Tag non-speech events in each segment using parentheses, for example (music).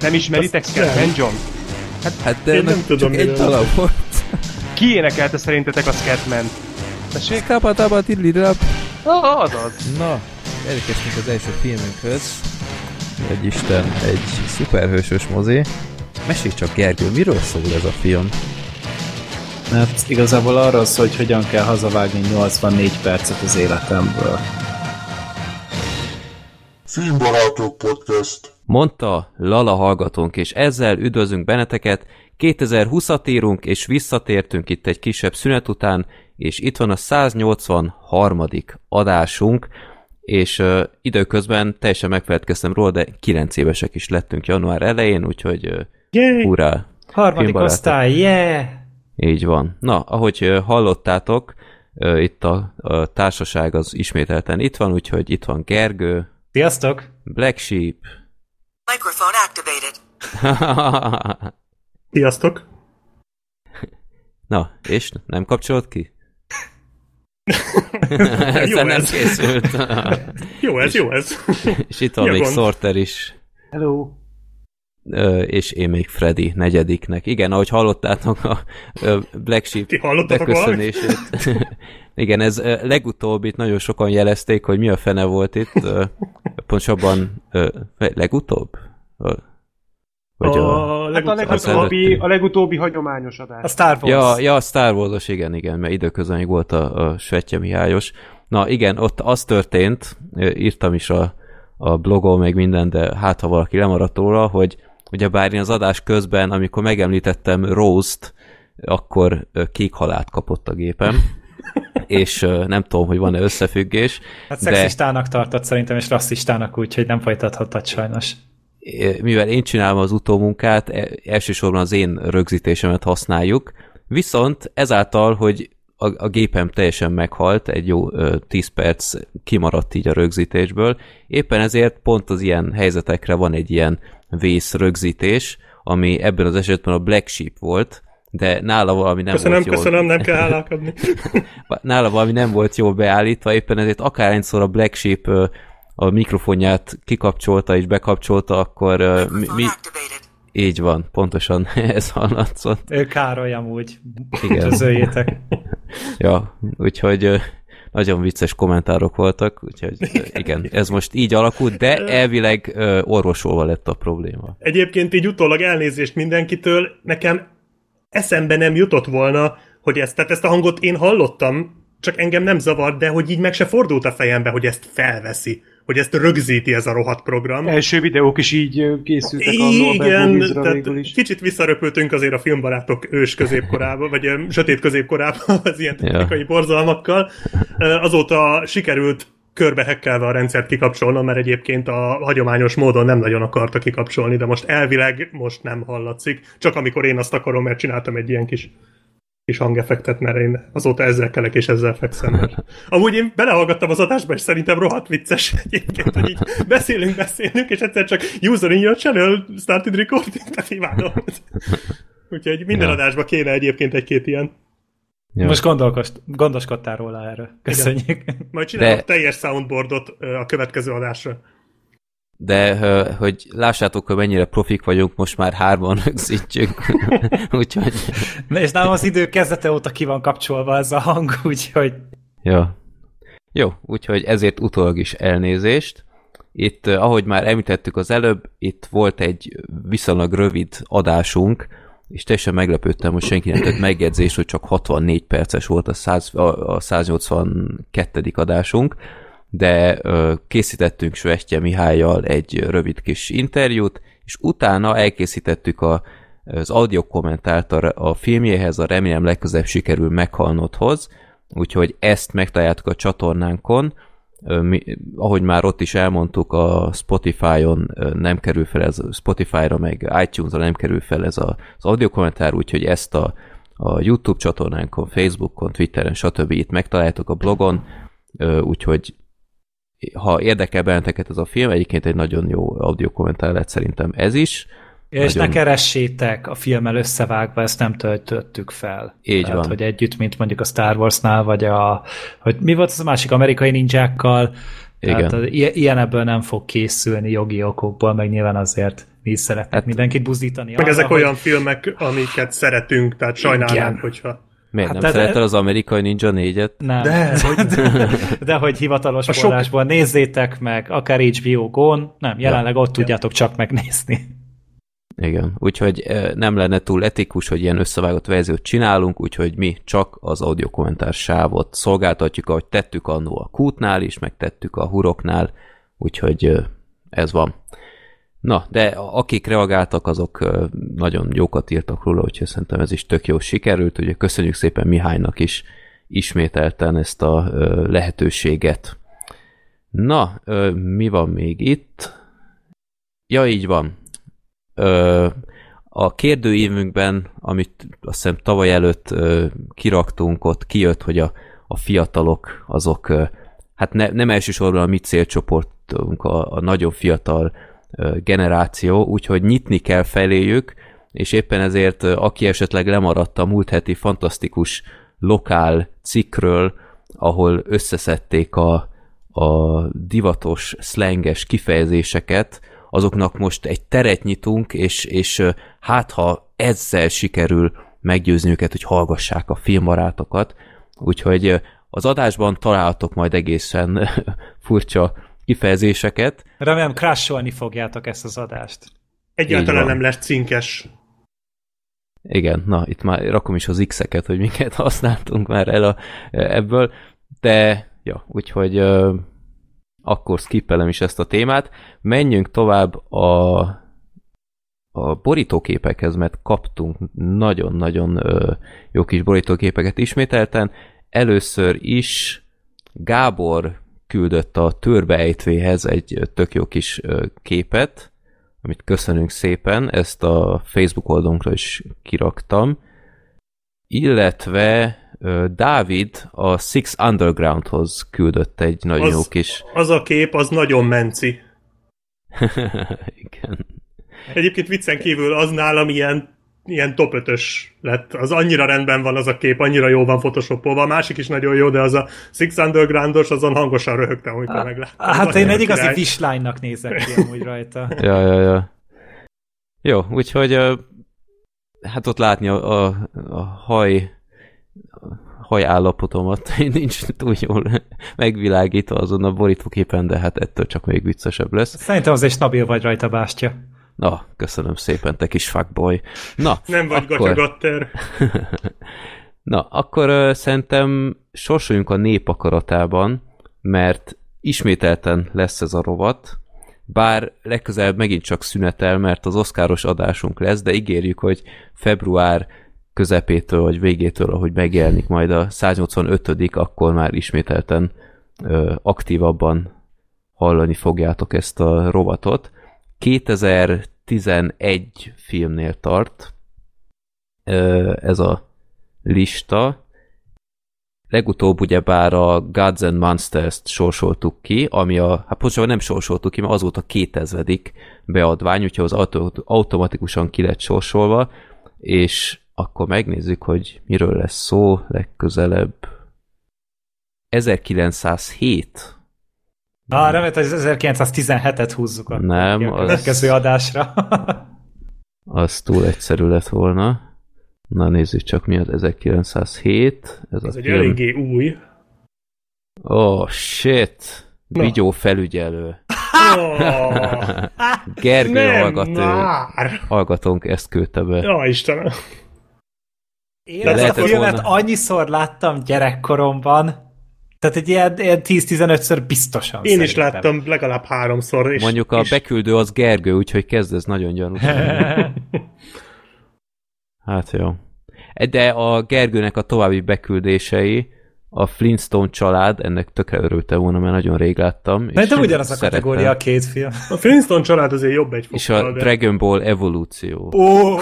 Nem ismeritek Scatman John? Hát de Én nem tudom, csak egy dala volt. Ki énekelte szerintetek a Scatman? Tessék? Kapa taba tidlidap. Ah, azaz. Na, elérkeztünk az első filmünkhöz. Egy Isten, egy szuperhősös mozi. Mesélj csak, Gergő, miről szól ez a film? Hát igazából arról szól, hogy hogyan kell hazavágni 84 percet az életemből. Filmbarátok Podcast. Mondta Lala hallgatónk, és ezzel üdvözlünk benneteket. 2020-at írunk, és visszatértünk itt egy kisebb szünet után, és itt van a 183. adásunk, és uh, időközben teljesen megfeledkeztem róla, de 9 évesek is lettünk január elején, úgyhogy uh, Yay! hurrá! Harmadik osztály, yeah! Így van. Na, ahogy hallottátok, ö, itt a, a társaság az ismételten itt van, úgyhogy itt van Gergő, Sziasztok! Black Sheep, Microphone activated. (laughs) Sziasztok! Na, és nem kapcsolod ki? (laughs) Jó nem ez. készült. Jó ez, jó ez. és itt van még? Sorter is, Hello. És én még Freddy negyediknek. Igen, ahogy hallottátok a Black Sheep beköszönését. (laughs) Igen, ez ö, legutóbb itt nagyon sokan jelezték, hogy mi a fene volt itt. Pontosabban legutóbb? Vagy a... A Hát a legutóbbi, a legutóbbi hagyományos adás. A Star Wars. Ja, ja, a Star Wars-os, igen, igen, mert időközben még volt a, a Svetje Mihályos. Na igen, ott az történt, írtam is a, a blogon meg minden, de hát ha valaki lemaradt róla, hogy ugye bár én az adás közben, amikor megemlítettem Rose-t, akkor kék halált kapott a gépem, (laughs) és nem tudom, hogy van-e összefüggés, Hát de szexistának tartott szerintem, és rasszistának, úgyhogy nem folytathattad sajnos. mivel én csinálom az utómunkát, e- elsősorban az én rögzítésemet használjuk, viszont ezáltal, hogy a, a gépem teljesen meghalt, egy jó ö, 10 perc kimaradt így a rögzítésből, éppen ezért pont az ilyen helyzetekre van egy ilyen vész rögzítés, ami ebben az esetben a Black Sheep volt, de nála valami nem Köszönöm, volt jól. köszönöm, nem kell (laughs) hálálkodni. (laughs) nála valami nem volt jól beállítva, éppen ezért akárhányszor a Black Sheep a mikrofonját kikapcsolta és bekapcsolta, akkor mi, így van, pontosan (laughs) ez hallatszott. Ő Károly amúgy. Igen. Ja, úgyhogy nagyon vicces kommentárok voltak, úgyhogy igen, ez most így alakult, de elvileg orvosolva lett a probléma. Egyébként így utólag elnézést mindenkitől, nekem eszembe nem jutott volna, hogy ezt, tehát ezt a hangot én hallottam, csak engem nem zavart, de hogy így meg se fordult a fejembe, hogy ezt felveszi, hogy ezt rögzíti ez a rohadt program. Első videók is így készültek a Norbert Igen, Movies-ra tehát is. kicsit visszaröpültünk azért a filmbarátok ős középkorába, vagy sötét középkorába (laughs) az ilyen Ja. technikai borzalmakkal. Ö, Azóta sikerült körbehekkelve a rendszert kikapcsolnom, mert egyébként a hagyományos módon nem nagyon akarta kikapcsolni, de most elvileg most nem hallatszik. Csak amikor én azt akarom, mert csináltam egy ilyen kis kis hangeffektet, mert én azóta ezzel kelek és ezzel fekszem. Mert... (laughs) Amúgy én belehallgattam az adásba, és szerintem rohadt vicces (laughs) egyébként, hogy így beszélünk, beszélünk, és egyszer csak user in your channel started recording, (laughs) tehát imádom. Úgyhogy minden Ja. adásba kéne egyébként egy-két ilyen. Ja. Most gondoskodtál róla erről. Köszönjük. Majd csinálok De- teljes soundboardot a következő adásra. De hogy lássátok, hogy mennyire profik vagyunk, most már hárman (laughs) rögzítjük. (laughs) úgyhogy, Na, és nálam az idő kezdete óta ki van kapcsolva ez a hang, (laughs) úgyhogy ja. Jó, úgyhogy ezért utólag is elnézést. Itt, ahogy már említettük az előbb, itt volt egy viszonylag rövid adásunk, és teljesen meglepődtem, hogy senki nem tett megjegyzést, hogy csak 64 perces volt a, 100, a, a 182. adásunk, de készítettünk Svestje Mihályjal egy rövid kis interjút, és utána elkészítettük a, az audio kommentárt a, a filmjéhez, a remélem legközebb sikerül meghalnodhoz, úgyhogy ezt megtaláltuk a csatornánkon, mi, ahogy már ott is elmondtuk, a Spotify-on nem kerül fel ez, Spotify-ra meg iTunes-ra nem kerül fel ez a, az audio kommentár, úgyhogy ezt a, a YouTube csatornánkon, Facebookon, Twitteren, stb. itt megtaláltok a blogon, úgyhogy ha érdekel benneteket ez a film, egyébként egy nagyon jó audio kommentár lett szerintem ez is. És Nagyon- ne keressétek a filmmel összevágva, ezt nem töltöttük fel. Így Tehát, van. hogy együtt, mint mondjuk a Star Warsnál, vagy a, hogy mi volt az a másik amerikai ninjákkal, tehát Igen. i- ilyen ebből nem fog készülni jogi okokból, meg nyilván azért Mi is szeretnék Hát- hát, mindenkit buzdítani. Meg arra, ezek hogy- olyan filmek, amiket szeretünk, tehát sajnálnánk, Igen. hogyha... Miért Hát nem de- szereted az amerikai Ninja 4-et? Nem. De, hogy... (laughs) De hogy hivatalos A sok- forrásból nézzétek meg, akár HBO Go-n, nem, jelenleg ott Ja. tudjátok csak megnézni. Igen, úgyhogy nem lenne túl etikus, hogy ilyen összevágott verziót csinálunk, úgyhogy mi csak az audiokommentár sávot szolgáltatjuk, ahogy tettük annó a kútnál is, meg tettük a huroknál, úgyhogy ez van. Na, de akik reagáltak, azok nagyon jókat írtak róla, úgyhogy szerintem ez is tök jó sikerült, ugye köszönjük szépen Mihálynak is ismételten ezt a eh, lehetőséget. Na, mi van még itt? Ja, így van. A kérdőívünkben, amit azt hiszem tavaly előtt kiraktunk, ott kijött, hogy a, a fiatalok azok, hát ne, nem elsősorban a mi célcsoportunk, a, a nagyon fiatal generáció, úgyhogy nyitni kell feléjük, és éppen ezért, aki esetleg lemaradt a múlt heti fantasztikus lokál cikkről, ahol összeszedték a, a divatos, szlenges kifejezéseket, azoknak most egy teret nyitunk, és, és hát ha ezzel sikerül meggyőzni őket, hogy hallgassák a filmbarátokat, úgyhogy az adásban találtok majd egészen (laughs) furcsa kifejezéseket. Remélem crasholni fogjátok ezt az adást. Egyáltalán nem lesz cinkes. Igen, na, itt már rakom is az x-eket, hogy minket (laughs) használtunk már el a, ebből, de ja, úgyhogy ö, akkor skippelem is ezt a témát. Menjünk tovább a, a borítóképekhez, mert kaptunk nagyon-nagyon ö, jó kis borítóképeket ismételten. Először is Gábor küldött a törbeejtvéhez egy tök jó kis képet, amit köszönünk szépen, ezt a Facebook oldalunkra is kiraktam, illetve Dávid a Six Undergroundhoz küldött egy nagyon Az- jó kis... Az a kép, az nagyon menci. (laughs) Igen. Egyébként viccen kívül az nálam ilyen, ilyen top 5 lett. Az annyira rendben van az a kép, annyira jó van photoshopolva. A másik is nagyon jó, de az a Six Undergroundos, azon hangosan röhögtem, amikor megláttam. Hát én egy igazi vislánynak nézek ki amúgy rajta. (laughs) Ja, ja, ja. Jó, úgyhogy hát ott látni a, a, a haj haj állapotomat (laughs) nincs túl jól megvilágítva azon a borítóképen, de hát ettől csak még viccesebb lesz. Szerintem azért stabil vagy rajta, Bástya. Na, köszönöm szépen, te kis fuckboy. Na, Nem vagy akkor, gatyagatter. (laughs) Na, akkor uh, szerintem sorsoljunk a nép akaratában, mert ismételten lesz ez a rovat, bár legközelebb megint csak szünetel, mert az oszkáros adásunk lesz, de ígérjük, hogy február közepétől vagy végétől, ahogy megjelenik majd a 185 akkor már ismételten ö, aktívabban hallani fogjátok ezt a rovatot. 2011 filmnél tart ez a lista. Legutóbb ugyebár a Gods and Monsters-t sorsoltuk ki, ami a, hát pontosabban nem sorsoltuk ki, mert az volt a 2000 beadvány, úgyhogy az auto, automatikusan ki lett sorsolva, és akkor megnézzük, hogy miről lesz szó legközelebb. 1907. Ah, remélt, hogy az 1917-et húzzuk akkor Nem, a az- következő adásra. (laughs) Az túl egyszerű lett volna. Na nézzük csak mi az 1907. Ez Ez a egy film. eléggé új. Oh, shit! Na. Vigyó felügyelő. Oh, (laughs) Gergő nem hallgató, már! hallgatónk ezt küldte be. Ja, Istenem. Én De ezt a filmet volna. annyiszor láttam gyerekkoromban, tehát egy ilyen, ilyen 10-15-ször biztosan Én is láttam legalább háromszor. És, Mondjuk a és beküldő az Gergő, úgyhogy kezd ez nagyon gyanús. (laughs) Hát jó. De a Gergőnek a további beküldései, a Flintstone család, ennek tökre örültem volna, mert nagyon rég láttam. De, és de ugyanaz a szerettem. kategória a két film. A Flintstone család azért jobb egy És fokkal, a de... Dragon Ball evolúció. Ó,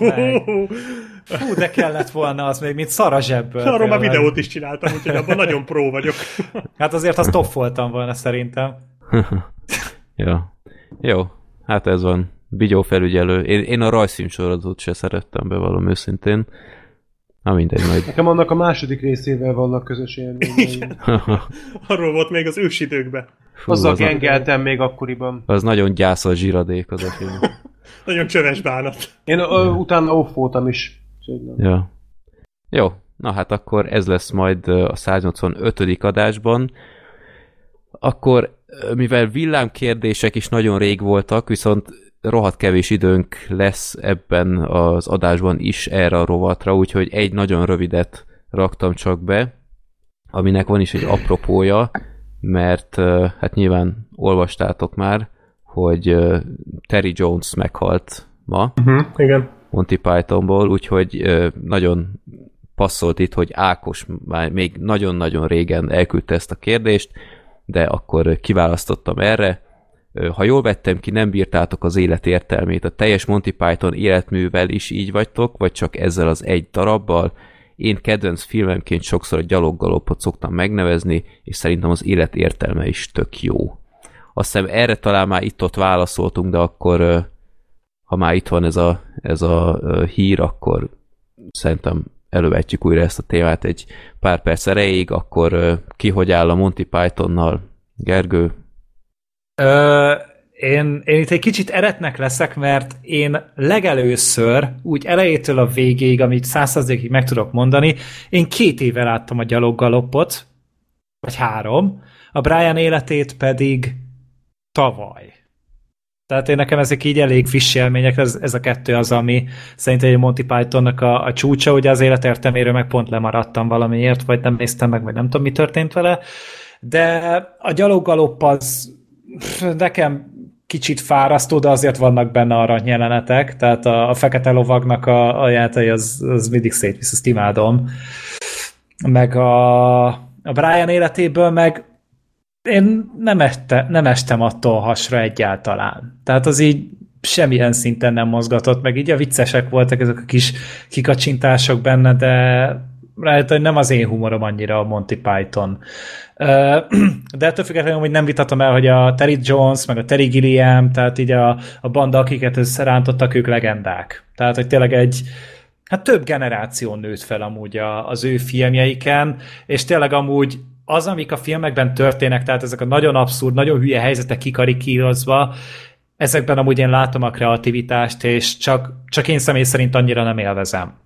meg. (laughs) Fú, de kellett volna az még, mint szar a zsebből. Arról már tényleg. videót is csináltam, úgyhogy abban nagyon pró vagyok. (laughs) Hát azért az top voltam volna szerintem. (laughs) Ja. Jó, hát ez van. Bigyó felügyelő. Én, én a rajzfilmsorozatot se szerettem, bevallom őszintén. Na mindegy, majd. Nekem annak a második részével vannak közös élményeim. (laughs) Arról volt még az ősidőkben. Fú, Azzal az, a, gengeltem még akkoriban. az nagyon gyászol zsiradék az a film. Nagyon csöves bánat. Én ö, utána off voltam is. Úgyhogy nem. Ja. Jó, na hát akkor ez lesz majd a 185. adásban. Akkor, mivel villámkérdések is nagyon rég voltak, viszont rohadt kevés időnk lesz ebben az adásban is erre a rovatra, úgyhogy egy nagyon rövidet raktam csak be, aminek van is egy apropója, mert hát nyilván olvastátok már, hogy Terry Jones meghalt ma, Uh-huh, igen. Monty Pythonból, úgyhogy nagyon passzolt itt, hogy Ákos már még nagyon-nagyon régen elküldte ezt a kérdést, de akkor kiválasztottam erre. Ha jól vettem ki, nem bírtátok az élet értelmét. A teljes Monty Python életművel is így vagytok, vagy csak ezzel az egy darabbal? Én kedvenc filmemként sokszor a gyaloggalopot szoktam megnevezni, és szerintem az élet értelme is tök jó. Azt hiszem erre talán már itt-ott válaszoltunk, de akkor ha már itt van ez a, ez a hír, akkor szerintem elővetjük újra ezt a témát egy pár perc erejéig, akkor ki hogy áll a Monty Pythonnal? Gergő? Ö, én, én itt egy kicsit eretnek leszek, mert én legelőször, úgy elejétől a végéig, amit százszerzékig meg tudok mondani, én két éve láttam a gyaloggaloppot, vagy három, a Brian életét pedig tavaly. Tehát én nekem ezek így elég friss élmények, ez, ez a kettő az, ami szerintem egy Monty Pythonnak a, a csúcsa, ugye az életértelméről meg pont lemaradtam valamiért, vagy nem néztem meg, vagy nem tudom, mi történt vele, de a gyaloggalopp az nekem kicsit fárasztó, de azért vannak benne aranyjelenetek, tehát a, a fekete lovagnak a, a játai az, az mindig szétvisz, azt imádom. Meg a, a Brian életéből meg én nem, este, nem estem attól hasra egyáltalán. Tehát az így semmilyen szinten nem mozgatott, meg így a viccesek voltak ezek a kis kikacsintások benne, de rájött, hogy nem az én humorom annyira a Monty Python. De ettől függetlenül, hogy nem vitatom el, hogy a Terry Jones, meg a Terry Gilliam, tehát így a, a banda, akiket összerántottak, ők legendák. Tehát, hogy tényleg egy, hát több generáció nőtt fel amúgy az ő filmjeiken, és tényleg amúgy az, amik a filmekben történnek, tehát ezek a nagyon abszurd, nagyon hülye helyzetek kikarikírozva, ezekben amúgy én látom a kreativitást, és csak, csak én személy szerint annyira nem élvezem.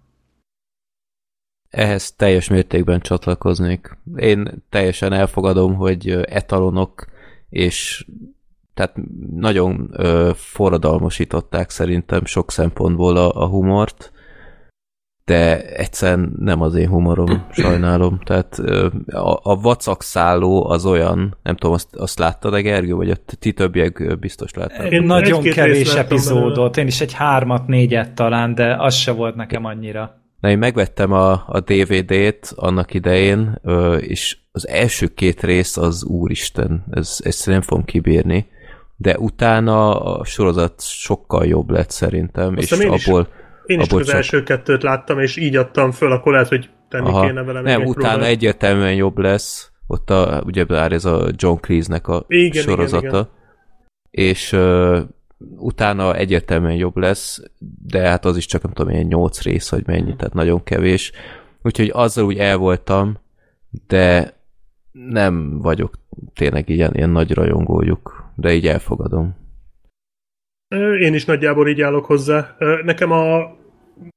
Ehhez teljes mértékben csatlakoznék. Én teljesen elfogadom, hogy etalonok, és tehát nagyon ö, forradalmasították szerintem sok szempontból a, a humort, de egyszerűen nem az én humorom, (clears throat) sajnálom. Tehát a, a vacakszálló az olyan, nem tudom, azt, azt láttad, de Gergő, vagy a ti többiek biztos látták. Én nagyon kevés epizódot, én is egy hármat, négyet talán, de az se volt nekem annyira. Na, én megvettem a, a DVD-t annak idején, és az első két rész az úristen, ez, ezt nem fogom kibírni, de utána a sorozat sokkal jobb lett szerintem, Azt és én is. Én is csak abból az első kettőt láttam, és így adtam föl, akkor lehet, hogy tenni aha, kéne vele még nem, egy utána próbát. egyértelműen jobb lesz, ott a, ugye bár ez a John Cleese-nek a Igen, sorozata, igen, igen. és ö, utána egyértelműen jobb lesz, de hát az is csak nem tudom, ilyen nyolc rész, vagy mennyi, tehát nagyon kevés. Úgyhogy azzal úgy el voltam, de nem vagyok tényleg ilyen, ilyen nagy rajongójuk, de így elfogadom. Én is nagyjából így állok hozzá. Nekem a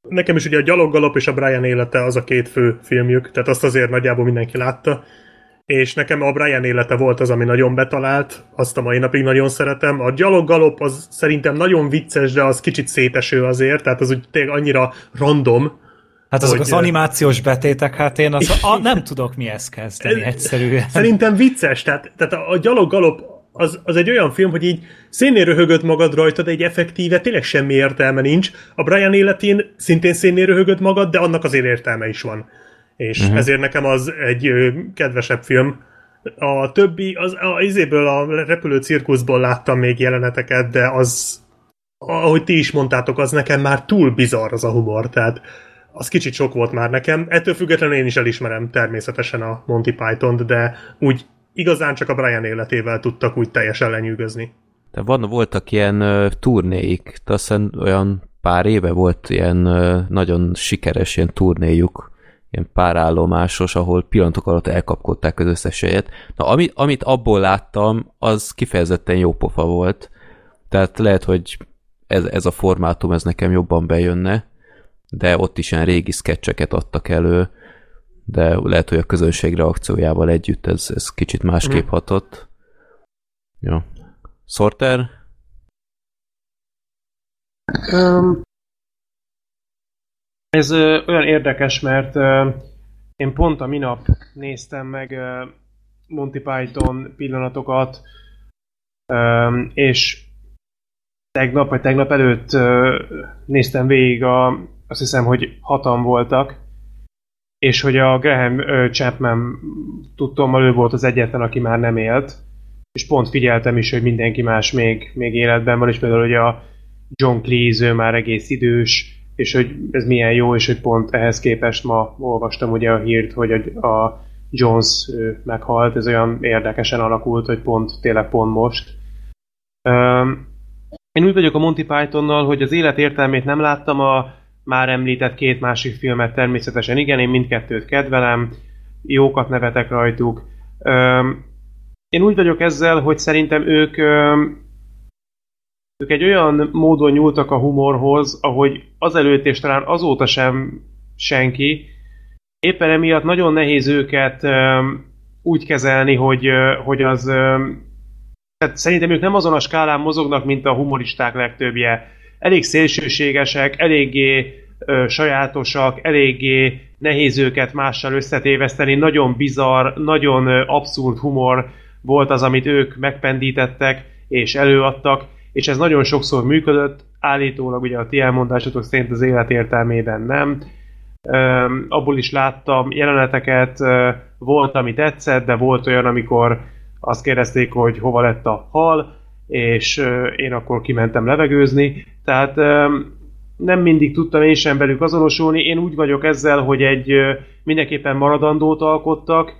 Nekem is ugye a Gyaloggalop és a Brian élete az a két fő filmjük, tehát azt azért nagyjából mindenki látta. És nekem a Brian élete volt az, ami nagyon betalált, azt a mai napig nagyon szeretem. A Gyaloggalop az szerintem nagyon vicces, de az kicsit széteső azért, tehát az úgy tényleg annyira random, Hát azok Hogy, az animációs betétek, hát én az, a, nem tudok mihez kezdeni (laughs) egyszerűen. Szerintem vicces, tehát, tehát a, a gyalog galop az, az egy olyan film, hogy így szénné röhögöd magad rajta, de egy effektíve tényleg semmi értelme nincs. A Brian életén szintén szénné röhögöd magad, de annak azért értelme is van. És uh-huh. ezért nekem az egy ö, kedvesebb film. A többi, az, a, izéből a repülő cirkuszból láttam még jeleneteket, de az, ahogy ti is mondtátok, az nekem már túl bizarr az a humor, tehát az kicsit sok volt már nekem. Ettől függetlenül én is elismerem természetesen a Monty Python-t, de úgy igazán csak a Brian életével tudtak úgy teljesen lenyűgözni. De van, voltak ilyen uh, turnéik, de aztán olyan pár éve volt ilyen uh, nagyon sikeres ilyen turnéjuk, ilyen párállomásos, ahol pillanatok alatt elkapkodták az összes helyet. Na, ami, amit abból láttam, az kifejezetten jó pofa volt. Tehát lehet, hogy ez, ez a formátum, ez nekem jobban bejönne, de ott is ilyen régi sketcheket adtak elő, de lehet, hogy a közönség reakciójával együtt ez, ez kicsit másképp hatott. Jó. Sorter? Öm, ez ö, olyan érdekes, mert ö, én pont a minap néztem meg ö, Monty Python pillanatokat, ö, és tegnap vagy tegnap előtt ö, néztem végig, a, azt hiszem, hogy hatan voltak, és hogy a Graham Chapman tudtommal ő volt az egyetlen, aki már nem élt, és pont figyeltem is, hogy mindenki más még, még életben van, és például, hogy a John Cleese, ő már egész idős, és hogy ez milyen jó, és hogy pont ehhez képest ma olvastam ugye a hírt, hogy a, a Jones meghalt, ez olyan érdekesen alakult, hogy pont, tényleg pont most. Um, én úgy vagyok a Monty Pythonnal, hogy az élet értelmét nem láttam, a már említett két másik filmet természetesen igen, én mindkettőt kedvelem, jókat nevetek rajtuk. Én úgy vagyok ezzel, hogy szerintem ők ők egy olyan módon nyúltak a humorhoz, ahogy azelőtt és talán azóta sem senki. Éppen emiatt nagyon nehéz őket úgy kezelni, hogy, hogy az... Um, tehát szerintem ők nem azon a skálán mozognak, mint a humoristák legtöbbje. Elég szélsőségesek, eléggé ö, sajátosak, eléggé nehéz őket mással összetéveszteni, nagyon bizarr, nagyon ö, abszurd humor volt az, amit ők megpendítettek és előadtak, és ez nagyon sokszor működött, állítólag ugye a ti elmondásotok szerint az élet értelmében nem. Ö, abból is láttam jeleneteket, ö, volt, ami tetszett, de volt olyan, amikor azt kérdezték, hogy hova lett a hal, és én akkor kimentem levegőzni. Tehát nem mindig tudtam én sem velük azonosulni. Én úgy vagyok ezzel, hogy egy mindenképpen maradandót alkottak.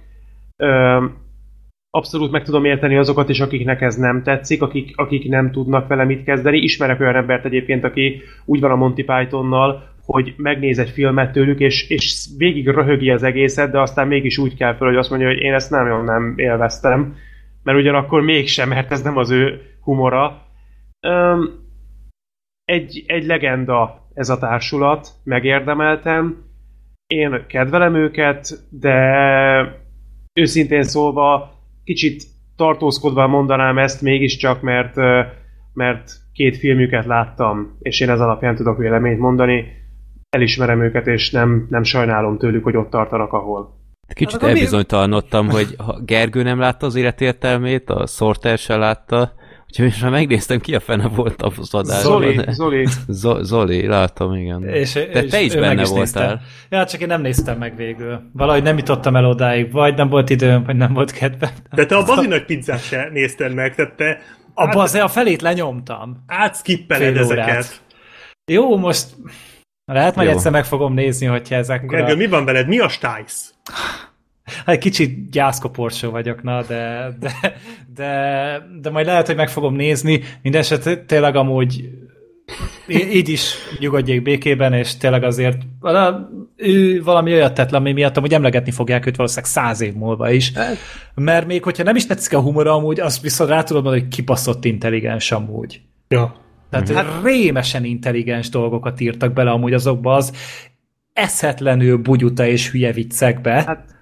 Abszolút meg tudom érteni azokat is, akiknek ez nem tetszik, akik, akik nem tudnak vele mit kezdeni. Ismerek olyan embert egyébként, aki úgy van a Monty Pythonnal, hogy megnéz egy filmet tőlük, és, és végig röhögi az egészet, de aztán mégis úgy kell fel, hogy azt mondja, hogy én ezt nem, nem élveztem, mert ugyanakkor mégsem, mert ez nem az ő humora. Öm, egy, egy legenda ez a társulat, megérdemeltem. Én kedvelem őket, de őszintén szólva kicsit tartózkodva mondanám ezt mégiscsak, mert, mert két filmüket láttam, és én ez alapján tudok véleményt mondani. Elismerem őket, és nem, nem sajnálom tőlük, hogy ott tartanak, ahol. Kicsit Hát elbizonytalanodtam, hogy ha Gergő nem látta az életértelmét, a Sorter se látta, úgyhogy most már megnéztem, ki a fene volt az adásban. Zoli, Zoli, Zo- Zoli, látom, igen. És, De és te is benne is voltál. nézte. Ja, csak én nem néztem meg végül. Valahogy nem jutottam el odáig, vagy nem volt időm, vagy nem volt kedvem. De te a bazi nagy pizzát se nézted meg, tehát te Abba azért a felét lenyomtam. átskippeled ezeket. Jó, most lehet majd Jó. egyszer meg fogom nézni, hogyha ezek Gergő, mi van veled? Mi a stájsz? Hát kicsit gyászkoporsó vagyok, na, de, de, de, de majd lehet, hogy meg fogom nézni. Mindenesetre tényleg amúgy így is nyugodjék békében, és tényleg azért ő valami olyat tett le, ami miatt amúgy emlegetni fogják őt valószínűleg száz év múlva is. Mert még hogyha nem is tetszik a humor amúgy, azt viszont rá tudod mondani, hogy kibaszott intelligens amúgy. Ja. Tehát hát, rémesen intelligens dolgokat írtak bele amúgy azokba az eszetlenül bugyuta és hülye viccekbe. Hát,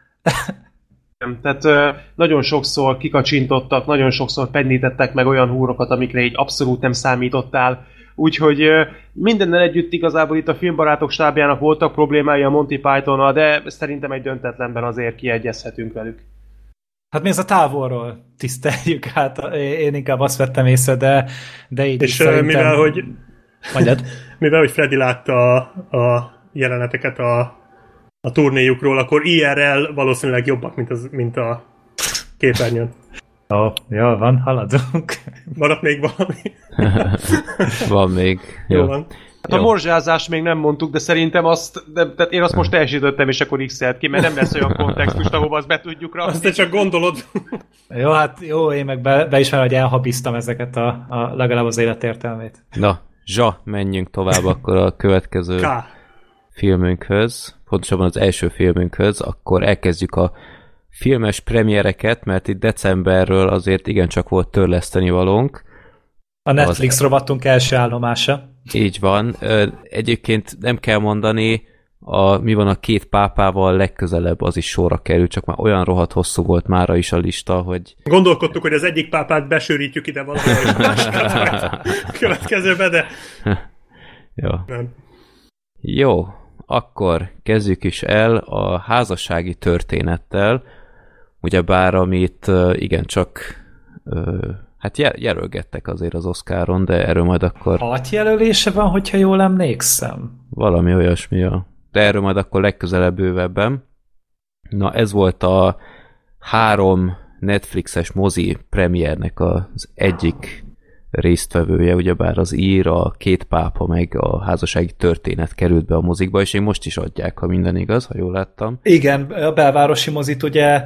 Tehát nagyon sokszor kikacsintottak, nagyon sokszor pendítettek meg olyan húrokat, amikre így abszolút nem számítottál. Úgyhogy mindennel együtt igazából itt a filmbarátok stábjának voltak problémái a Monty Pythonnal, de szerintem egy döntetlenben azért kiegyezhetünk velük. hát mi ez a távolról tiszteljük (laughs) hát, én inkább azt vettem észre, de, de így És szerintem... mivel, hogy Mondjad. (laughs) mivel, hogy Freddy látta a, a jeleneteket a, a turnéjukról, akkor IRL valószínűleg jobbak, mint, az, mint a képernyőn. Ó, jól van, haladunk. (laughs) Maradt még valami? (laughs) Van még. Jó, Jó. van. Hát a morzsázást még nem mondtuk, de szerintem azt, de, tehát én azt most teljesítettem, és akkor x ki, mert nem lesz olyan kontextus, ahova azt be tudjuk rakni. Azt te csak gondolod. Jó, hát jó, én meg be, beismerem, hogy elhabiztam ezeket a, a legalább az életértelmét. Na, Zsa, menjünk tovább akkor a következő K. filmünkhöz, pontosabban az első filmünkhöz, akkor elkezdjük a filmes premiereket, mert itt decemberről azért igencsak volt törleszteni valónk. A Netflix rovatunk első állomása. Így van. Egyébként nem kell mondani, a, mi van a két pápával legközelebb az is sorra kerül, csak már olyan rohadt hosszú volt mára is a lista, hogy Gondolkodtuk, hogy az egyik pápát besűrítjük ide valahol, (laughs) a következőbe, de jó. nem. Jó, akkor kezdjük is el a házassági történettel, ugyebár amit igencsak hát jel- jelölgettek azért az Oscaron, de erről majd akkor Hat jelölése van, hogyha jól emlékszem. valami olyasmi a... De erről majd akkor legközelebb bővebben. Na, ez volt a három Netflixes mozi premiernek az egyik résztvevője, ugyebár az ír, a két pápa, meg a házassági történet került be a mozikba, és még most is adják, ha minden igaz, ha jól láttam. Igen, a belvárosi mozit ugye,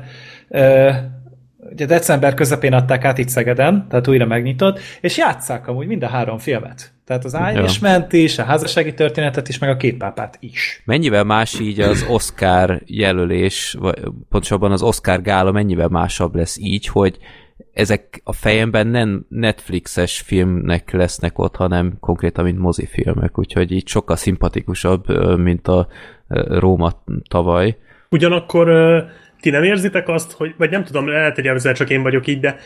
ugye december közepén adták át itt Szegeden, tehát újra megnyitott, és játsszák amúgy mind a három filmet. Tehát az Irishman-t is, a házassági történetet is, meg a két pápát is. Mennyivel más így az Oscar jelölés, vagy pontosabban az Oscar gála mennyivel másabb lesz így, hogy ezek a fejemben nem Netflixes filmnek lesznek ott, hanem konkrétan, mint mozifilmek, úgyhogy így sokkal szimpatikusabb, mint a Róma tavaly. Ugyanakkor ti nem érzitek azt, hogy, vagy nem tudom, lehet, hogy ezzel csak én vagyok így, de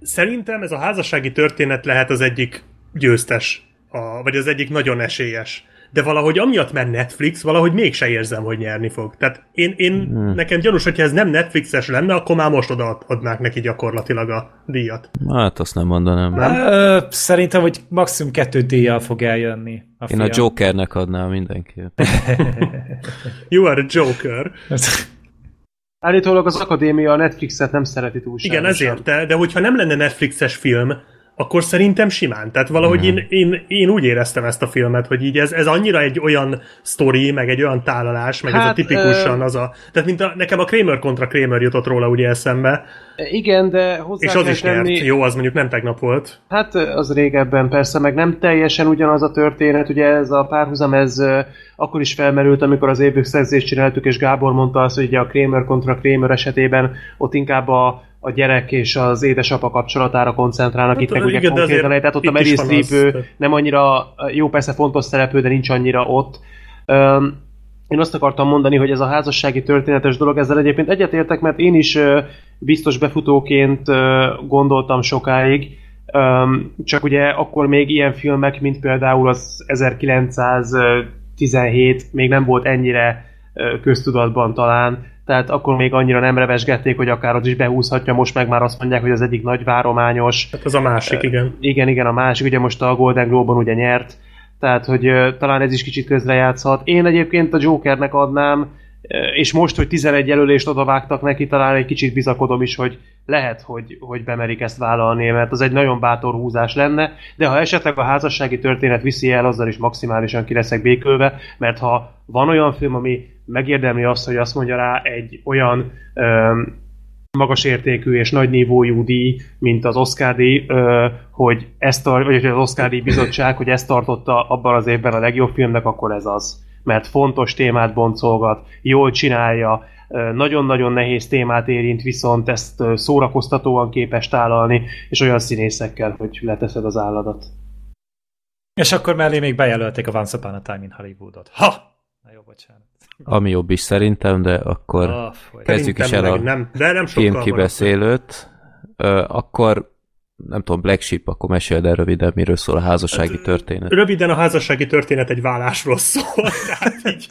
szerintem ez a házassági történet lehet az egyik győztes, a, vagy az egyik nagyon esélyes. De valahogy amiatt, mert Netflix, valahogy mégse érzem, hogy nyerni fog. Tehát én, én hmm. nekem gyanús, hogyha ez nem Netflixes lenne, akkor már most odaadnák neki gyakorlatilag a díjat. Hát azt nem mondanám. Nem? Ö, szerintem, hogy maximum kettő díjjal fog eljönni a Én film. a Jokernek adnám mindenképp. (laughs) You are a Joker. Állítólag az akadémia a Netflixet nem szereti túlságosan. Igen, ezért, de, de hogyha nem lenne Netflixes film, akkor szerintem simán. Tehát valahogy Mhm. én, én, én úgy éreztem ezt a filmet, hogy így ez, ez annyira egy olyan sztori, meg egy olyan tálalás, meg hát, ez a Hát, tipikusan ö- az a... Tehát mint a, nekem a Kramer kontra Kramer jutott róla ugye eszembe, Igen, de hozzá és az is nyert. tenni, Jó, az mondjuk nem tegnap volt. Hát az régebben persze, meg nem teljesen ugyanaz a történet, ugye ez a párhuzam, ez akkor is felmerült, amikor az évükszerzést csináltuk, és Gábor mondta azt, hogy ugye a Kramer kontra Kramer esetében ott inkább a, a gyerek és az édesapa kapcsolatára koncentrálnak, Hát, itt meg ugye igen, konkrétan, tehát ott a Meryl Streep nem annyira, jó persze fontos szereplő, de nincs annyira ott. Öm, én azt akartam mondani, hogy ez a házassági történetes dolog, ezzel egyébként egyetértek, mert én is biztos befutóként gondoltam sokáig, csak ugye akkor még ilyen filmek, mint például az 1917 még nem volt ennyire köztudatban talán, tehát akkor még annyira nem revesgették, hogy akár az is behúzhatja, most meg már azt mondják, hogy az egyik nagy várományos, Hát az a másik, igen. igen, igen, a másik, ugye most a Golden Globe-on ugye nyert, tehát hogy talán ez is kicsit közrejátszhat. Én egyébként a Jokernek adnám, és most, hogy 11 jelölést odavágtak neki, talán egy kicsit bizakodom is, hogy lehet, hogy, hogy bemerik ezt vállalni, mert az egy nagyon bátor húzás lenne, de ha esetleg a házassági történet viszi el, azzal is maximálisan ki leszek békülve, mert ha van olyan film, ami megérdemli azt, hogy azt mondja rá egy olyan öm, magas értékű és nagy nívójú díj, mint az Oscar díj, hogy ezt vagy az Oscar díj bizottság, hogy ezt tartotta abban az évben a legjobb filmnek, akkor ez az. Mert fontos témát boncolgat, jól csinálja, nagyon-nagyon nehéz témát érint, viszont ezt szórakoztatóan képes tálalni, és olyan színészekkel, hogy leteszed az álladat. És akkor mellé még bejelölték a Once Upon a Time in Hollywoodot. Ha! Na jó, bocsánat. Ami jobb is szerintem, de akkor Oh, foly. kezdjük is Szerintem el a nem, de nem sokkal filmkibeszélőt. Akkor nem tudom, Black Sheep, akkor meséld el röviden, miről szól a házassági Hát, történet. Röviden a házassági történet egy vállásról szól, (laughs) tehát így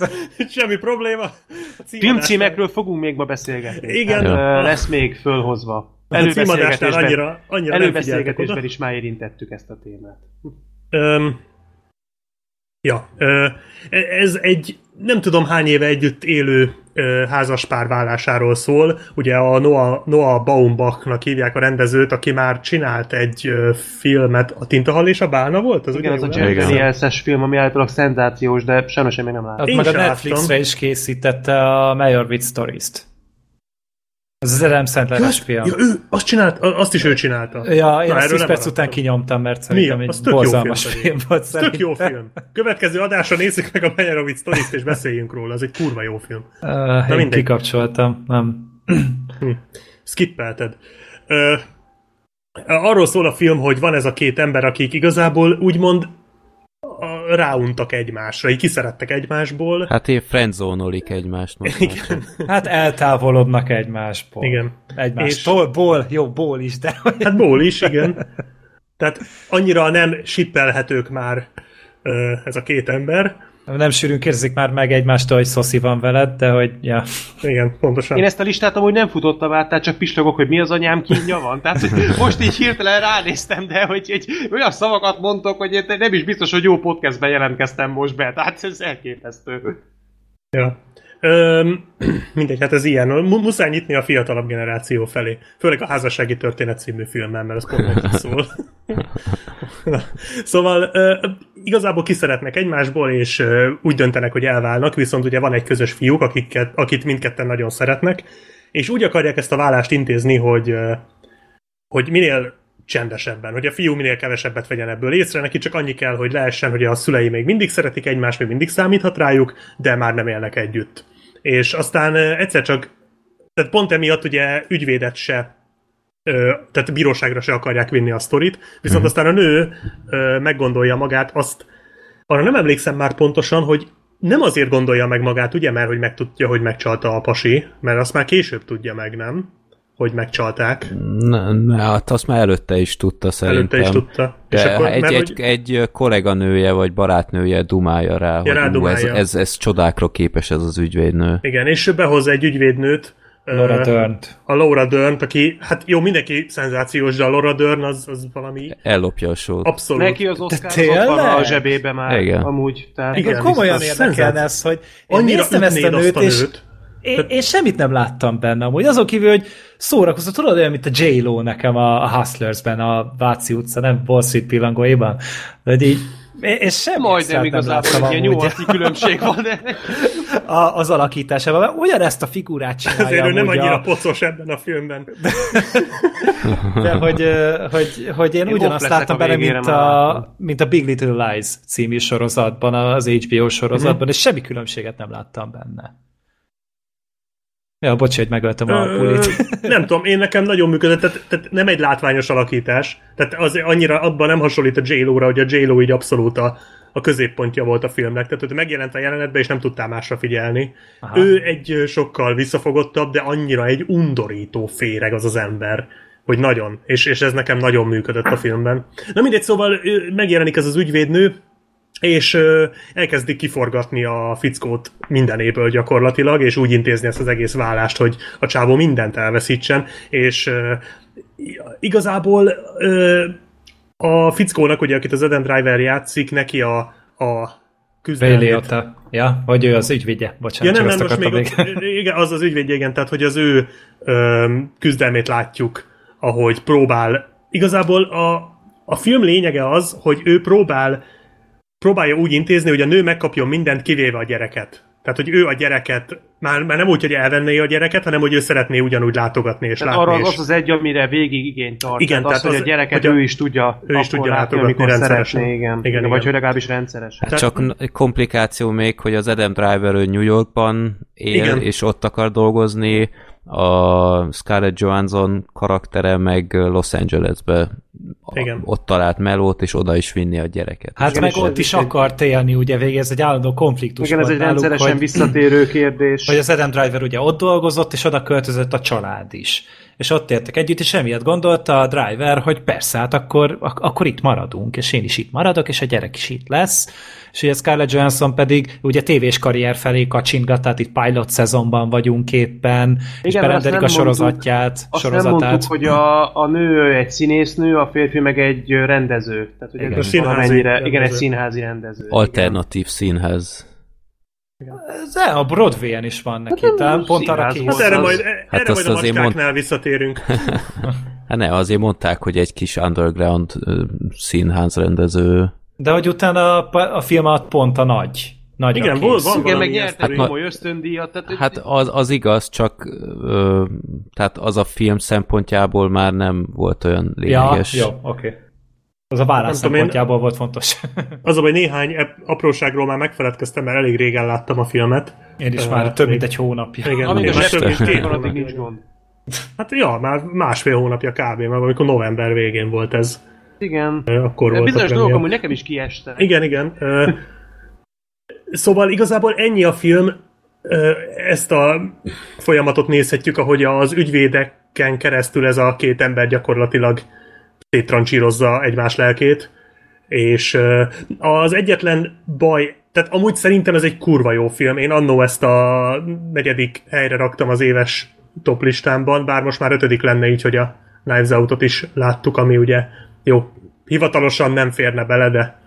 semmi probléma. Filmcímekről fogunk még ma beszélgetni. Igen. Ö, lesz még fölhozva. Címadásnál Előbeszélgetésben, annyira, annyira előbeszélgetésben is már érintettük ezt a témát. Öm, ja, ö, ez egy nem tudom hány éve együtt élő házaspár vállásáról szól. Ugye a Noah, Noah Baumbachnak hívják a rendezőt, aki már csinált egy filmet, a Tintahal és a Bálna volt? Az Igen, ugye az a? Daniels-es film, ami általában szenzációs, de sajnos én még nem láttam. Meg a Netflixre is készítette a Meyerowitz Stories-t. Ez az Adam Sandler Azt, film. ja, ő, azt csinált, azt is ő csinálta. Ja, én Na, erről 10 nem perc után kinyomtam, mert szerintem Mi? egy tök jó borzalmas film film, pedig. volt Ez tök jó szerintem. film. Következő adásra nézzük meg a Meyerowitz sztorit, és beszéljünk róla. Ez egy kurva jó film. Uh, én mindegy. kikapcsoltam, nem. Skippelted. Ö, arról szól a film, hogy van ez a két ember, akik igazából úgymond ráuntak egymásra, így kiszerettek egymásból. Hát én friendzónolik egymást most. csak. Hát eltávolodnak egymásból. Igen. Egymástól, ból, jó, ból is, de Hát ból is, igen. Tehát annyira nem sippelhetők már ez a két ember. Nem sűrűn kérdezik már meg egymástól, hogy szoszi van veled, de hogy, ja. Igen, pontosan. Én ezt a listát amúgy nem futottam át, tehát csak pislogok, hogy mi az anyám kínja van. Tehát hogy (laughs) most így hirtelen ránéztem, de hogy egy olyan szavakat mondtok, hogy én nem is biztos, hogy jó podcastben jelentkeztem most be. Tehát ez elképesztő. Ja. (clears throat) Mindegy, hát ez ilyen. Mu- muszáj nyitni a fiatalabb generáció felé. Főleg a házassági történet című filmmel, mert az pont szól. (laughs) Szóval ö, igazából kiszeretnek egymásból, és ö, úgy döntenek, hogy elválnak, viszont ugye van egy közös fiúk, akiket, akit mindketten nagyon szeretnek, és úgy akarják ezt a vállást intézni, hogy, ö, hogy minél csendesebben, hogy a fiú minél kevesebbet vegyen ebből észre, neki csak annyi kell, hogy lehessen, hogy a szülei még mindig szeretik egymást, még mindig számíthat rájuk, de már nem élnek együtt. És aztán egyszer csak, tehát pont emiatt ugye ügyvédet se tehát bíróságra se akarják vinni a sztorit, viszont aztán a nő meggondolja magát, azt arra nem emlékszem már pontosan, hogy nem azért gondolja meg magát, ugye, mert hogy megtudja, hogy megcsalta a pasi, mert azt már később tudja meg, nem? Hogy megcsalták. Ne, ne, hát azt már előtte is tudta szerintem. Előtte is tudta. De És akkor, egy, mert egy, hogy, egy kolléganője vagy barátnője dumálja rá, hogy ú, ez, rádumálja. ez, ez csodákra képes ez az ügyvédnő. igen, és behoz egy ügyvédnőt, Laura Dern-t. a Laura dern aki, hát jó, mindenki szenzációs, de a Laura Dern az, az valami Ellopja a sót. abszolút. Neki az Oscar van a zsebébe már Igen. amúgy. Tehát Igen. Komolyan szenzáció. ez, hogy én Annyira néztem ezt a nőt, azt a és nőt. Én, én semmit nem láttam benne amúgy. Azon kívül, hogy szórakoztat, tudod olyan, mint a J-Lo nekem a, a Hustlersben, a Váci utca, nem Wall Street pillangóiban. De hogy így, én, semmi Majdnem igazából egy ilyen nyolci különbség van, de (laughs) a, az alakításában. mert Ugyanezt a figurát csinálja Azért ő nem annyira a, pocos ebben a filmben. (laughs) de hogy, ö, hogy, hogy én, Én ugyanazt láttam a bele, végére, mint a, láttam. mint a Big Little Lies című sorozatban, az HBO sorozatban, Mhm. és semmi különbséget nem láttam benne. Ja, bocs, hogy megöltem a pulit. nem tudom, én nekem nagyon működött, tehát, tehát nem egy látványos alakítás, tehát az annyira abban nem hasonlít a J-Lo-ra, hogy a J-Lo így abszolút a, a középpontja volt a filmnek, tehát hogy megjelent a jelenetben, és nem tudtál másra figyelni. Aha. Ő egy sokkal visszafogottabb, de annyira egy undorító féreg az az ember, hogy nagyon, és, és ez nekem nagyon működött a filmben. Na mindegy, szóval megjelenik ez az ügyvédnő, és ö, elkezdik kiforgatni a fickót mindenéből gyakorlatilag, és úgy intézni ezt az egész vállást, hogy a csávó mindent elveszítsen, és ö, igazából ö, a fickónak, ugye, akit az Adam Driver játszik, neki a, a küzdelmét... Ja, hogy ő az ügyvédje. Ja, Bocsánat, nem, csak nem, azt most még ott, igen, az az ügyvédje, igen, tehát hogy az ő ö, küzdelmét látjuk, ahogy próbál. Igazából a, a film lényege az, hogy ő próbál próbálja úgy intézni, hogy a nő megkapjon mindent, kivéve a gyereket. Tehát, hogy ő a gyereket, már, már nem úgy, hogy elvenné a gyereket, hanem hogy ő szeretné ugyanúgy látogatni és Tehát látni. arra és... az az egy, amire végig igényt tart. Igen, tehát az, tehát hogy az- a gyereket hogy a- ő is tudja, ő is tudja látni, látogatni amikor rendszeresen. szeretné, igen. Igen, igen, igen. Vagy hogy legalábbis rendszeresen. Hát csak komplikáció még, hogy az Adam Driver ő New Yorkban él, Igen. és ott akar dolgozni, a Scarlett Johansson karaktere meg Los Angelesbe a- Igen. ott talált melót, és oda is vinni a gyereket. Hát Igen, meg ott is akart élni, ugye végig ez egy állandó konfliktus Igen, ez egy náluk, rendszeresen hogy, visszatérő kérdés. hogy az Adam Driver ugye ott dolgozott, és oda költözött a család is. És ott értek együtt, és emiatt gondolta a Driver, hogy persze, hát akkor, ak- akkor itt maradunk, és én is itt maradok, és a gyerek is itt lesz. És ugye Scarlett Johansson pedig ugye tévés karrier felé kacsingat, tehát itt pilot szezonban vagyunk éppen, és Igen, azt berendelik a nem sorozatját, Azt nem sorozatát. mondtuk, hogy a, a nő egy színésznő, a férfi meg egy rendező. Tehát, hogy Igen. ez A színházi valamennyire, igen, rendező. egy színházi rendező. Alternatív színház. De a Broadway-en is van neki, nem, talán pont arra készül. Hát erre az- majd, Hát erre azt majd a macskáknál mond- visszatérünk. (laughs) Hát ne, azért mondták, hogy egy kis underground színház rendező. De hogy utána a, a film pont a nagy Nagyra Igen, kész. volt- van- Igen, meg valami nyert ilyen egy sztori. komoly ösztöndíjat. Tehát, Hát az, az igaz, csak ö, tehát az a film szempontjából már nem volt olyan Ja, lényeges. jó, oké. Okay. Az a válasz tudom, én- szempontjából volt fontos. (laughs) Az a baj, néhány apróságról már megfeledkeztem, mert elég régen láttam a filmet. Én is Ö, már több mint még- egy hónapja. Igen, amíg a igen, már több mint két hónapja. nincs gond. Hát ja, már másfél hónapja kb. Mert amikor november végén volt ez. Igen. Akkor volt Bizonyos dolgok amúgy nekem is kiestek. Igen, igen. Szóval igazából ennyi a film, ezt a folyamatot nézhetjük, ahogy az ügyvédeken keresztül ez a két ember gyakorlatilag széttrancsírozza egymás lelkét, és az egyetlen baj, tehát amúgy szerintem ez egy kurva jó film. Én annó ezt a negyedik helyre raktam az éves top listámban, bár most már ötödik lenne így, hogy a Knives Out-ot is láttuk, ami ugye jó, hivatalosan nem férne bele, de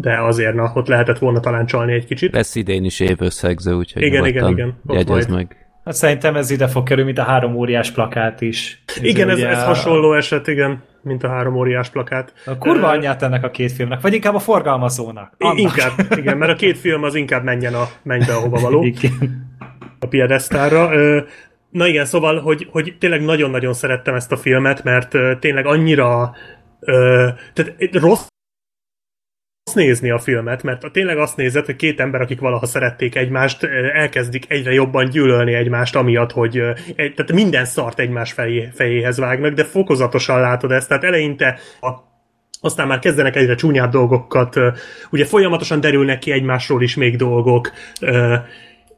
de azért, na, ott lehetett volna talán csalni egy kicsit. Lesz idén is évösszegző, úgyhogy Igen, igen, igen, ott jegyezd majd. meg. Hát szerintem ez ide fog kerülni, mint a három óriás plakát is. Igen, ez, ugye ez hasonló eset, igen, mint a három óriás plakát. A kurva Ö, anyját ennek a két filmnek, vagy inkább a forgalmazónak. Annak. Inkább, igen, mert a két film az inkább menjen a mennybe, ahova való, Igen. a piedesztára. Ö, Na igen, szóval, hogy, hogy tényleg nagyon-nagyon szerettem ezt a filmet, mert tényleg annyira tehát rossz nézni a filmet, mert tényleg azt nézed, hogy két ember, akik valaha szerették egymást, elkezdik egyre jobban gyűlölni egymást, amiatt, hogy tehát minden szart egymás fejé, fejéhez vágnak, de fokozatosan látod ezt, tehát eleinte a aztán már kezdenek egyre csúnyább dolgokat, ugye folyamatosan derülnek ki egymásról is még dolgok,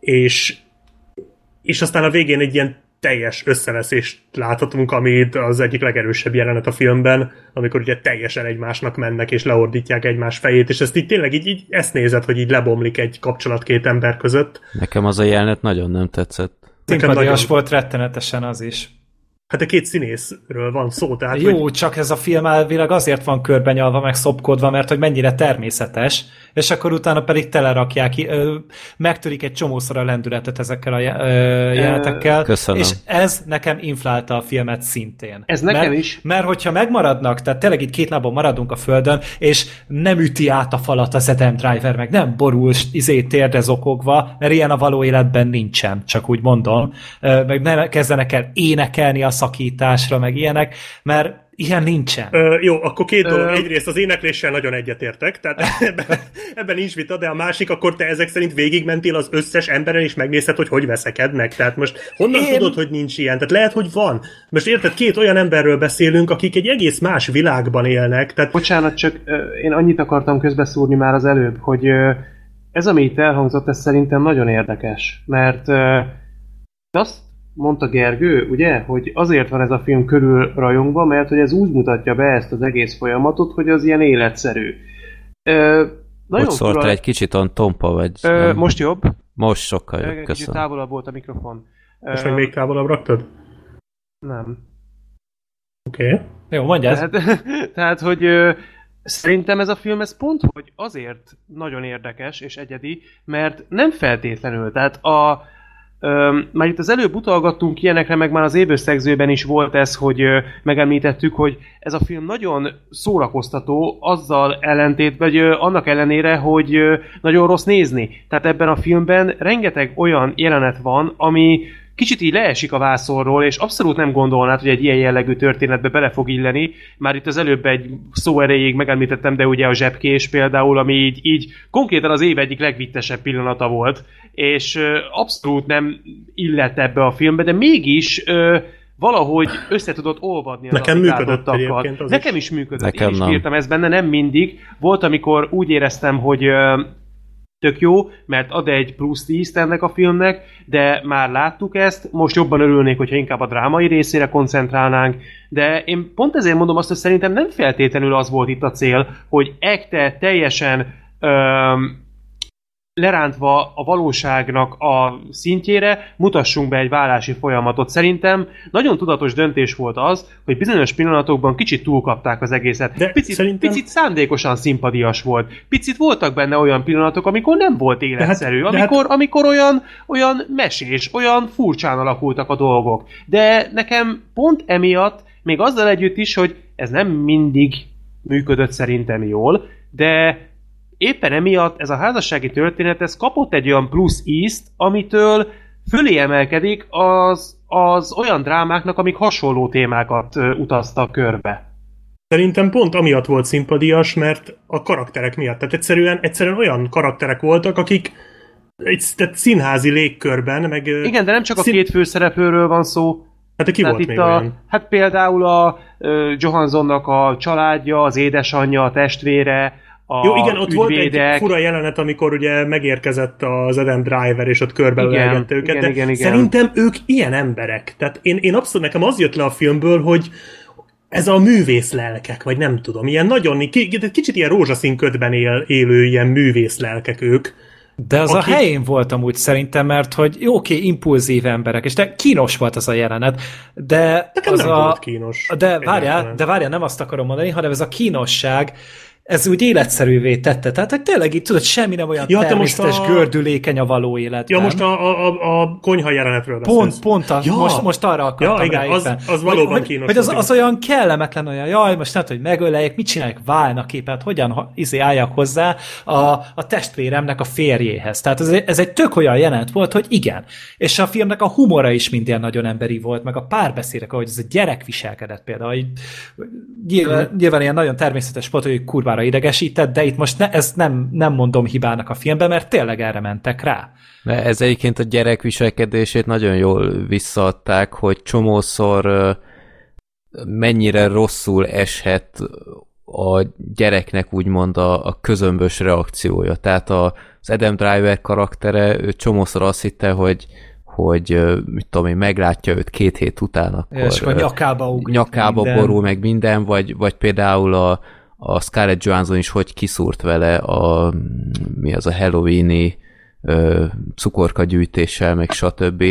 és, és aztán a végén egy ilyen teljes összeveszést láthatunk, ami az egyik legerősebb jelenet a filmben, amikor ugye teljesen egymásnak mennek és leordítják egymás fejét, és ezt így tényleg így, így ezt nézed, hogy így lebomlik egy kapcsolat két ember között. Nekem az a jelenet nagyon nem tetszett. Nekem Szimpadias nagyon- volt rettenetesen az is. Hát a két színészről van szó, tehát Jó, hogy csak ez a film elvileg azért van körbenyalva, meg szopkodva, mert hogy mennyire természetes, és akkor utána pedig telerakják, megtörik egy csomószor a lendületet ezekkel a jelenetekkel, Köszönöm. és ez nekem inflálta a filmet szintén. Ez nekem mert, is. Mert hogyha megmaradnak, tehát tényleg itt két lábon maradunk a földön, és nem üti át a falat az Adam Driver, meg nem borul izé térdezokogva, mert ilyen a való életben nincsen, csak úgy mondom, Ö, meg nem kezdenek el énekelni a szakításra, meg ilyenek, mert ilyen nincsen. Ö, jó, akkor két dolog. Ö- Egyrészt az énekléssel nagyon egyetértek, tehát (laughs) ebben, ebben nincs vita, de a másik, akkor te ezek szerint végigmentél az összes emberen, és megnézted, hogy hogy veszekednek. Tehát most honnan Én- tudod, hogy nincs ilyen? Tehát lehet, hogy van. Most érted, két olyan emberről beszélünk, akik egy egész más világban élnek, tehát Bocsánat, csak én annyit akartam közbeszúrni már az előbb, hogy ez, ami itt elhangzott, ez szerintem nagyon érdekes, mert azt mondta Gergő, ugye, hogy azért van ez a film körül rajongva, mert hogy ez úgy mutatja be ezt az egész folyamatot, hogy az ilyen életszerű. Ö, nagyon Hogy szóltál fura- egy kicsit olyan tompa vagy? Ö, nem? most jobb? most sokkal Ö, jobb, Kicsit köszönöm. távolabb volt a mikrofon. most Ö, meg még távolabb raktad? Nem. Oké. Okay. Jó, mondja ezt. Tehát, (laughs) tehát hogy ö, szerintem ez a film ez pont, hogy azért nagyon érdekes és egyedi, mert nem feltétlenül. Tehát a, ö, már itt az előbb utalgattunk ilyenekre, meg már az évösszegzőben is volt ez, hogy megemlítettük, hogy ez a film nagyon szórakoztató, azzal ellentétben, vagy annak ellenére, hogy nagyon rossz nézni. Tehát ebben a filmben rengeteg olyan jelenet van, ami kicsit így leesik a vászorról, és abszolút nem gondolnád, hogy egy ilyen jellegű történetbe bele fog illeni. Már itt az előbb egy szó erejéig megemlítettem, de ugye a zsebkés például, ami így, így konkrétan az év egyik legvittesebb pillanata volt, és ö, abszolút nem illett ebbe a filmbe, de mégis ö, valahogy össze tudod olvadni az Nekem működött az Nekem is. is működött. Nekem Én is nem. bírtam ezt benne, nem mindig. Volt, amikor úgy éreztem, hogy ö, tök jó, mert ad egy plusz 10 ennek a filmnek, de már láttuk ezt, most jobban örülnék, hogyha inkább a drámai részére koncentrálnánk, de én pont ezért mondom azt, hogy szerintem nem feltétlenül az volt itt a cél, hogy ekte teljesen öm, lerántva a valóságnak a szintjére mutassunk be egy vállási folyamatot. Szerintem nagyon tudatos döntés volt az, hogy bizonyos pillanatokban kicsit túlkapták az egészet. De picit, szerintem- picit szándékosan szimpadias volt. Picit voltak benne olyan pillanatok, amikor nem volt életszerű, de hát- amikor, amikor olyan, olyan mesés, olyan furcsán alakultak a dolgok. De nekem pont emiatt, még azzal együtt is, hogy ez nem mindig működött szerintem jól, de éppen emiatt ez a házassági történet, ez kapott egy olyan plusz ízt, amitől fölé emelkedik az, az olyan drámáknak, amik hasonló témákat utaztak körbe. Szerintem pont amiatt volt szimpadias, mert a karakterek miatt. Tehát egyszerűen, egyszerűen olyan karakterek voltak, akik egy tehát színházi légkörben, meg... Igen, de nem csak a szín- két főszereplőről van szó, Hát de ki Tehát volt itt még a, olyan? Hát például a uh, Johanssonnak a családja, az édesanyja, a testvére, a Jó, igen, ott volt egy ügyvédek. fura jelenet, amikor ugye megérkezett az Adam Driver, és ott körbeölelgette őket, igen, de igen, igen. szerintem ők ilyen emberek. Tehát én, én abszolút, nekem az jött le a filmből, hogy ez a művész lelkek, vagy nem tudom, ilyen nagyon, kicsit ilyen rózsaszín ködben él, élő ilyen művész lelkek ők. De az Aki- a helyén volt amúgy szerintem, mert hogy jó, oké, impulzív emberek, és de kínos volt az a jelenet, de Nekem az nem a... volt kínos. De várjál, de várjál, nem azt akarom mondani, hanem ez a kínosság, ez úgy életszerűvé tette. Tehát, hogy tényleg így tudod, semmi nem olyan Ja, most természetes, a- gördülékeny a való életben. Ja, most a, a, a, a konyha jelenetről beszélsz. Pont, pont, a, Ja. most, most arra akartam Ja, igen, rá az- az valóban hogy, kínos Hogy az, az olyan kellemetlen, olyan jaj, most nem tudom, hogy megöleljek, mit csinálják, válnak éppen, hogyan ha- izé álljak hozzá a, a testvéremnek a férjéhez. Tehát ez, egy- ez egy tök olyan jelenet volt, hogy igen. És a filmnek a humora is mind ilyen nagyon emberi volt, meg a párbeszédek, ahogy ez a gyerek viselkedett például. Hogy nyilván, nyilván ilyen nagyon természetes volt, hogy kurvára idegesített, de itt most ne, ezt nem, nem mondom hibának a filmben, mert tényleg erre mentek rá. De ez egyébként a gyerek viselkedését nagyon jól visszaadták, hogy csomószor mennyire rosszul eshet a gyereknek úgymond a, a közömbös reakciója. Tehát a, az Adam Driver karaktere, ő csomószor azt hitte, hogy hogy mit tudom én, meglátja őt két hét után, akkor, és akkor nyakába ugrik nyakába minden. borul meg minden, vagy, vagy például a, a Scarlett Johansson is hogy kiszúrt vele a mi az a Halloweeni ö, cukorkagyűjtéssel, meg stb.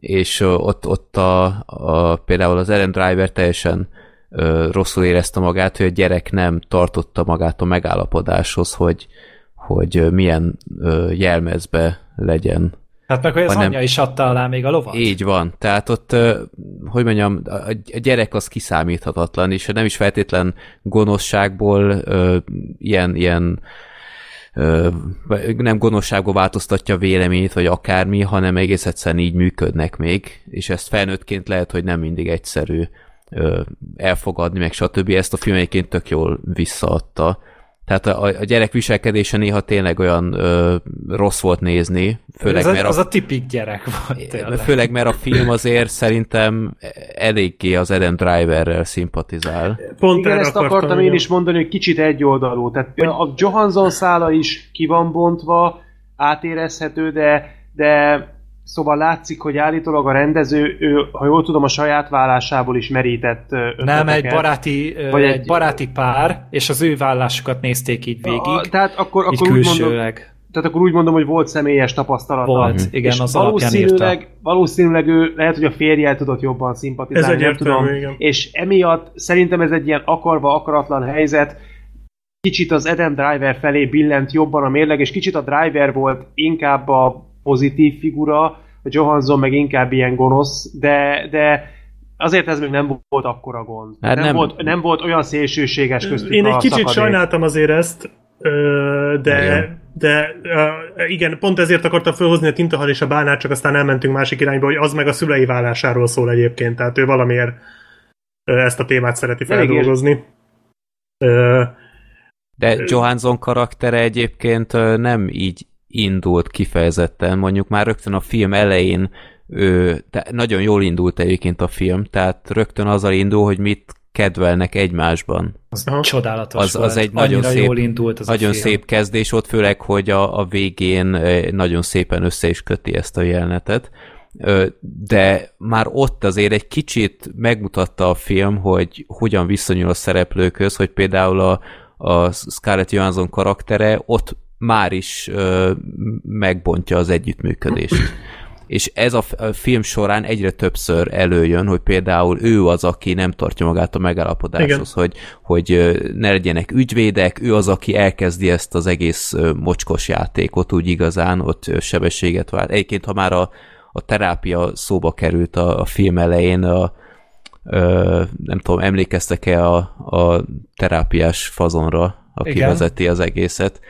És ott, ott a, a, például az Ellen Driver teljesen ö, rosszul érezte magát, hogy a gyerek nem tartotta magát a megállapodáshoz, hogy, hogy milyen ö, jelmezbe legyen Hát meg, hogy az hanem- anyja is adta alá még a lovat. így van. Tehát ott, hogy mondjam, a gyerek az kiszámíthatatlan, és nem is feltétlen gonoszságból ilyen, ilyen nem gonoszságból változtatja véleményét, vagy akármi, hanem egész egyszerűen így működnek még, és ezt felnőttként lehet, hogy nem mindig egyszerű elfogadni, meg stb. Ezt a film egyébként tök jól visszaadta. Tehát a, a gyerek viselkedése néha tényleg olyan ö, rossz volt nézni, főleg ez a, mert a az a tipik gyerek volt tényleg. Főleg, mert a film azért szerintem eléggé az Adam Driverrel szimpatizál. Pont Igen, erre ezt akartam én is mondani, hogy kicsit egyoldalú. Tehát a Johansson szála is ki van bontva, átérezhető, de, de szóval látszik, hogy állítólag a rendező, ő, ha jól tudom, a saját vállásából is merített ötleteket. Nem, egy baráti, Vagy egy- egy baráti pár, és az ő vállásukat nézték így végig, A, tehát akkor, így akkor úgy mondom, tehát akkor úgy mondom, hogy volt személyes tapasztalata. Volt, igen, és az alapján írta. valószínűleg, valószínűleg ő lehet, hogy a férjel tudott jobban szimpatizálni, Ez nem egyértelmű, tudom. igen. És emiatt szerintem ez egy ilyen akarva, akaratlan helyzet. Kicsit az Adam Driver felé billent jobban a mérleg, és kicsit a Driver volt inkább a pozitív figura, a Johansson meg inkább ilyen gonosz, de, de azért ez még nem volt akkora gond. Hát nem, nem- Volt, nem volt olyan szélsőséges köztük Én egy kicsit szakadék. sajnáltam azért ezt, de, Igen. de igen, pont ezért akartam felhozni a Tintahal és a Bánát, csak aztán elmentünk másik irányba, hogy az meg a szülei vállásáról szól egyébként, tehát ő valamiért ezt a témát szereti feldolgozni. De Johansson karaktere egyébként nem így indult kifejezetten, mondjuk már rögtön a film elején ő, de nagyon jól indult egyébként a film, tehát rögtön azzal indul, hogy mit kedvelnek egymásban. Az Aha. csodálatos Az- az volt. egy nagyon Annyira szép- jól indult az Nagyon a film. szép kezdés ott, főleg, hogy a, a végén nagyon szépen össze is köti ezt a jelenetet. De már ott azért egy kicsit megmutatta a film, hogy hogyan viszonyul a szereplőkhöz, hogy például a, a Scarlett Johansson karaktere ott már is ö, megbontja az együttműködést. (laughs) És ez a film során egyre többször előjön, hogy például ő az, aki nem tartja magát a megállapodáshoz, hogy, hogy ne legyenek ügyvédek, ő az, aki elkezdi ezt az egész mocskos játékot úgy igazán, ott sebességet vált. Egyébként, ha már a, a terápia szóba került a, a film elején, a, ö, nem tudom, emlékeztek-e a, a terápiás fazonra, aki Igen. vezeti az egészet,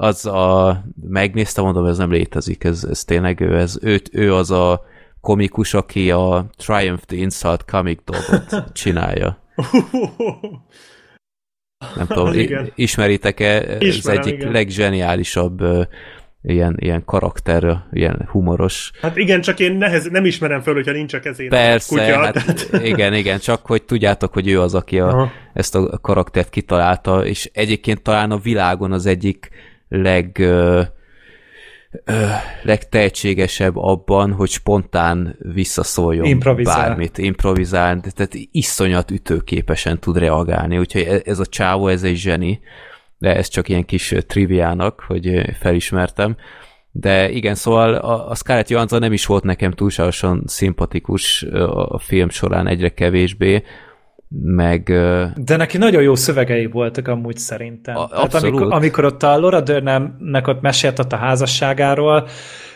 Az a... Megnéztem, mondom, ez nem létezik, ez, ez tényleg ő, ez, ő, ő az a komikus, aki a Triumph the Insult Comic Dogot (laughs) csinálja. Nem tudom, Igen. ismeritek-e? Ismerem, egyik igen. leggeniálisabb ilyen, ilyen karakter, ilyen humoros. Hát igen, csak én nehez, nem ismerem föl, hogyha nincs a kezén Persze, kutya. hát tehát- (laughs) igen, igen, csak hogy tudjátok, hogy ő az, aki a, Aha. ezt a karaktert kitalálta, és egyébként talán a világon az egyik leg ö, ö, legtehetségesebb abban, hogy spontán visszaszóljon Improvizál. bármit, improvizál, tehát iszonyat ütőképesen tud reagálni, úgyhogy e- ez a csávó, ez egy zseni, de ez csak ilyen kis triviának, hogy felismertem. De igen, szóval a, a Scarlett Johansson nem is volt nekem túlságosan szimpatikus a film során egyre kevésbé, meg De neki nagyon jó szövegei voltak amúgy szerintem. A- Tehát amikor, amikor ott a Laura Dernnek ott mesélt ott a házasságáról,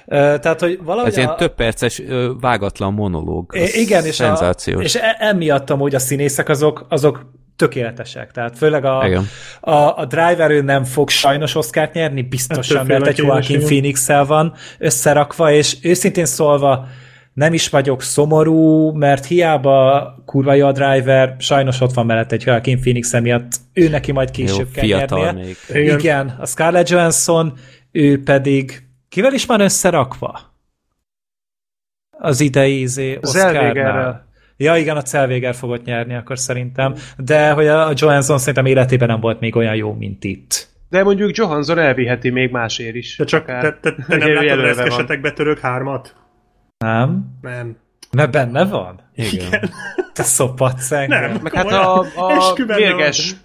tehát, hogy valahogy ez ilyen a, több perces vágatlan monológ. I- igen, és, a, és e- emiatt amúgy a színészek azok, azok tökéletesek. Tehát főleg a, Igen. a, a Driver ő nem fog sajnos Oscárt nyerni, biztosan, Hát mert egy Joaquin phoenix van összerakva, és őszintén szólva nem is vagyok szomorú, mert hiába kurva jó a Driver, sajnos ott van mellett egy Joaquin Phoenix miatt ő neki majd később Jó, kell fiatal nyernie. még. Igen. A Scarlett Johansson, ő pedig kivel is van összerakva? Az idei izé. Oscarnál. Ja, igen, a Zellweger fogott nyerni akkor szerintem, de hogy a Johansson szerintem életében nem volt még olyan jó, mint itt. De mondjuk Johansson elviheti még másért is. De csak Akár. te, te, te nem látod jelölve van. reszkesetek betörök hármat? Nem? Nem. Mert benne van? Igen. Te szopatsz engem. Nem. Meg hát a, a nem. mérges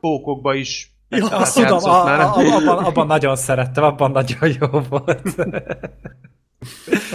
pókokba is Ja, Azt tudom, a, a, abban, (laughs) abban nagyon szerettem, abban nagyon jó volt.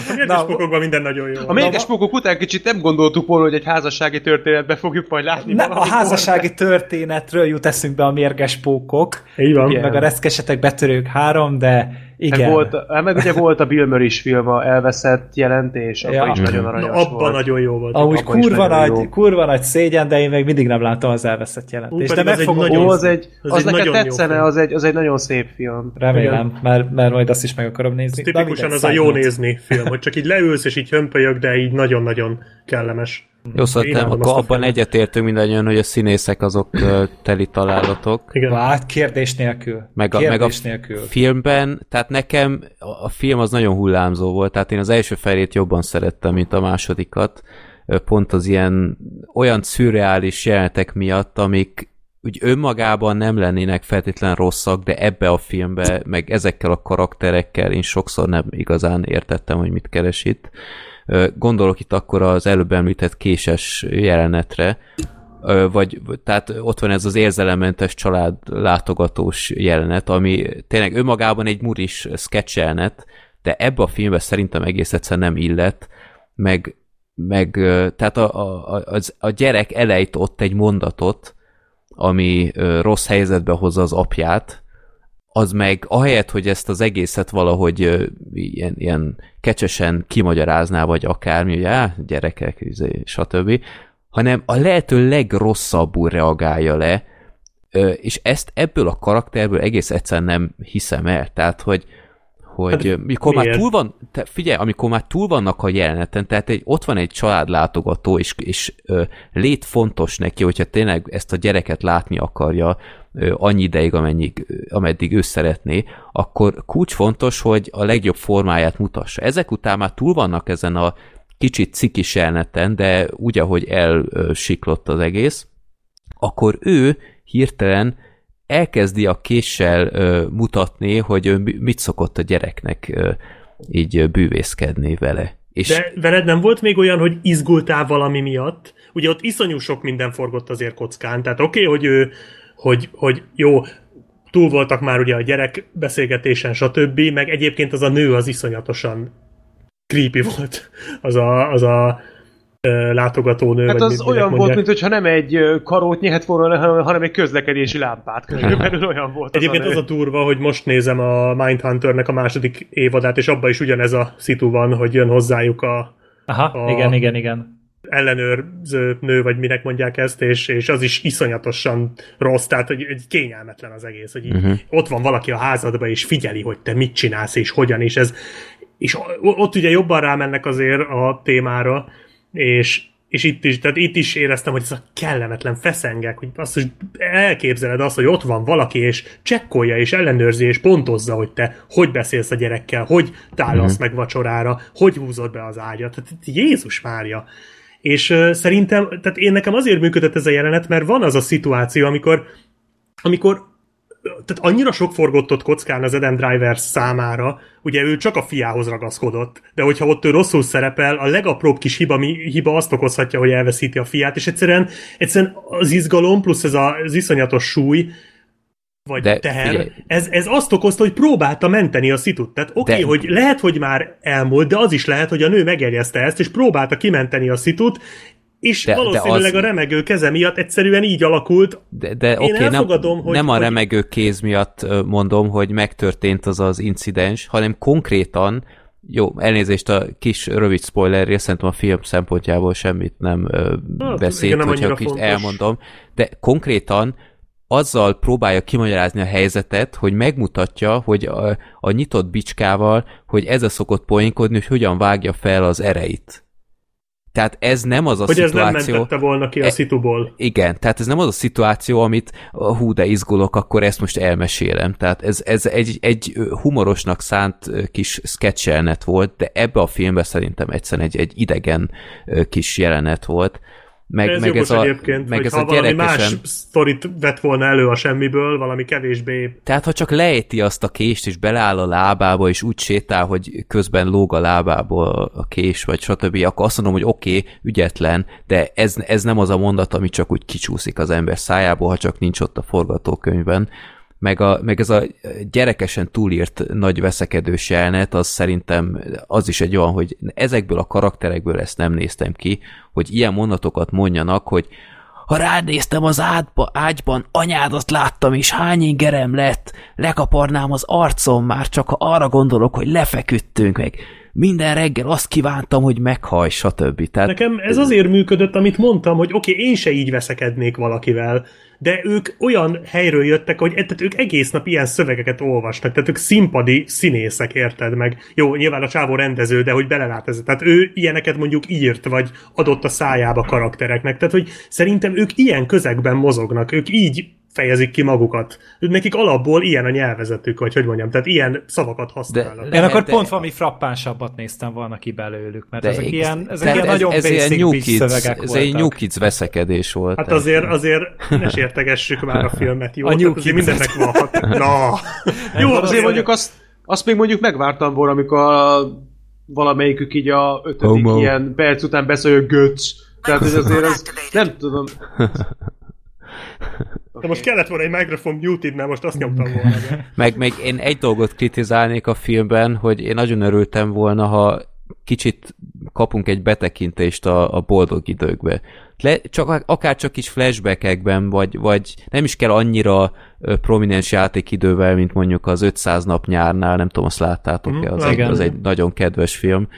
A mérges Na, pokokban minden nagyon jó. A mérges pókok után kicsit nem gondoltuk volna, hogy egy házassági történetbe fogjuk majd látni. Nem, a házassági történetről jut eszünkbe a mérges pókok, Így van. Igen. meg a reszkesetek betörők három, de igen. Meg, volt, hát meg ugye volt a Bill Murray is film, a elveszett jelentés, abban Ja. is nagyon Na, aranyos abban volt. nagyon jó volt. Amúgy kurva nagy, jó. kurva nagy szégyen, de én még mindig nem láttam az elveszett jelentést. De meg egy fogom, nagyon Ó, az egy, az az, egy neked tetszene, az egy, az egy nagyon szép film. remélem, mert, mert majd azt is meg akarom nézni. Na, Tipikusan az a jó nézni film, hogy csak így leülsz és így hömpölyög, de így nagyon-nagyon kellemes. Jó, szóval nem, imádom akkor abban filmet. egyetértünk mindannyian, hogy a színészek azok teli találatok. Igen. Hát kérdés nélkül. Meg a, meg a kérdés nélkül. filmben, tehát nekem a, film az nagyon hullámzó volt, tehát én az első felét jobban szerettem, mint a másodikat, pont az ilyen olyan szürreális jelenetek miatt, amik úgy önmagában nem lennének feltétlen rosszak, de ebbe a filmbe, meg ezekkel a karakterekkel én sokszor nem igazán értettem, hogy mit keres itt. Gondolok itt akkor az előbb említett késes jelenetre, vagy, tehát ott van ez az érzelemmentes család látogatós jelenet, ami tényleg önmagában egy muris sketch de ebbe a filmbe szerintem egész egyszerűen nem illett, meg, meg tehát a, a, az, a gyerek elejt ott egy mondatot, ami rossz helyzetbe hozza az apját, az meg ahelyett, hogy ezt az egészet valahogy ilyen, ilyen kecsesen kimagyarázná, vagy akármi, hogy á, gyerekek, izé, stb., hanem a lehető legrosszabbul reagálja le, és ezt ebből a karakterből egész egyszerűen nem hiszem el. Tehát, hogy, hogy hát, mikor már miért? túl van, te, figyelj, amikor már túl vannak a jeleneten, tehát egy, ott van egy családlátogató, és, és ö, lét fontos neki, hogyha tényleg ezt a gyereket látni akarja ö, annyi ideig, amennyi, ameddig ő szeretné, akkor kulcsfontos, hogy a legjobb formáját mutassa. Ezek után már túl vannak ezen a kicsit cikis jeleneten, de úgy, ahogy elsiklott az egész, akkor ő hirtelen elkezdi a késsel ö, mutatni, hogy ő mi- mit szokott a gyereknek ö, így bűvészkedni vele. És De veled nem volt még olyan, hogy izgultál valami miatt? Ugye ott iszonyú sok minden forgott azért kockán, tehát oké, okay, hogy ő, hogy, hogy jó, túl voltak már ugye a gyerek beszélgetésen, stb., meg egyébként az a nő az iszonyatosan creepy volt, az a, az a látogatónő. Hát vagy az mit- olyan volt, mondják. mintha nem egy karót nyert volna, hanem- egy közlekedési lámpát. Körülbelül (laughs) olyan volt Egyébként az az a a durva, hogy most nézem a Mindhunternek a második évadát, és abban is ugyanez a szitu van, hogy jön hozzájuk a Aha, A- igen, igen, igen. ellenőrző nő, vagy minek mondják ezt, és, és az is iszonyatosan rossz, tehát hogy egy kényelmetlen az egész, hogy így uh-huh. ott van valaki a házadban, és figyeli, hogy te mit csinálsz, és hogyan, és ez és ott ugye jobban rámennek azért a témára, és, és itt is, tehát itt is éreztem, hogy ez a kellemetlen feszengek, hogy azt, hogy elképzeled azt, hogy ott van valaki, és csekkolja, és ellenőrzi, és pontozza, hogy te hogy beszélsz a gyerekkel, hogy tálasz mm. meg vacsorára, hogy húzod be az ágyat. Tehát Jézus Mária! És uh, szerintem, tehát én nekem azért működött ez a jelenet, mert van az a szituáció, amikor amikor tehát annyira sok forgottott kockán az Adam Driver számára, ugye ő csak a fiához ragaszkodott, de hogyha ott ő rosszul szerepel, a legapróbb kis hiba, hiba azt okozhatja, hogy elveszíti a fiát, és egyszerűen, egyszerűen az izgalom plusz ez a, az iszonyatos súly, vagy de, teher, ez, ez azt okozta, hogy próbálta menteni a szitut. Tehát oké, okay, hogy lehet, hogy már elmúlt, de az is lehet, hogy a nő megjegyezte ezt, és próbálta kimenteni a szitut, és de, valószínűleg de az... a remegő keze miatt egyszerűen így alakult. De, de oké, okay, nem, hogy, nem a remegő kéz miatt mondom, hogy megtörtént az az incidens, hanem konkrétan, jó, elnézést a kis rövid spoilerért, szerintem a film szempontjából semmit nem hát, beszélt, nem hogyha kicsit elmondom, de konkrétan azzal próbálja kimagyarázni a helyzetet, hogy megmutatja, hogy a, a nyitott bicskával, hogy ez a szokott poénkodni, hogy hogyan vágja fel az ereit tehát ez nem az a hogy szituáció... Hogy ez nem mentette volna ki a e, szituból. Igen, tehát ez nem az a szituáció, amit hú, de izgulok, akkor ezt most elmesélem. Tehát ez, ez egy, egy humorosnak szánt kis sketch volt, de ebbe a filmbe szerintem egyszerűen egy, egy idegen kis jelenet volt. Meg, ez meg ez a, egyébként, meg ez a valami gyerekesen... más sztorit vett volna elő a semmiből, valami kevésbé... Tehát, ha csak lejti azt a kést, és beleáll a lábába, és úgy sétál, hogy közben lóg a lábából a kés, vagy stb., akkor azt mondom, hogy oké, okay, ügyetlen, de ez, ez nem az a mondat, ami csak úgy kicsúszik az ember szájából, ha csak nincs ott a forgatókönyvben meg, a, meg ez a gyerekesen túlírt nagy veszekedős jelenet, az szerintem az is egy olyan, hogy ezekből a karakterekből ezt nem néztem ki, hogy ilyen mondatokat mondjanak, hogy ha ránéztem az ádba, ágyban, anyádat láttam, és hány ingerem lett, lekaparnám az arcom már, csak ha arra gondolok, hogy lefeküdtünk meg. Minden reggel azt kívántam, hogy meghaj, stb. Tehát... Nekem ez azért működött, amit mondtam, hogy oké, okay, én se így veszekednék valakivel, de ők olyan helyről jöttek, hogy tehát ők egész nap ilyen szövegeket olvasnak, tehát ők színpadi színészek, érted meg. Jó, nyilván a csávó rendező, de hogy belelát ez. Tehát ő ilyeneket mondjuk írt, vagy adott a szájába karaktereknek. Tehát, hogy szerintem ők ilyen közegben mozognak, ők így fejezik ki magukat. Nekik alapból ilyen a nyelvezetük, vagy hogy mondjam, tehát ilyen szavakat használnak. De, Én akkor de, pont valami frappánsabbat néztem volna ki belőlük, mert de ezek ilyen, ezek ilyen ez, nagyon ez basic ilyen new kids, szövegek Ez egy New Kids veszekedés volt. Hát azért, azért ne sértegessük már a filmet, jó? A New Kids. mindennek van. Na! jó, azért mondjuk azt, azt még mondjuk megvártam volna, amikor a, valamelyikük így a ötödik Homo. ilyen perc után beszél, hogy göcs. Tehát, hogy azért ez, nem tudom. De most kellett volna egy mikrofon muted, mert most azt nyomtam volna. (laughs) meg, meg én egy dolgot kritizálnék a filmben, hogy én nagyon örültem volna, ha kicsit kapunk egy betekintést a, a boldog időkbe. Le, csak, akár csak is flashbackekben, vagy, vagy nem is kell annyira prominens játékidővel, mint mondjuk az 500 nap nyárnál, nem tudom, azt láttátok-e, az, mm, egy, az egy nagyon kedves film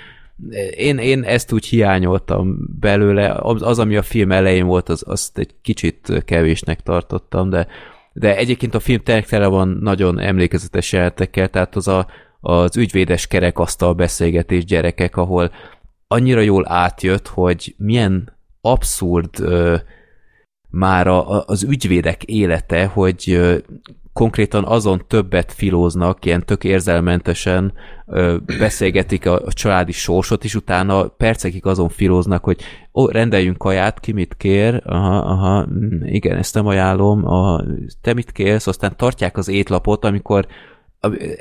én, én ezt úgy hiányoltam belőle, az, ami a film elején volt, az, azt egy kicsit kevésnek tartottam, de, de egyébként a film tele van nagyon emlékezetes jelentekkel, tehát az a, az ügyvédes kerekasztal beszélgetés gyerekek, ahol annyira jól átjött, hogy milyen abszurd ö, már a, az ügyvédek élete, hogy konkrétan azon többet filóznak, ilyen tök érzelmentesen ö, beszélgetik a, a családi sorsot, és utána percekig azon filóznak, hogy ó, rendeljünk kaját, ki mit kér, aha, aha, mm, igen, ezt nem ajánlom, aha, te mit kérsz, aztán tartják az étlapot, amikor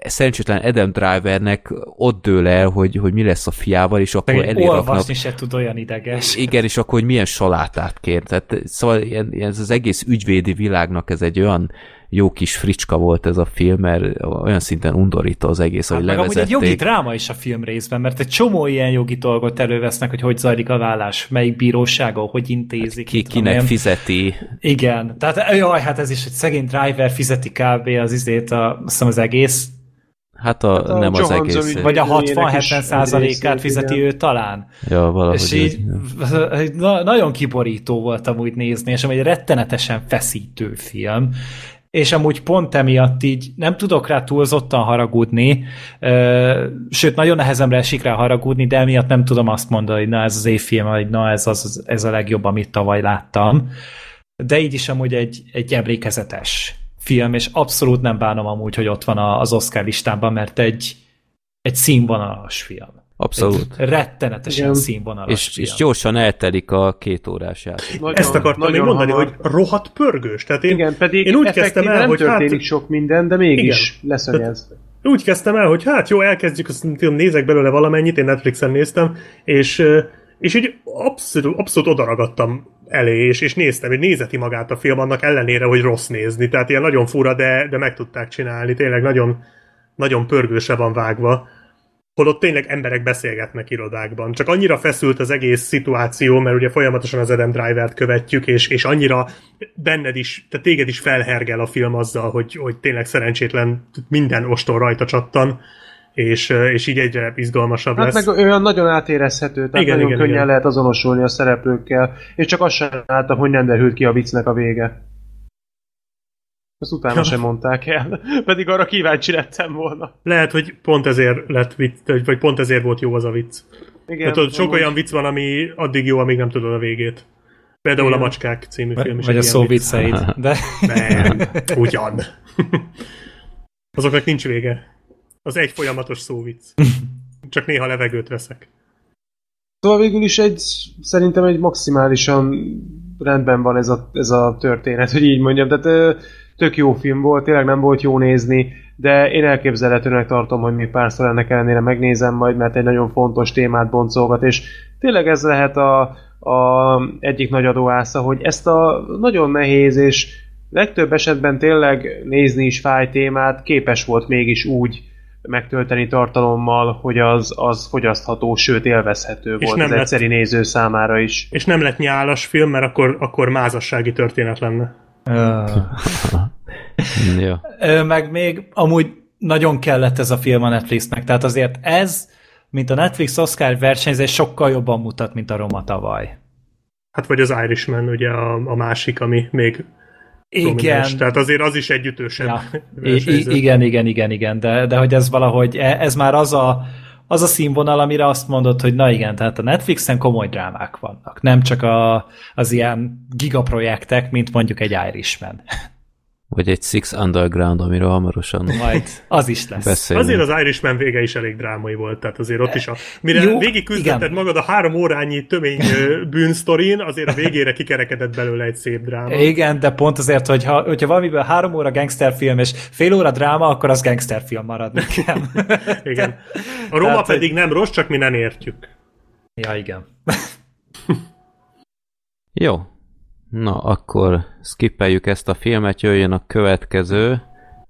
szerencsétlen Adam Drivernek ott dől el, hogy, hogy mi lesz a fiával, és akkor elé Olvasni se tud olyan ideges. Igen, és akkor hogy milyen salátát kér. Tehát, szóval ilyen, ez az egész ügyvédi világnak ez egy olyan jó kis fricska volt ez a film, mert olyan szinten undorító az egész, hát hogy meg levezették. egy jogi dráma is a film részben, mert egy csomó ilyen jogi dolgot elővesznek, hogy hogy zajlik a vállás, melyik bírósága, hogy intézik. Hát ki, kinek ilyen. fizeti. Igen, tehát jaj, hát ez is egy szegény driver fizeti kb. az izét, a, azt hiszem az egész Hát a, a nem az Johansson egész. ügy- Vagy a Időjének is 60-70 egy százalékát fizeti igen. ő talán. Ja, valahogy. És így ez- na, nagyon kiborító volt amúgy nézni, és amúgy egy rettenetesen feszítő film. És amúgy pont emiatt így nem tudok rá túlzottan haragudni, sőt, nagyon nehezemre esik rá haragudni, de emiatt nem tudom azt mondani, hogy na ez az évfilm, vagy na ez, az, ez a legjobb, amit tavaly láttam. De így is amúgy egy, egy emlékezetes film, és abszolút nem bánom amúgy, hogy ott van az Oscar listában, mert egy, egy színvonalas film. Abszolút. Egy rettenetesen Igen. színvonalas És, film. és gyorsan eltelik a két órás játék. Nagyon, Ezt akartam még nagyon mondani, hamar. hogy rohadt pörgős. Tehát én, Igen, pedig én úgy kezdtem el, nem hogy történik hát, sok minden, de mégis leszögez. úgy kezdtem el, hogy hát jó, elkezdjük, azt nézek belőle valamennyit, én Netflixen néztem, és, és így abszolút, abszolút odaragadtam elé, és, és néztem, hogy nézeti magát a film annak ellenére, hogy rossz nézni. Tehát ilyen nagyon fura, de, de meg tudták csinálni. Tényleg nagyon, nagyon pörgőse van vágva. Holott tényleg emberek beszélgetnek irodákban. Csak annyira feszült az egész szituáció, mert ugye folyamatosan az Adam Driver-t követjük, és, és annyira benned is, tehát téged is felhergel a film azzal, hogy, hogy tényleg szerencsétlen minden ostor rajta csattan, és, és így egyre izgalmasabb Hát lesz. meg olyan nagyon átérezhető, tehát Igen, nagyon igen, könnyen igen. lehet azonosulni a szereplőkkel, és csak azt sem láttam, hogy nem derült ki a viccnek a vége. Ezt utána sem mondták el, (laughs) pedig arra kíváncsi lettem volna. Lehet, hogy pont ezért lett vicc, vagy- pont ezért volt jó az a vicc. Igen, tudod, sok olyan vicc van, ami addig jó, amíg nem tudod a végét. Például Igen. a Macskák című film is. Vagy a szó vicc. vicceid. (laughs) De Nem, (laughs) ugyan. Azoknak nincs vége. Az egy folyamatos szóvic. Csak néha levegőt veszek. Szóval végül is egy, szerintem egy maximálisan rendben van ez a, ez a történet, hogy így mondjam. Tehát tök jó film volt, tényleg nem volt jó nézni, de én elképzelhetőnek tartom, hogy még párszor ennek ellenére megnézem majd, mert egy nagyon fontos témát boncolgat, és tényleg ez lehet a, a egyik nagy adóásza, hogy ezt a nagyon nehéz és legtöbb esetben tényleg nézni is fáj témát képes volt mégis úgy megtölteni tartalommal, hogy az, az fogyasztható, sőt élvezhető És volt nem az lett- egyszeri néző számára is. És nem lett nyálas film, mert akkor, akkor mázassági történet lenne. (laughs) ja. Meg még amúgy nagyon kellett ez a film a Netflixnek, tehát azért ez, mint a Netflix Oscar versenyzés sokkal jobban mutat, mint a Roma tavaly. Hát vagy az Irishman, ugye a, a másik, ami még Igen, prominens. Tehát azért az is egy ütősebb ja. (laughs) I- igen, igen, igen, igen, de, de hogy ez valahogy, e- ez már az a, az a színvonal, amire azt mondod, hogy na igen, tehát a Netflixen komoly drámák vannak, nem csak a, az ilyen gigaprojektek, mint mondjuk egy Irishman. (laughs) Vagy egy Six Underground, amiről hamarosan Majd az is lesz. beszélünk. Azért az Irishman vége is elég drámai volt, tehát azért ott is a... Mire Jó, végig küzdötted igen. magad a három órányi tömény bűnsztorin, azért a végére kikerekedett belőle egy szép dráma. Igen, de pont azért, hogyha, hogyha valamiből három óra gangsterfilm és fél óra dráma, akkor az gangsterfilm marad nekem. (laughs) Igen. A Roma Tehát, pedig nem rossz, csak mi nem értjük. ja, igen. Jó. Na, akkor skippeljük ezt a filmet, jöjjön a következő,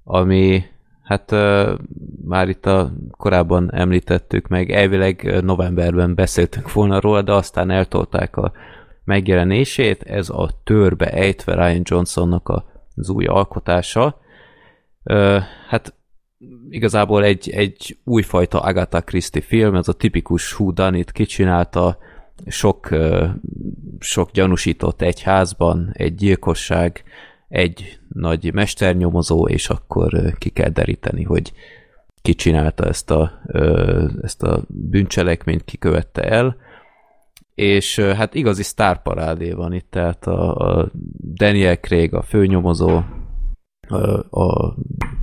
ami, hát uh, már itt a korábban említettük meg, elvileg novemberben beszéltünk volna róla, de aztán eltolták a megjelenését, ez a törbe ejtve Ryan Johnsonnak az új alkotása. Uh, hát igazából egy, egy újfajta Agatha Christie film, ez a tipikus Who Done It kicsinálta, sok, sok gyanúsított egy házban, egy gyilkosság, egy nagy mesternyomozó, és akkor ki kell deríteni, hogy ki csinálta ezt a, ezt a bűncselekményt, ki követte el. És hát igazi sztárparádé van itt, tehát a, a Daniel Craig, a főnyomozó, a, a,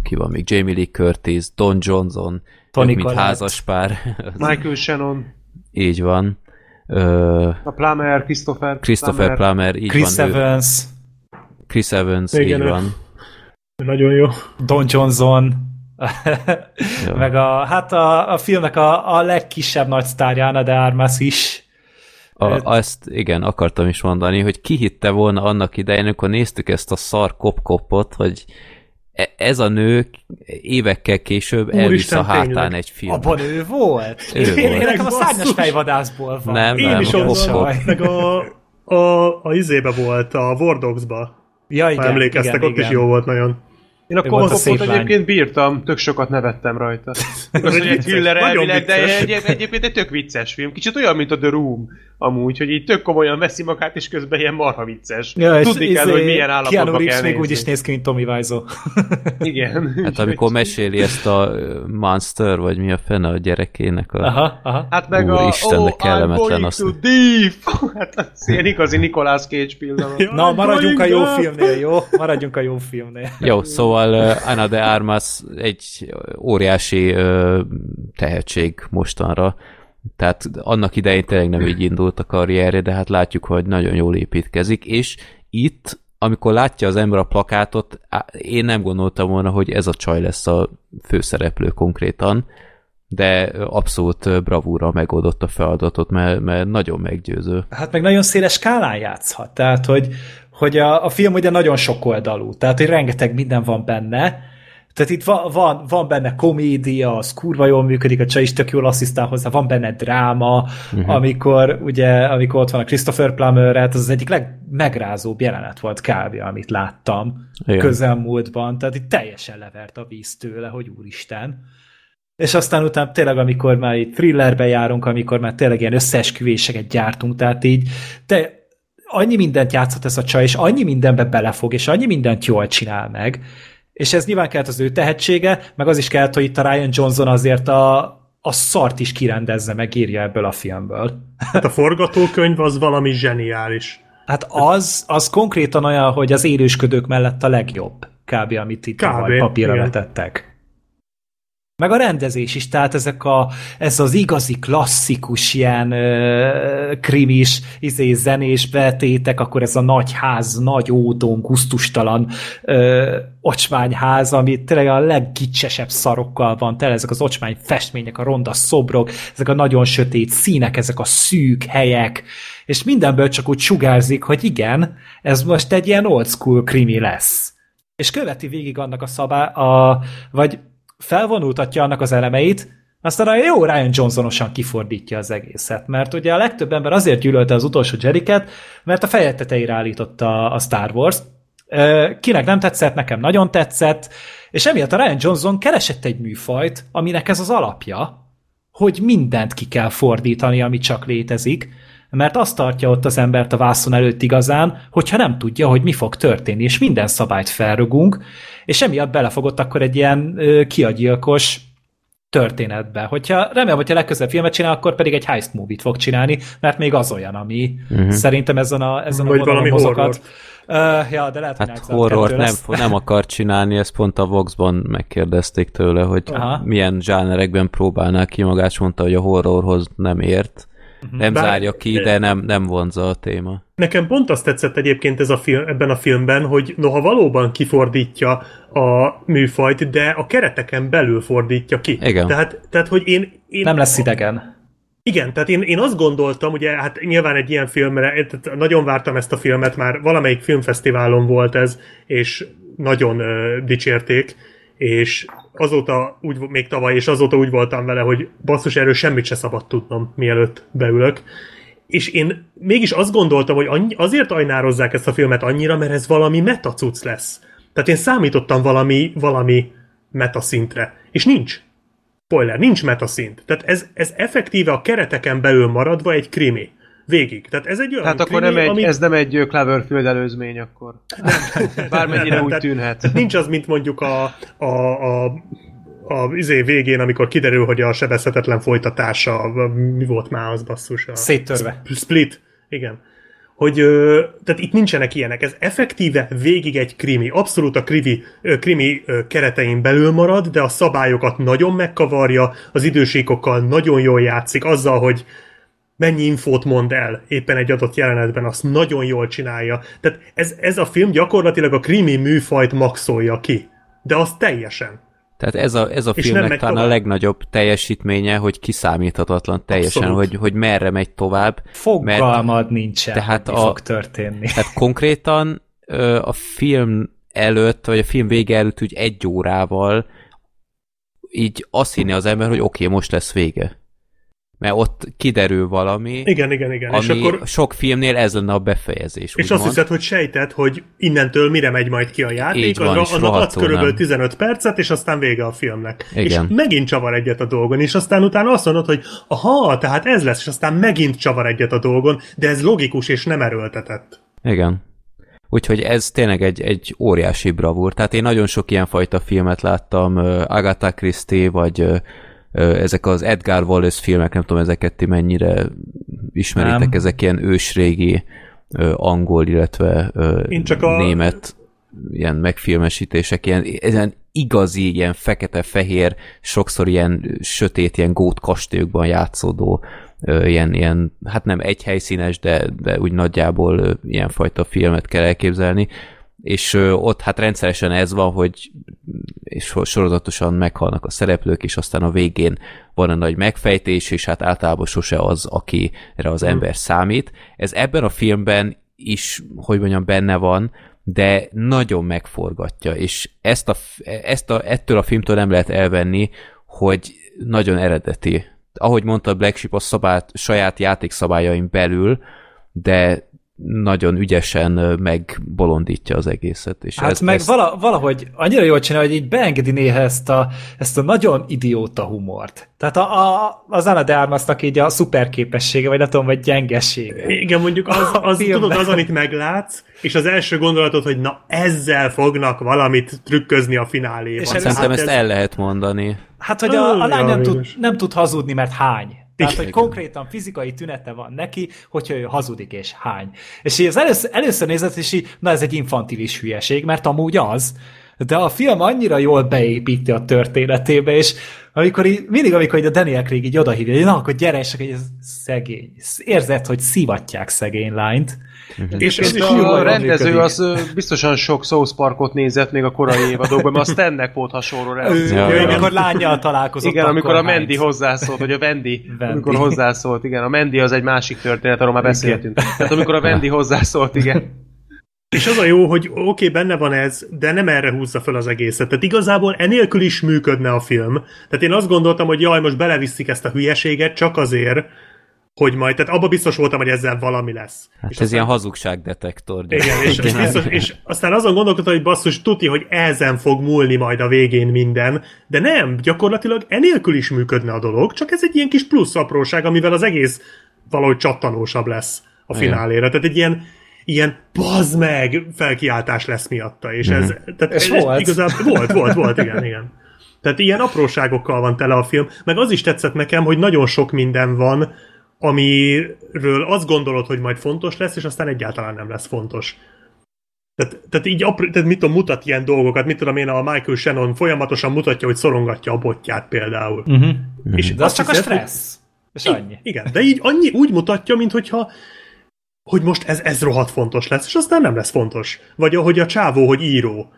ki van még, Jamie Lee Curtis, Don Johnson, Tony mint Collette. házas pár. (laughs) Michael Shannon, Így van. Ö, a Plummer, Christopher, Christopher Plummer, így Chris van. ő- Evans, Chris Evans, Igen, így ő- van. Nagyon jó. Don Johnson, Ja. (laughs) meg a, hát a, a filmnek a, a legkisebb nagy sztárja, Ana de Armas is. A, azt igen, akartam is mondani, hogy ki hitte volna annak idején, amikor néztük ezt a szar kopkopot, hogy ez a nő évekkel később Úristen, elvisz a hátán tényleg. egy film. Abban ő volt? Ő én, volt. én nekem a szárnyas fejvadászból van. Nem, Én nem, is ott. Meg a, a, a izébe volt, a War Dogs-ba. Ja, igen, emlékeztek, igen, ott is igen. jó volt nagyon. Én a a lány. egyébként bírtam, tök sokat nevettem rajta. (laughs) Hogy egy thriller elvileg, de egy, egyébként egy tök vicces film. Kicsit olyan, mint a The Room, amúgy, hogy így tök komolyan veszi magát, és közben ilyen marha vicces. Ja, és Tudni kell, izé, hogy milyen Keanu állapotban Reeves kell még úgy is néz ki, mint Tommy Wiseau. (laughs) Igen. (laughs) Hát amikor meséli ezt a Monster, vagy mi a fene a gyerekének a... Aha, aha. Hát meg a Úristen, de oh, I'm kellemetlen going azt. Hát az ilyen igazi Nicolas Cage pillanat. Na, maradjunk a jó filmnél, jó? Maradjunk a jó filmnél. Jó, szóval uh, Ana de Armas egy óriási tehetség mostanra. Tehát annak idején tényleg nem így indult a karrierje, de hát látjuk, hogy nagyon jól építkezik, és itt, amikor látja az ember a plakátot, én nem gondoltam volna, hogy ez a csaj lesz a főszereplő konkrétan, de abszolút bravúra megoldott a feladatot, mert, mert nagyon meggyőző. Hát meg nagyon széles skálán játszhat. Tehát, hogy, hogy a, a film ugye nagyon sokoldalú. Tehát, hogy rengeteg minden van benne. Tehát itt van, van, van benne komédia, az kurva jól működik, a csaj is tök jól asszisztál hozzá, van benne dráma, uh-huh. amikor ugye, amikor ott van a Christopher Plummer, hát az az egyik legmegrázóbb jelenet volt kb. amit láttam Igen. közelmúltban. Tehát itt teljesen levert a víz tőle, hogy úristen. És aztán utána tényleg, amikor már itt thrillerbe járunk, amikor már tényleg ilyen összeesküvéseket gyártunk, tehát így te annyi mindent játszhat ez a csaj, és annyi mindenbe belefog, és annyi mindent jól csinál meg. És ez nyilván kellett az ő tehetsége, meg az is kellett, hogy itt a Ryan Johnson azért a, a szart is kirendezze, meg írja ebből a filmből. Hát a forgatókönyv az valami zseniális. Hát az, az konkrétan olyan, hogy az élősködők mellett a legjobb, kb. amit itt Kb., papírra igen. vetettek. Meg a rendezés is, tehát ezek a, ez az igazi klasszikus ilyen ö, krimis, izé, zenés betétek, akkor ez a nagy ház, nagy ódon, gusztustalan ö, ocsmányház, ami tényleg a leggicsesebb szarokkal van, tele ezek az ocsmány festmények, a ronda szobrok, ezek a nagyon sötét színek, ezek a szűk helyek, és mindenből csak úgy sugárzik, hogy igen, ez most egy ilyen old school krimi lesz. És követi végig annak a szabá, a, vagy felvonultatja annak az elemeit, aztán a jó Ryan Johnsonosan kifordítja az egészet, mert ugye a legtöbb ember azért gyűlölte az utolsó Jeriket, mert a feje tetejére állította a Star Wars. Kinek nem tetszett, nekem nagyon tetszett, és emiatt a Ryan Johnson keresett egy műfajt, aminek ez az alapja, hogy mindent ki kell fordítani, ami csak létezik, mert azt tartja ott az embert a vászon előtt igazán, hogyha nem tudja, hogy mi fog történni, és minden szabályt felrugunk, és emiatt belefogott akkor egy ilyen ö, kiagyilkos történetbe. Hogyha remélem, hogyha legközelebb filmet csinál, akkor pedig egy heist movie-t fog csinálni, mert még az olyan, ami uh-huh. szerintem ezen a, ezen Vagy a valami mozoghat. Uh, ja, de lehet, hogy Hát elzárt horror nem, lesz. nem akar csinálni, ezt pont a Vox-ban megkérdezték tőle, hogy Aha. milyen zsánerekben próbálná ki magát, mondta, hogy a horrorhoz nem ért. Nem Bár- zárja ki, de nem, nem vonza a téma. Nekem pont azt tetszett egyébként ez a film, ebben a filmben, hogy noha valóban kifordítja a műfajt, de a kereteken belül fordítja ki. Igen. Tehát, tehát hogy én, én Nem lesz idegen. Igen, tehát én, én azt gondoltam, ugye, hát nyilván egy ilyen filmre, tehát nagyon vártam ezt a filmet, már valamelyik filmfesztiválon volt ez, és nagyon ö, dicsérték, és azóta úgy, még tavaly, és azóta úgy voltam vele, hogy basszus, erről semmit se szabad tudnom, mielőtt beülök. És én mégis azt gondoltam, hogy annyi, azért ajnározzák ezt a filmet annyira, mert ez valami metacuc lesz. Tehát én számítottam valami, valami metaszintre. És nincs. Spoiler, nincs metaszint. Tehát ez, ez effektíve a kereteken belül maradva egy krimi. Végig. Tehát ez egy olyan Hát akkor krimi, nem egy, ami... ez nem egy Cloverfield előzmény akkor. Bármennyire úgy Tehát tűnhet. Nincs az, mint mondjuk a, a, a a izé végén, amikor kiderül, hogy a sebezhetetlen folytatása, mi volt már az basszus? A Széttörve. Split, igen. Hogy, ö, tehát itt nincsenek ilyenek. Ez effektíve végig egy krimi. Abszolút a krimi, ö, krimi ö, keretein belül marad, de a szabályokat nagyon megkavarja, az idősíkokkal nagyon jól játszik, azzal, hogy mennyi infót mond el éppen egy adott jelenetben, azt nagyon jól csinálja. Tehát ez, ez a film gyakorlatilag a krimi műfajt maxolja ki. De az teljesen. Tehát ez a, ez a És filmnek talán a tovább. legnagyobb teljesítménye, hogy kiszámíthatatlan teljesen, Abszolút. hogy, hogy merre megy tovább. Fogalmad nincsen, tehát mi a- fog történni. Tehát konkrétan a film előtt, vagy a film vége előtt úgy egy órával így azt hinni az ember, hogy oké, okay, most lesz vége. Mert ott kiderül valami, Igen, igen, igen. ami És akkor sok filmnél ez lenne a befejezés. És azt hiszed, hogy sejted, hogy innentől mire megy majd ki a játék, Így van, annak adsz körülbelül nem. 15 percet, és aztán vége a filmnek. Igen. És megint csavar egyet a dolgon, és aztán utána azt mondod, hogy aha, tehát ez lesz, és aztán megint csavar egyet a dolgon, de ez logikus és nem erőltetett. Igen. Úgyhogy ez tényleg egy, egy óriási bravúr. Tehát én nagyon sok ilyenfajta filmet láttam, Agatha Christie, vagy ezek az Edgar Wallace filmek, nem tudom, ezeket ti mennyire ismeritek, Nem. ezek ilyen ősrégi angol, illetve Én csak a- német ilyen megfilmesítések, ilyen, ilyen igazi, ilyen fekete-fehér, sokszor ilyen sötét, ilyen gót kastélyokban játszódó, ilyen, ilyen, hát nem egy helyszínes, de, de úgy nagyjából ö, ilyenfajta filmet kell elképzelni, és ott hát rendszeresen ez van, hogy és so- sorozatosan meghalnak a szereplők, és aztán a végén van a nagy megfejtés, és hát általában sose az, akire az ember számít. Ez ebben a filmben is, hogy mondjam, benne van, de nagyon megforgatja, és ezt a, ezt a, ettől a filmtől nem lehet elvenni, hogy nagyon eredeti. Ahogy mondta Black Sheep, a szabát, saját játékszabályain belül, de nagyon ügyesen megbolondítja az egészet. És Hát ez, meg ez, vala, valahogy annyira jól csinálja, hogy így beengedi néha ezt a, ezt a nagyon idióta humort. Tehát a, a, az Anna de Armasnak így a szuperképessége, vagy nem tudom, vagy gyengessége. Igen, mondjuk az, az tudod, az, amit meglátsz, és az első gondolatod, hogy na ezzel fognak valamit trükközni a fináléban. És Szerintem Hát ezt el lehet mondani. Hát, hogy a, a lány nem tud, nem tud hazudni, mert hány. Tehát, hogy konkrétan fizikai tünete van neki, hogyha ő hazudik és hány. És így az először, először nézett, és így, na ez egy infantilis hülyeség, mert amúgy az, de a film annyira jól beépíti a történetébe, és amikor így, mindig, amikor így a Daniel Craig így odahívja, hogy na, akkor gyere, és ez szegény. Érzed, hogy szivatják szegény lányt. És ez is a, rendező működik. az biztosan sok South Parkot nézett még a korai évadokban, mert a Stannek volt hasonló Ő, reakció. Ja, ja. amikor lányjal találkozott, Igen, amikor a hányt. hozzászólt, vagy a Wendy. amikor hozzászólt, igen. A Mandy az egy másik történet, arról már beszéltünk. Tehát amikor a Wendy hozzászólt, igen. És az a jó, hogy oké, okay, benne van ez, de nem erre húzza fel az egészet. Tehát igazából enélkül is működne a film. Tehát én azt gondoltam, hogy jaj, most beleviszik ezt a hülyeséget csak azért, hogy majd, tehát abba biztos voltam, hogy ezzel valami lesz. Hát és ez ilyen hazugságdetektor. igen, és, és, biztos, és aztán azon gondolkodtam, hogy basszus, tuti, hogy ezen fog múlni majd a végén minden, de nem, gyakorlatilag enélkül is működne a dolog, csak ez egy ilyen kis plusz apróság, amivel az egész valahogy csattanósabb lesz a Igen. finálére. Tehát egy ilyen, ilyen bazd meg felkiáltás lesz miatta, és ez, tehát És ez volt. Igazából, volt, volt, volt, igen, igen. Tehát ilyen apróságokkal van tele a film, meg az is tetszett nekem, hogy nagyon sok minden van, amiről azt gondolod, hogy majd fontos lesz, és aztán egyáltalán nem lesz fontos. Tehát, tehát így tehát mit tudom, mutat ilyen dolgokat, mit tudom én, a Michael Shannon folyamatosan mutatja, hogy szorongatja a botját például. Uh-huh. És De az csak a hiszed, hogy- stressz. És annyi. igen, de így annyi úgy mutatja, mint hogyha hogy most ez, ez rohadt fontos lesz, és aztán nem lesz fontos. Vagy ahogy a csávó, hogy író.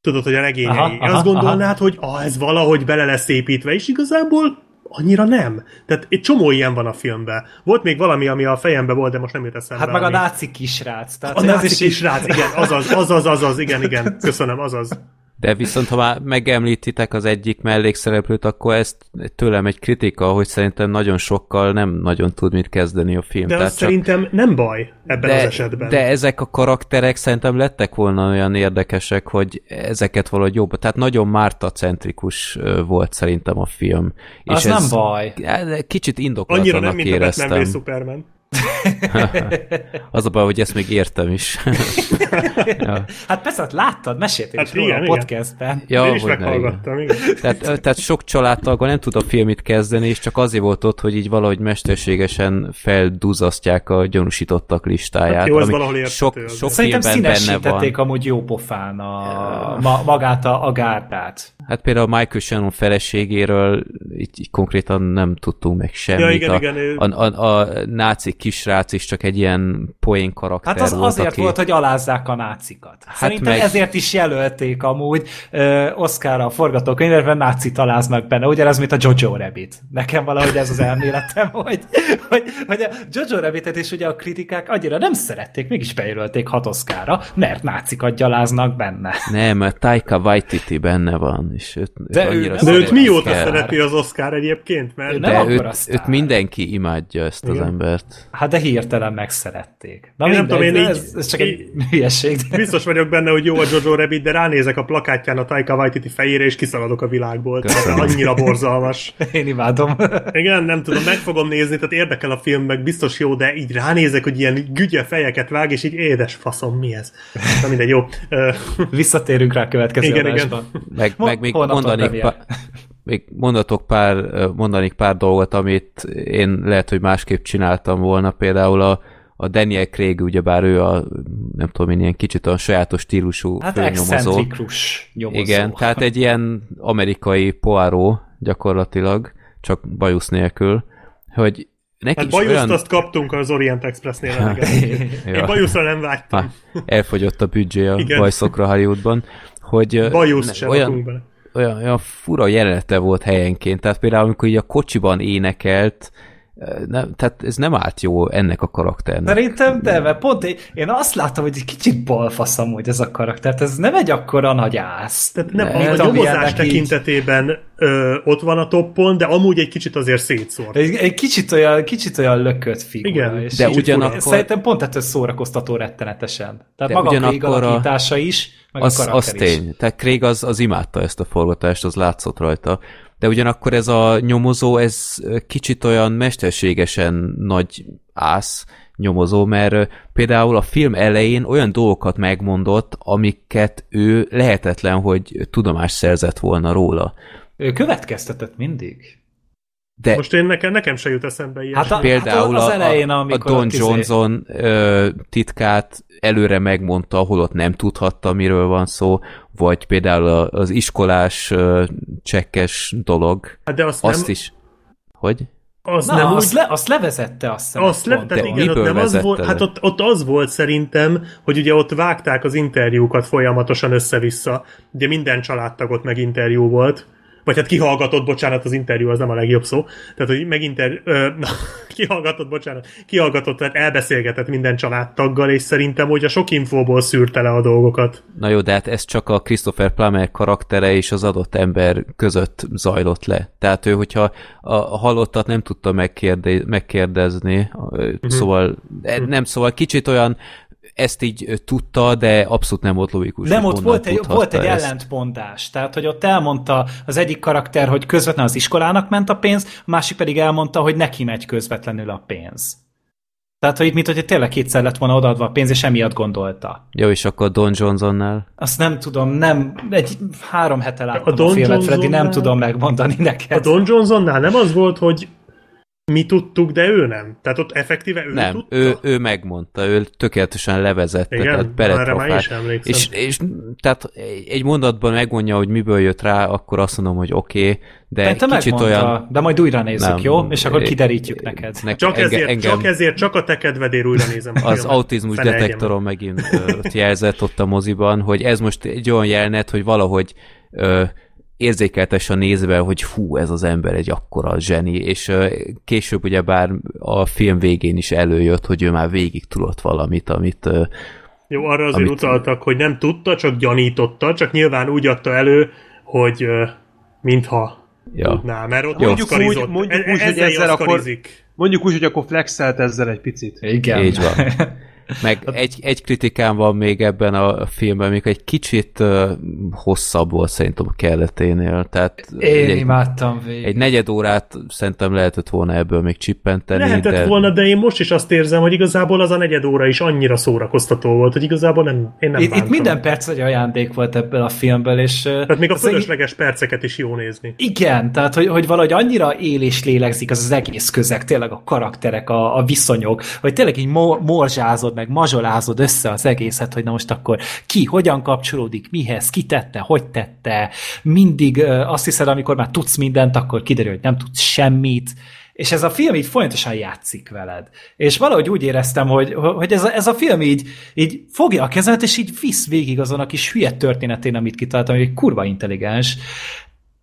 Tudod, hogy a regényei. Aha, aha, Azt gondolnád, hogy ah, ez valahogy bele lesz építve, és igazából annyira nem. Tehát egy csomó ilyen van a filmben. Volt még valami, ami a fejembe volt, de most nem jut eszembe. Hát meg a ami- náci kisrác. Tehát a náci kisrác, igen, azaz, azaz, azaz, igen, igen, (laughs) köszönöm, azaz. De viszont, ha már megemlítitek az egyik mellékszereplőt, akkor ezt tőlem egy kritika, hogy szerintem nagyon sokkal nem nagyon tud mit kezdeni a film. De Tehát az szerintem nem baj ebben de, az esetben. de ezek a karakterek szerintem lettek volna olyan érdekesek, hogy ezeket valahogy jobb. Tehát nagyon Márta-centrikus ö, volt szerintem a film. Az nem baj. Kicsit Annyira indokolatlanak nem, mint a éreztem. Batman v Superman. (laughs) Az a baj, hogy ezt még értem is. (laughs) ja. Hát persze, hát láttad, meséltél Hát is róla igen, a igen. podcastben. Ja, Én is igen. meghallgattam, igen. Tehát, tehát sok családtaggal nem tud a filmit kezdeni, és csak azért volt ott, hogy így valahogy mesterségesen felduzasztják a gyanúsítottak listáját. Hát jó, ez valahol érthető sok, sok Szerintem színesítették van. amúgy jó pofán a, ma, magát a, a gárdát. Hát például a Michael Shannon feleségéről így, így konkrétan nem tudtunk meg semmit. Ja, igen, a, igen, ő- a, a, a náci kisrác is csak egy ilyen poén karakter Hát az volt, azért aki... volt, hogy alázzák a nácikat. Hát Szerintem meg- ezért is jelölték amúgy uh, Oscarra a forgatókönyvben, nácit aláznak benne. Ugyanez, mint a Jojo Rabbit. Nekem valahogy ez az elméletem, (laughs) hogy, hogy, hogy a Jojo Rabbitet is ugye a kritikák annyira nem szerették, mégis bejelölték hat Oscarra, mert nácikat gyaláznak benne. Nem, mert Taika Waititi benne van. És. Őt, De őt ő annyira nem De őt mióta kell. szereti az Oscar egyébként? Mert Ő nem De akkora őt, őt mindenki imádja ezt az Igen. embert. Hát de hirtelen megszerették. Na Én nem mindegy, tudom, én így- ez, ez csak így- egy hülyeség. De... Biztos vagyok benne, hogy jó a Jojo Rabbit, de ránézek a plakátján a Taika Waititi fejére, és kiszaladok a világból. Köszönöm. annyira borzalmas. (laughs) Én imádom. Igen, nem tudom, meg fogom nézni, tehát érdekel a film, meg biztos jó, de így ránézek, hogy ilyen gügye fejeket vág, és így édes faszom, mi ez? Na mindegy, jó. Visszatérünk rá a következő Igen, igen. Meg, meg még mondanék, pár, (laughs) még mondatok pár, mondanék pár dolgot, amit én lehet, hogy másképp csináltam volna. Például a, a Daniel Craig, ugyebár ő a, nem tudom én, ilyen kicsit olyan sajátos stílusú Hát főnyomozó. nyomozó. Igen, tehát egy ilyen amerikai poáró gyakorlatilag, csak bajusz nélkül, hogy neki hát bajuszt olyan... azt kaptunk az Orient Expressnél. (laughs) Én bajuszra nem vágytam. Elfogyott a büdzsé a Igen. bajszokra Hollywoodban, hogy Bajuszt ne- sem olyan, bele. Olyan, olyan fura jelenete volt helyenként, tehát például amikor így a kocsiban énekelt, nem, tehát ez nem állt jó ennek a karakternek. Szerintem de, mert pont én, én azt látom, hogy egy kicsit balfasz amúgy ez a karakter, tehát ez nem egy akkora nagy ász. Tehát nem, Ne, a, mint a nyomozás így- tekintetében ö, ott van a toppon, de amúgy egy kicsit azért szétszórt. Egy, egy kicsit olyan, kicsit olyan lökött figura. Igen, és de ugyanakkor- Szerintem pont ettől szórakoztató rettenetesen. Tehát De maga ugyanakkor a- alakítása is, meg az, a az karakter is. tény. Tehát Craig az, az imádta ezt a forgatást, az látszott rajta. De ugyanakkor ez a nyomozó, ez kicsit olyan mesterségesen nagy ász nyomozó, mert például a film elején olyan dolgokat megmondott, amiket ő lehetetlen, hogy tudomást szerzett volna róla. Ő következtetett mindig. De Most én nekem, nekem se jut eszembe ilyen. Hát a- például az a, elején, a, a Don ott izé- Johnson ö, titkát előre megmondta, holott nem tudhatta, miről van szó, vagy például az iskolás ö, csekkes dolog, hát de azt, azt nem, is. Hogy? az Na, nem úgy azt, le, azt levezette, azt hiszem. Azt le, tehát De igen, ott nem az volt, hát ott, ott az volt szerintem, hogy ugye ott vágták az interjúkat folyamatosan össze-vissza. Ugye minden családtagot meg interjú volt. Vagy hát kihallgatott, bocsánat, az interjú az nem a legjobb szó. Tehát, hogy meginter... Ö, na, (laughs) kihallgatott, bocsánat. Kihallgatott, tehát elbeszélgetett minden családtaggal, és szerintem hogy a sok infóból szűrte le a dolgokat. Na jó, de hát ez csak a Christopher Plummer karaktere és az adott ember között zajlott le. Tehát ő, hogyha a halottat nem tudta megkérde, megkérdezni, uh-huh. szóval nem, szóval kicsit olyan ezt így tudta, de abszolút nem volt logikus. Nem, ott volt egy, volt egy ezt. ellentmondás. Tehát, hogy ott elmondta az egyik karakter, hogy közvetlenül az iskolának ment a pénz, a másik pedig elmondta, hogy neki megy közvetlenül a pénz. Tehát, hogy itt, mint hogy tényleg kétszer lett volna odaadva a pénz, és emiatt gondolta. Jó, és akkor Don Johnsonnál? Azt nem tudom, nem, egy három hete láttam a, Don a filmet, Freddy, nem tudom megmondani neked. A Don Johnsonnál nem az volt, hogy mi tudtuk, de ő nem. Tehát ott effektíve ő Nem, tudta. ő, ő megmondta, ő tökéletesen levezette, Igen? tehát beletrafált. is emlékszem. És, és tehát egy mondatban megmondja, hogy miből jött rá, akkor azt mondom, hogy oké, okay, de De te kicsit megmondta, olyan... de majd újra nézzük, Nem. jó? És akkor kiderítjük neked. Ne, Csak engem, ezért, engem csak ezért, csak a te kedvedér újra nézem. az filmet. autizmus meg. detektoron megint jelzett ott a moziban, hogy ez most egy olyan jelenet, hogy valahogy ö, érzékeltes a nézve, hogy hú, ez az ember egy akkora zseni, és később ugye bár a film végén is előjött, hogy ő már végig tudott valamit, amit Jó, arra azért Amit- utaltak, hogy nem tudta, csak gyanította, csak nyilván úgy adta elő, hogy mintha Ja. tudná, mert ott Jó. Mondjuk úgy, mondjuk E- úgy, hogy ezzel ezzel akkor, mondjuk úgy, hogy akkor flexelt ezzel egy picit. Igen. Így van. (laughs) Meg egy, egy kritikám van még ebben a filmben, még egy kicsit hosszabb volt szerintem a kelleténél. Tehát Én egy, imádtam végig. egy negyed órát szerintem lehetett volna ebből még csippenteni. Lehetett de... volna, de én most is azt érzem, hogy igazából az a negyed óra is annyira szórakoztató volt, hogy igazából nem, én nem Itt, itt minden perc egy ajándék volt ebből a filmből, és... Tehát még a az egy- fölösleges perceket is jó nézni. Igen, tehát hogy, hogy valahogy annyira él és lélegzik az, az egész közeg, tényleg a karakterek, a, a viszonyok, hogy tényleg így mo- morzsázod, meg mazsolázod össze az egészet, hogy na most akkor ki, hogyan kapcsolódik, mihez, ki tette, hogy tette, mindig azt hiszed, amikor már tudsz mindent, akkor kiderül, hogy nem tudsz semmit, és ez a film így folyamatosan játszik veled. És valahogy úgy éreztem, hogy, hogy ez, a, ez a film így, így fogja a kezemet, és így visz végig azon a kis hülye történetén, amit kitaláltam, hogy kurva intelligens,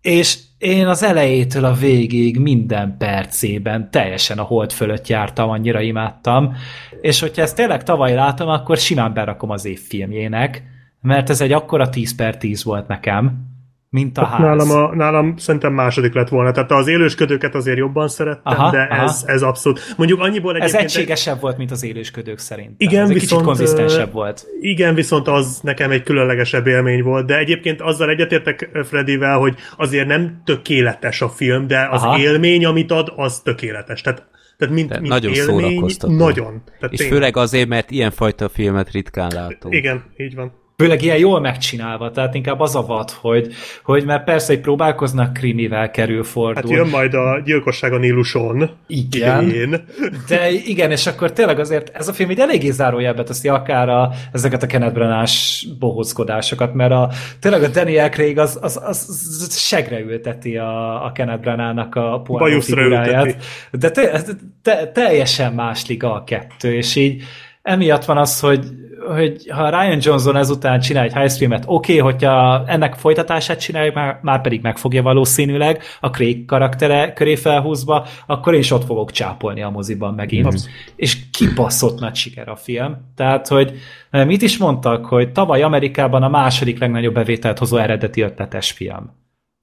és én az elejétől a végig minden percében teljesen a hold fölött jártam, annyira imádtam, és hogyha ezt tényleg tavaly látom, akkor simán berakom az év filmjének, mert ez egy akkora 10 per 10 volt nekem, mint a ház. Nálam, a, nálam szerintem második lett volna. Tehát az élősködőket azért jobban szerettem, Aha, de aha. ez, ez abszolút. Mondjuk annyiból Ez egyébként... egységesebb volt, mint az élősködők szerint. Igen, Ez egy viszont, kicsit konzisztensebb volt. Igen, viszont az nekem egy különlegesebb élmény volt, de egyébként azzal egyetértek Fredivel, hogy azért nem tökéletes a film, de az Aha. élmény, amit ad, az tökéletes. Tehát, tehát mint, mint nagyon élmény, szórakoztató. nagyon. Tehát És tényleg. főleg azért, mert ilyenfajta filmet ritkán látunk. Igen, így van. Főleg ilyen jól megcsinálva, tehát inkább az a vad, hogy, hogy mert persze, hogy próbálkoznak krimivel kerül fordul. Hát jön majd a gyilkosság a Níluson. Igen. idején. De igen, és akkor tényleg azért ez a film így eléggé zárójelbe teszi akár a, ezeket a Kenneth Branagh bohózkodásokat, mert a, tényleg a Daniel Craig az, az, az, az segre ülteti a, a Kenneth Branagh-nak a Poirot Bajuszra figuráját. ülteti. De te, te, teljesen más liga a kettő, és így emiatt van az, hogy hogy ha Ryan Johnson ezután csinál egy heist filmet, oké, okay, hogyha ennek folytatását csinálja, már, már pedig megfogja valószínűleg a Craig karaktere köré felhúzva, akkor én is ott fogok csápolni a moziban megint. Mm. És kibaszott nagy siker a film. Tehát, hogy eh, mit is mondtak, hogy tavaly Amerikában a második legnagyobb bevételt hozó eredeti ötletes film.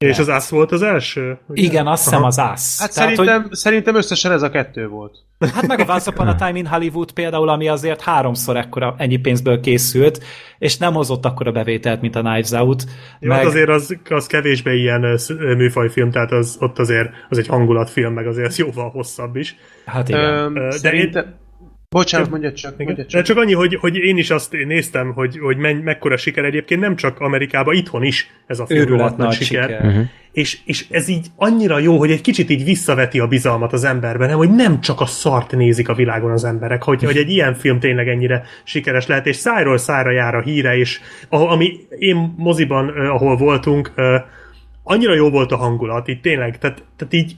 És az Ász volt az első? ugye? Igen, azt hiszem az ász. Hát Tehát, szerintem, hogy, szerintem összesen ez a kettő volt. hát meg a Once Upon a Time in Hollywood például, ami azért háromszor ekkora, ennyi pénzből készült, és nem hozott akkora bevételt, mint a Knives Out. Jó, meg... azért az, az kevésbé ilyen műfajfilm, tehát az, ott azért az egy hangulatfilm, meg azért az jóval hosszabb is. Hát igen. Öm, de szerintem... Bocsánat, mondjad csak, De csak. csak annyi, hogy, hogy én is azt néztem, hogy, hogy menny, mekkora siker egyébként, nem csak Amerikában, itthon is ez a film nagy siker. Uh-huh. És, és ez így annyira jó, hogy egy kicsit így visszaveti a bizalmat az emberben, nem, hogy nem csak a szart nézik a világon az emberek, hogy, hogy egy ilyen film tényleg ennyire sikeres lehet, és szájról szára jár a híre, és a, ami én moziban, ahol voltunk, annyira jó volt a hangulat, így tényleg, tehát, tehát így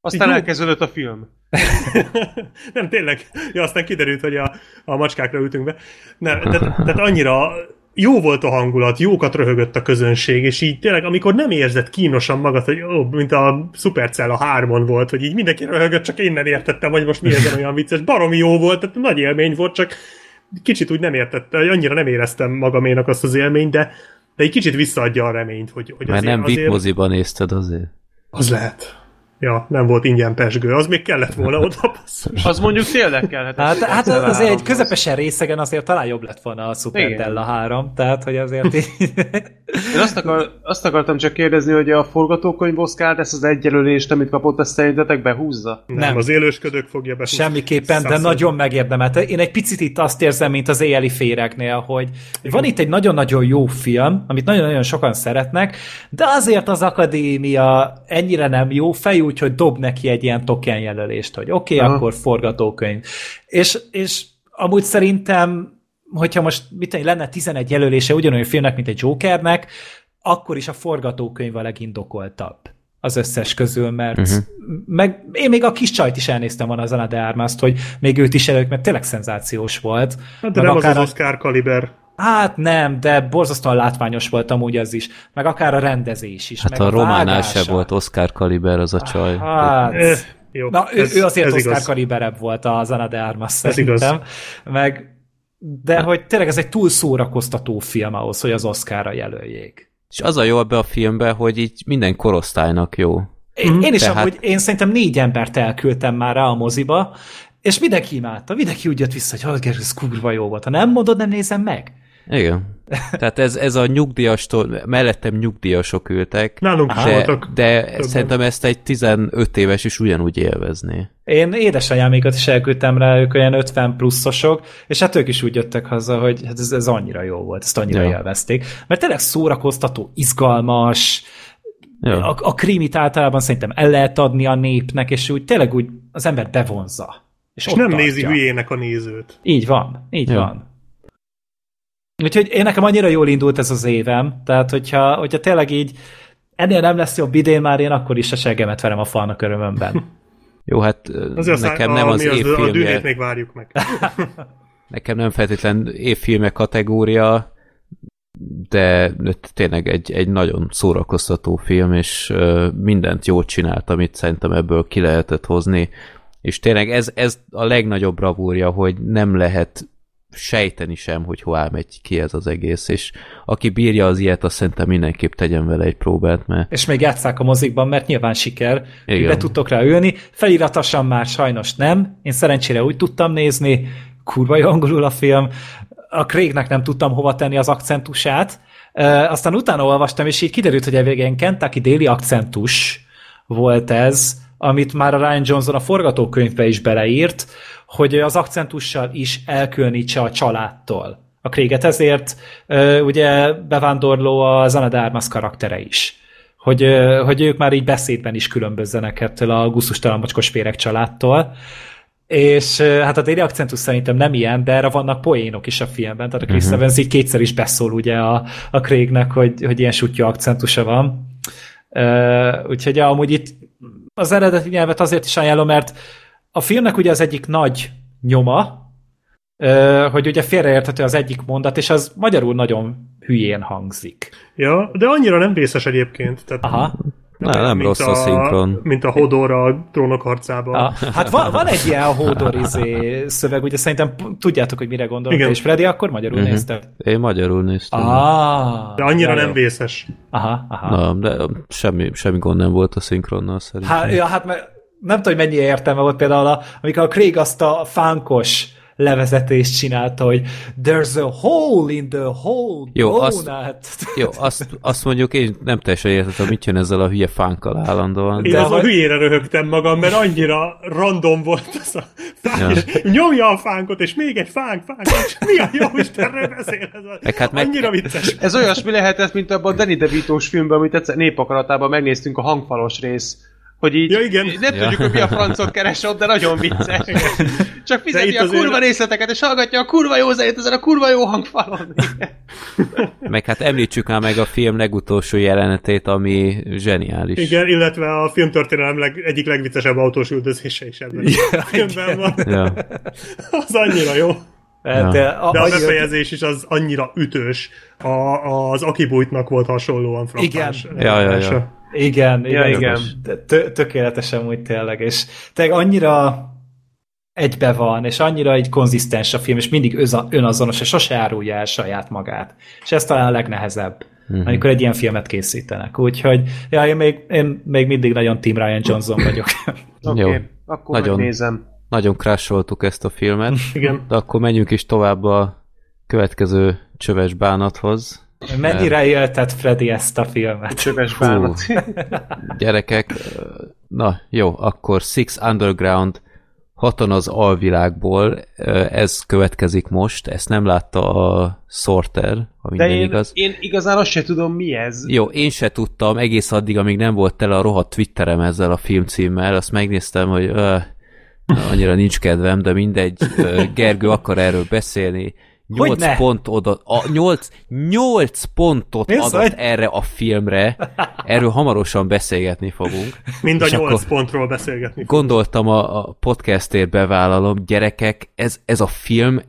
Aztán elkezdődött a film. (laughs) nem, tényleg. Ja, aztán kiderült, hogy a, a macskákra ültünk be. Nem, tehát, tehát annyira jó volt a hangulat, jókat röhögött a közönség, és így tényleg, amikor nem érzed kínosan magad, hogy ó, mint a Supercell a hármon volt, hogy így mindenki röhögött, csak én nem értettem, hogy most mi ezen olyan vicces. Baromi jó volt, tehát nagy élmény volt, csak kicsit úgy nem értette, annyira nem éreztem magaménak azt az élményt, de, de egy kicsit visszaadja a reményt, hogy, hogy Mert azért, nem VIP azért moziban nézted azért. az lehet. Ja, nem volt ingyen pesgő, az még kellett volna oda. basszus. Az mondjuk tényleg kellhet. Hát, hát azért egy közepesen részegen azért talán jobb lett volna a Super. Della 3, tehát hogy azért így... (laughs) Én azt, akar, azt akartam csak kérdezni, hogy a forgatókönyv Oscar ezt az egy jelölést, amit kapott, ezt szerintetek behúzza? Nem, Nem. az élősködők fogja be. Semmiképpen, de nagyon megérdemelte. Én egy picit itt azt érzem, mint az éjjeli féregnél, hogy van itt egy nagyon-nagyon jó film, amit nagyon-nagyon sokan szeretnek, de azért az akadémia ennyire nem jó, fej úgy, hogy dob neki egy ilyen token jelölést, hogy oké, okay, Aha. akkor forgatókönyv. És, és amúgy szerintem, hogyha most mit én, lenne 11 jelölése ugyanolyan filmnek, mint egy Jokernek, akkor is a forgatókönyv a legindokoltabb az összes közül, mert uh-huh. meg én még a kis csajt is elnéztem volna az Ana de Armas-t, hogy még őt is előtt, mert tényleg szenzációs volt. Hát de Meg nem az akár az a- Oscar kaliber. Hát nem, de borzasztóan látványos volt amúgy az is, meg akár a rendezés is. Hát meg a románál vágása. se volt Oscar kaliber az a csaj. Hát, Eh, jó, Na, ő, ez- ő azért ez Oscar igaz. kaliberebb volt az Ana de Armas Ez szerintem. Meg, de hogy tényleg ez egy túl szórakoztató film ahhoz, hogy az Oscarra jelöljék. És az a jó ebbe a filmbe, hogy így minden korosztálynak jó. Én, én is Tehát- amúgy, én szerintem négy embert elküldtem már rá a moziba, és mindenki imádta, mindenki úgy jött vissza, hogy "Ah, Gergő, ez kurva jó volt. Ha nem mondod, nem nézem meg. Igen. Tehát ez, ez a nyugdíjastól, mellettem nyugdíjasok ültek, Nálunk is de, voltak. de többen. szerintem ezt egy 15 éves is ugyanúgy élvezné. Én édesanyámékat is elküldtem rá, ők olyan 50 pluszosok, és hát ők is úgy jöttek haza, hogy hát ez, ez annyira jó volt, ezt annyira Ja. élvezték. Mert tényleg szórakoztató, izgalmas, Ja. a, a krímit általában szerintem el lehet adni a népnek, és úgy tényleg úgy az ember bevonza. És, És nem tartja. nézi hülyének a nézőt. Így van, így Ja. van. Úgyhogy én nekem annyira jól indult ez az évem, tehát hogyha, hogyha tényleg így ennél nem lesz jobb idén már, én akkor is a seggemet verem a falnak örömömben. (laughs) Jó, hát Azért nekem a, nem az az, a dűnét évfilmje, még várjuk meg. (laughs) (laughs) nekem nem feltétlen évfilme kategória, de tényleg egy, egy nagyon szórakoztató film, és mindent jól csinált, amit szerintem ebből ki lehetett hozni, és tényleg ez, ez a legnagyobb bravúrja, hogy nem lehet sejteni sem, hogy hová megy ki ez az egész, és aki bírja az ilyet, azt szerintem mindenképp tegyen vele egy próbát, mert És még játsszák a mozikban, mert nyilván siker, hogy Igen. be tudtok rá ülni. Feliratosan már sajnos nem. Én szerencsére úgy tudtam nézni, kurva jó angolul a film. A Craignek nem tudtam hova tenni az akcentusát. Uh, aztán utána olvastam, és így kiderült, hogy egy ilyen Kentucky déli akcentus volt ez, amit már a Ryan Johnson a forgatókönyvbe is beleírt, hogy az akcentussal is elkülönítse a családtól. A Kréget ezért ugye bevándorló a Zana de Armas karaktere is. Hogy, hogy ők már így beszédben is különbözzenek ettől a gusztustalan mocskos féreg családtól. És hát a déli akcentus szerintem nem ilyen, de erre vannak poénok is a filmben. Tehát a Chris uh-huh. Evans így kétszer is beszól ugye a, a Craignek, hogy, hogy ilyen sutyó akcentusa van. Ö, úgyhogy amúgy itt az eredeti nyelvet azért is ajánlom, mert a filmnek ugye az egyik nagy nyoma, hogy ugye félreérthető az egyik mondat, és az magyarul nagyon hülyén hangzik. Ja, de annyira nem vészes egyébként. Tehát Aha. Na, nem mint rossz a szinkron. Mint a Hodor a trónok harcában. A, hát van, (laughs) van egy ilyen hódor izé szöveg, ugye szerintem tudjátok, hogy mire gondolok, Igen. és Freddy akkor magyarul Mhm. nézted. Én magyarul néztem. Ah, De annyira nem jó. vészes. Aha, aha. Na, de semmi, semmi gond nem volt a szinkronnal szerintem. Hát, ja, hát mert nem tudom, hogy mennyi értelme volt például, a, amikor a Craig azt a fánkos levezetést csinálta, hogy there's a hole in the whole Jó, donut. azt- Jó, azt, azt mondjuk én nem teljesen értettem, mit jön ezzel a hülye fánkkal állandóan. Én De az a hogy- hülyére röhögtem magam, mert annyira random volt az a fánk, Ja. és nyomja a fánkot, és még egy fánk, fánk, és mi a jó Istenről beszél ez a... Meg hát meg- Annyira vicces. Ez olyasmi lehetett, mint abban a Danny DeVito-s filmben, amit egyszer népakaratában megnéztünk a hangfalos rész. Hogy így Ja, igen. nem Ja. tudjuk, hogy mi a francot keres ott, de nagyon (laughs) vicces. Csak fizeti a azért- kurva részleteket, és hallgatja a kurva jó zenét ezen a kurva jó hangfalon. Meg hát említsük már meg a film legutolsó jelenetét, ami zseniális. Igen, illetve a filmtörténelem leg, egyik legviccesebb autós üldözése is ebben a filmben van. Ja. (laughs) Az annyira jó. Ja. De, a, De a annyira- befejezés is az annyira ütős. A, az Akibújtnak volt hasonlóan frappáns. Igen. Ja, ja, ja. Igen, igen. Ja, igen. Tö- tökéletesen úgy tényleg, és tényleg annyira egybe van, és annyira egy konzisztens a film, és mindig önazonos, és sose árulja el saját magát. És ez talán a legnehezebb, Mhm. amikor egy ilyen filmet készítenek. Úgyhogy, ja, én még, én még mindig nagyon Team Ryan Johnson vagyok. (laughs) Oké, Jó. okay, akkor Nagyon. megnézem. Nagyon crasholtuk ezt a filmet, Igen. de akkor menjünk is tovább a következő csöves bánathoz. Mennyire élted Freddy ezt a filmet? Csöves bánat. Gyerekek, na jó, akkor Six Underground Haton az alvilágból, ez következik most, ezt nem látta a Sorter, ha De minden én, igaz. én igazán azt se tudom, mi ez. Jó, én se tudtam egész addig, amíg nem volt tele a rohadt Twitterem ezzel a filmcímmel, azt megnéztem, hogy ö, annyira nincs kedvem, de mindegy, Gergő akar erről beszélni. 8 Hogyne? pont adott, a 8, 8 pontot az, adott hogy? erre a filmre, erről hamarosan beszélgetni fogunk. Mind a És nyolc akkor- pontról beszélgetni. Gondoltam a, a podcastért bevállalom, gyerekek, ez, ez a film,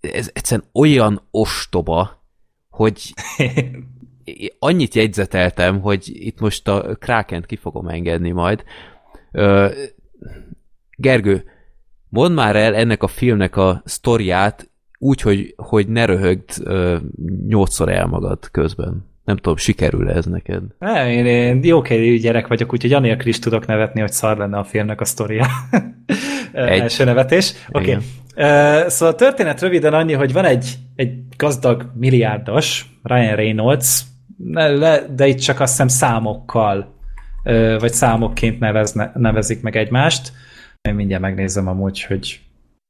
ez egyszerűen olyan ostoba, hogy (laughs) annyit jegyzeteltem, hogy itt most a Krakent ki fogom engedni majd. Gergő, mondd már el ennek a filmnek a sztoriát úgy, hogy, hogy ne röhögd nyolcszor el magad közben. Nem tudom, sikerül ez neked? Nem, én, én jókedvű gyerek vagyok, úgyhogy anélkül is tudok nevetni, hogy szar lenne a filmnek a sztoria. Egy. (laughs) Első nevetés. Oké. Okay. Szóval a történet röviden annyi, hogy van egy, egy gazdag milliárdos, Ryan Reynolds, de itt csak azt hiszem számokkal, vagy számokként nevezne, nevezik meg egymást. Én mindjárt megnézem amúgy, hogy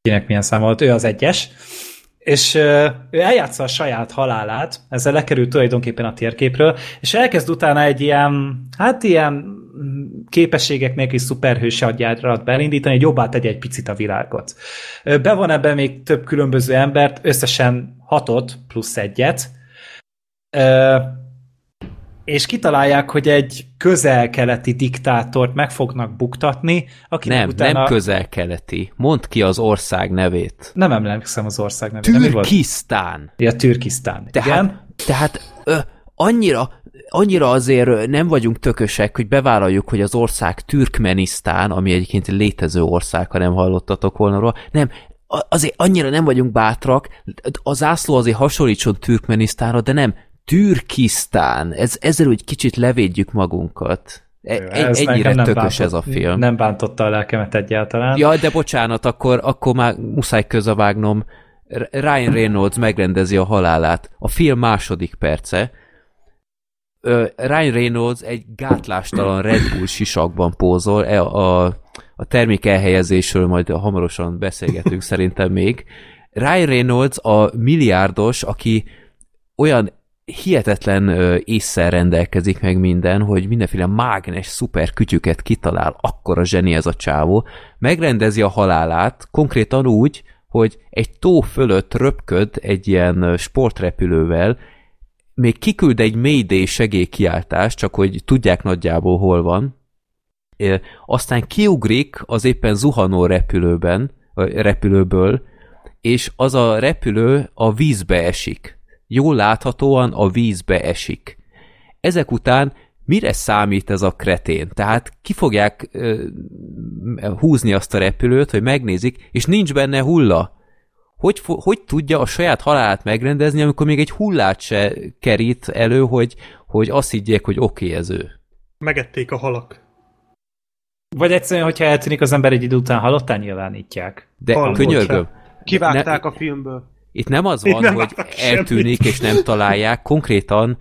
kinek milyen szám volt. Ő az egyes. És ő eljátsza a saját halálát, ezzel lekerül tulajdonképpen a térképről, és elkezd utána egy ilyen, hát ilyen mm, képességek nélkül szuperhős hadjárat belindítani, hogy jobbá tegye egy picit a világot. Bevon ebben még több különböző embert, összesen hatot plusz egyet, és kitalálják, hogy egy közel-keleti diktátort meg fognak buktatni, akinek Nem, utána... nem közel-keleti. Mondd ki az ország nevét. Nem emlékszem az ország volt? Türkisztán. Ja, Türkisztán. Tehát, Igen? tehát ö, annyira, annyira azért nem vagyunk tökösek, hogy bevállaljuk, hogy az ország Türkmenisztán, ami egyébként egy létező ország, ha nem hallottatok volna róla. Nem, azért annyira nem vagyunk bátrak, a zászló azért hasonlítson Türkmenisztánra, de nem, Türkisztán. Ez, ezzel úgy kicsit levédjük magunkat. E- Ez ennyire tökös ez a bántott- film. Nem bántotta a lelkemet egyáltalán. Ja, de bocsánat, akkor, akkor már muszáj közavágnom. Ryan Reynolds megrendezi a halálát. A film második perce. Ryan Reynolds egy gátlástalan Red Bull sisakban pózol. E- A, a termék elhelyezésről majd hamarosan beszélgetünk (laughs) szerintem még. Ryan Reynolds a milliárdos, aki olyan hihetetlen ö, rendelkezik meg minden, hogy mindenféle mágnes szuper kütyüket kitalál, akkor a zseni ez a csávó, megrendezi a halálát, konkrétan úgy, hogy egy tó fölött röpköd egy ilyen sportrepülővel, még kiküld egy Mayday segélykiáltást, csak hogy tudják nagyjából hol van, aztán kiugrik az éppen zuhanó repülőben, repülőből, és az a repülő a vízbe esik. Jól láthatóan a vízbe esik. Ezek után mire számít ez a kretén? Tehát ki fogják ö, húzni azt a repülőt, hogy megnézik, és nincs benne hulla. Hogy, hogy tudja a saját halálát megrendezni, amikor még egy hullát se kerít elő, hogy, hogy azt higgyék, hogy oké, okay, ez ő. Megették a halak. Vagy egyszerűen, hogyha eltűnik az ember egy idő után halottán nyilvánítják. De Halott könyörgöm, Kivágták Ne- a filmből. Itt nem az van, nem hogy eltűnik és nem találják, konkrétan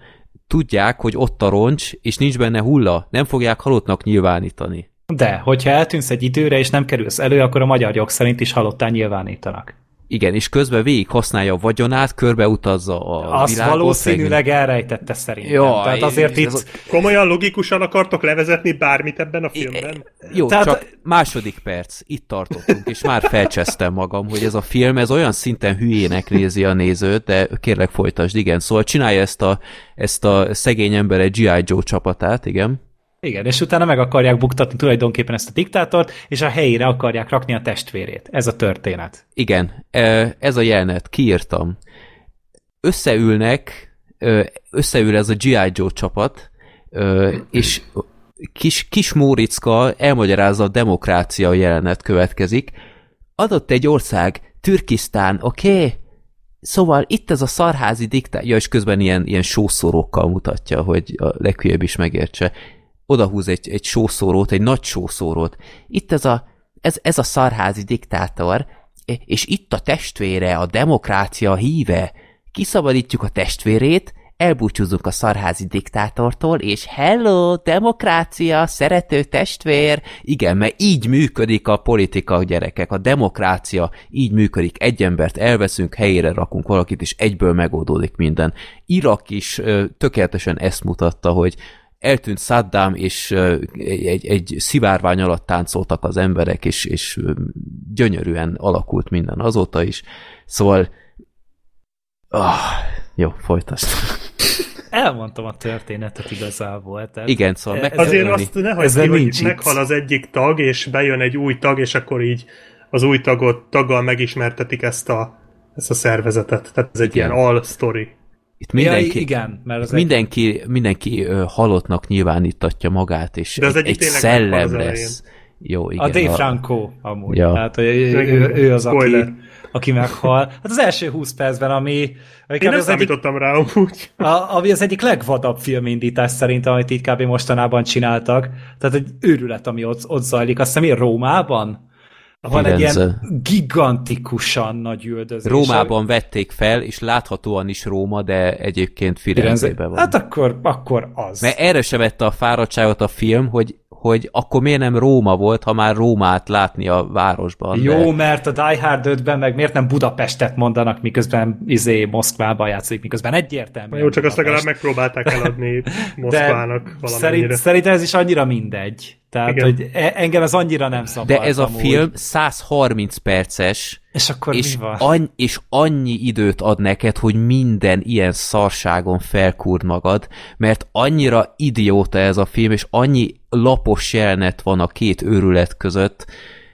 tudják, hogy ott a roncs, és nincs benne hulla. Nem fogják halottnak nyilvánítani. De, hogyha eltűnsz egy időre, és nem kerülsz elő, akkor a magyar jog szerint is halottán nyilvánítanak. Igen, és közben végig használja a vagyonát, körbeutazza a Azt világot. valószínűleg elrejtette szerintem. Jaj, Tehát azért itt... Komolyan logikusan akartok levezetni bármit ebben a filmben? Jó, Tehát... csak második perc, itt tartottunk, és már felcsesztem magam, hogy ez a film, ez olyan szinten hülyének nézi a nézőt, de kérlek folytasd, igen. Szóval csinálja ezt a, ezt a szegény ember egy G.I. Joe csapatát, igen. Igen, és utána meg akarják buktatni tulajdonképpen ezt a diktátort, és a helyére akarják rakni a testvérét. Ez a történet. Igen, e, ez a jelenet, kiírtam. Összeülnek, ö, összeül ez a G.I. Joe csapat, ö, és kis, kis Móriczka elmagyarázza a demokrácia jelenet következik. Adott egy ország, Türkisztán, oké? Okay? Szóval itt ez a szarházi diktá... Ja, és közben ilyen, ilyen sószórókkal mutatja, hogy a leghülyebb is megértse. Odahúz egy, egy sószórót, egy nagy sószórót. Itt ez a, ez, ez a szarházi diktátor, és itt a testvére, a demokrácia híve. Kiszabadítjuk a testvérét, elbúcsúzunk a szarházi diktátortól, és hello, demokrácia, szerető testvér. Igen, mert így működik a politika, gyerekek, a demokrácia így működik. Egy embert elveszünk, helyére rakunk valakit, és egyből megoldódik minden. Irak is ö, tökéletesen ezt mutatta, hogy eltűnt Saddam, és egy, egy szivárvány alatt táncoltak az emberek, és, és gyönyörűen alakult minden azóta is. Szóval ah, jó, folytasd. Elmondtam a történetet igazából. Tehát Igen, szóval meg ez- Azért azt ne hagyd ki, hogy meghal az egyik tag, és bejön egy új tag, és akkor így az új tagot, taggal megismertetik ezt a, ezt a szervezetet. Tehát ez egy Igen. ilyen all-story. Itt Mindenki, mindenki, ja, igen, mert az mindenki, mindenki ö, halottnak nyilvánítatja magát, és De az egy, egyik egy szellem lesz. Jó, igen. A Dave a- Franco amúgy. Ja. Tehát hogy ő, ő, ő az, aki, Spoiler. aki meghal. Hát az első 20 percben, ami, ami, Én nem az egyik, számítottam rá amúgy. a, ami az egyik legvadabb filmindítás szerintem, amit itt kb. mostanában csináltak. Tehát egy őrület, ami ott, ott zajlik. Azt hiszem, Rómában? Van egy ilyen gigantikusan nagy üldözés. Rómában vették fel, és láthatóan is Róma, de egyébként Firenzében van. Hát akkor, akkor az. Mert erre se vette a fáradtságot a film, hogy, hogy akkor miért nem Róma volt, ha már Rómát látni a városban. Jó, de... mert a Die Hard 5-ben meg miért nem Budapestet mondanak, miközben izé Moszkvában játszik, miközben egyértelmű. Jó, csak azt legalább megpróbálták eladni (laughs) Moszkvának valamennyire. szerint, szerintem ez is annyira mindegy. Tehát, Igen. hogy e- engem ez annyira nem szabad. De ez a amúgy. film 130 perces, És akkor és, mi van? any, és annyi időt ad neked, hogy minden ilyen szarságon felkúrd magad, mert annyira idióta ez a film, és annyi lapos jelenet van a két őrület között,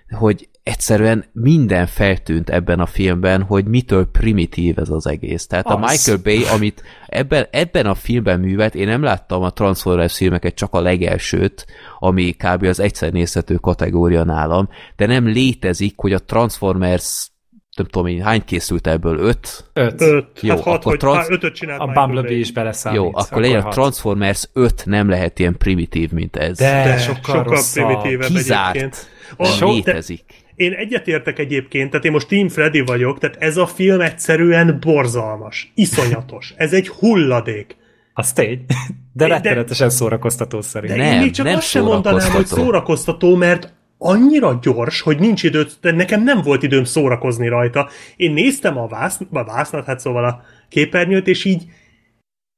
hogy egyszerűen minden feltűnt ebben a filmben, hogy mitől primitív ez az egész. Tehát az. a. Michael Bay, amit ebben, ebben a filmben művelt, én nem láttam a Transformers filmeket, csak a legelsőt, ami kb. az egyszer nézhető kategória nálam, de nem létezik, hogy a Transformers nem tudom én, hány készült ebből? Öt? Öt. Öt, Jó, hát hat, akkor hogy trans- trans... ötöt csinált A Bumblebee is beleszámít. Jó, akkor legyen a. Transformers 5 nem lehet ilyen primitív, mint ez. De, De, sokkal, sokkal primitívebb egyébként. Kizárt. A- Nem so- de- létezik. Én egyetértek egyébként, tehát én most Team Freddy vagyok, tehát ez a film egyszerűen borzalmas, iszonyatos. Ez egy hulladék. Az tény. De De- rettenetesen szórakoztató De szerint. Nem, én még csak nem azt sem mondanám, hogy szórakoztató. mert annyira gyors, hogy nincs idő, de nekem nem volt időm szórakozni rajta. Én néztem a, vász, a vásznat, hát szóval a képernyőt, és így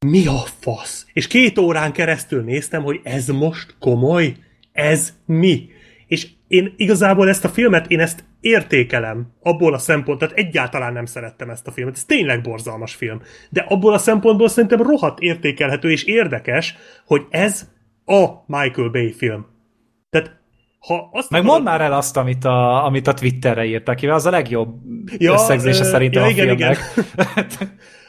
mi a fasz? És két órán keresztül néztem, hogy ez most komoly? Ez mi? És én igazából ezt a filmet, én ezt értékelem abból a szempontból, tehát egyáltalán nem szerettem ezt a filmet, ez tényleg borzalmas film, de abból a szempontból szerintem rohadt értékelhető és érdekes, hogy ez a Michael Bay film. Tehát ha azt Meg akarod- mondd már el azt, amit a, amit a Twitterre írtak ki, az a legjobb ja, összegzése ö, szerintem ja, a igen, (laughs)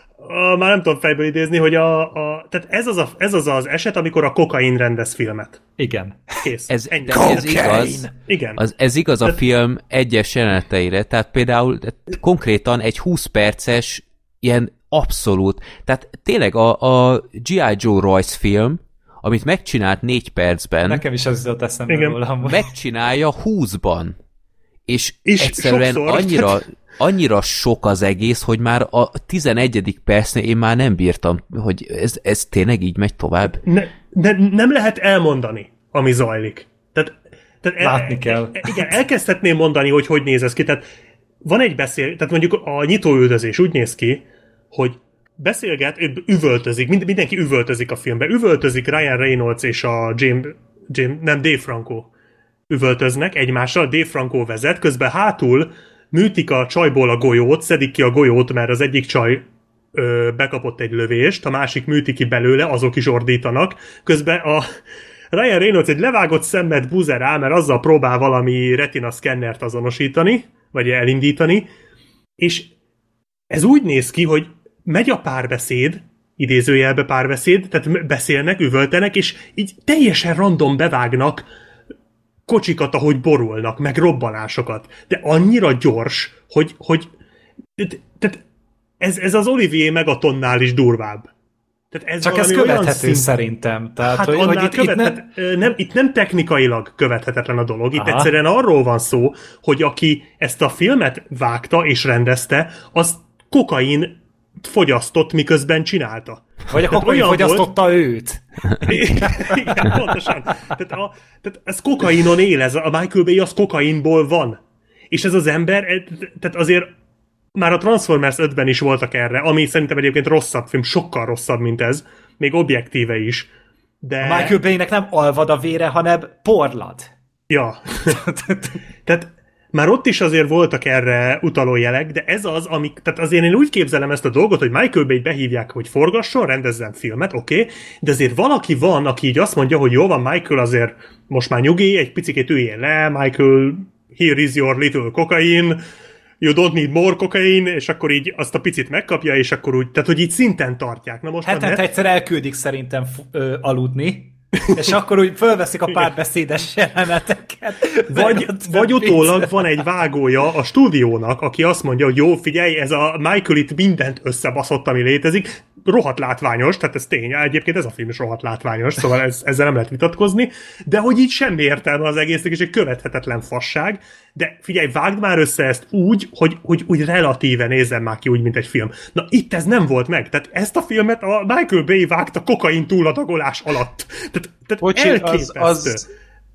már nem tudom fejből idézni, hogy a, a tehát ez az, a, ez az az eset, amikor a kokain rendez filmet. Igen. Kész. Ez, Ennyi. de ez igaz. Igen. Az, ez igaz a Tehát- film egyes jeleneteire, tehát például tehát konkrétan egy 20 perces ilyen abszolút, tehát tényleg a, a G.I. Joe Royce film, amit megcsinált négy percben, Nekem is az jutott eszembe Igen. róla. megcsinálja 20-ban. És, És egyszerűen sokszor. annyira, annyira sok az egész, hogy már a 11. percnél én már nem bírtam, hogy ez, ez tényleg így megy tovább. Ne, ne, nem lehet elmondani, ami zajlik. Tehát, tehát Látni kell. e- Igen, elkezdhetném mondani, hogy hogy néz ez ki. Tehát van egy beszél, tehát mondjuk a nyitóüldözés úgy néz ki, hogy beszélget, üvöltözik, mind, mindenki üvöltözik a filmben. Üvöltözik Ryan Reynolds és a James, James nem, Dave Franco üvöltöznek egymással, Dave Franco vezet, közben hátul műtik a csajból a golyót, szedik ki a golyót, mert az egyik csaj ö, bekapott egy lövést, a másik műti ki belőle, azok is ordítanak. Közben a Ryan Reynolds egy levágott szemmet búzer rá, mert azzal próbál valami retina szkennert azonosítani, vagy elindítani, és ez úgy néz ki, hogy megy a párbeszéd, idézőjelbe párbeszéd, tehát beszélnek, üvöltenek, és így teljesen random bevágnak kocsikat, ahogy borulnak, meg robbanásokat. De annyira gyors, hogy, hogy tehát ez, ez az Olivier Megatonnál is durvább. Tehát ez Csak ez követhető szint- szerintem. Tehát, Hát hogy, annál hogy itt, követ, itt nem, nem, itt nem technikailag követhetetlen a dolog, itt Aha. egyszerűen arról van szó, hogy aki ezt a filmet vágta és rendezte, az kokain fogyasztott, miközben csinálta. vagy a Tehát kokain olyan fogyasztotta őt. (laughs) Igen, pontosan. Tehát, a, tehát ez kokainon él, ez a Michael Bay az kokainból van. És ez az ember, eh, tehát azért már a Transformers 5-ben is voltak erre, ami szerintem egyébként rosszabb film, sokkal rosszabb, mint ez, még objektíve is. De... A Michael Bay-nek nem alvad a vére, hanem porlad. Ja. (laughs) Tehát már ott is azért voltak erre utaló jelek, de ez az, ami, tehát azért én úgy képzelem ezt a dolgot, hogy Michael Bay behívják, hogy forgasson, rendezzen filmet, oké, okay, de azért valaki van, aki így azt mondja, hogy jó van, Michael azért most már nyugi, egy picit üljél le, Michael, here is your little cocaine, you don't need more cocaine, és akkor így azt a picit megkapja, és akkor úgy, tehát hogy így szinten tartják. Na most Hetente net- egyszer elküldik szerintem ö, aludni, és akkor úgy fölveszik a párbeszédes jeleneteket. Vagy, vagy utólag van egy vágója a stúdiónak, aki azt mondja, hogy jó, figyelj, ez a Michael itt mindent összebaszott, ami létezik, rohadt látványos, tehát ez tény, egyébként ez a film is rohadt látványos, szóval ez, ezzel nem lehet vitatkozni, de hogy így semmi értelme az egésznek, és egy követhetetlen fasság, de figyelj, vágd már össze ezt úgy, hogy, hogy úgy relatíve nézzen már ki úgy, mint egy film. Na itt ez nem volt meg, tehát ezt a filmet a Michael Bay vágta kokain túladagolás alatt. Tehát, tehát Bocsi, az, elképesztő. az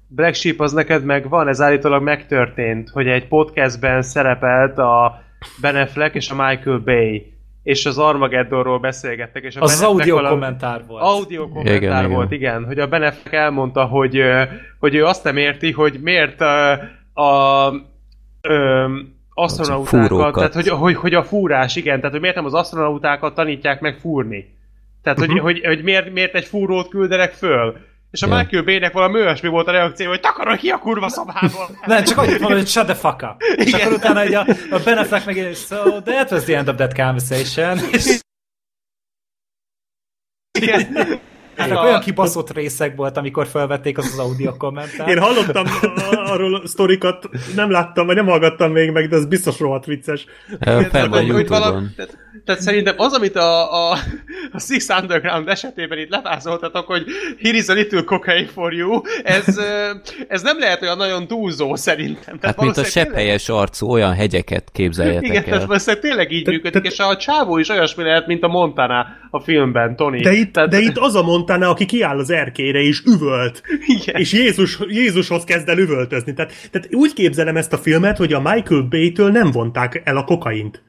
Black Sheep az neked megvan, ez állítólag megtörtént, hogy egy podcastben szerepelt a Ben Affleck és a Michael Bay, és az Armageddonról beszélgettek, és a Az az Ben audio valami- kommentár volt. Audio kommentár Igen, igen. volt, igen, hogy a Ben Affleck elmondta, hogy, hogy ő azt nem érti, hogy miért ö, a ö, asztronautákat, tehát hogy, hogy, hogy a fúrás, igen, tehát hogy miért nem az asztronautákat tanítják meg fúrni. Tehát, hogy, hogy, hogy miért, miért egy fúrót küldenek föl. És a Ja. Michael Bay-nek valami olyasmi volt a reakció, hogy takarod ki a kurva szobából. (laughs) Nem, csak annyit mondod, hogy shut the fuck up. És Igen. akkor utána egy a, a Ben Affleck meg so that was the end of that conversation. És Igen. Ezek a- olyan kibaszott részek volt, amikor felvették az az audio kommentát. Én hallottam arról a sztorikat, nem láttam, vagy nem hallgattam még meg, de ez biztos rohadt vicces. Fenn van Hogy- hogy valami- Youtube-on. tehát, tehát szerintem az, amit a, a, a Six Underground esetében itt levázoltatok, hogy here is a little cocaine for you, ez, ez nem lehet olyan nagyon túlzó szerintem. Tehát Hát mint a valószínűleg tényleg- sepphelyes arcú, olyan hegyeket képzeljetek Igen, tehát el. valószínűleg tényleg így Te- működik, te- és a csávó is olyasmi lehet, mint a Montana a filmben, Tony. De itt, tehát, de itt az a Montana, aki kiáll az erkére és üvölt, Igen. és Jézus, Jézushoz kezd el üvöltözni. Tehát, tehát úgy képzelem ezt a filmet, hogy a Michael Bay-től nem vonták el a kokaint.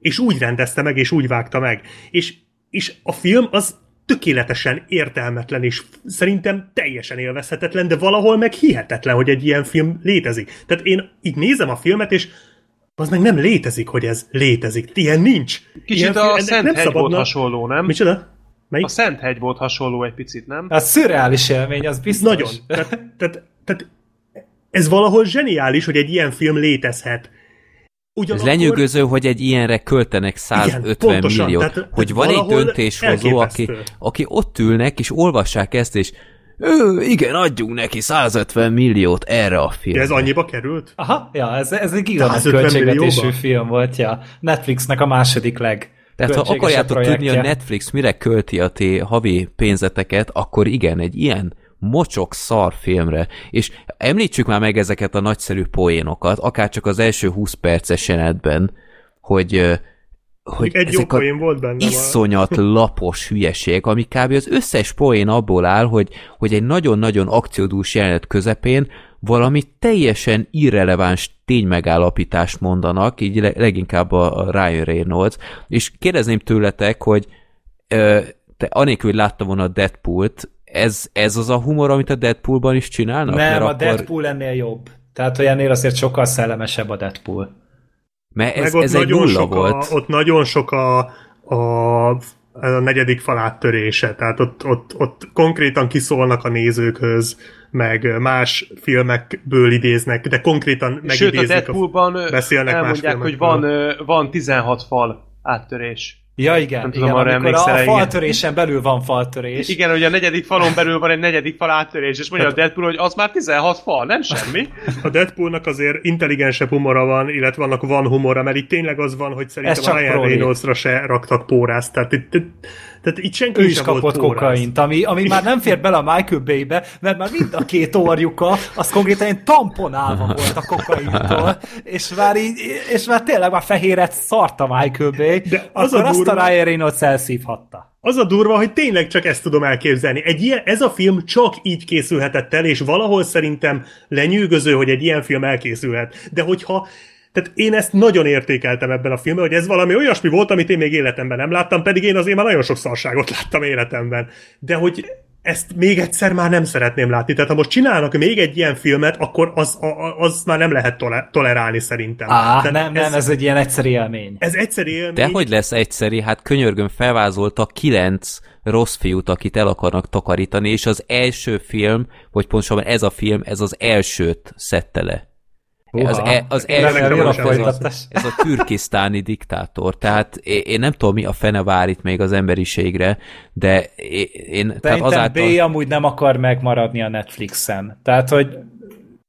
És úgy rendezte meg, és úgy vágta meg. És, és a film az tökéletesen értelmetlen, és szerintem teljesen élvezhetetlen, de valahol meg hihetetlen, hogy egy ilyen film létezik. Tehát én így nézem a filmet, és az meg nem létezik, hogy ez létezik. Ilyen nincs. Kicsit Ilyen a Szent nem szabadna- hasonló, nem? Micsoda? Melyik? A Szent Hegy volt hasonló egy picit, nem? Az szürreális élmény, az biztos. Nagyon. Tehát, tehát, tehát ez valahol zseniális, hogy egy ilyen film létezhet. Ez Ugyanakkor, lenyűgöző, hogy egy ilyenre költenek 150 pontosan, milliót. tehát- hogy van egy döntéshozó, aki, aki ott ülnek, és olvassák ezt, és ő, igen, adjunk neki 150 milliót erre a filmre. ez annyiba került? Aha, ja, ez, ez egy gigantic 150 költségvetésű millióba? film volt, ja. Netflixnek a második leg. Tehát ha akarjátok tudni, a. Netflix mire költi a ti havi pénzeteket, akkor igen, egy ilyen mocsok szar filmre. És említsük már meg ezeket a nagyszerű poénokat, akár csak az első 20 perces jelenetben, hogy, hogy Egy jó ezek a poén volt benne. iszonyat (laughs) lapos hülyeség, ami kb. az összes poén abból áll, hogy, hogy egy nagyon-nagyon akciódús jelenet közepén valami teljesen irreleváns ténymegállapítást mondanak, így le- leginkább a Ryan Reynolds, és kérdezném tőletek, hogy ö, te anélkül, hogy láttam volna a Deadpool-t, ez, ez az a humor, amit a Deadpoolban is csinálnak? Nem, Mert a akkor- Deadpool ennél jobb. Tehát, hogy ennél azért sokkal szellemesebb a Deadpool. Mert ez, Meg ott ez egy nagyon nulla sok volt. A, ott nagyon sok a, a, a negyedik fal áttörése, tehát ott, ott, ott konkrétan kiszólnak a nézőkhöz, meg más filmekből idéznek, de konkrétan Sőt, a megidézik Deadpoolban ö, beszélnek más elmondják, hogy filmekről. van, van 16 fal áttörés. Ja, igen, Nem igen tudom, arra amikor a, a igen. faltörésen belül van faltörés. Igen, hogy a negyedik falon belül van egy negyedik fal áttörés, és mondja a Deadpool, hogy az már 16 fal, nem semmi. A Deadpoolnak azért intelligensebb humora van, illetve annak van humora, mert itt tényleg az van, hogy Ez szerintem csak a Ryan. Reynoldsra se raktak pórázt, tehát itt, itt, tehát itt senki ő is kapott kokaint, ami, ami már nem fér bele a Michael Bay-be, mert már mind a két orjuka, az konkrétan egy tamponálva volt a kokaintól, és már így, és már tényleg már fehéret szart a Michael Bay, De az akkor a azt durva- a Ryan Reynolds elszívhatta. Az a durva, hogy tényleg csak ezt tudom elképzelni. Egy ilyen, ez a film csak így készülhetett el, és valahol szerintem lenyűgöző, hogy egy ilyen film elkészülhet. De hogyha tehát én ezt nagyon értékeltem ebben a filmben, hogy ez valami olyasmi volt, amit én még életemben nem láttam, pedig én azért már nagyon sok szarságot láttam életemben. De hogy ezt még egyszer már nem szeretném látni. Tehát ha most csinálnak még egy ilyen filmet, akkor az, a- az már nem lehet tole- tolerálni szerintem. Á, Tehát nem, nem, ez egy ilyen egyszerű élmény. ez egyszerű élmény. De hogy lesz egyszeri? Hát könyörgöm felvázolta kilenc rossz fiút, akit el akarnak takarítani, és az első film, vagy pontosabban ez a film, ez az elsőt szedte le. Az, e, az első ez, a, folytatás. ez a türkisztáni diktátor. Tehát én, én nem tudom, mi a fene vár itt még az emberiségre, de én, én tehát Szerintem azáltal... B amúgy nem akar megmaradni a Netflixen. Tehát, hogy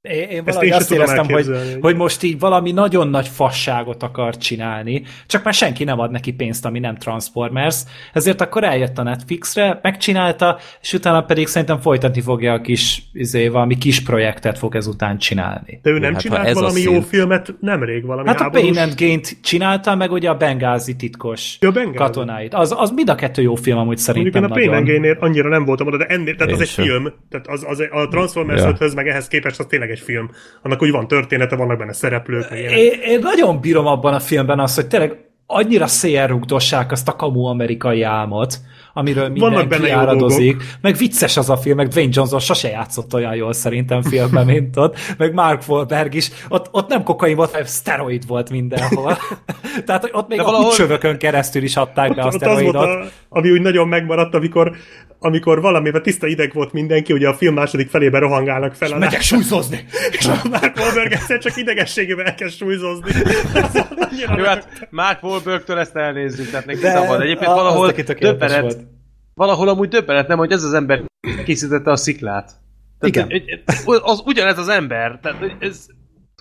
én, én valahogy én sem azt éreztem, hogy, hogy most így valami nagyon nagy fasságot akar csinálni, csak már senki nem ad neki pénzt, ami nem Transformers, ezért akkor eljött a Netflixre, megcsinálta, és utána pedig szerintem folytatni fogja a kis, izé, valami kis projektet fog ezután csinálni. De ő nem Hát, csinált ez a valami jó szint- filmet nemrég, valami Hát a háborús... Pain and Gain-t csinálta, meg ugye a Bengázi titkos Ja, Bengázi. katonáit. Az, az mind a kettő jó film amúgy Mondjuk szerintem én a Pain and Gain-nél annyira nem voltam oda, de ennél, tehát az Én egy sem. film. Tehát az, az a Transformers Ja. 5-höz, meg ehhez képest az tényleg egy film. Annak úgy van története, vannak benne szereplők. Én, én nagyon bírom abban a filmben azt, hogy tényleg annyira szélrugdossák azt a kamu amerikai álmot, amiről Vannak mindenki benne jó áradozik. Meg vicces az a film, meg Dwayne Johnson sose játszott olyan jól szerintem filmben, (laughs) mint ott. Meg Mark Wahlberg is. Ott, ott nem kokain volt, hanem szteroid volt mindenhol. (laughs) Tehát ott még De a valahol- csövökön keresztül is adták be a Ott az volt, szteroidot. a, ami úgy nagyon megmaradt, amikor, amikor valamivel tiszta ideg volt mindenki, ugye a film második felében rohangálnak fel a Megyek súlyzozni! (laughs) és a Mark Wahlberg egyszer csak idegességével elkezd súlyzozni. Jó, hát Mark Wahlbergtől ezt elnézzük, tehát neki De szabad. Egyébként valahol döbbenet. Valahol amúgy döbbenet, nem, hogy ez az ember készítette a sziklát. Tehát, Igen. hogy- Az ugyanez az ember. Tehát, ez,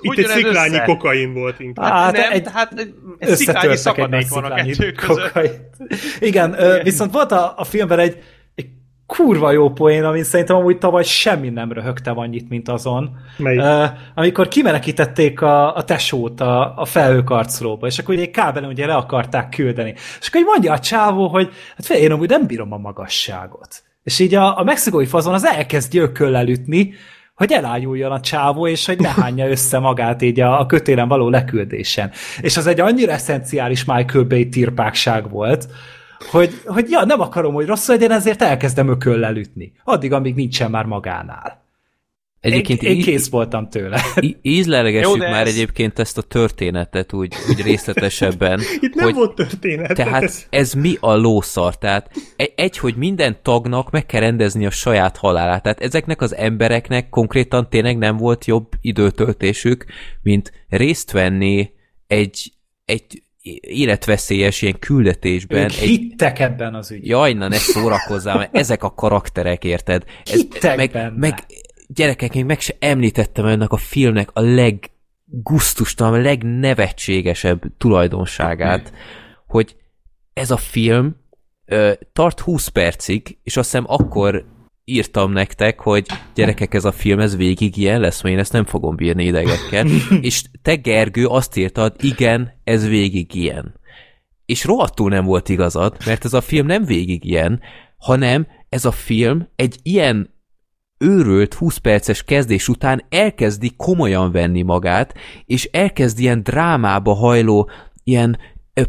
Itt egy sziklányi össze? kokain volt inkább. Hát Hát, nem, egy- hát egy, egy nagy szakadék van a kettő között. kokait. Igen, ö, viszont volt a, a filmben egy kurva jó poén, amin szerintem amúgy tavaly semmi nem röhögtem annyit, mint azon. Melyik? Amikor kimenekítették a, a tesót a, a felhőkarcolóba, és akkor ugye egy kábelen ugye le akarták küldeni. És akkor így mondja a csávó, hogy hát fél, én amúgy nem bírom a magasságot. És így a, a mexikói fazon az elkezd gyököllel ütni, hogy elájuljon a csávó, és hogy ne hányja össze magát így a, a kötélen való leküldésen. És az egy annyira eszenciális Michael Bay tirpákság volt, hogy, hogy ja, nem akarom, hogy rossz legyen, ezért elkezdem ököllel ütni. Addig, amíg nincsen már magánál. Egyébként én, én kész voltam tőle. ízlelegessük már ez- egyébként ezt a történetet úgy, úgy részletesebben. (laughs) Itt nem hogy volt történet. Tehát ez... ez mi a lószar? Tehát e- egy, hogy minden tagnak meg kell rendezni a saját halálát. Tehát ezeknek az embereknek konkrétan tényleg nem volt jobb időtöltésük, mint részt venni egy, egy életveszélyes ilyen küldetésben. Ők egy, hittek ebben az ügyben. Jaj, na ne szórakozzál, mert ezek a karakterek, érted? Hittek meg, benne. meg gyerekek, még meg se említettem ennek a filmnek a leggusztustalan, a legnevetségesebb tulajdonságát, hogy ez a film ö, tart 20 percig, és azt hiszem akkor írtam nektek, hogy gyerekek, ez a film, ez végig ilyen lesz, mert én ezt nem fogom bírni idegekkel. (laughs) és te, Gergő, azt írtad, igen, ez végig ilyen. És rohadtul nem volt igazad, mert ez a film nem végig ilyen, hanem ez a film egy ilyen őrült 20 perces kezdés után elkezdi komolyan venni magát, és elkezd ilyen drámába hajló ilyen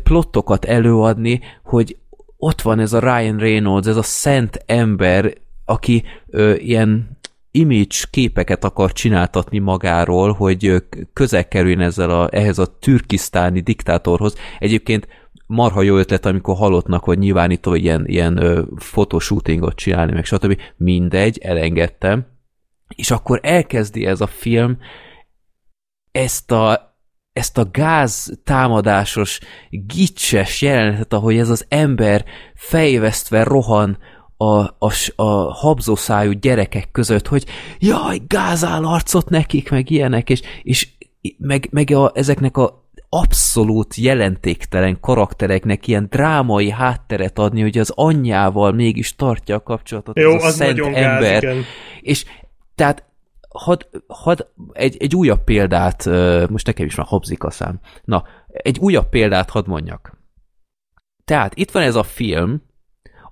plottokat előadni, hogy ott van ez a Ryan Reynolds, ez a szent ember, aki ö, ilyen image képeket akar csináltatni magáról, hogy közel kerüljön ezzel a, ehhez a türkisztáni diktátorhoz. Egyébként marha jó ötlet, amikor halottnak, hogy nyilvánító ilyen, ilyen fotoshootingot csinálni, meg stb. Mindegy, elengedtem. És akkor elkezdi ez a film ezt a, ezt a gáz támadásos, gicses jelenetet, ahogy ez az ember fejvesztve rohan a, a, a habzószájú gyerekek között, hogy jaj, gázál arcot nekik, meg ilyenek, és, és meg, meg a, ezeknek a abszolút jelentéktelen karaktereknek ilyen drámai hátteret adni, hogy az anyjával mégis tartja a kapcsolatot Jó, ez a az szent nagyon gáz, ember. igen. És tehát had, had, egy, egy újabb példát, most nekem is már habzik a szám. Na, egy újabb példát hadd mondjak. Tehát itt van ez a film,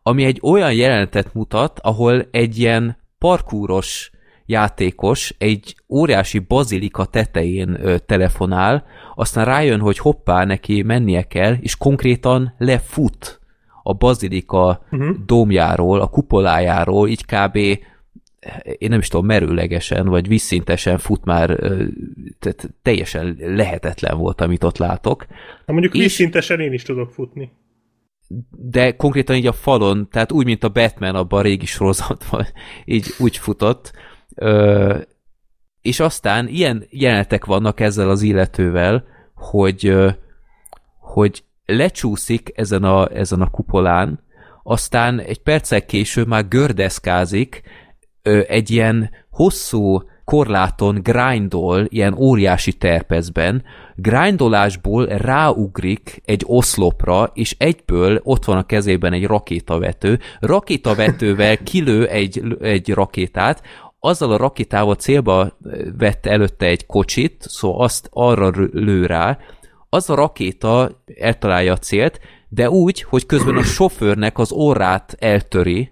ami egy olyan jelenetet mutat, ahol egy ilyen parkúros játékos egy óriási bazilika tetején ö, telefonál, aztán rájön, hogy hoppá, neki mennie kell, és konkrétan lefut a bazilika uh-huh. dómjáról, a kupolájáról, így kb én nem is tudom, merőlegesen, vagy vízszintesen fut már, ö, tehát teljesen lehetetlen volt, amit ott látok. Ha mondjuk És- vízszintesen én is tudok futni. De konkrétan így a falon, tehát úgy, mint a Batman abban a régi sorozatban, (laughs) így úgy futott. Ö, és aztán ilyen jelenetek vannak ezzel az illetővel, hogy, hogy lecsúszik ezen a, ezen a kupolán, aztán egy perccel később már gördeszkázik, egy ilyen hosszú korláton grindol, ilyen óriási terpezben, grindolásból ráugrik egy oszlopra, és egyből ott van a kezében egy rakétavető, rakétavetővel kilő egy, egy rakétát, azzal a rakétával célba vette előtte egy kocsit, szóval azt arra lő rá, az a rakéta eltalálja a célt, de úgy, hogy közben a sofőrnek az orrát eltöri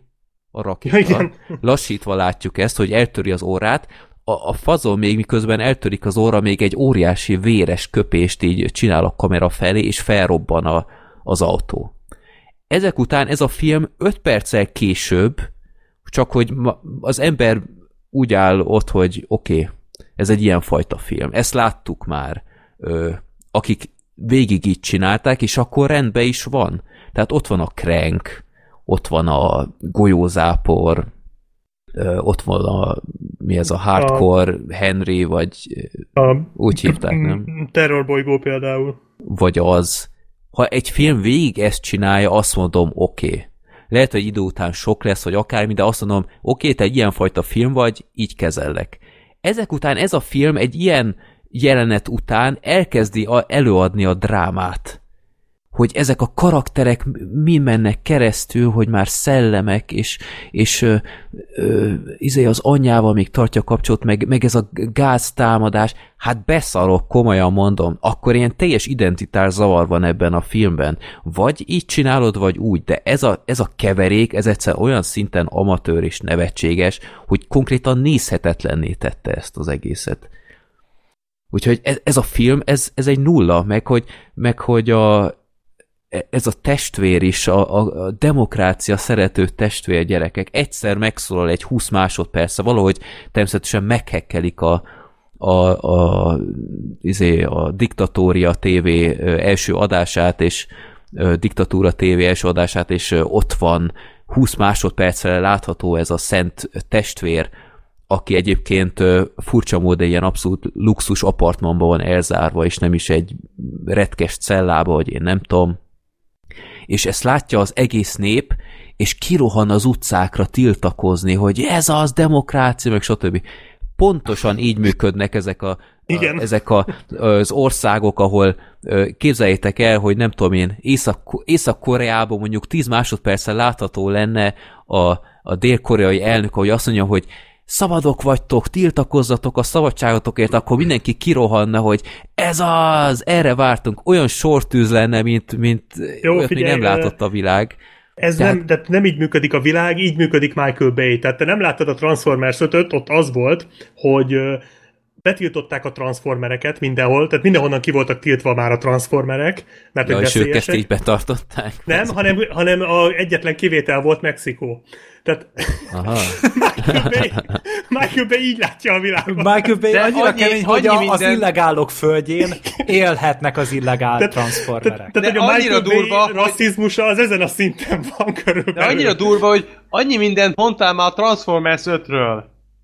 a rakéta. Igen. Lassítva látjuk ezt, hogy eltöri az orrát, a, a fazon még miközben eltörik az óra, még egy óriási véres köpést így csinál a kamera felé, és felrobban a, az autó. Ezek után ez a film 5 perccel később, csak hogy ma, az ember úgy áll ott, hogy oké, okay, ez egy ilyen fajta film. Ezt láttuk már, ö, akik végig így csinálták, és akkor rendben is van. Tehát ott van a Crank, ott van a golyózápor, ott van a, mi ez a hardcore Henry, vagy A úgy hívták, nem? terrorbolygó például. Vagy az. Ha egy film végig ezt csinálja, azt mondom, oké. Okay. lehet, hogy idő után sok lesz, vagy akármi, de azt mondom, oké, te egy ilyenfajta film vagy, így kezellek. Ezek után ez a film egy ilyen jelenet után elkezdi a, előadni a drámát hogy ezek a karakterek mi mennek keresztül, hogy már szellemek, és, és ö, ö, izé az anyjával még tartja kapcsolat, meg, meg ez a gáztámadás, hát beszarok, komolyan mondom, akkor ilyen teljes identitás zavar van ebben a filmben. Vagy így csinálod, vagy úgy, de ez a, ez a keverék, ez egyszer olyan szinten amatőr és nevetséges, hogy konkrétan nézhetetlenné tette ezt az egészet. Úgyhogy ez, ez a film, ez, ez egy nulla, meg hogy, meg hogy a, ez a testvér is, a, a, demokrácia szerető testvér gyerekek. Egyszer megszólal egy 20 másodperce, valahogy természetesen meghekkelik a, a, a, izé, a Diktatória TV első adását, és Diktatúra TV első adását, és ott van. 20 másodpercre látható ez a szent testvér, aki egyébként furcsa módon ilyen abszolút luxus apartmanban van elzárva, és nem is egy retkes cellába, vagy én nem tudom, és ezt látja az egész nép, és kirohan az utcákra tiltakozni, hogy ez az demokrácia, meg stb. Pontosan így működnek ezek, a, Igen. a, ezek a, az országok, ahol képzeljétek el, hogy nem tudom én, Észak, Észak-Koreában mondjuk 10 másodperccel látható lenne a, a dél-koreai elnök, hogy azt mondja, hogy szabadok vagytok, tiltakozzatok a szabadságotokért, akkor mindenki kirohanna, hogy ez az, erre vártunk, olyan sortűz lenne, mint, mint Jó, olyat figyelj, még nem látott a világ. Ez Tehát- nem, tehát nem így működik a világ, így működik Michael Bay. Tehát te nem láttad a Transformers 5 ott az volt, hogy betiltották a transformereket mindenhol, tehát mindenhonnan ki voltak tiltva már a transformerek, mert Ja, hogy és ők ezt így betartották. Nem, hanem, hanem a egyetlen kivétel volt Mexikó. Tehát Aha. Michael Bay, Michael Bay így látja a világot. Michael Bay De annyira annyi- kemény, hogy annyi a, az minden- illegálok földjén élhetnek az illegál Tehát- transformerek. Tehát, hogy De a Michael Bay durva, hogy- rasszizmusa az ezen a szinten van körülbelül. De annyira durva, hogy annyi mindent mondtál már a Transformers 5-ről.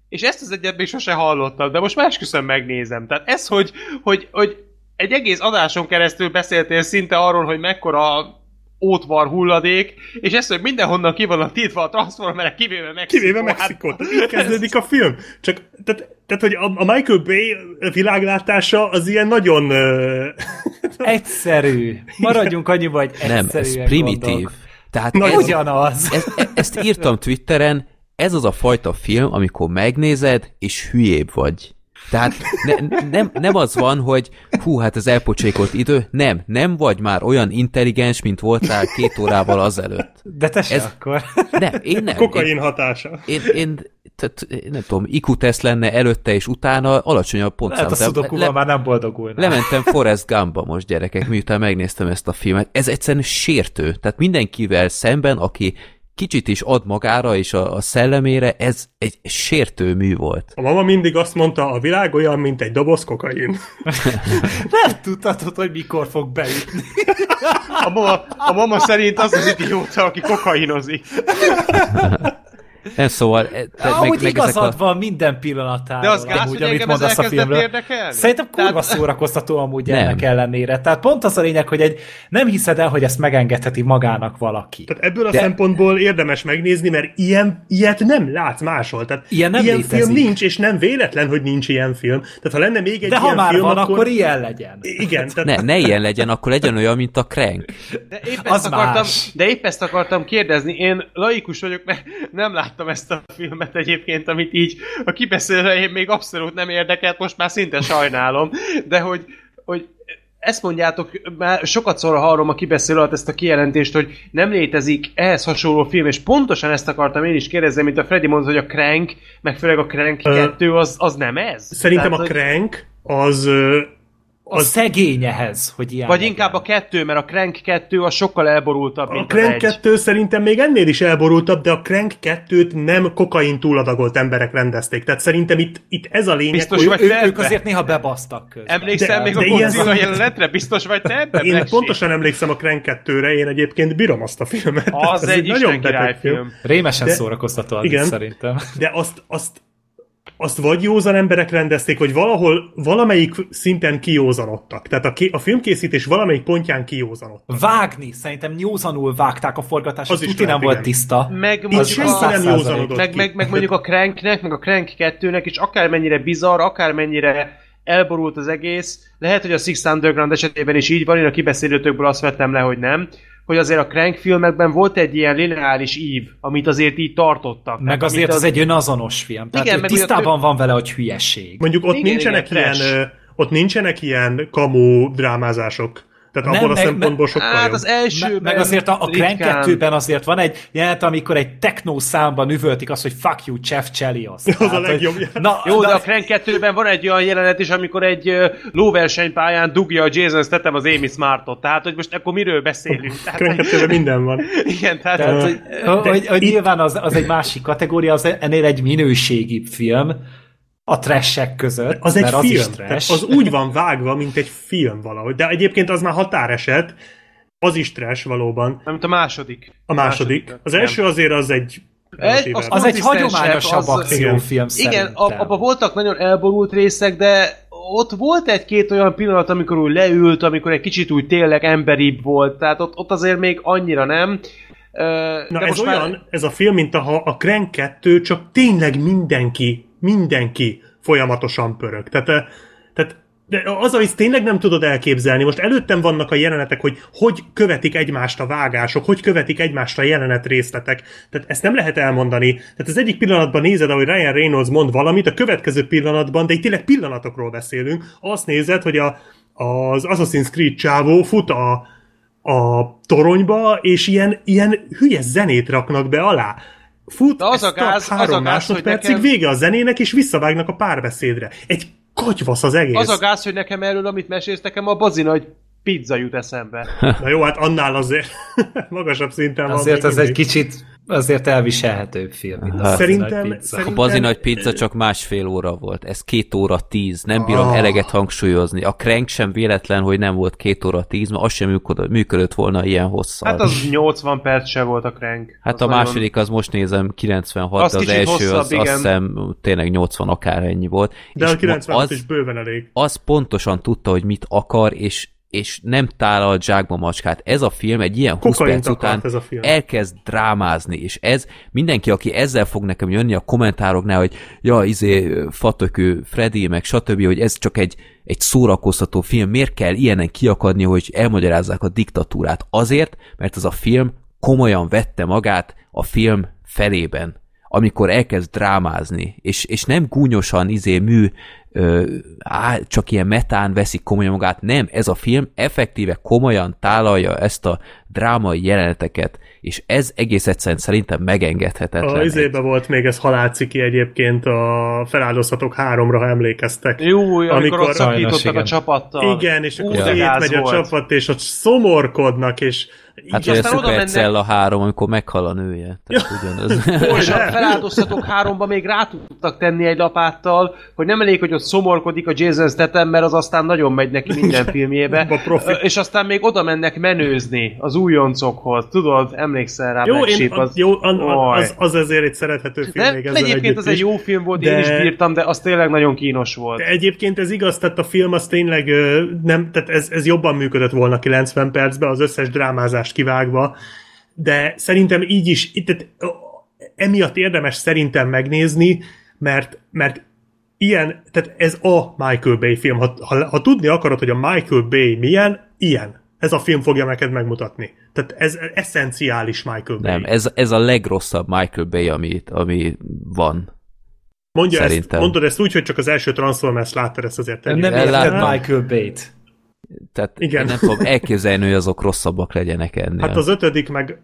És ezt az egyet még sose hallottam, de most már esküszöm megnézem. Tehát ez, hogy, hogy, hogy egy egész adáson keresztül beszéltél szinte arról, hogy mekkora ótvar hulladék, és ezt, hogy mindenhonnan ki vannak tiltva a transformerek, kivéve Mexikó. Kivéve Mexikót. Hát, így kezdődik a film. Csak, tehát, tehát hogy a, a Michael Bay világlátása az ilyen nagyon... ö, (laughs) Egyszerű. Maradjunk annyiba, hogy Nem, ez primitív. gondolk. Tehát Na, ez, Ugyanaz. ez, e- ezt írtam Twitteren, ez az a fajta film, amikor megnézed, és hülyébb vagy. Tehát ne, nem, nem az van, hogy hú, hát ez elpocsékolt idő, nem, nem vagy már olyan intelligens, mint voltál két órával azelőtt. De te Ez- akkor. Nem, én nem. kokain hatása. Én, én, én tehát, én nem tudom, IQ teszt lenne előtte és utána alacsonyabb pontszám. Hát a szudokúval már nem boldogulna. Lementem Forrest Gumpba most gyerekek, miután megnéztem ezt a filmet. Ez egyszerűen sértő. Tehát mindenkivel szemben, aki kicsit is ad magára és a, a szellemére, ez egy sértő mű volt. A mama mindig azt mondta, a világ olyan, mint egy doboz kokain. (laughs) Nem tudhatod, hogy mikor fog beütni. A mama, a mama szerint az az idióta, aki kokainozik. (laughs) Nem szóval... e- te- Ahogy igazad ezek a, van minden pillanatáról. De az gáz, amúgy, hogy engem ez mondasz a filmről. érdekelni? Szerintem kurva Tehát- szórakoztató amúgy Nem. ennek ellenére. Tehát pont az a lényeg, hogy egy nem hiszed el, hogy ezt megengedheti magának valaki. Tehát ebből a De- szempontból érdemes megnézni, mert ilyen, ilyet nem látsz máshol. Tehát Ilyen nem ilyen létezik. film nincs, és nem véletlen, hogy nincs ilyen film. Tehát ha lenne még egy De ha ilyen már film, van, akkor... akkor ilyen legyen. Igen, tehát ne, ne ilyen legyen, akkor legyen olyan, mint a Crank. De épp, Az ezt akartam, más. de épp ezt akartam kérdezni. Én laikus vagyok, mert nem láttam ezt a filmet egyébként, amit így a kibeszélőjén még abszolút nem érdekelt, most már szinte sajnálom, de hogy, hogy ezt mondjátok, már sokat szorra hallom a kibeszélő alatt ezt a kijelentést, hogy nem létezik ehhez hasonló film, és pontosan ezt akartam én is kérdezni, mint a Freddy mondta, hogy a Crank, meg főleg a Crank Ö, 2, az, az nem ez? szerintem Tehát, a Crank az... ö, A szegény ehhez, hogy ilyen Vagy legyen. inkább a kettő, mert a Crank 2 az sokkal elborultabb, A mint Crank az egy. 2 szerintem még ennél is elborultabb, de a Crank 2-t nem kokain túladagolt emberek rendezték. Tehát szerintem itt, itt ez a lényeg, Biztos hogy vagy Ő, te ők azért néha bebasztak közben. Emlékszel De- még de a ilyen Godzilla van- jelenetre? Biztos vagy te ebben? én Blessy? pontosan emlékszem a Crank 2-re, én egyébként bírom azt a filmet. Az Ez egy Isten beteg királyfilm. Rémesen De- szórakoztató az igen. szerintem. De azt, azt azt vagy józan emberek rendezték, vagy valahol valamelyik szinten kiózanodtak. Tehát a, ki, a filmkészítés valamelyik pontján kiózanodtak. Vágni, szerintem józanul vágták a forgatást, Az az tuti nem volt igen. tiszta. Meg Itt mondjuk senki a, nem józanodott meg, meg, meg mondjuk a Cranknek, meg a Crank 2-nek is akármennyire bizarr, akármennyire elborult az egész, lehet, hogy a Six Underground esetében is így van, én a kibeszélőtökből azt vettem le, hogy nem, hogy azért a Crank filmekben volt egy ilyen lineáris ív, amit azért így tartottak. Meg Tehát, azért amit az egy önazonos film. Tehát Igen, ő meg tisztában van vele, hogy hülyeség. Mondjuk ott Igen, nincsenek igen, ilyen, trash. ö, ott nincsenek ilyen kamu drámázások. Tehát Nem, abból a meg- szempontból sokkal Hát jobb. az elsőben Me- meg azért a, a Crank ritkán- 2-ben azért van egy jelenet, amikor egy techno számban üvöltik azt, hogy fuck you, Jeff Chelios. (laughs) a Tehát, hogy- legjobb jelenet. Na, Jó, de a Crank 2-ben van egy olyan jelenet is, amikor egy lóversenypályán dugja a Jason Statham az Amy Smartot. Tehát, hogy most akkor miről beszélünk? (laughs) Tehát, Krenkettőben minden van. (laughs) igen, tehát, Tehát, hogy, hogy, hogy itt- nyilván az, az egy másik kategória, az ennél egy minőségibb film a trashek között, Az egy mert az film. is trash. az úgy van vágva, mint egy film valahogy. De egyébként az már határeset, az is trash valóban. nem, mint a második. A második. Az első azért az egy... Egy, az, az egy hagyományosabb az- akciófilm Igen, szerintem. ab, abban voltak nagyon elborult részek, de ott volt egy-két olyan pillanat, amikor úgy leült, amikor egy kicsit úgy tényleg emberibb volt, tehát ott, ott azért még annyira nem. Ö, Na de ez olyan, már, ez a film, mint ha a Crank 2 csak tényleg mindenki, mindenki folyamatosan pörög. Tehát, eh, tehát de az, amit tényleg nem tudod elképzelni, most előttem vannak a jelenetek, hogy hogy követik egymást a vágások, hogy követik egymást a jelenet részletek. Tehát ezt nem lehet elmondani. Tehát az egyik pillanatban nézed, ahogy Ryan Reynolds mond valamit, a következő pillanatban, de itt tényleg pillanatokról beszélünk, azt nézed, hogy a, az Assassin's Creed csávó fut a, a toronyba, és ilyen, ilyen hülye zenét raknak be alá. Fut, De az a gáz- az a három gáz, másodpercig, nekem- vége a zenének, és visszavágnak a párbeszédre. Egy katyvasz az egész. az a gáz, hogy nekem erről, amit mesélsz, nekem a bazi nagy pizza jut eszembe. (laughs) Na jó, hát annál azért (laughs) magasabb szinten van. Azért ez egy kicsit azért elviselhetőbb film. mint a Hát. Szerintem- Nagy Pizza. A szerintem- bazi nagy pizza csak másfél óra volt. Ez két óra tíz. Nem bírom Ah. eleget hangsúlyozni. A Crank sem véletlen, hogy nem volt két óra tíz, mert az sem működött, működött volna ilyen hosszal. Hát az 80 perc se volt a Crank. Hát Az a nagyon- második az most nézem 96, Az de az első hosszabb, az igen. azt hiszem tényleg 80 akárennyi volt. De És a 96 az, is bőven elég. az pontosan tudta, hogy mit akar, és és nem tálal zsákba macskát. Ez a film egy ilyen 20 Kokaint perc után ez a film. elkezd drámázni, és ez mindenki, aki ezzel fog nekem jönni a kommentároknál, hogy ja, izé, fatökő, Freddy, meg stb., hogy ez csak egy, egy szórakoztató film, miért kell ilyenen kiakadni, hogy elmagyarázzák a diktatúrát? Azért, mert az a film komolyan vette magát a film felében amikor elkezd drámázni, és, és nem gúnyosan izé mű, ö, á, csak ilyen metán veszik komolyan magát, nem, ez a film effektíve komolyan tálalja ezt a drámai jeleneteket, és ez egész egyszerűen szerintem megengedhetetlen. A izébe volt még ez halálciki egyébként a feláldozhatók háromra, ha emlékeztek. Jó, amikor, Amikor- szakítottak igen. a csapattal. Igen, és akkor szétmegy a csapat, és ott szomorkodnak, és Hát ugye a aztán oda Supercell a három, amikor meghal a nője. Tehát ugyanaz. (laughs) És a de. feláldoztatok háromba még rá tudtak tenni egy lapáttal, hogy nem elég, hogy ott szomorkodik a Jason Statham, mert az aztán nagyon megy neki minden (laughs) filmjébe. És aztán még oda mennek menőzni az újoncokhoz. Tudod, emlékszel rá Jó, Black én, Sheep, az, jó an, az, az ezért egy szerethető film de még ezzel egyébként együtt az egy jó film volt, de- én is bírtam, de az tényleg nagyon kínos volt. De egyébként ez igaz, tehát a film az tényleg nem, tehát ez, ez jobban működött volna 90 percben, az összes drámázást kivágva, de szerintem így is, tehát, emiatt érdemes szerintem megnézni, mert, mert ilyen, tehát ez a Michael Bay film. Ha, ha, ha tudni akarod, hogy a Michael Bay milyen, ilyen. Ez a film fogja neked megmutatni. Tehát ez eszenciális Michael Bay. Nem, ez, ez a legrosszabb Michael Bay, ami, ami van. Mondja ezt, szerintem. mondod ezt úgy, hogy csak az első Transformers láttad, ezt azért. Nem Ellát- érted. Michael Bay-t. Tehát Igen. Nem tudom elképzelni, hogy azok rosszabbak legyenek ennél. Hát az ötödik, meg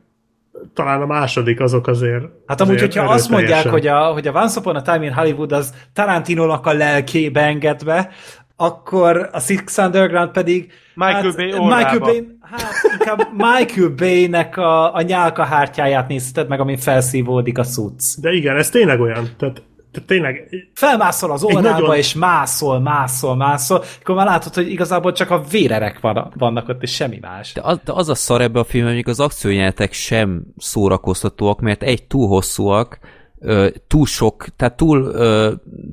talán a második azok azért Hát amúgy, azért hogyha azt mondják, hogy a, hogy a Once Upon a Time in Hollywood az Tarantinónak a lelkébe engedve, akkor a Six Underground pedig Michael hát, Bay Michael órába. Bay, hát inkább Michael Bay-nek a, a nyálka hártyáját nézted meg, amin felszívódik a cucc. De igen, ez tényleg olyan. Tehát, tehát tényleg, Felmászol az órába, nagyon- és mászol, mászol, mászol, akkor már látod, hogy igazából csak a vérerek van, vannak ott, és semmi más. De az, de az a szar ebbe a filmben, hogy az akciójelenetek sem szórakoztatóak, mert egy túl hosszúak, túl sok, tehát túl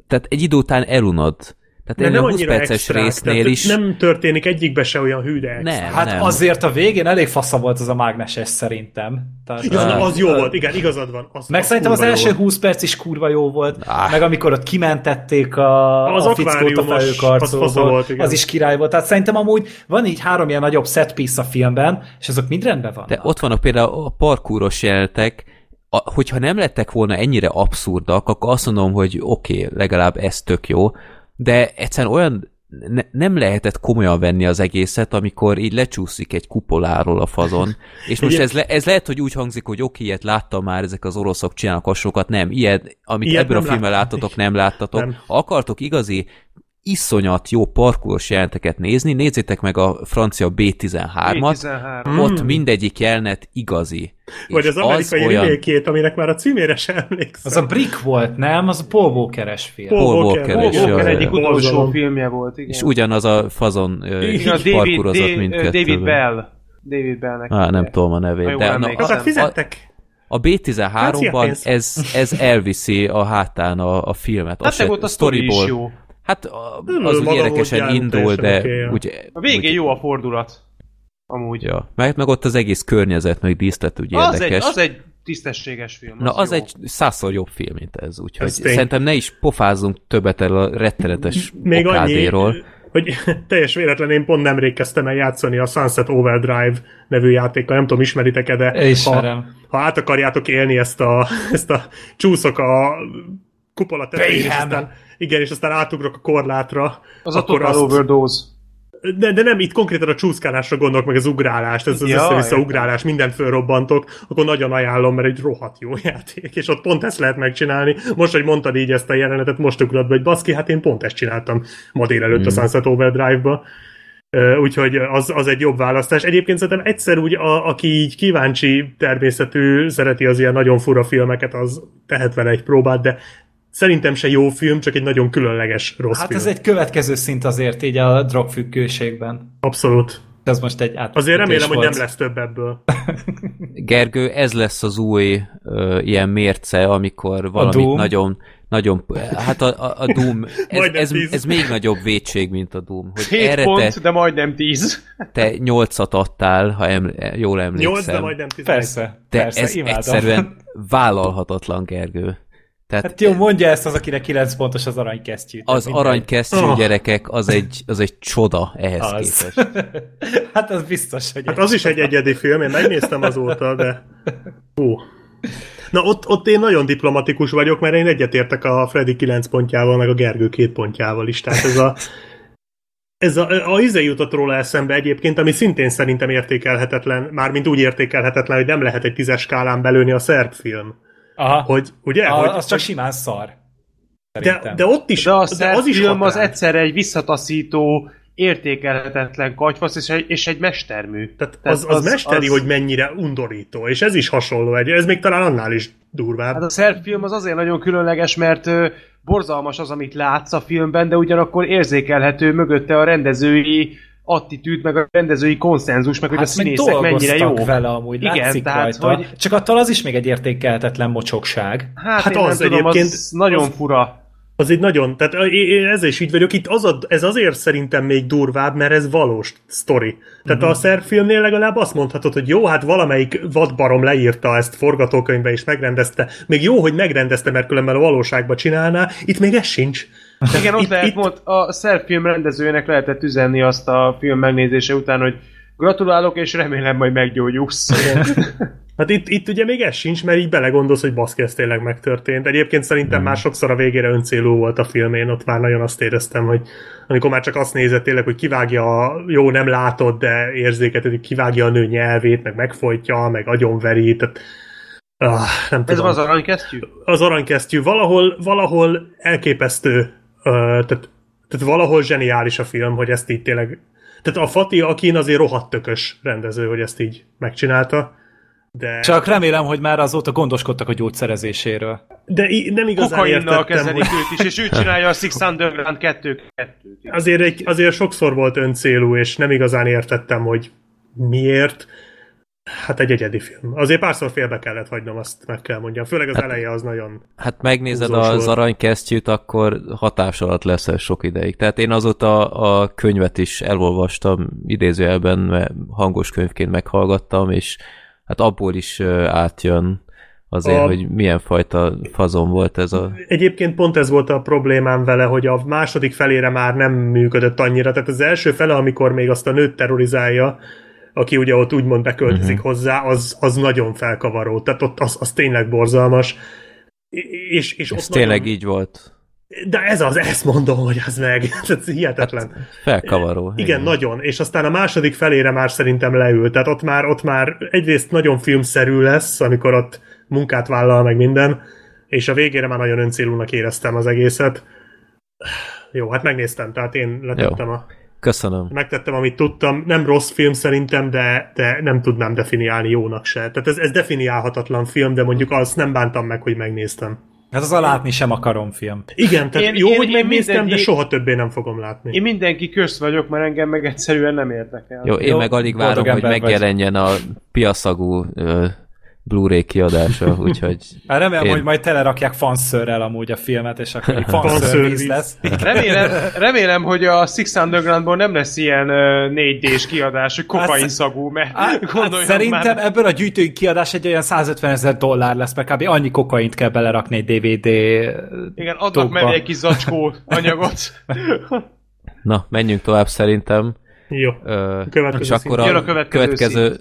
tehát egy idő után elunod. Tehát De én a nem 20 annyira perces extrák, résznél is... Nem történik egyikbe se olyan hű, de extra. nem, Hát nem. azért a végén elég fasza volt az a mágneses szerintem. Tehát, Ja, na, az jó Ö, volt, igen, igazad van. Az, Meg az szerintem az jó első volt. 20 perc is kurva jó volt, Ah. meg amikor ott kimentették a, Az a fickót a akváriumos, az volt, igen. az is király volt. Tehát szerintem amúgy van így három ilyen nagyobb set piece a filmben, és azok mind rendben vannak. De ott vannak például a parkúros jelenetek, a, hogyha nem lettek volna ennyire abszurdak, akkor azt mondom, hogy oké, okay, legalább ez tök jó, de egyszerűen olyan ne, nem lehetett komolyan venni az egészet, amikor így lecsúszik egy kupoláról a fazon, és most ez, le, ez lehet, hogy úgy hangzik, hogy oké, ilyet láttam már, ezek az oroszok csinálnak hasonlókat, nem, ilyet, amit Ilyet ebből a filmben láttatok, nem láttatok. Nem. Ha akartok igazi iszonyat jó parkúros jelenteket nézni, nézzétek meg a francia B13-at, 13. ott mindegyik jelenet igazi. Hmm. Vagy az amerikai olyan- remake aminek már a címére sem emlékszem. Az a Brick volt, nem? Az a Paul Walker-es film. Paul Paul Walker, Walker Paul Walker egyik utolsó filmje volt, igen. És ugyanaz a fazon Igen, David, mindkettőben. David Bell. David Bellnek. Á, nem tudom a nevét, de na, a, fizettek? a B13-ban pénz. ez, ez elviszi a hátán a, a filmet. Hát Az se- ott a sztori is storyból- jó. Hát a- az úgy érdekesen indul, de oké, úgy, A végén úgy, jó a fordulat. Amúgy. Ja, meg, meg ott az egész környezet, meg díszlet úgy az, egy, érdekes. az egy tisztességes film. Na, az jó. egy százszor jobb film, mint ez, úgyhogy Ez tény. szerintem ne is pofázzunk többet el a rettenetes Még annyi, okádéról. hogy (laughs) teljes véletlen én pont nemrég kezdtem el játszani a Sunset Overdrive nevű játékkal, nem tudom, ismeritek-e, de Ismerem. ha, ha át akarjátok élni ezt a, ezt a csúszok a kupola tetején, aztán, igen, és aztán átugrok a korlátra, Az a Total azt, Overdose. de, de nem, itt konkrétan a csúszkálásra gondolok, meg az ugrálást, ez az Ja, össze-vissza ugrálás, mindent fölrobbantok, akkor nagyon ajánlom, mert egy rohadt jó (laughs) játék, és ott pont ezt lehet megcsinálni. Most, hogy mondtad így ezt a jelenetet, most ugrott be, hogy baszki, hát én pont ezt csináltam ma délelőtt mm. a Sunset Overdrive-ba. Úgyhogy az, az egy jobb választás. Egyébként szerintem egyszer úgy, a, aki így kíváncsi természetű, szereti az ilyen nagyon fura filmeket, az tehet vele egy próbát, de szerintem se jó film, csak egy nagyon különleges rossz Hát film. ez egy következő szint azért így a drogfüggőségben. Abszolút. Ez most egy át. Azért remélem, hogy nem lesz több ebből. (laughs) Gergő, ez lesz az új ö, ilyen mérce, amikor valamit nagyon, nagyon, hát a, a, a Doom, (laughs) ez, ez, tíz. ez, még nagyobb vétség, mint a Doom. Hogy 7 erre pont, te, de majdnem 10. te nyolcat adtál, ha em, jól emlékszem. 8, de majdnem 11. Persze, de persze, ez imádom. egyszerűen vállalhatatlan, Gergő. Tehát Hát jó, mondja ezt az, akinek 9 pontos az aranykesztyű. az Mindegy. aranykesztyű Oh. gyerekek, az egy, az egy csoda ehhez Az. képest. (laughs) hát az biztos, hogy Hát az is egy egyedi film, én megnéztem azóta, de... Hú. Na ott, ott én nagyon diplomatikus vagyok, mert én egyetértek a Freddy 9 pontjával, meg a Gergő 2 pontjával is. Tehát ez a... Ez a, a izé jutott róla eszembe egyébként, ami szintén szerintem értékelhetetlen, mármint úgy értékelhetetlen, hogy nem lehet egy tízes skálán belőni a szerb film. Aha, Hogy, ugye? a, hogy, az csak simán szar. de, Szerintem. de ott is, De a de az is film az egyszerre egy visszataszító, értékelhetetlen katyvasz és egy, és egy mestermű. Tehát az, az, az mesteri, az... hogy mennyire undorító, és ez is hasonló egy, ez még talán annál is durvább. Hát a szerb film az azért nagyon különleges, mert ö, borzalmas az, amit látsz a filmben, de ugyanakkor érzékelhető mögötte a rendezői attitűd, meg a rendezői konszenzus, meg hogy a Hát színészek mennyire jó. vele amúgy, Igen, látszik tehát, rajta. hogy- Csak attól az is még egy értékelhetetlen mocsokság. Hát, Hát én az nem tudom, egyébként- az nagyon az- fura. Az egy nagyon, tehát ezzel is így vagyok, itt az a, ez azért szerintem még durvább, mert ez valós sztori. Tehát Mhm. a szerb filmnél legalább azt mondhatod, hogy jó, hát valamelyik vadbarom leírta ezt forgatókönyvbe és megrendezte. Még jó, hogy megrendezte, mert különben a valóságban csinálná, itt még ez sincs. Igen, ott itt- lehet, itt- mond, a szerb film rendezőjének lehetett üzenni azt a film megnézése után, hogy gratulálok, és remélem majd meggyógyulsz. (laughs) Hát itt, itt ugye még ez sincs, mert így belegondolsz, hogy baszki, ez tényleg megtörtént. Egyébként szerintem Hmm. már sokszor a végére öncélú volt a film, én ott már nagyon azt éreztem, hogy amikor már csak azt nézett tényleg, hogy kivágja, a, jó, nem látod, de érzéket, hogy kivágja a nő nyelvét, meg megfojtja, meg agyonveri, tehát ah, nem Ez tudom. az aranykesztyű? az aranykesztyű valahol, valahol elképesztő, uh, tehát, tehát valahol zseniális a film, hogy ezt így tényleg tehát a Fatih Akin azért rohadt tökös rendező, hogy ezt így megcsinálta. De, Csak remélem, hogy már azóta gondoskodtak a gyógyszerezéséről. de nem igazán Kokainnal értettem, kezelik hogy őt is, és ő csinálja a Six Underground 2 kettőt. azért, egy, azért sokszor volt öncélú, és nem igazán értettem, hogy miért. Hát egy egyedi film. Azért párszor félbe kellett hagynom, azt meg kell mondjam. Főleg az Hát- eleje az nagyon... Hát megnézed Húzós az aranykesztyűt, akkor hatás alatt leszel sok ideig. Tehát én azóta a könyvet is elolvastam, idézőjelben hangos könyvként meghallgattam, és hát abból is átjön azért, A- hogy milyen fajta fazon volt ez a... Egyébként pont ez volt a problémám vele, hogy a második felére már nem működött annyira. Tehát az első fele, amikor még azt a nőt terrorizálja, aki ugye ott úgymond beköltözik uh-huh. hozzá, az, az nagyon felkavaró. Tehát ott az, az tényleg borzalmas. És, és Ez tényleg nagyon... így volt. De ez az, ezt mondom, hogy az meg. (laughs) Ez hihetetlen. Hát, felkavaró. Igen, nagyon. És aztán a második felére már szerintem leül. Tehát ott már, ott már egyrészt nagyon filmszerű lesz, amikor ott munkát vállal meg minden, és a végére már nagyon öncélúnak éreztem az egészet. Jó, hát megnéztem, tehát én letettem a, Köszönöm. megtettem, amit tudtam. Nem rossz film szerintem, de, de nem tudnám definiálni jónak se. Tehát ez, ez definiálhatatlan film, de mondjuk azt nem bántam meg, hogy megnéztem. Hát az a látni sem akarom film. Igen, tehát Én- jó, én- hogy én megnéztem, minden- de soha többé nem fogom látni. Én mindenki közt vagyok, mert engem meg egyszerűen nem érdekel. Jó, én Jó, meg alig várom, hogy ember vagy. megjelenjen a piaszagú ö, Blu-ray kiadása, (laughs) úgyhogy Hát remélem, Én- hogy majd telerakják fanszörrel amúgy a filmet, és akkor egy fanszörvíz lesz. Remélem, (laughs) remélem, hogy a Six Undergroundból nem lesz ilyen ö, 4D-s kiadás, hogy kokain szagú, mert Hát, hát szerintem már, ebből a gyűjtői kiadás egy olyan 150 ezer dollár lesz, mert kb. annyi kokaint kell belerakni egy DVD igen, adnak mellé egy kis zacskó anyagot. (laughs) na, menjünk tovább szerintem. Jó. Ö, Következő és akkor a a következő következő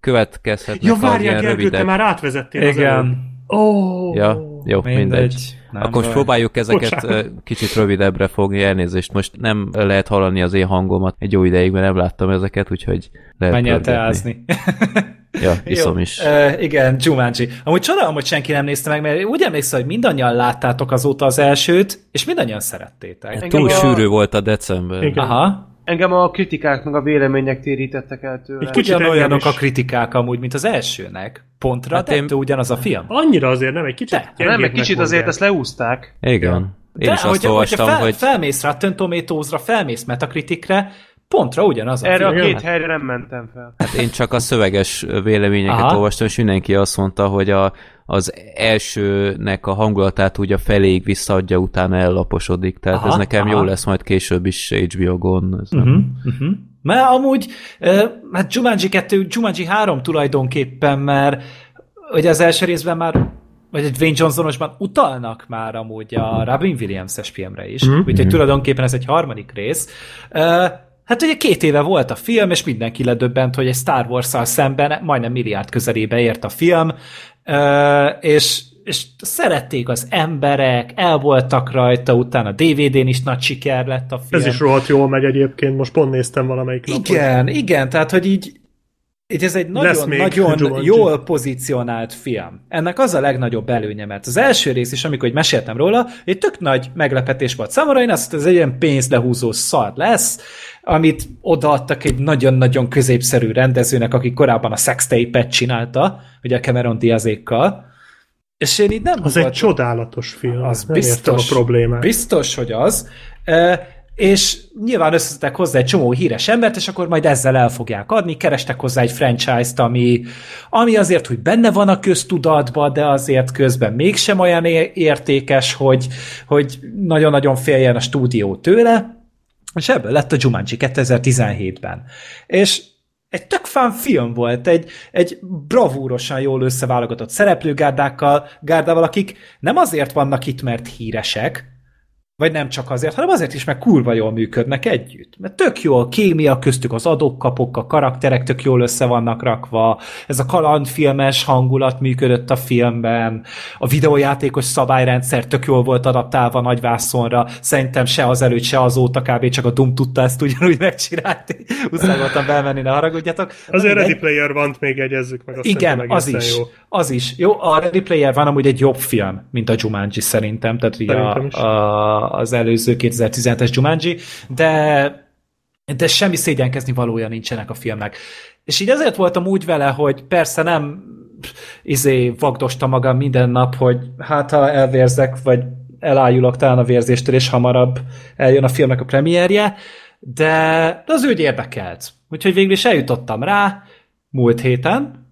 következhetnek Ja, várjál, Gergő, te már átvezettél. Igen. Ó, oh, Ja, jó, mindegy. Mindegy. Nem Akkor most próbáljuk ezeket Bocsánat. kicsit rövidebbre fogni, elnézést. Most nem lehet hallani az én hangomat egy jó ideig, mert nem láttam ezeket, úgyhogy lehet Menj el teázni. (laughs) Ja, iszom Jó, is. Uh, igen, Jumanji. Amúgy csodálom, hogy senki nem nézte meg, mert úgy emlékszem, hogy mindannyian láttátok azóta az elsőt, és mindannyian szerettétek. Engem Túl a- sűrű volt a december. Igen. Aha. Engem a kritikák meg a vélemények térítettek el tőle. Egy kicsit engem a kritikák amúgy, mint az elsőnek. Pontra Hát én- ugyanaz a film. Annyira azért nem, egy kicsit De, nem, egy kicsit azért ezt leúzták. Igen. Én is azt hogyha, olvastam, hogyha fel, hogy felmész Rotten Tomatoes-ra, felmész Metacriticre, pontra ugyanaz a Erre a film. két helyre nem mentem fel. hát én csak a szöveges véleményeket Aha. olvastam, és mindenki azt mondta, hogy a, az elsőnek a hangulatát úgy a feléig visszaadja, utána ellaposodik. Tehát Aha, ez nekem jó aha. lesz majd később is HBO-gon. Ez nem- Uh-huh, uh-huh. Mert amúgy, hát Jumanji 2, Jumanji 3 tulajdonképpen, mert hogy az első részben már vagy egy Dwayne Johnsonosban utalnak már amúgy a Robin Williams-es filmre is, Mhm. mm-hmm. úgyhogy tulajdonképpen ez egy harmadik rész. Hát ugye két éve volt a film, és mindenki ledöbbent, hogy egy Star Wars-szal szemben majdnem milliárd közelébe ért a film, és és szerették az emberek, el voltak rajta, utána DVD-n is nagy siker lett a film. Ez is rohadt jól megy egyébként, most pont néztem valamelyik napot. Igen, igen, tehát, hogy így, így ez egy Lesz még nagyon-nagyon Jumanji. jól pozícionált film. Ennek az a legnagyobb előnye, mert az első rész is, amikor így meséltem róla, egy tök nagy meglepetés volt számomra, én azt hittem, ez egy ilyen pénzlehúzó szar lesz, amit odaadtak egy nagyon-nagyon középszerű rendezőnek, aki korábban a sextape-et csinálta, ugye Cameron Diazékkal, és én így nem Az egy voltam- csodálatos film. az nem biztos, a problémát. Biztos, hogy az. És nyilván összeszedtek hozzá egy csomó híres embert, és akkor majd ezzel el fogják adni. Kerestek hozzá egy franchise-t, ami, ami azért, hogy benne van a köztudatban, de azért közben mégsem olyan értékes, hogy, hogy nagyon-nagyon féljen a stúdió tőle. És ebből lett a Jumanji 2017-ben. És egy tök fán film volt, egy, egy bravúrosan jól összeválogatott szereplőgárdákkal, gárdával, akik nem azért vannak itt, mert híresek, vagy nem csak azért, hanem azért is, mert kurva jól működnek együtt. Mert tök jó a kémia köztük, az adok-kapok, a karakterek tök jól össze vannak rakva, ez a kalandfilmes hangulat működött a filmben, a videójátékos szabályrendszer tök jól volt adaptálva nagyvászonra, szerintem se az előtt, se azóta kb. csak a Doom tudta ezt ugyanúgy megcsinálni. Muszáj voltam belmenni, ne haragudjatok. Azért Ready. Player van még egyezzük meg. Azt Igen, az is. Jó. Az is. Jó, a Ready Player van amúgy egy jobb film, mint a Jumanji szerintem, tehát Szerintem a, a, az előző 2017-es Jumanji, de, de semmi szégyenkezni valója nincsenek a filmnek. És így ezért voltam úgy vele, hogy persze nem izé vagdosta magam minden nap, hogy hát ha elvérzek, vagy elájulok talán a vérzéstől, és hamarabb eljön a filmnek a premierje, de, az úgy érdekelt. Úgyhogy végül is eljutottam rá, múlt héten,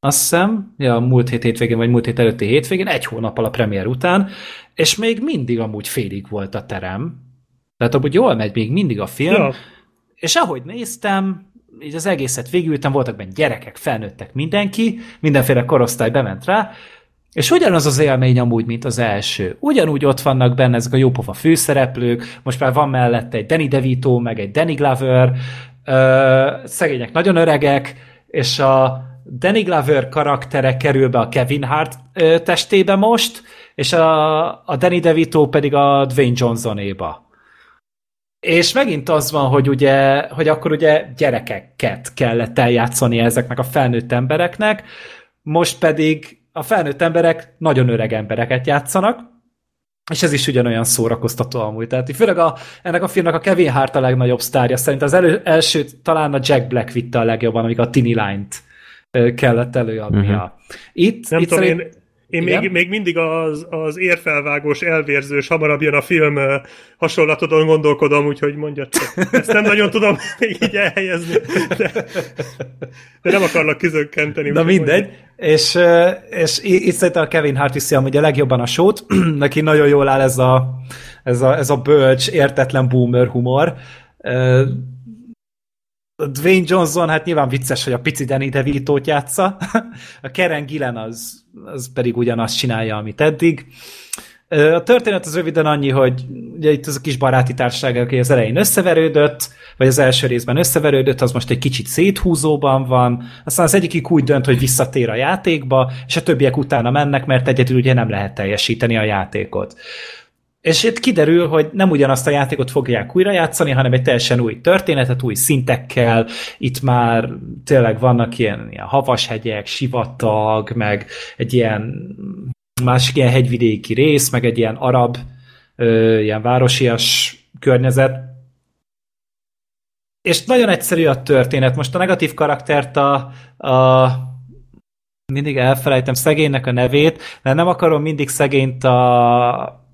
azt hiszem, ja, múlt hét hétvégén, vagy múlt hét előtti hétvégén, egy hónappal a premier után, és még mindig amúgy félig volt a terem. Tehát amúgy jól megy még mindig a film, Ja. és ahogy néztem, így az egészet végültem, voltak benne gyerekek, felnőttek, mindenki, mindenféle korosztály bement rá, és ugyanaz az élmény amúgy, mint az első. Ugyanúgy ott vannak benne ezek a jópofa főszereplők, most már van mellette egy Danny DeVito, meg egy Danny Glover, ö, szegények nagyon öregek, és a Danny Glover karaktere kerül be a Kevin Hart testébe most, és a, a Danny DeVito pedig a Dwayne Johnsonéba. És megint az van, hogy ugye, hogy akkor ugye gyerekeket kellett eljátszani ezeknek a felnőtt embereknek, most pedig a felnőtt emberek nagyon öreg embereket játszanak, és ez is ugyanolyan szórakoztató amúgy. Tehát főleg a, ennek a filmnek a Kevin Hart a legnagyobb sztárja. Szerint az elő, első talán a Jack Black vitte a legjobban, amikor a Tiny Line-t ö, kellett előadnia. Mhm. Itt, Nem itt tudom, szerint- én, én Igen? még, még mindig az, az érfelvágós, elvérzős, hamarabb jön a film ö, hasonlatodon gondolkodom, úgyhogy mondja. Ezt nem nagyon tudom (laughs) még így elhelyezni, de, de nem akarlak kizökkenteni. Na mindegy. És, és itt szerintem a Kevin Hart viszi amúgy a legjobban a sót. (clears throat) Neki nagyon jól áll ez a, ez a, ez a bölcs, értetlen boomer humor. Dwayne Johnson, hát nyilván vicces, hogy a pici Danny DeVito-t játsza. A Karen Gillen az, az pedig ugyanazt csinálja, amit eddig. A történet az röviden annyi, hogy ugye itt az a kis baráti társaság, aki az elején összeverődött, vagy az első részben összeverődött, az most egy kicsit széthúzóban van, aztán az egyikük úgy dönt, hogy visszatér a játékba, és a többiek utána mennek, mert egyedül ugye nem lehet teljesíteni a játékot. És itt kiderül, hogy nem ugyanazt a játékot fogják újra játszani, hanem egy teljesen új történetet, új szintekkel. Itt már tényleg vannak ilyen, ilyen havashegyek, sivatag, meg egy ilyen másik ilyen hegyvidéki rész, meg egy ilyen arab, ö, ilyen városias környezet. És nagyon egyszerű a történet. Most a negatív karaktert a, a mindig elfelejtem szegénynek a nevét, mert nem akarom mindig szegényt a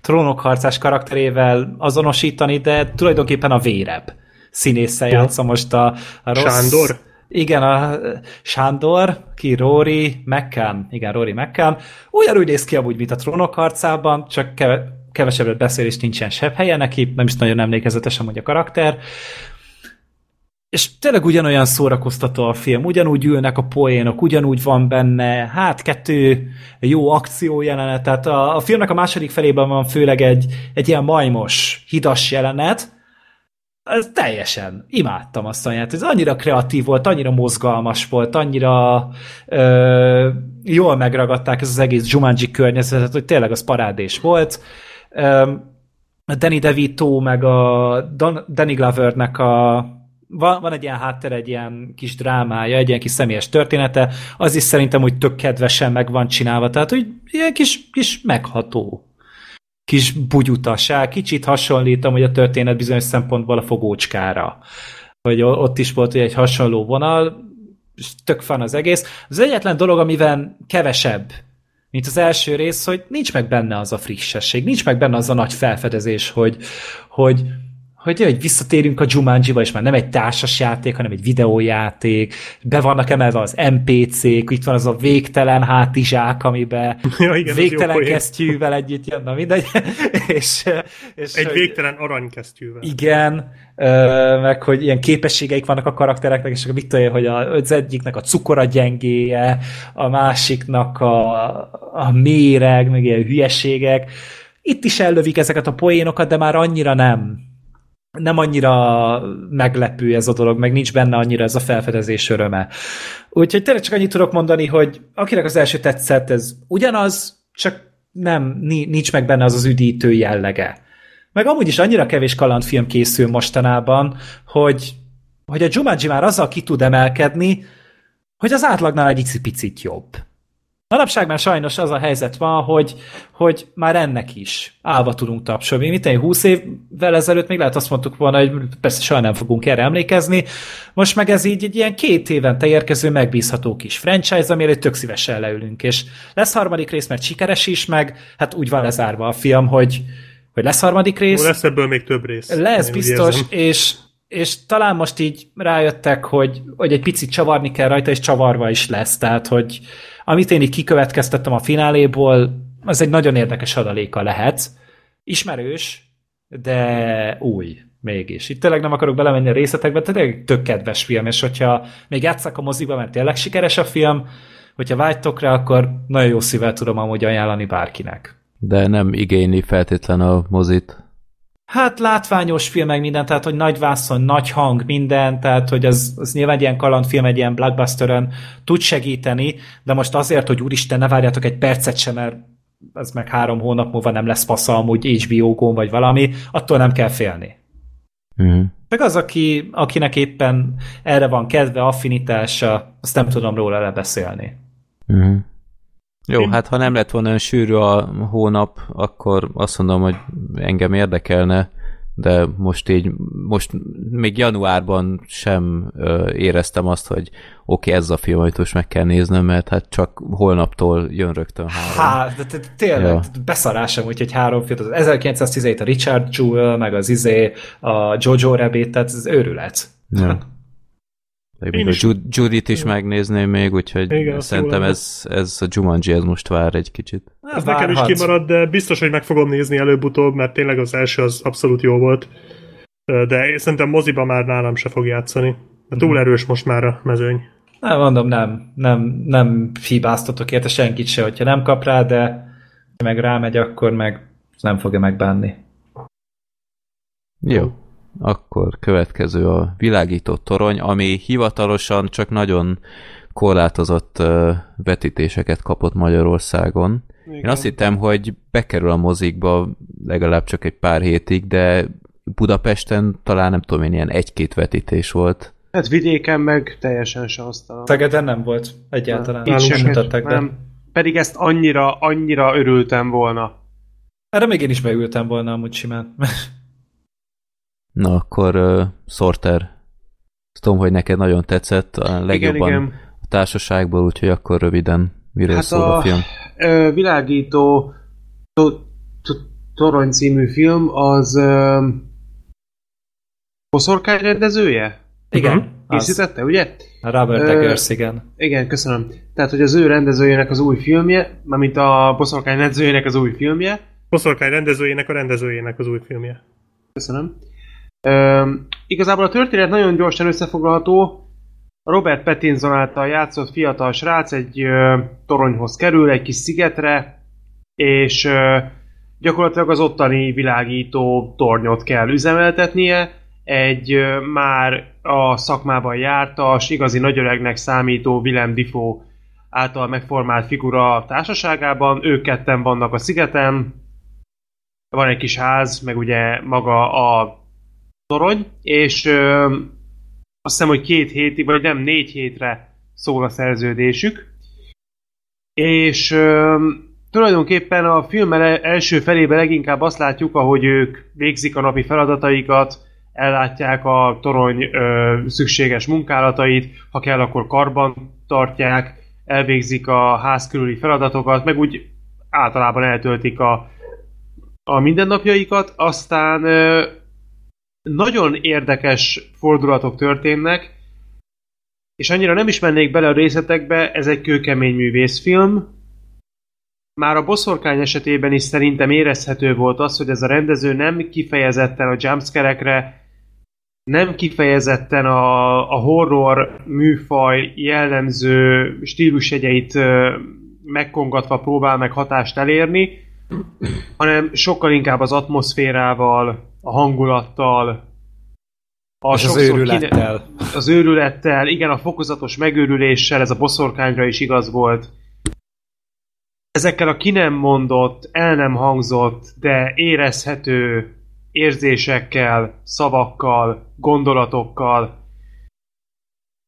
trónokharcás karakterével azonosítani, de tulajdonképpen a vérebb színésszel játsza most a, a rossz... Sándor? Igen, a Sándor, ki Rory McCann, igen, Rory McCann, ugyanúgy néz ki amúgy, mint a trónok harcában, csak keve, kevesebbet beszél, és nincsen sebb helye neki, nem is nagyon emlékezetes amúgy a karakter. És tényleg ugyanolyan szórakoztató a film, ugyanúgy ülnek a poénok, ugyanúgy van benne, hát kettő jó akció jelenet, tehát a, a filmnek a második felében van főleg egy, egy ilyen majmos, hidas jelenet, ez teljesen imádtam azt a. Ez annyira kreatív volt, annyira mozgalmas volt, annyira ö, jól megragadták ez az egész Jumanji környezetet, hogy tényleg az parádés volt. Ö, Danny DeVito meg a Don, Danny Glovernek a van, van egy ilyen háttere, egy ilyen kis drámája, egy ilyen kis személyes története, az is szerintem úgy tök kedvesen meg van csinálva, tehát hogy ilyen kis, kis megható kis bugyutaság, kicsit hasonlítom, hogy a történet bizonyos szempontból a fogócskára. Hogy ott is volt egy hasonló vonal, tök fan az egész. Az egyetlen dolog, amivel kevesebb, mint az első rész, hogy nincs meg benne az a frissesség, nincs meg benne az a nagy felfedezés, hogy, hogy hogy, hogy visszatérünk a Jumanji-ba, és már nem egy társas játék, hanem egy videójáték, be vannak emelve az NPC-k, itt van az a végtelen hátizsák, amiben (laughs) Ja, igen, végtelen kesztyűvel együtt jön, na mindegy. (laughs) és, és Egy hogy- végtelen aranykesztyűvel. igen, meg hogy ilyen képességeik vannak a karaktereknek, és akkor mit én, hogy az egyiknek a cukora gyengéje, a másiknak a, a méreg, meg ilyen hülyeségek. Itt is ellövik ezeket a poénokat, de már annyira nem. Nem annyira meglepő ez a dolog, meg nincs benne annyira ez a felfedezés öröme. Úgyhogy tényleg csak annyit tudok mondani, hogy akinek az első tetszett, ez ugyanaz, csak nem, ni- nincs meg benne az az üdítő jellege. Meg amúgy is annyira kevés kalandfilm készül mostanában, hogy, hogy a Jumanji már azzal ki tud emelkedni, hogy az átlagnál egy picit jobb. Manapság már sajnos az a helyzet van, hogy, hogy már ennek is állva tudunk tapsolni. Mit én 20 évvel ezelőtt még lehet azt mondtuk volna, hogy persze soha nem fogunk erre emlékezni. Most meg ez így egy ilyen két évente érkező megbízható kis franchise, amire tök szívesen leülünk. És lesz harmadik rész, mert sikeres is, meg hát úgy van lezárva a film, hogy, hogy lesz harmadik rész. Lesz ebből még több rész. Lesz biztos, érzem. és, és talán most így rájöttek, hogy, hogy egy picit csavarni kell rajta, és csavarva is lesz. Tehát, hogy amit én így kikövetkeztettem a fináléból, az egy nagyon érdekes adaléka lehet. Ismerős, de új mégis. Itt tényleg nem akarok belemenni a részletekbe, tényleg tök kedves film, és hogyha még játszak a moziba, mert tényleg sikeres a film, hogyha vágytok rá, akkor nagyon jó szívvel tudom amúgy ajánlani bárkinek. De nem igényli feltétlen a mozit. Hát látványos film, meg minden, tehát hogy nagy vászon, nagy hang, minden, tehát hogy az, az nyilván egy ilyen kalandfilm, egy ilyen blockbusteren tud segíteni, de most azért, hogy úristen, ne várjátok egy percet sem, mert ez meg három hónap múlva nem lesz fasza amúgy HBO-gón vagy valami, attól nem kell félni. Uh-huh. Meg az, aki, akinek éppen erre van kedve, affinitása, azt nem tudom róla lebeszélni. Uh-huh. Jó, hát ha nem lett volna olyan sűrű a hónap, akkor azt mondom, hogy engem érdekelne, de most így, most még januárban sem ö, éreztem azt, hogy oké, okay, ez a film, amit most meg kell néznem, mert hát csak holnaptól jön rögtön három. Hát, de, de tényleg, Ja. beszarásom, úgyhogy három film, az 1917 a Richard Jewell, meg az izé, a Jojo Rabbit, tehát ez őrület. Ja. (laughs) Én még a is- Ju- Judit is megnézném még, úgyhogy Igen, szerintem ez, ez a Jumanji ez most vár egy kicsit. Ez nekem is kimarad, de biztos, hogy meg fogom nézni előbb-utóbb, mert tényleg az első az abszolút jó volt. De szerintem moziba már nálam se fog játszani. De túl erős most már a mezőny. Nem, mondom, nem, nem, nem hibáztatok érte senkit se, hogyha nem kap rá, de ha meg rámegy, akkor meg nem fogja megbánni. Jó. Akkor következő a világított torony, ami hivatalosan csak nagyon korlátozott vetítéseket kapott Magyarországon. Én azt hittem, hogy bekerül a mozikba legalább csak egy pár hétig, de Budapesten talán nem tudom én, ilyen egy-két vetítés volt. Hát vidéken meg teljesen sansztalan. Szegeden nem volt egyáltalán. Itt Nálunk sem mutatták be. nem. Pedig ezt annyira, annyira örültem volna. Erre még én is beültem volna amúgy simán. Na akkor uh, Sorter, tudom, hogy neked nagyon tetszett a legjobban Igen, igen. a társaságból, úgyhogy akkor röviden miről Hát szól a, a- film. Ö, világító to, to, torony című film az ö, Boszorkány rendezője? Igen. Készítette, ugye? Robert Eggers, igen. Igen, köszönöm. Tehát, hogy az ő rendezőjének az új filmje, mármint a Boszorkány rendezőjének az új filmje, Boszorkány rendezőjének a rendezőjének az új filmje. Köszönöm. Üm, igazából a történet nagyon gyorsan összefoglalható. Robert Pattinson által játszott fiatal srác egy ö, toronyhoz kerül, egy kis szigetre, és ö, gyakorlatilag az ottani világító tornyot kell üzemeltetnie. Egy ö, már a szakmában jártas, igazi nagyöregnek számító Willem Dafoe által megformált figura társaságában. Ők ketten vannak a szigeten, van egy kis ház, meg ugye maga a torony, és ö, azt hiszem, hogy két hétig, vagy nem, négy hétre szól a szerződésük. És ö, tulajdonképpen a film első felében leginkább azt látjuk, ahogy ők végzik a napi feladataikat, ellátják a torony ö, szükséges munkálatait, ha kell, akkor karban tartják, elvégzik a ház körüli feladatokat, meg úgy általában eltöltik a, a mindennapjaikat, aztán ö, nagyon érdekes fordulatok történnek, és annyira nem is mennék bele a részletekbe, ez egy kőkemény művészfilm. Már a boszorkány esetében is szerintem érezhető volt az, hogy ez a rendező nem kifejezetten a jumpscare-ekre, nem kifejezetten a, a horror műfaj jellemző stílusjegyeit megkongatva próbál meg hatást elérni, hanem sokkal inkább az atmoszférával, a hangulattal, a És az őrülettel. az őrülettel, igen, a fokozatos megőrüléssel, ez a boszorkányra is igaz volt. Ezekkel a ki nem mondott, el nem hangzott, de érezhető érzésekkel, szavakkal, gondolatokkal.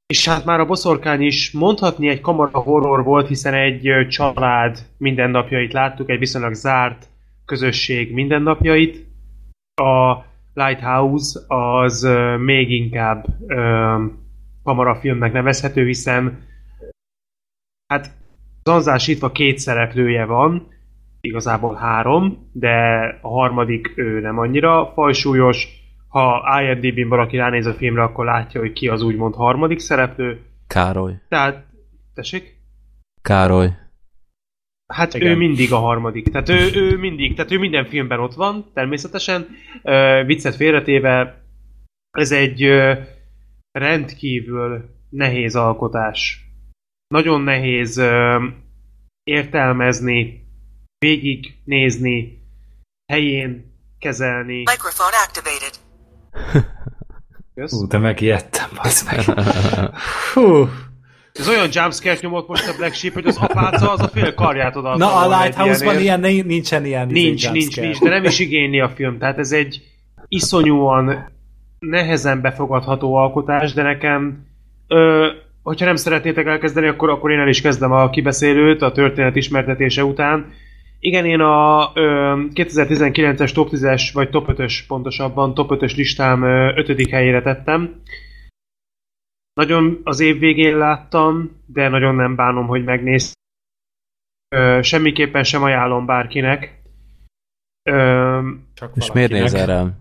És hát már a boszorkány is mondhatni egy kamara horror volt, hiszen egy család mindennapjait láttuk, egy viszonylag zárt közösség mindennapjait. A Lighthouse az még inkább kamarafilmnek nevezhető, hiszen hát zanzásítva két szereplője van, igazából három, de a harmadik ő nem annyira fajsúlyos, ha IMDb-n valaki ránéz a filmre, akkor látja, hogy ki az úgymond harmadik szereplő. Károly. Tehát, tessék? Károly. Hát Igen. ő mindig a harmadik. Tehát ő, ő mindig, tehát ő minden filmben ott van, természetesen. Uh, viccet félretéve, ez egy uh, rendkívül nehéz alkotás. Nagyon nehéz uh, értelmezni, végignézni, helyén kezelni. Microphone activated. Kösz? Ú, de megijedtem, meg. (laughs) Hú. Ez olyan jumpscare nyomott most a Black Sheep, hogy az apáca az a fél karját oda Na, a Lighthouse-ban ilyen, nincsen ilyen Nincs, izé, nincs, nincs, de nem is igényli a film. Tehát ez egy iszonyúan nehezen befogadható alkotás, de nekem, ö, hogyha nem szeretnétek elkezdeni, akkor, akkor én el is kezdem a kibeszélőt a történet ismertetése után. Igen, én a ö, 2019-es top 10-es, vagy top 5-ös pontosabban, top 5-ös listám 5. helyére tettem. Nagyon az év végén láttam, de nagyon nem bánom, hogy megnéztem. Semmiképpen sem ajánlom bárkinek. Ö, Csak És miért nézel rám?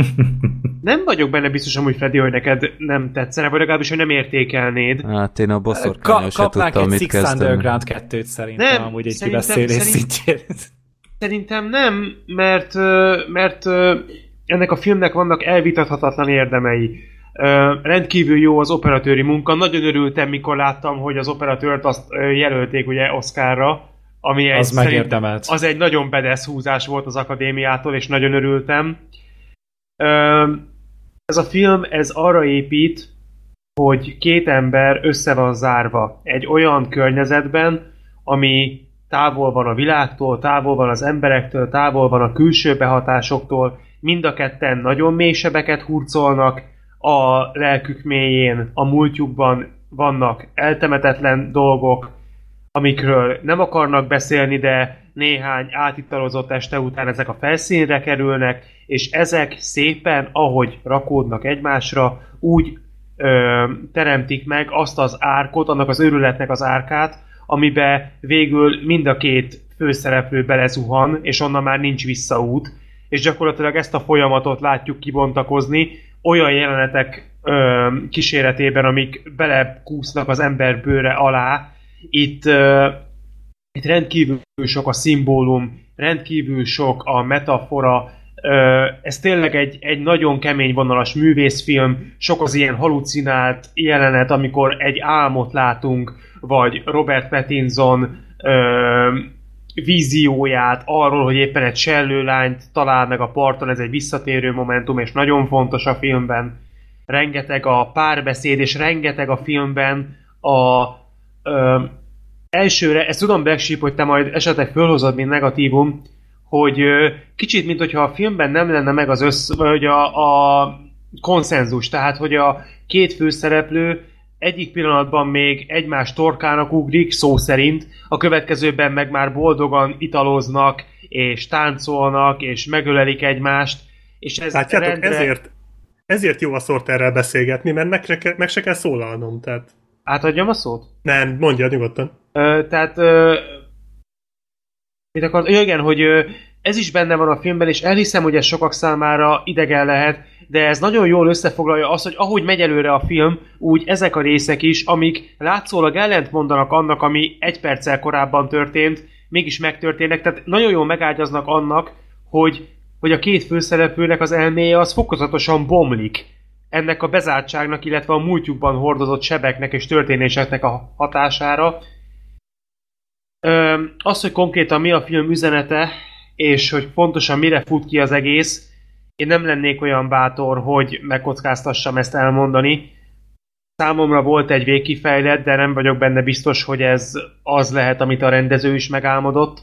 (laughs) nem vagyok benne biztos, hogy Freddy, hogy neked nem tetszene, vagy legalábbis, hogy nem értékelnéd. Hát én a Ka- boszorkányos se kapnánk tudtam, egy mit Six kezdeni. Underground 2-t szerintem, Nem, amúgy egy kibeszélés szerint- szintjén. Szerintem nem, mert, mert ennek a filmnek vannak elvitathatatlan érdemei. Rendkívül jó az operatőri munka. Nagyon örültem, mikor láttam, hogy az operatőrt azt jelölték ugye Oscarra, ami egy, Az megérdemelt. az egy nagyon bedesz húzás volt az akadémiától, és nagyon örültem. Ez a film, ez arra épít, hogy két ember össze van zárva egy olyan környezetben, ami távol van a világtól, távol van az emberektől, távol van a külső behatásoktól, mind a ketten nagyon mély sebeket hurcolnak, a lelkük mélyén, a múltjukban vannak eltemetetlen dolgok, amikről nem akarnak beszélni, de néhány átitalozott este után ezek a felszínre kerülnek, és ezek szépen, ahogy rakódnak egymásra, úgy ö, teremtik meg azt az árkot, annak az őrületnek az árkát, amibe végül mind a két főszereplő belezuhan, és onnan már nincs visszaút, és gyakorlatilag ezt a folyamatot látjuk kibontakozni olyan jelenetek ö, kíséretében, amik belekúsznak az ember bőre alá. Itt, ö, itt rendkívül sok a szimbólum, rendkívül sok a metafora, Ö, ez tényleg egy, egy nagyon kemény vonalas művészfilm, sok az ilyen halucinált jelenet, amikor egy álmot látunk, vagy Robert Pattinson ö, vízióját arról, hogy éppen egy sellőlányt talál meg a parton, ez egy visszatérő momentum, és nagyon fontos a filmben. Rengeteg a párbeszéd, és rengeteg a filmben a ö, elsőre, ezt tudom Black hogy te majd esetleg fölhozod, mint negatívum, hogy ö, kicsit, mint hogyha a filmben nem lenne meg az össz, vagy a, a konszenzus, tehát hogy a két főszereplő egyik pillanatban még egymás torkának ugrik, szó szerint, a következőben meg már boldogan italoznak, és táncolnak, és megölelik egymást, és ez Látjátok, rendre... ezért, ezért jó a Sorterrel beszélgetni, mert meg se, meg se kell szólalnom, tehát Átadjam a szót? nem, mondja nyugodtan. Ö, tehát ö, mit akart? Ja, igen, hogy ö, ez is benne van a filmben, és elhiszem, hogy ez sokak számára idegen lehet, de ez nagyon jól összefoglalja azt, hogy ahogy megy előre a film, úgy ezek a részek is, amik látszólag ellent mondanak annak, ami egy perccel korábban történt, mégis megtörténnek, tehát nagyon jól megágyaznak annak, hogy, hogy a két főszereplőnek az elméje az fokozatosan bomlik ennek a bezártságnak, illetve a múltjukban hordozott sebeknek és történéseknek a hatására. Ö, az, hogy konkrétan mi a film üzenete, és hogy pontosan mire fut ki az egész, én nem lennék olyan bátor, hogy megkockáztassam ezt elmondani. Számomra volt egy végkifejlet, de nem vagyok benne biztos, hogy ez az lehet, amit a rendező is megálmodott.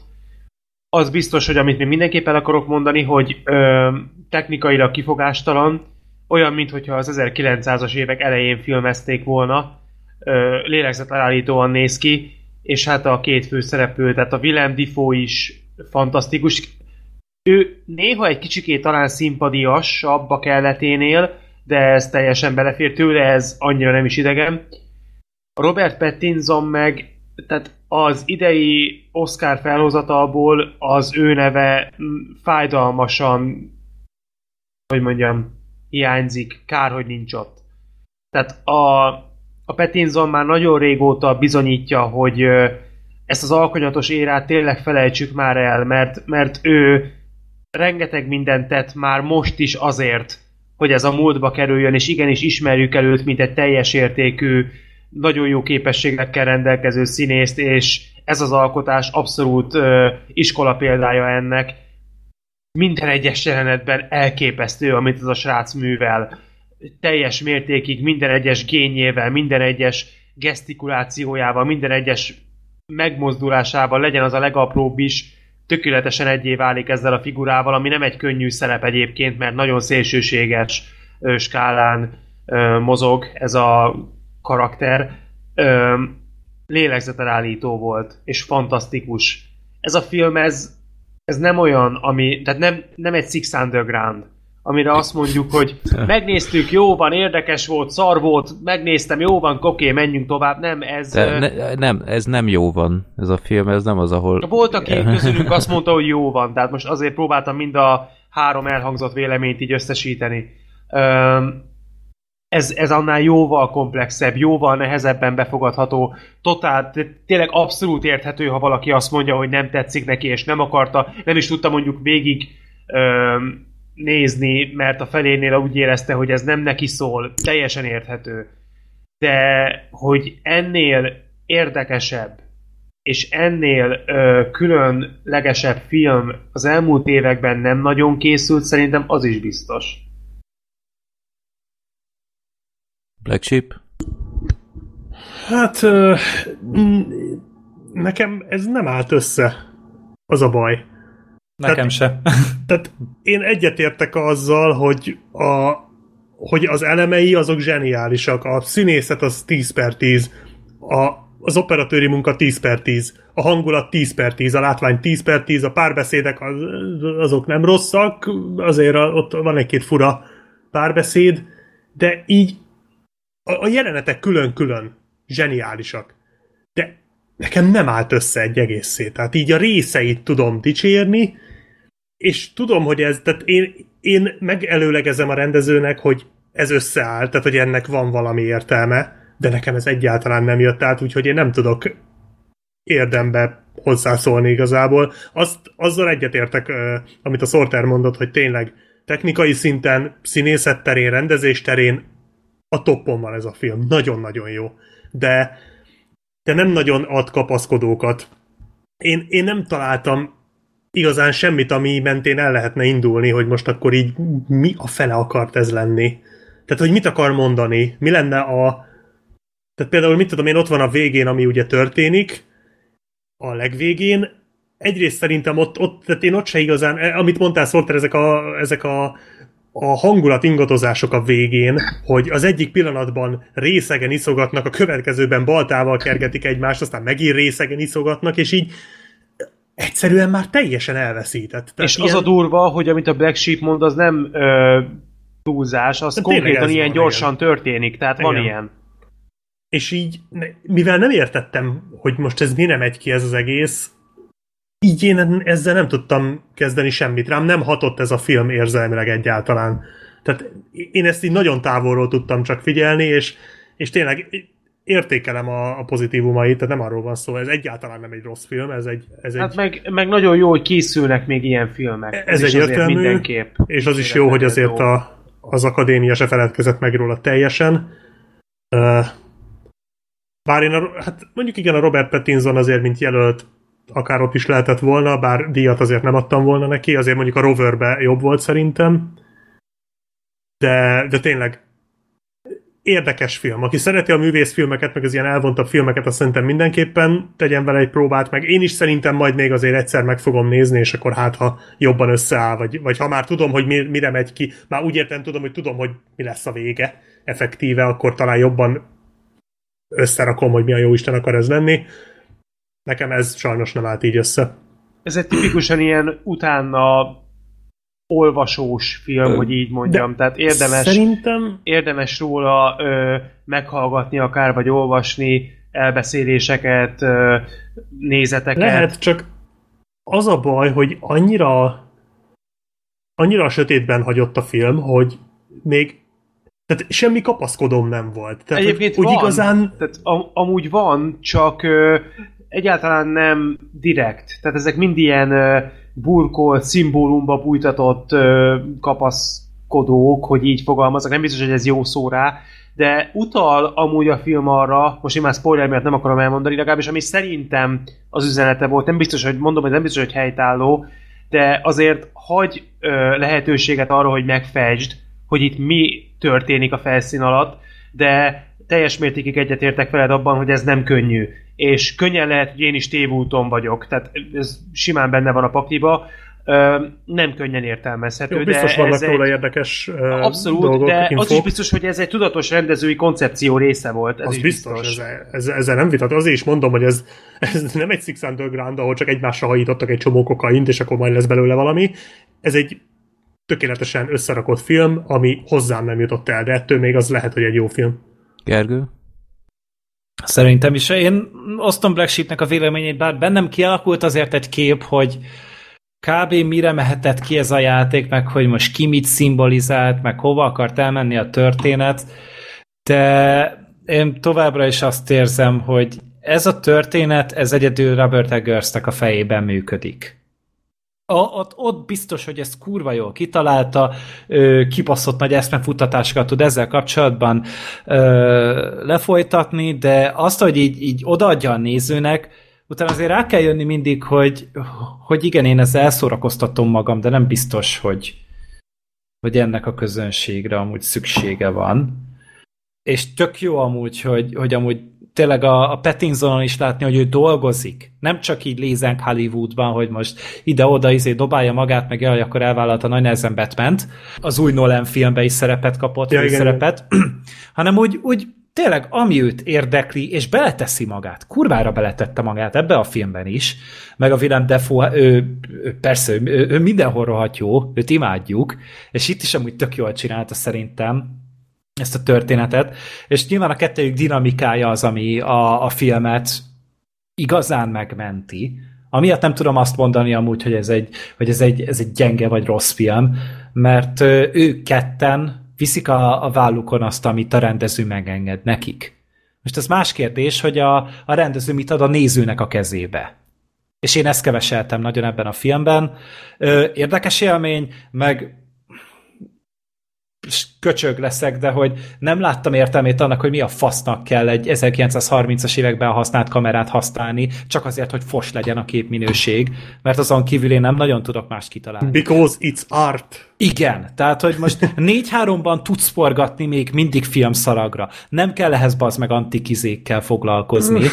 Az biztos, hogy amit még mindenképpen akarok mondani, hogy ö, technikailag kifogástalan, olyan, mintha az 1900-as évek elején filmezték volna, ö, lélegzetelállítóan néz ki, és hát a két fő szereplő, tehát a Willem Dafoe is fantasztikus. Ő néha egy kicsikét talán szimpadiasabb a kelleténél, de ez teljesen belefér tőle, ez annyira nem is idegen. Robert Pattinson meg, tehát az idei Oscar felhozatalból az ő neve mm, fájdalmasan, hogy mondjam, hiányzik, kár, hogy nincs ott. Tehát a, a Pattinson már nagyon régóta bizonyítja, hogy ezt az alkonyatos érát tényleg felejtsük már el, mert, mert ő rengeteg mindent tett már most is azért, hogy ez a múltba kerüljön, és igenis ismerjük el őt, mint egy teljes értékű, nagyon jó képességekkel rendelkező színészt, és ez az alkotás abszolút ö, iskola példája ennek. Minden egyes jelenetben elképesztő, amit ez a srác művel. Teljes mértékig, minden egyes gényével, minden egyes gesztikulációjával, minden egyes megmozdulásával, legyen az a legapróbb is, tökéletesen egyé válik ezzel a figurával, ami nem egy könnyű szerep egyébként, mert nagyon szélsőséges skálán mozog ez a karakter. Lélegzetelállító volt, és fantasztikus. Ez a film, ez, ez nem olyan, ami, tehát nem, nem egy Six Underground, amire azt mondjuk, hogy megnéztük, jó van, érdekes volt, szar volt, megnéztem, jó van, oké, menjünk tovább. Nem, ez... De ne, nem, ez nem jó van, ez a film, ez nem az, ahol... Volt, aki (laughs) közülünk azt mondta, hogy jó van, tehát most azért próbáltam mind a három elhangzott véleményt így összesíteni. Ez, ez annál jóval komplexebb, jóval nehezebben befogadható, totál, tényleg abszolút érthető, ha valaki azt mondja, hogy nem tetszik neki, és nem akarta, nem is tudta mondjuk végig öm, nézni, mert a felénél úgy érezte, hogy ez nem neki szól, teljesen érthető. De hogy ennél érdekesebb, és ennél ö, különlegesebb film az elmúlt években nem nagyon készült, szerintem az is biztos. Black Sheep? Hát ö, mm, nekem ez nem állt össze. Az a baj. Nekem se. (laughs) Tehát én egyetértek azzal, hogy, a, hogy az elemei azok zseniálisak. A színészet az 10 per 10, a, az operatőri munka 10 per 10, a hangulat 10 per 10, a látvány 10 per 10, a párbeszédek az, azok nem rosszak, azért ott van egy-két fura párbeszéd, de így a, a jelenetek külön-külön zseniálisak. De nekem nem állt össze egy egészé. Tehát így a részeit tudom dicsérni, és tudom, hogy ez, tehát én, én megelőlegezem a rendezőnek, hogy ez összeáll, tehát hogy ennek van valami értelme, de nekem ez egyáltalán nem jött át, úgyhogy én nem tudok érdembe hozzászólni igazából. Azt, azzal egyetértek, amit a Sorter mondott, hogy tényleg technikai szinten, színészet terén, rendezés terén a toppon van ez a film. Nagyon-nagyon jó. De, de nem nagyon ad kapaszkodókat. Én, én nem találtam igazán semmit, ami mentén el lehetne indulni, hogy most akkor így mi a fele akart ez lenni. Tehát, hogy mit akar mondani, mi lenne a... Tehát például, mit tudom én, ott van a végén, ami ugye történik, a legvégén, egyrészt szerintem ott, ott tehát én ott se igazán, eh, amit mondtál, Szolter, ezek a, ezek a a hangulat ingadozások a végén, hogy az egyik pillanatban részegen iszogatnak, a következőben baltával kergetik egymást, aztán megint részegen iszogatnak, és így egyszerűen már teljesen elveszített. Tehát és ilyen... az a durva, hogy amit a Black Sheep mond, az nem ö, túlzás, az konkrétan ilyen van, gyorsan igen. történik, tehát igen. van ilyen. És így, mivel nem értettem, hogy most ez mi nem megy ki ez az egész, így én ezzel nem tudtam kezdeni semmit. Rám nem hatott ez a film érzelmileg egyáltalán. Tehát én ezt így nagyon távolról tudtam csak figyelni, és, és tényleg értékelem a, a pozitívumait, tehát nem arról van szó, ez egyáltalán nem egy rossz film, ez egy... Ez hát egy... meg, meg nagyon jó, hogy készülnek még ilyen filmek. Ez, ez egy értelmű, mindenképp. és az is jó, hogy azért a, az akadémia se feledkezett meg róla teljesen. Uh, bár én, a, hát mondjuk igen, a Robert Pattinson azért, mint jelölt, akár ott is lehetett volna, bár díjat azért nem adtam volna neki, azért mondjuk a Roverbe jobb volt szerintem. De, de tényleg érdekes film. Aki szereti a művészfilmeket, meg az ilyen elvontabb filmeket, azt szerintem mindenképpen tegyen vele egy próbát, meg én is szerintem majd még azért egyszer meg fogom nézni, és akkor hát, ha jobban összeáll, vagy, vagy ha már tudom, hogy mi, mire megy ki, már úgy értem tudom, hogy tudom, hogy mi lesz a vége effektíve, akkor talán jobban összerakom, hogy mi a jó Isten akar ez lenni. Nekem ez sajnos nem állt így össze. Ez egy tipikusan ilyen utána olvasós film, ö, hogy így mondjam. De Tehát érdemes, szerintem... érdemes róla ö, meghallgatni akár, vagy olvasni elbeszéléseket, ö, nézeteket. Lehet, csak az a baj, hogy annyira annyira a sötétben hagyott a film, hogy még tehát semmi kapaszkodom nem volt. Tehát, Egyébként hogy, van, igazán tehát am- amúgy van, csak ö, egyáltalán nem direkt. Tehát ezek mind ilyen ö, burkolt, szimbólumba bújtatott kapaszkodók, hogy így fogalmazok. Nem biztos, hogy ez jó szó rá, de utal amúgy a film arra, most már spoiler miatt nem akarom elmondani, legalábbis ami szerintem az üzenete volt, nem biztos, hogy mondom, hogy nem biztos, hogy helytálló, de azért hagy ö, lehetőséget arra, hogy megfejtsd, hogy itt mi történik a felszín alatt, de teljes mértékig egyetértek veled abban, hogy ez nem könnyű. És könnyen lehet, hogy én is tévúton vagyok, tehát ez simán benne van a pakliba, nem könnyen értelmezhető, jó, biztos de vannak ez róla egy, érdekes Abszolút, dolgok, de infók. az is biztos, hogy ez egy tudatos rendezői koncepció része volt. Ez az biztos, biztos. Ezzel, ezzel, ezzel nem vitat. Azért is mondom, hogy ez, ez nem egy Six Underground, ahol csak egymásra hajítottak egy csomó kokaint, és akkor majd lesz belőle valami. Ez egy tökéletesen összerakott film, ami hozzám nem jutott el, de ettől még az lehet, hogy egy jó film. Gergő? Szerintem is. Én osztom Black Sheepnek a véleményét, bár bennem kialakult azért egy kép, hogy kb. mire mehetett ki ez a játék, meg hogy most ki mit szimbolizált, meg hova akart elmenni a történet, de én továbbra is azt érzem, hogy ez a történet, ez egyedül Robert Eggersnek a fejében működik. A, ott, ott biztos, hogy ezt kurva jól kitalálta, ö, kibaszott nagy eszmefuttatásokat tud ezzel kapcsolatban ö, lefolytatni, de azt, hogy így, így odaadja a nézőnek, utána azért rá kell jönni mindig, hogy, hogy igen, én ezzel elszórakoztatom magam, de nem biztos, hogy, hogy ennek a közönségre amúgy szüksége van. És tök jó amúgy, hogy, hogy amúgy tényleg a, a Pattinsonon is látni, hogy ő dolgozik. Nem csak így lézenk Hollywoodban, hogy most ide-oda izé dobálja magát, meg jaj, akkor elvállalta nagy nehezen batman Az új Nolan filmbe is szerepet kapott, Ja, igen, szerepet. (clears throat) hanem úgy, úgy tényleg ami őt érdekli, és beleteszi magát. Kurvára beletette magát ebbe a filmben is, meg a Willem Dafoe, ő, ő persze, ő, ő mindenhol rohadt jó, őt imádjuk, és itt is amúgy tök jól csinálta szerintem ezt a történetet, és nyilván a kettőjük dinamikája az, ami a, a filmet igazán megmenti. Amiatt nem tudom azt mondani amúgy, hogy ez egy, hogy ez egy, ez egy gyenge vagy rossz film, mert ők ketten viszik a, a vállukon azt, amit a rendező megenged nekik. Most ez más kérdés, hogy a, a rendező mit ad a nézőnek a kezébe. És én ezt keveseltem nagyon ebben a filmben. Érdekes élmény, meg köcsög leszek, de hogy nem láttam értelmét annak, hogy mi a fasznak kell egy 1930-as években használt kamerát használni, csak azért, hogy fos legyen a képminőség, mert azon kívül én nem nagyon tudok más kitalálni. Because it's art. Igen, tehát, hogy most 4-3-ban tudsz forgatni még mindig filmszalagra. Nem kell ehhez bazd meg antikizékkel foglalkozni,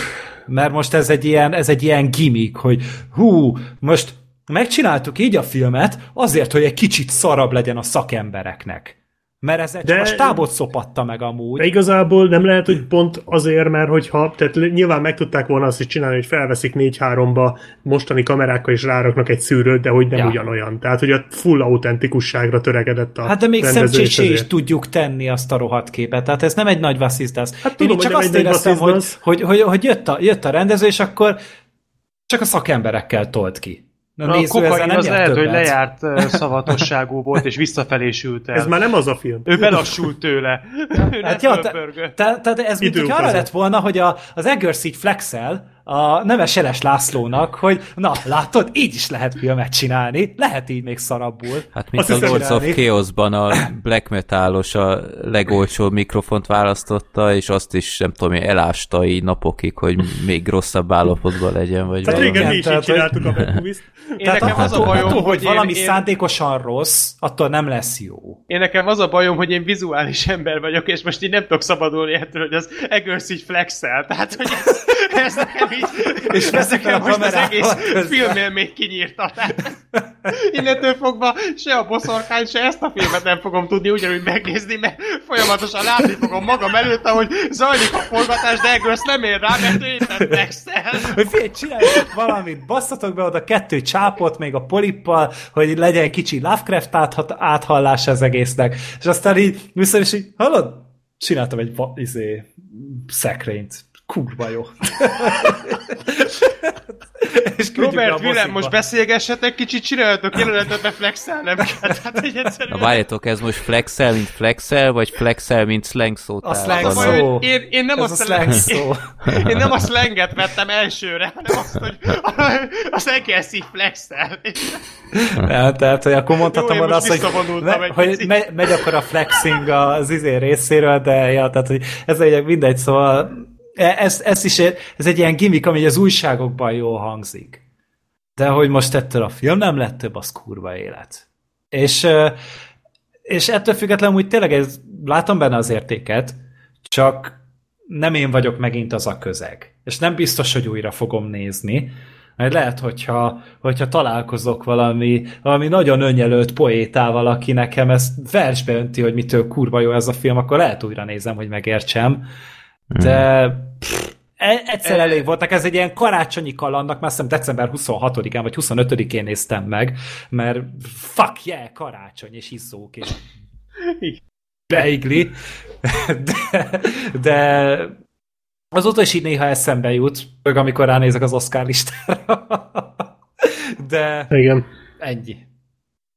mert most ez egy ilyen, ez egy ilyen gimmick, hogy hú, most megcsináltuk így a filmet azért, hogy egy kicsit szarabb legyen a szakembereknek. Mert ez De- a stábot szopatta meg amúgy. De igazából nem lehet, hogy pont azért, mert hogyha, tehát nyilván meg tudták volna azt is csinálni, hogy felveszik 4-3-ba mostani kamerákkal és ráraknak egy szűrőt, de hogy nem Ja. ugyanolyan. Tehát, hogy a full autentikusságra törekedett a Hát de még szemcsésé is tudjuk tenni azt a rohadt képet. Tehát ez nem egy nagy vasszizdász. Hát Én tudom, itt csak azt éreztem, hogy, hogy, hogy, hogy jött, a, jött a rendező, és akkor csak a szakemberekkel tolt ki. A, A néző kokain nem az lehet, hogy többet. lejárt ö, szavatosságú volt, és visszafelé sült el. Ez már nem az a film. Ő belassult tőle. Hát ja, te, fölpörgött. te, tehát ez mint hogy arra lett volna, hogy a, az Eggers így flexel a neves Eles Lászlónak, hogy na, látod, így is lehet filmet csinálni, lehet így még szarabbul. Hát mint Azt a Lords of csinálni. Chaos-ban a black metalos a legolcsóbb mikrofont választotta, és azt is nem tudom, elásta így napokig, hogy még rosszabb állapotban legyen, vagy Tehát régen mi is így tehát, hogy- csináltuk a Backmovies-t. Én nekem az a bajom, attól, hogy hogy valami én, én, szándékosan rossz, attól nem lesz jó. én nekem az a bajom, hogy én vizuális ember vagyok, és most így nem tudok szabadulni ettől, hogy az Eggers így flexel. Tehát, hogy ez, ez nekem így... És nekem a most az egész közben. filmélményt kinyírta. Tehát, innentől fogva se a boszorkány, se ezt a filmet nem fogom tudni ugyanúgy megnézni, mert folyamatosan látni fogom magam előtt, ahogy zajlik a forgatás, de Eggers nem ér rá, mert ő éppen flexel. Hogy figyelj, csináljatok valamit, basszatok be oda kettő csápot még a polippal, hogy legyen kicsi Lovecraft áthat, áthallás az egésznek. És aztán így viszont is így, hallod? Csináltam egy izé, szekrényt. Kurva jó. és Robert Willem, most beszélgessetek, kicsit csináljatok jelenetet, mert flexelnem kell. Tehát egy Na egyszerűen... várjátok, ez most flexel, mint flexel, vagy flexel, mint slang szótár? A slang szó. hogy Én, én nem Ez a, a slang szó. (laughs) Én nem a slanget vettem elsőre, hanem azt, hogy (laughs) az egész flexel. Ja, tehát, hogy akkor mondhatom Jó, én azt, hogy, me, hogy picit. me, megy akkor a flexing az izé részéről, de ja, tehát, hogy ez egy mindegy, szóval ez, ez is ez egy ilyen gimmick, ami az újságokban jól hangzik. De hogy most ettől a film nem lett több, az kurva élet. És, és ettől függetlenül úgy tényleg ez, látom benne az értéket, csak nem én vagyok megint az a közeg. És nem biztos, hogy újra fogom nézni. Mert lehet, hogyha, hogyha találkozok valami, valami nagyon önjelölt poétával, aki nekem ezt versbe önti, hogy mitől kurva jó ez a film, akkor lehet újra nézem, hogy megértsem. De pff, e- egyszer elég volt, nekem ez egy ilyen karácsonyi kalandnak, már azt hiszem december 26-án vagy 25-én néztem meg, mert fuck yeah, karácsony, és izzók, és beigli, de, de azóta is így néha eszembe jut, meg amikor ránézek az Oscar listára. De Igen. ennyi.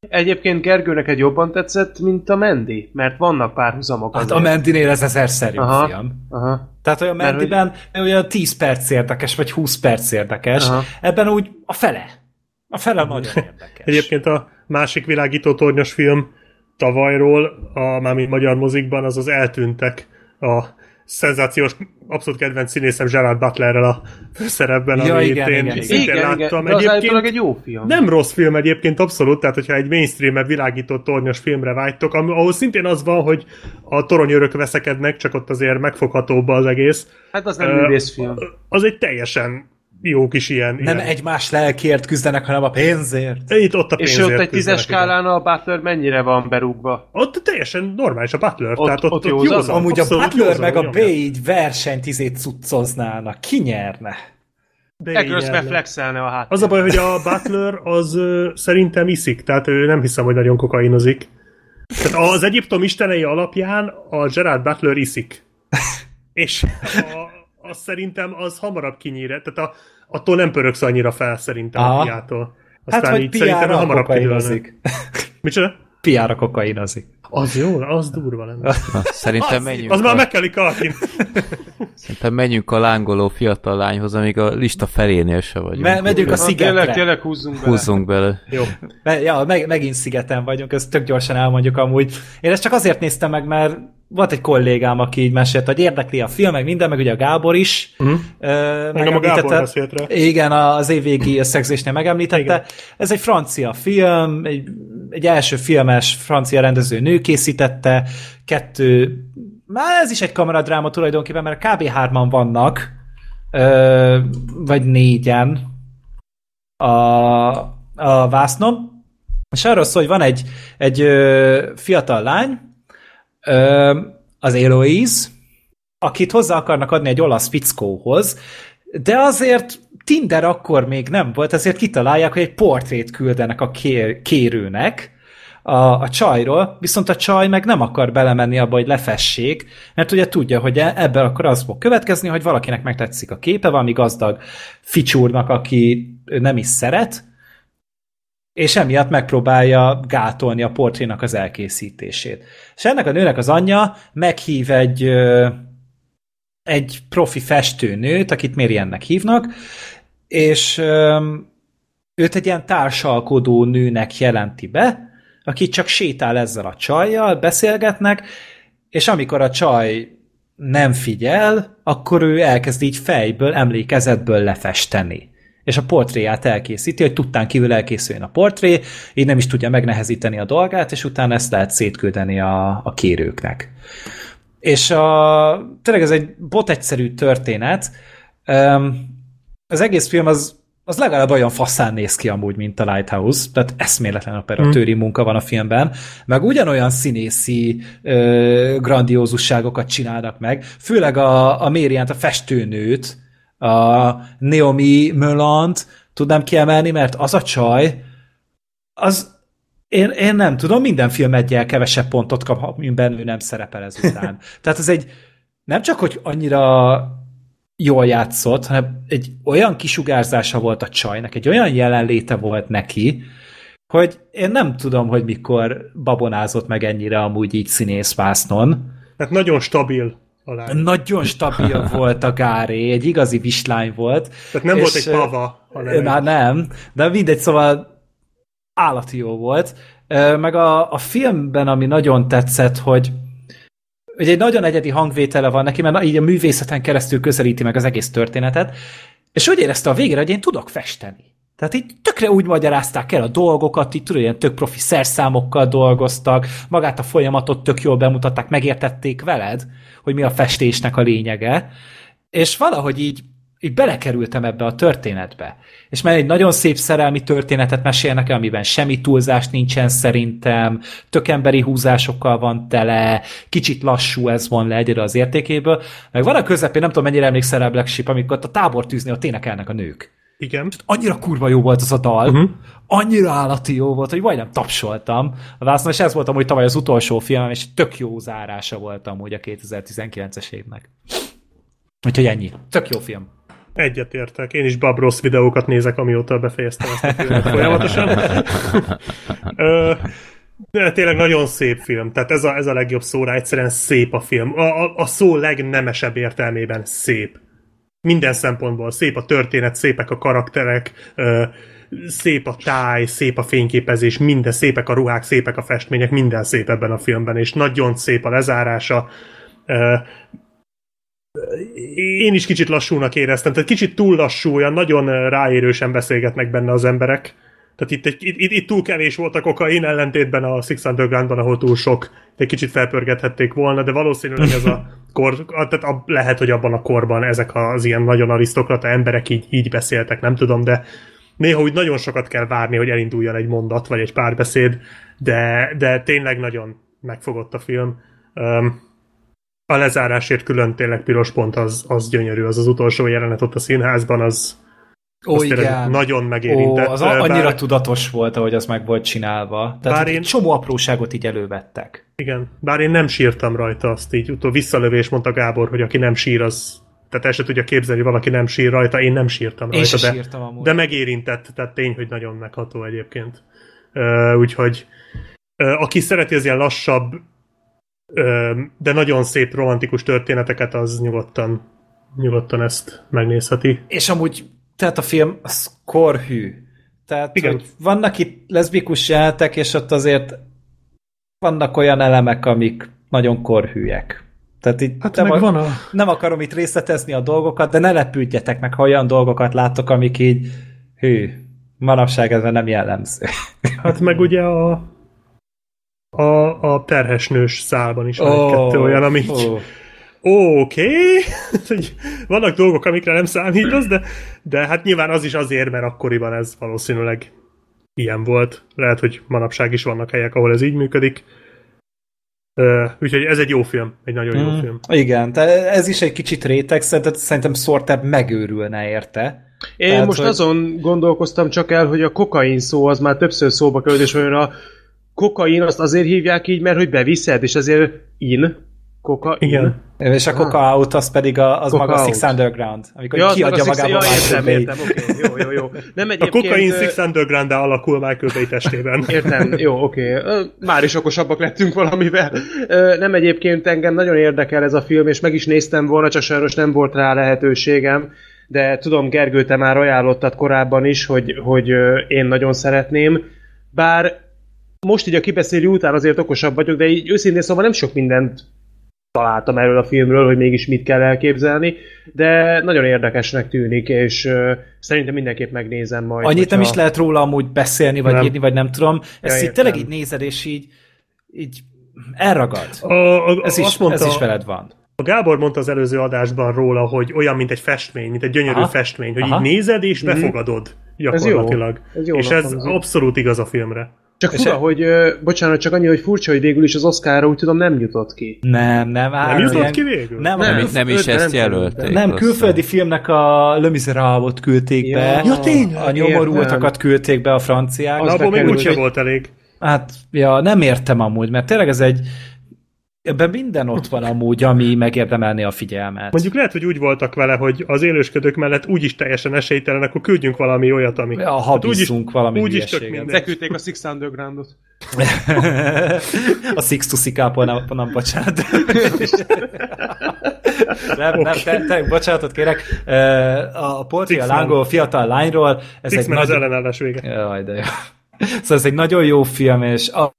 Egyébként Gergőnek egy jobban tetszett, mint a Mendi, mert vannak párhuzamok. Hát azért. a Mendinél ez ezer jobb Aha. film. Aha. Tehát olyan Mert Mendiben olyan 10 perc érdekes, vagy 20 perc érdekes. Aha. Ebben úgy a fele. A fele nagyon (laughs) érdekes. Egyébként a másik világító tornyos film tavalyról, a mármint magyar mozikban, az az Eltűntek. A szenzációs, abszolút kedvenc színészem Gerard Butlerrel a főszerepben, Ja, amit igen, én igen, igen. szintén Igen, igen, láttam. állítólag Egyébként egy jó film. nem rossz film egyébként, abszolút, tehát hogyha egy mainstream világító tornyos filmre vágytok, am- ahol szintén az van, hogy a toronyörök veszekednek, csak ott azért megfoghatóbb az egész. Hát az nem Ö, művészfilm. Az egy teljesen jó kis ilyen... Nem ilyen. egymás lelkért küzdenek, hanem a pénzért. Itt ott a És pénzért ott egy tízes skálán a Butler mennyire van berúgva? Ott teljesen normális a Butler, Ott- tehát ott, ott ott, józan. józan, Amúgy a Butler józan, meg a. B így versenyt izét cuccoznának. Ki nyerne? Igen. flexelne a hát. Az a baj, hogy a Butler az ö, szerintem iszik, tehát ő nem hiszem, hogy nagyon kokainozik. Tehát az Egyiptom istenei alapján a Gerard Butler iszik. (laughs) És a, az szerintem az hamarabb kinyír, tehát a, attól nem pöröksz annyira fel szerintem Aha. a piától. Hát, Aztán hogy így szerintem piára hamarabb kidőlne. kokainozik. (laughs) Micsoda? Piára kokainozik. Az jó, az durva lenne. Na, szerintem menjünk, Az már a, meg kell Kalkin. (laughs) szerintem menjünk a lángoló fiatal lányhoz, amíg a lista felénél se vagyunk. Me- megyünk a szigetre. Tényleg, tényleg húzzunk bele. Húzzunk bele. Jó. Me- Ja, meg, megint szigeten vagyunk, ezt tök gyorsan elmondjuk amúgy. Én ezt csak azért néztem meg, mert volt egy kollégám, aki így mesélt, hogy érdekli a film, meg minden, meg ugye a Gábor is. Uh-huh. Engem a Gábor beszélt rá. Igen, az évvégi összegzésnél megemlítette. Igen. Ez egy francia film, egy, egy első filmes francia rendező nő készítette, kettő, már ez is egy kameradráma tulajdonképpen, mert kb. hárman vannak, ö, vagy négyen a, a vásznom, és arról szól, hogy van egy, egy ö, fiatal lány, az Eloise, akit hozzá akarnak adni egy olasz fickóhoz, de azért Tinder akkor még nem volt, ezért kitalálják, hogy egy portrét küldenek a kér, kérőnek a, a csajról, viszont a csaj meg nem akar belemenni abba, hogy lefessék, mert ugye tudja, hogy e- ebből akkor az fog következni, hogy valakinek megtetszik a képe, valami gazdag ficsúrnak, aki nem is szeret, és emiatt megpróbálja gátolni a portrénak az elkészítését. És ennek a nőnek az anyja meghív egy, egy profi festőnőt, akit Mériennek hívnak, és őt egy ilyen társalkodó nőnek jelenti be, aki csak sétál ezzel a csajjal, beszélgetnek, és amikor a csaj nem figyel, akkor ő elkezd így fejből, emlékezetből lefesteni és a portréját elkészíti, hogy tudtán kívül elkészüljön a portré, így nem is tudja megnehezíteni a dolgát, és utána ezt lehet szétküldeni a, a kérőknek. És a, tényleg ez egy bot egyszerű történet. Az egész film az, az legalább olyan faszán néz ki amúgy, mint a Lighthouse, tehát eszméletlen operatőri hmm. munka van a filmben, meg ugyanolyan színészi ö, grandiózusságokat csinálnak meg, főleg a, a Mériánt, a festőnőt, a Naomi Mölant tudnám kiemelni, mert az a csaj, az én, én nem tudom, minden film egyel kevesebb pontot kap, mint bennő nem szerepel ezután. (laughs) Tehát ez egy nem csak, hogy annyira jól játszott, hanem egy olyan kisugárzása volt a csajnak, egy olyan jelenléte volt neki, hogy én nem tudom, hogy mikor babonázott meg ennyire amúgy így színészvásznon. Tehát nagyon stabil a lány. Nagyon stabil volt a Gáré, egy igazi vislány volt. Tehát nem volt egy pava. hanem Már nem, de mindegy, szóval állati jó volt. Meg a, a filmben, ami nagyon tetszett, hogy hogy egy nagyon egyedi hangvétele van neki, mert így a művészeten keresztül közelíti meg az egész történetet, és úgy érezte a végére, hogy én tudok festeni. Tehát így tökre úgy magyarázták el a dolgokat, így tudod, ilyen tök profi szerszámokkal dolgoztak, magát a folyamatot tök jól bemutatták, megértették veled, hogy mi a festésnek a lényege, és valahogy így, így belekerültem ebbe a történetbe. És már egy nagyon szép szerelmi történetet mesélnek el, amiben semmi túlzás nincsen szerintem, tök emberi húzásokkal van tele, kicsit lassú ez van le egyre az értékéből, meg van a közepén, nem tudom mennyire emlékszel rá Black Sheep, amikor ott a tábortűznél ott énekelnek a nők Igen. annyira kurva jó volt az a dal, uh-huh. annyira állati jó volt, hogy majdnem tapsoltam a vászon, és ez volt amúgy tavaly az utolsó filmem, és tök jó zárása volt amúgy a 2019-es évnek. Úgyhogy ennyi. Tök jó film. Egyetértek. Én is Bob Ross videókat nézek, amióta befejeztem ezt a filmet folyamatosan. (laughs) Ö, de tényleg nagyon szép film. Tehát ez a, ez a legjobb szóra. Egyszerűen szép a film. A, a, a szó legnemesebb értelmében szép. Minden szempontból. Szép a történet, szépek a karakterek, szép a táj, szép a fényképezés, minden szépek a ruhák, szépek a festmények, minden szép ebben a filmben, és nagyon szép a lezárása. Én is kicsit lassúnak éreztem, tehát kicsit túl lassú, olyan nagyon ráérősen beszélgetnek benne az emberek. Tehát itt, egy, itt, itt, túl kevés volt a kokain, ellentétben a Six Undergroundban, ahol túl sok. Egy kicsit felpörgethették volna, de valószínűleg ez a kor, tehát a, lehet, hogy abban a korban ezek az ilyen nagyon arisztokrata emberek így, így beszéltek, nem tudom, de néha úgy nagyon sokat kell várni, hogy elinduljon egy mondat, vagy egy párbeszéd, de, de tényleg nagyon megfogott a film. Um, a lezárásért külön tényleg piros pont az, az gyönyörű, az az utolsó jelenet ott a színházban, az, Ó, az tényleg igen. nagyon Ó, megérintett. az a- annyira bár, tudatos volt, ahogy az meg volt csinálva. Tehát Bár én- csomó apróságot így elővettek. igen, bár én nem sírtam rajta azt így, utol visszalövés mondta Gábor, hogy aki nem sír, az tehát el se tudja képzelni, hogy valaki nem sír rajta, én nem sírtam Én rajta, de, sírtam amúgy. de megérintett, tehát tény, hogy nagyon megható egyébként. Uh, úgyhogy uh, aki szereti az ilyen lassabb, uh, de nagyon szép romantikus történeteket, az nyugodtan, nyugodtan ezt megnézheti. És amúgy, tehát a film az korhű. Tehát, Igen. hogy vannak itt leszbikus jelenetek, és ott azért vannak olyan elemek, amik nagyon korhűek. Tehát itt Hát nem, a, van a... nem akarom itt részletezni a dolgokat, de ne lepődjetek meg, ha olyan dolgokat látok, amik így, hű, manapság ez nem jellemző. (laughs) Hát meg ugye a a, a terhes nős szálban is van Ó, egy-kettő olyan, ami ó. Oké, (laughs) hogy vannak dolgok, amikre nem számítasz, de, de hát nyilván az is azért, mert akkoriban ez valószínűleg ilyen volt. Lehet, hogy manapság is vannak helyek, ahol ez így működik. Uh, úgyhogy ez egy jó film, egy nagyon jó Mm, film. Igen, tehát ez is egy kicsit réteg, szerintem, szerintem Sorter megőrülne érte. Én Tehát, most hogy- azon gondolkoztam csak el, hogy a kokain szó az már többször szóba került, és olyan a kokain azt azért hívják így, mert hogy beviszed, és ezért in, kokain. Igen. És a Coca Out az pedig a, az Coca maga a. Six Underground, amikor Ja, kiadja a magába ja, Michael értem, értem, oké, jó, jó, jó. Nem A egyébként... kokain ö, Six underground alakul Michael Bay testében. (laughs) Értem, jó, oké. Ö, Már is okosabbak lettünk valamivel. Nem egyébként engem nagyon érdekel ez a film, és meg is néztem volna, csak sajnos nem volt rá lehetőségem, de tudom, Gergő, te már ajánlottad korábban is, hogy, hogy én nagyon szeretném. Bár most így a kibeszélő után azért okosabb vagyok, de így őszintén szóval nem sok mindent találtam erről a filmről, hogy mégis mit kell elképzelni, de nagyon érdekesnek tűnik, és ö, szerintem mindenképp megnézem majd. Annyit nem hogyha- is lehet róla amúgy beszélni, vagy Nem. írni, vagy nem tudom. Ezt Ja, így tényleg így nézed, és így, így elragad. A, a, Ez is, mondta, ez is veled van. A Gábor mondta az előző adásban róla, hogy olyan, mint egy festmény, mint egy gyönyörű Aha. festmény, hogy Aha. így nézed és Mhm. befogadod jó. gyakorlatilag. Ez jónak és ez hangzik. abszolút igaz a filmre. Csak fura, e- hogy, ö, bocsánat, csak annyi, hogy furcsa, hogy végül is az Oscarra úgy tudom nem jutott ki. Nem, nem. Nem áll, jutott ilyen- ki végül? Nem, Nem. nem, Nem, nem is ezt nem jelölték. nem külföldi filmnek a Le Miserable-ot küldték Ja. be. Ja, tényleg? A nyomorultakat küldték be a franciák. Az abból még úgyse volt elég. Hát, ja, nem értem amúgy, mert tényleg ez egy Ebben minden ott van amúgy, ami megérdemelné a figyelmet. Mondjuk lehet, hogy úgy voltak vele, hogy az élősködők mellett úgyis teljesen esélytelen, akkor küldjünk valami olyat, ami... Ja, habizzunk valami úgyis tök mindegy. Leküldték a Six Undergroundot. (laughs) a Six to Szikápol, (laughs) nem, nem bocsánat. nem, nem, te, te, bocsánatot kérek. A Poltria Six fiatal lányról, ez Six egy Man az nagy... ellenállás vége. Jaj, de jó. Szóval ez egy nagyon jó film, és a, a-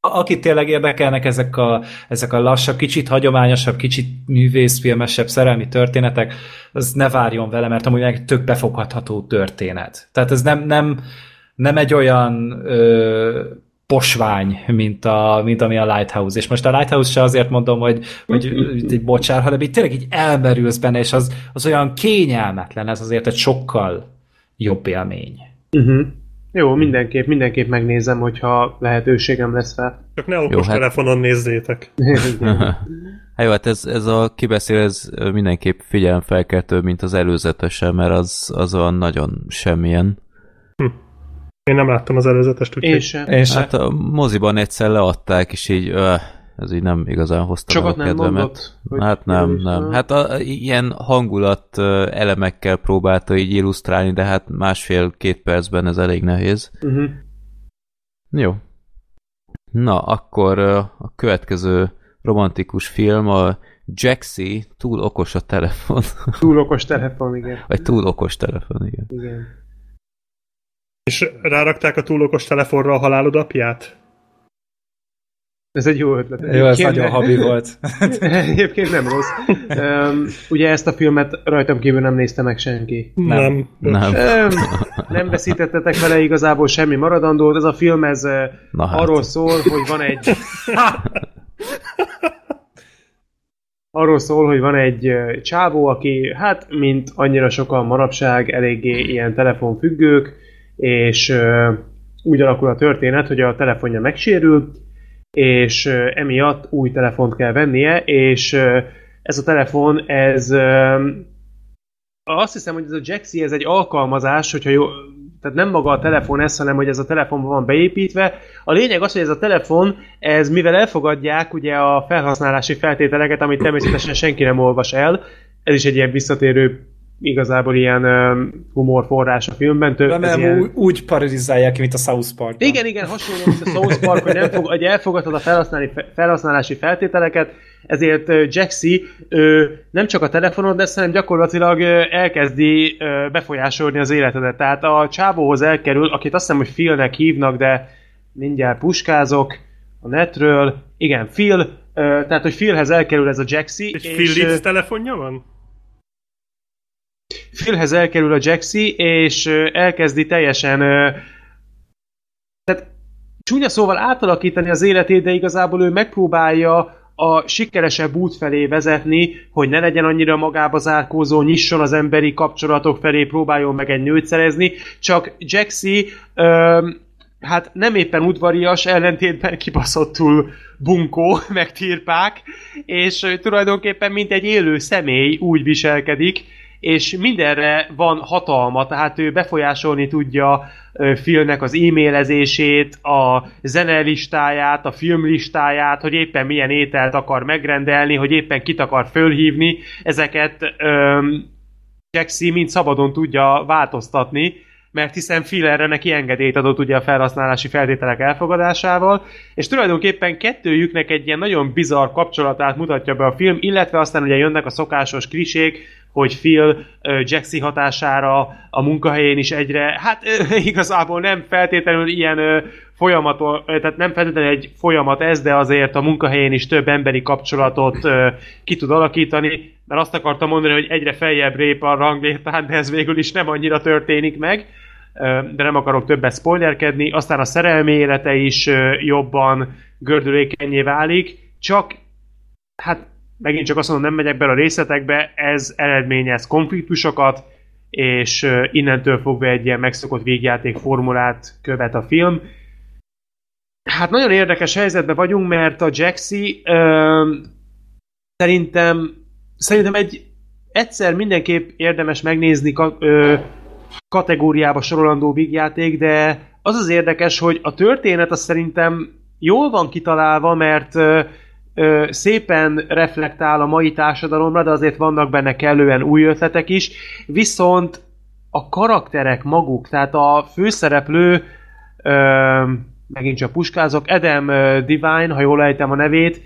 akit tényleg érdekelnek ezek a, ezek a lassabb, kicsit hagyományosabb, kicsit művészfilmesebb szerelmi történetek, az ne várjon vele, mert amúgy meg tök befogható történet. Tehát ez nem, nem, nem egy olyan ö, posvány, mint, a, mint ami a Lighthouse. És most a Lighthouse se azért mondom, hogy, hogy egy bocsár, hanem így tényleg így elmerülsz benne, és az, az olyan kényelmetlen, ez azért egy sokkal jobb élmény. Uh-huh. Jó, mindenképp, mindenképp megnézem, hogyha lehetőségem lesz fel. Csak ne okos Jó, hát- telefonon nézzétek. (laughs) (laughs) Hát jó, hát ez, ez a kibeszél, ez mindenképp figyelemfelkeltő, mint az előzetese, mert az, az olyan nagyon semmilyen. Én nem láttam az előzetest, úgyhogy... Én sem. És Hát a moziban egyszer leadták, és így öh, ez így nem igazán hozta Sokat a nem kedvemet. mondott, hát nem, nem. Hát a, ilyen hangulat elemekkel próbálta így illusztrálni, de hát másfél-két percben ez elég nehéz. Uh-huh. Jó. Na, akkor a következő romantikus film a Jaxi, túl okos a telefon. (laughs) Túl okos telefon, igen. Vagy túl okos telefon, igen. igen. És rárakták a túl okos telefonra a halálod apját? Ez egy jó ötlet. jó, ez nagyon habi volt. (laughs) Egyébként nem rossz. Um, ugye ezt a filmet rajtam kívül nem nézte meg senki. Nem. Nem. Um, nem veszítettetek vele igazából semmi maradandót. Ez a film ez uh, Na hát. arról szól, hogy van egy... arról szól, hogy van egy ö, csávó, aki, hát, mint annyira sokan manapság, eléggé ilyen telefonfüggők, és ö, úgy alakul a történet, hogy a telefonja megsérül, és emiatt új telefont kell vennie, és ez a telefon, ez azt hiszem, hogy ez a Jaxi, ez egy alkalmazás, hogyha jó, tehát nem maga a telefon ez, hanem hogy ez a telefonban van beépítve. A lényeg az, hogy ez a telefon, ez mivel elfogadják ugye a felhasználási feltételeket, amit természetesen senki nem olvas el, ez is egy ilyen visszatérő igazából ilyen um, humorforrás a filmben. Több, Nem, nem, ilyen... úgy, úgy parodizálják ki, mint a South Park. Igen, igen, hasonló, mint a South Park, hogy, nem fog, hogy elfogadod a felhasználási feltételeket, ezért Jaxi nem csak a telefonod lesz, hanem gyakorlatilag elkezdi befolyásolni az életedet. Tehát a csávóhoz elkerül, akit azt hiszem, hogy Philnek hívnak, de mindjárt puskázok a netről. Igen, Phil, tehát hogy Philhez elkerül ez a Jaxi. Egy és, Phil telefonja van? Philhez elkerül a Jaxi, és elkezdi teljesen tehát csúnya szóval átalakítani az életét, de igazából ő megpróbálja a sikeresebb út felé vezetni, hogy ne legyen annyira magába zárkózó, nyisson az emberi kapcsolatok felé, próbáljon meg egy nőt szerezni, csak Jaxi hát nem éppen udvarias, ellentétben kibaszottul bunkó, (laughs) meg tirpák, és tulajdonképpen mint egy élő személy úgy viselkedik, és mindenre van hatalma, tehát ő befolyásolni tudja ö, Philnek az e-mailezését, a zenelistáját, a filmlistáját, hogy éppen milyen ételt akar megrendelni, hogy éppen kit akar fölhívni, ezeket öm, Jaxi mind szabadon tudja változtatni, mert hiszen Phil erre neki engedélyt adott ugye a felhasználási feltételek elfogadásával, és tulajdonképpen kettőjüknek egy ilyen nagyon bizarr kapcsolatát mutatja be a film, illetve aztán ugye jönnek a szokásos klisék, hogy Phil Jaxi hatására a munkahelyén is egyre, hát (laughs) igazából nem feltétlenül ilyen folyamat, tehát nem feltétlenül egy folyamat ez, de azért a munkahelyén is több emberi kapcsolatot ki tud alakítani, mert azt akartam mondani, hogy egyre feljebb rép a ranglétán, de ez végül is nem annyira történik meg, de nem akarok többet spoilerkedni, aztán a szerelmi élete is jobban gördülékenyé válik, csak hát megint csak azt mondom, nem megyek bele a részletekbe, ez eredményez konfliktusokat, és innentől fogva egy ilyen megszokott végjáték formulát követ a film. Hát nagyon érdekes helyzetben vagyunk, mert a Jaxi szerintem szerintem egy egyszer mindenképp érdemes megnézni ka, ö, kategóriába sorolandó vígjáték, de az az érdekes, hogy a történet az szerintem jól van kitalálva, mert ö, szépen reflektál a mai társadalomra, de azért vannak benne kellően új ötletek is, viszont a karakterek maguk, tehát a főszereplő, ö, megint csak puskázok, Adam Divine, ha jól ejtem a nevét,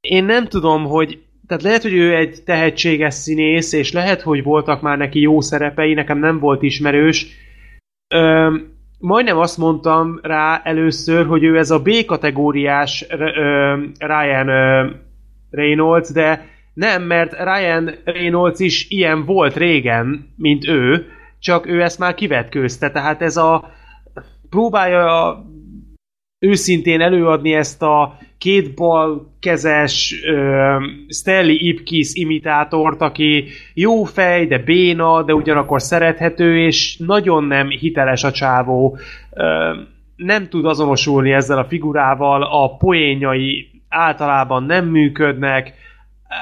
én nem tudom, hogy tehát lehet, hogy ő egy tehetséges színész, és lehet, hogy voltak már neki jó szerepei, nekem nem volt ismerős. Ö, majdnem azt mondtam rá először, hogy ő ez a B-kategóriás Ryan Reynolds, de nem, mert Ryan Reynolds is ilyen volt régen, mint ő, csak ő ezt már kivetkőzte, tehát ez a próbálja őszintén előadni ezt a két kezes uh, Stanley Ipkiss imitátort, aki jó fej, de béna, de ugyanakkor szerethető, és nagyon nem hiteles a csávó. Uh, nem tud azonosulni ezzel a figurával, a poénjai általában nem működnek,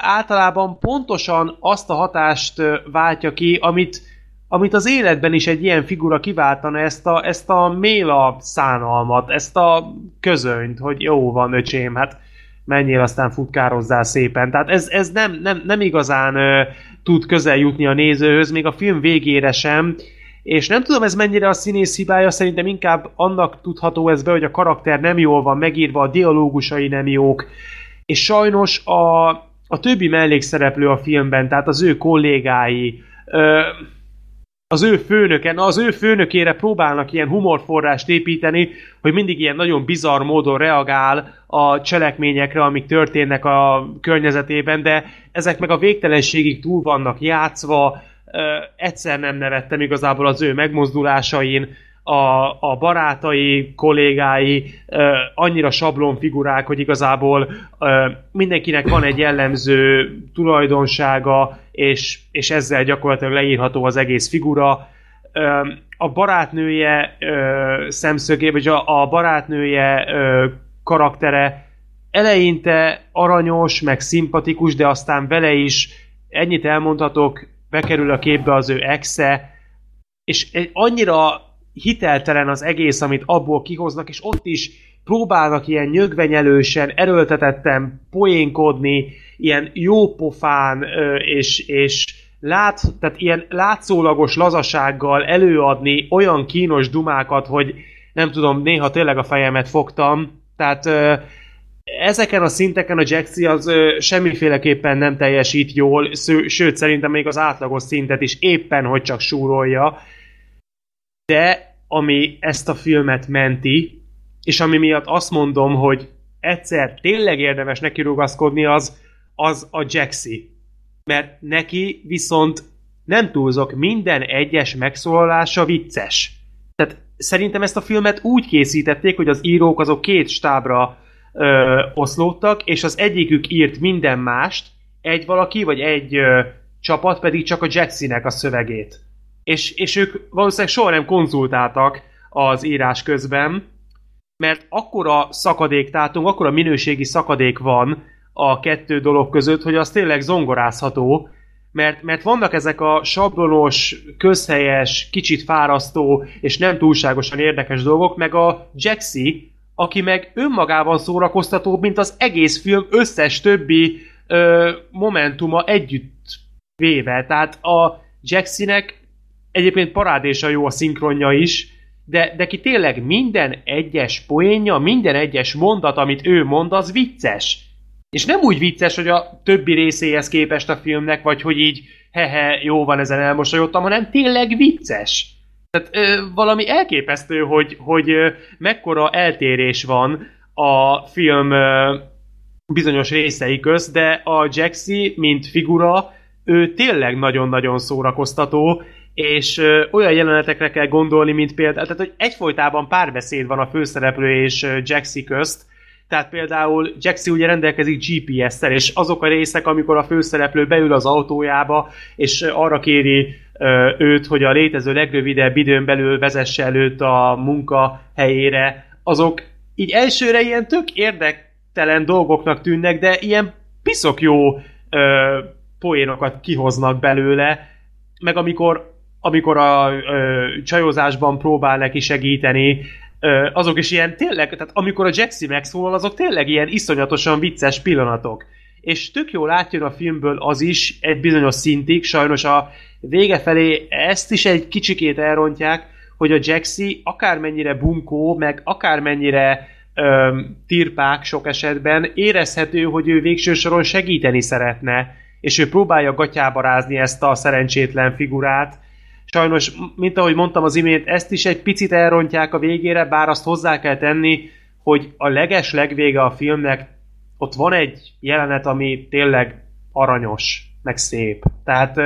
általában pontosan azt a hatást váltja ki, amit amit az életben is egy ilyen figura kiváltana, ezt a, ezt a méla szánalmat, ezt a közönyt, hogy jó van, öcsém, hát menjél, aztán futkározzál szépen. Tehát ez, ez nem, nem, nem igazán ö, tud közel jutni a nézőhöz, még a film végére sem, és nem tudom ez mennyire a színész hibája, szerintem inkább annak tudható ez be, hogy a karakter nem jól van megírva, a dialógusai nem jók, és sajnos a, a többi mellékszereplő a filmben, tehát az ő kollégái, ö, az ő főnöke, na az ő főnökére próbálnak ilyen humorforrást építeni, hogy mindig ilyen nagyon bizarr módon reagál a cselekményekre, amik történnek a környezetében, de ezek meg a végtelenségig túl vannak játszva, egyszer nem nevettem igazából az ő megmozdulásain, a, a barátai, kollégái ö, annyira sablon figurák, hogy igazából ö, mindenkinek van egy jellemző tulajdonsága, és, és ezzel gyakorlatilag leírható az egész figura. Ö, a barátnője ö, szemszögé, vagy a, a barátnője ö, karaktere eleinte aranyos, meg szimpatikus, de aztán vele is ennyit elmondhatok, bekerül a képbe az ő exe, és annyira hiteltelen az egész, amit abból kihoznak, és ott is próbálnak ilyen nyögvenyelősen, erőltetetten poénkodni, ilyen jópofán és, és lát, tehát ilyen látszólagos lazasággal előadni olyan kínos dumákat, hogy nem tudom, néha tényleg a fejemet fogtam, tehát ezeken a szinteken a Jaxi az semmiféleképpen nem teljesít jól, sőt szerintem még az átlagos szintet is éppen, hogy csak súrolja, de ami ezt a filmet menti, és ami miatt azt mondom, hogy egyszer tényleg érdemes neki rugaszkodni, az, az a Jaxi. Mert neki viszont nem túlzok, minden egyes megszólalása vicces. Tehát szerintem ezt a filmet úgy készítették, hogy az írók azok két stábra ö, oszlódtak, és az egyikük írt minden mást, egy valaki, vagy egy ö, csapat pedig csak a Jaxinek a szövegét és, és ők valószínűleg soha nem konzultáltak az írás közben, mert akkora szakadék tátunk, akkora minőségi szakadék van a kettő dolog között, hogy az tényleg zongorázható, mert, mert vannak ezek a sablonos, közhelyes, kicsit fárasztó és nem túlságosan érdekes dolgok, meg a Jaxi, aki meg önmagában szórakoztatóbb, mint az egész film összes többi ö, momentuma együtt véve. Tehát a Jaxinek egyébként parádésa jó a szinkronja is, de, de ki tényleg minden egyes poénja, minden egyes mondat, amit ő mond, az vicces. És nem úgy vicces, hogy a többi részéhez képest a filmnek, vagy hogy így hehe, jó van, ezen elmosolyodtam, hanem tényleg vicces. Tehát ö, valami elképesztő, hogy, hogy ö, mekkora eltérés van a film ö, bizonyos részei közt, de a Jaxi, mint figura, ő tényleg nagyon-nagyon szórakoztató, és olyan jelenetekre kell gondolni, mint például, tehát hogy egyfolytában párbeszéd van a főszereplő és Jaxi közt, tehát például Jaxi ugye rendelkezik GPS-tel, és azok a részek, amikor a főszereplő beül az autójába, és arra kéri őt, hogy a létező legrövidebb időn belül vezesse előtt a munka helyére, azok így elsőre ilyen tök érdektelen dolgoknak tűnnek, de ilyen piszok jó ö, poénokat kihoznak belőle, meg amikor amikor a ö, csajozásban próbál neki segíteni, ö, azok is ilyen tényleg, tehát amikor a Jaxi megszólal, azok tényleg ilyen iszonyatosan vicces pillanatok. És tök jól átjön a filmből az is egy bizonyos szintig, sajnos a vége felé ezt is egy kicsikét elrontják, hogy a Jaxi akármennyire bunkó, meg akármennyire öm, tirpák sok esetben, érezhető, hogy ő végső soron segíteni szeretne, és ő próbálja gatyába rázni ezt a szerencsétlen figurát. Sajnos, mint ahogy mondtam az imént, ezt is egy picit elrontják a végére, bár azt hozzá kell tenni, hogy a leges legvége a filmnek ott van egy jelenet, ami tényleg aranyos, meg szép. Tehát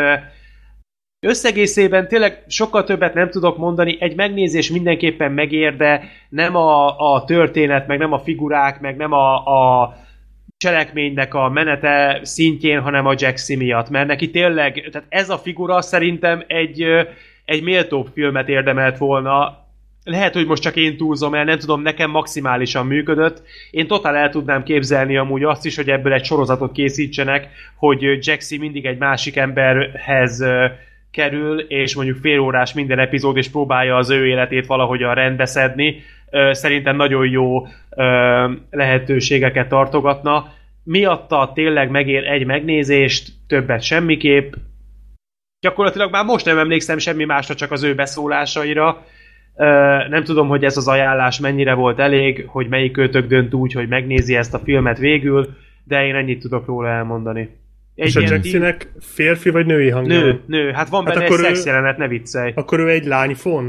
Összegészében tényleg sokkal többet nem tudok mondani, egy megnézés mindenképpen megér, de nem a, a történet, meg nem a figurák, meg nem a, a cselekménynek a menete szintjén, hanem a Jaxi miatt, mert neki tényleg, tehát ez a figura szerintem egy, egy méltóbb filmet érdemelt volna, lehet, hogy most csak én túlzom el, nem tudom, nekem maximálisan működött. Én totál el tudnám képzelni amúgy azt is, hogy ebből egy sorozatot készítsenek, hogy Jaxi mindig egy másik emberhez kerül, és mondjuk fél órás minden epizód, és próbálja az ő életét valahogyan rendbeszedni. Szerintem nagyon jó lehetőségeket tartogatna. Miatta tényleg megér egy megnézést, többet semmiképp. Gyakorlatilag már most nem emlékszem semmi másra, csak az ő beszólásaira. Nem tudom, hogy ez az ajánlás mennyire volt elég, hogy melyik kötök dönt úgy, hogy megnézi ezt a filmet végül, de én ennyit tudok róla elmondani. Egy És a Jaxinek férfi vagy női hangja? Nő, nő. Hát van Hát benne egy szexjelenet, ne viccelj. Akkor ő egy lányfon?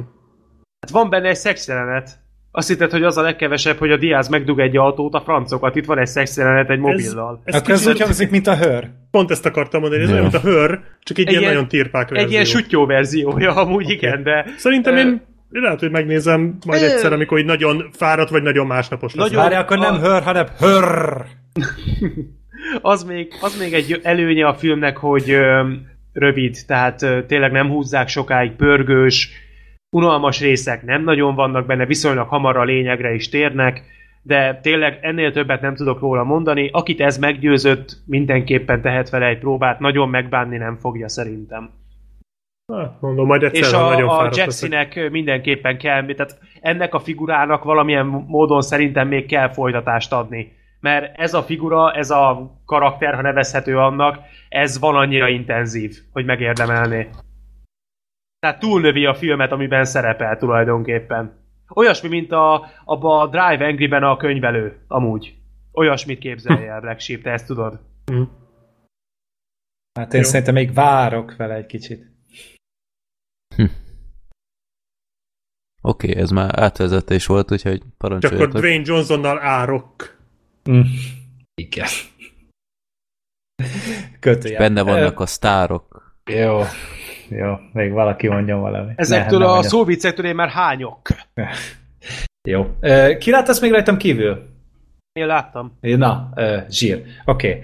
Hát van benne egy szexjelenet. Azt hitted, hogy az a legkevesebb, hogy a Diaz megdug egy autót, a francokat. Itt van egy szexjelenet egy mobillal. Ez, ez Akkor ez kicsit, úgy hangzik, mint a hör. pont ezt akartam mondani, ez Ja. olyan, mint a hör, csak egy, Egy ilyen, ilyen- nagyon tirpák verzió. Egy ilyen sutyó verziója amúgy, Oké. igen, de... Szerintem én lehet, hogy megnézem majd egyszer, amikor így nagyon fáradt, vagy nagyon másnapos lesz. Nagyon- Várj, akkor nem a- hör, hanem hör. (laughs) az még, az még egy előnye a filmnek, hogy ö, rövid, tehát ö, tényleg nem húzzák sokáig, pörgős, unalmas részek nem nagyon vannak benne, viszonylag hamar a lényegre is térnek, de tényleg ennél többet nem tudok róla mondani. Akit ez meggyőzött, mindenképpen tehet vele egy próbát, nagyon megbánni nem fogja szerintem. Hát, mondom, majd egyszer, És a, nagyon a. Jaxinek mindenképpen kell, tehát ennek a figurának valamilyen módon szerintem még kell folytatást adni. Mert ez a figura, ez a karakter, ha nevezhető annak, ez van annyira intenzív, hogy megérdemelné. Tehát túlnövi a filmet, amiben szerepel tulajdonképpen. Olyasmi, mint a, abba a Drive Angry-ben a könyvelő, amúgy. Olyasmit képzelj el, Black Sheep, te ezt tudod. Hát én Jó. szerintem még várok vele egy kicsit. Oké, okay, ez már átvezetés volt, úgyhogy Csak akkor parancsoljatok. Dwayne Johnsonnal árok. Mm. Igen. Kötőjel. Benne vannak a sztárok. Jó. Jó, még valaki mondjon valami. Ezektől nem a mondja. szóviccektől én már hányok. (laughs) Jó. Ki lát ezt még rajtam kívül? Én láttam. Na, zsír. Oké. Okay.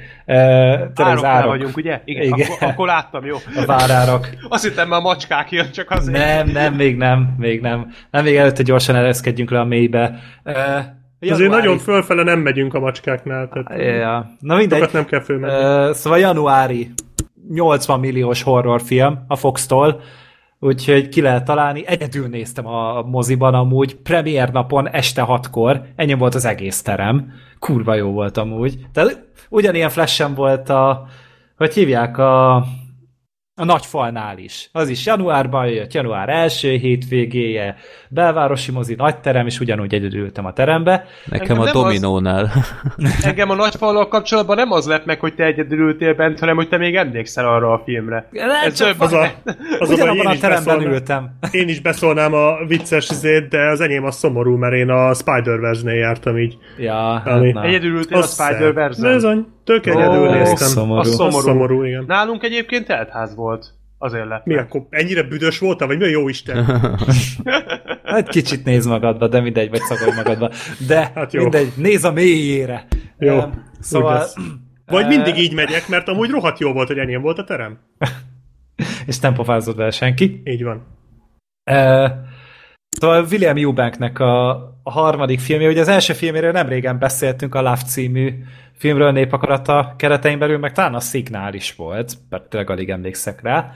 Az Ároknál árok. vagyunk, ugye? Igen, Igen. Akkor, akkor láttam, jó. A várárak. (laughs) Azt hittem, már a macskák jön, csak azért. Nem, nem, még nem, még nem. Nem, még előtte gyorsan ereszkedjünk le a mélybe. Uh, Azért nagyon fölfele nem megyünk a macskáknál, tehát Ja. Na mindegy. nem kell fölmenni. Uh, szóval januári 80 milliós horrorfilm a Fox-tól, úgyhogy ki lehet találni. Egyedül néztem a moziban amúgy, premier napon este hatkor, ennyi volt az egész terem. Kurva jó volt amúgy. Tehát ugyanilyen flashem volt a, hogy hívják, a, a nagyfalnál is. Az is januárban jött, január első hétvégéje, belvárosi mozi, nagy terem, és ugyanúgy egyedül ültem a terembe. Nekem Engem a nem az- Dominónál. (laughs) Engem a nagyfallal kapcsolatban nem az lep meg, hogy te egyedül ültél bent, hanem hogy te még emlékszel arra a filmre. Nem, Ez csak több- Az a, az a én a is, teremben beszólnám, ültem. én is beszólnám a vicces izét, de az enyém a szomorú, mert én a Spider-Verse-nél jártam így. Ja, Ami- hát. Egyedül ültél a. Spider-Verse-en? Bizony, tök egyedül Ó, néztem. szomorú. Az Az szomorú. szomorú, igen. Nálunk egyébként teltház volt. Azért lett. Mi akkor ennyire büdös voltam, vagy mi a jó Isten? (laughs) Hát kicsit néz magadba, de mindegy, vagy szagolj magadba. De Hát jó. mindegy, néz a mélyére. Jó, úgy Szóval. Vagy mindig így megyek, mert amúgy rohadt jó volt, hogy enyém volt a terem. (laughs) és nem pofázott vele senki. Így van. Uh, szóval William Eubanknek a, a harmadik filmje, ugye az első filméről nem régen beszéltünk, a Love című filmről népakarata keretein belül, meg talán a Szignál is volt, mert tényleg alig emlékszek rá.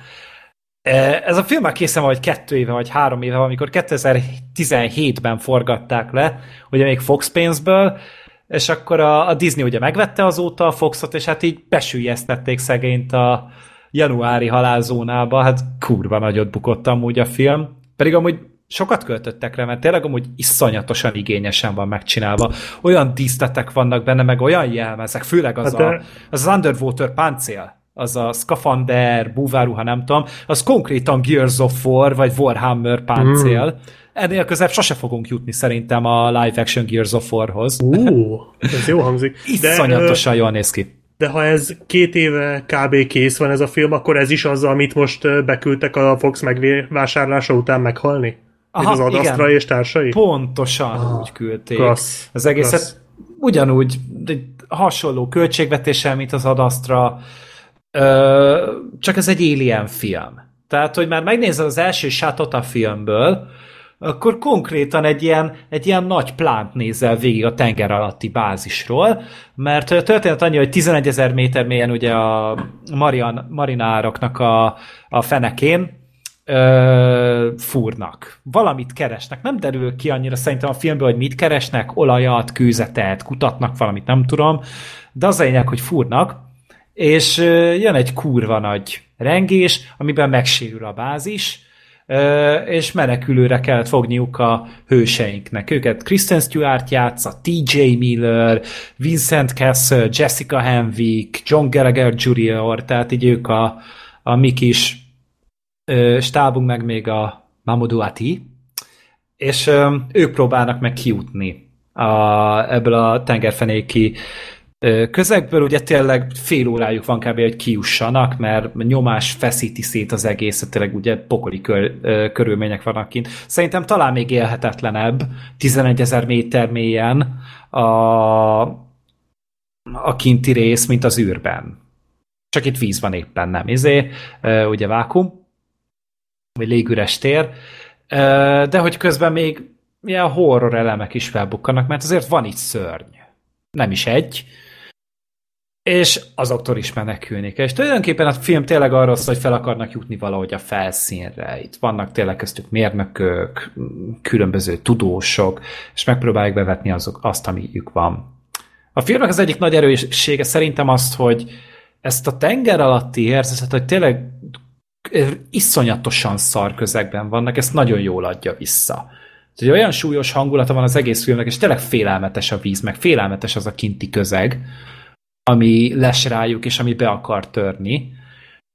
E, Ez a film már készen vagy kettő éve, vagy három éve, amikor 2017-ben forgatták le, ugye még Fox pénzből, és akkor a, a Disney ugye megvette azóta a Foxot, és hát így besülyeztették szegényt a januári halálzónába, hát kurva nagyot bukott amúgy a film, pedig amúgy sokat költöttek rá, mert tényleg amúgy iszonyatosan igényesen van megcsinálva. Olyan díszletek vannak benne, meg olyan jelmezek, főleg az, Hát a, az, az Underwater páncél, az a skafander, búváruha, nem tudom, az konkrétan Gears of War, vagy Warhammer páncél. Mm. Ennél közebb sose fogunk jutni szerintem a live action Gears of Warhoz. Ú, ez jó hangzik. (laughs) Iszonyatosan jól néz ki. de ha ez két éve kb. kész van ez a film, akkor ez is az, amit most beküldtek a Fox megvásárlása után meghalni? Aha, az Adastra igen. és társai? Pontosan ah, úgy küldték. klassz, az egészet klassz. ugyanúgy, egy hasonló költségvetéssel, mint az Adastra, ö, csak ez egy Alien film. Tehát, hogy már megnézed az első sátot a filmből, akkor konkrétan egy ilyen, egy ilyen nagy plánt nézel végig a tenger alatti bázisról, mert történet annyi, hogy 11 ezer méter mélyen ugye a Marian, marinároknak a, a fenekén ö, fúrnak. Valamit keresnek. Nem derül ki annyira szerintem a filmből, hogy mit keresnek, olajat, kőzetet, kutatnak valamit, nem tudom, de az a lényeg, hogy fúrnak, és ö, jön egy kurva nagy rengés, amiben megsérül a bázis, és menekülőre kellett fogniuk a hőseinknek. Őket Kristen Stewart játsza, TJ Miller, Vincent Castle, Jessica Henwick, John Gallagher Jr., tehát így ők a, a mi kis stábunk, meg még a Mamoudou Ati, és ők próbálnak meg kijutni a, ebből a tengerfenéki közegből, ugye tényleg fél órájuk van kb. hogy kijussanak, mert nyomás feszíti szét az egészet, tényleg ugye pokoli kör, körülmények vannak kint. Szerintem talán még élhetetlenebb, 11 ezer méter mélyen a, a kinti rész, mint az űrben. Csak itt víz van éppen, nem izé, ugye vákum, vagy légüres tér, de hogy közben még ilyen horror elemek is felbukkanak, mert azért van itt szörny. Nem is egy. És azoktól is menekülni kell. És tulajdonképpen a film tényleg arról szól, hogy fel akarnak jutni valahogy a felszínre. Itt vannak tényleg köztük mérnökök, különböző tudósok, és megpróbálják bevetni azok, azt, amiük van. A filmnek az egyik nagy erőssége szerintem azt, hogy ezt a tenger alatti érzetet, hogy tényleg iszonyatosan szar közegben vannak, ezt nagyon jól adja vissza. Tehát olyan súlyos hangulata van az egész filmnek, és tényleg félelmetes a víz, meg félelmetes az a kinti közeg, ami les rájuk, és ami be akar törni.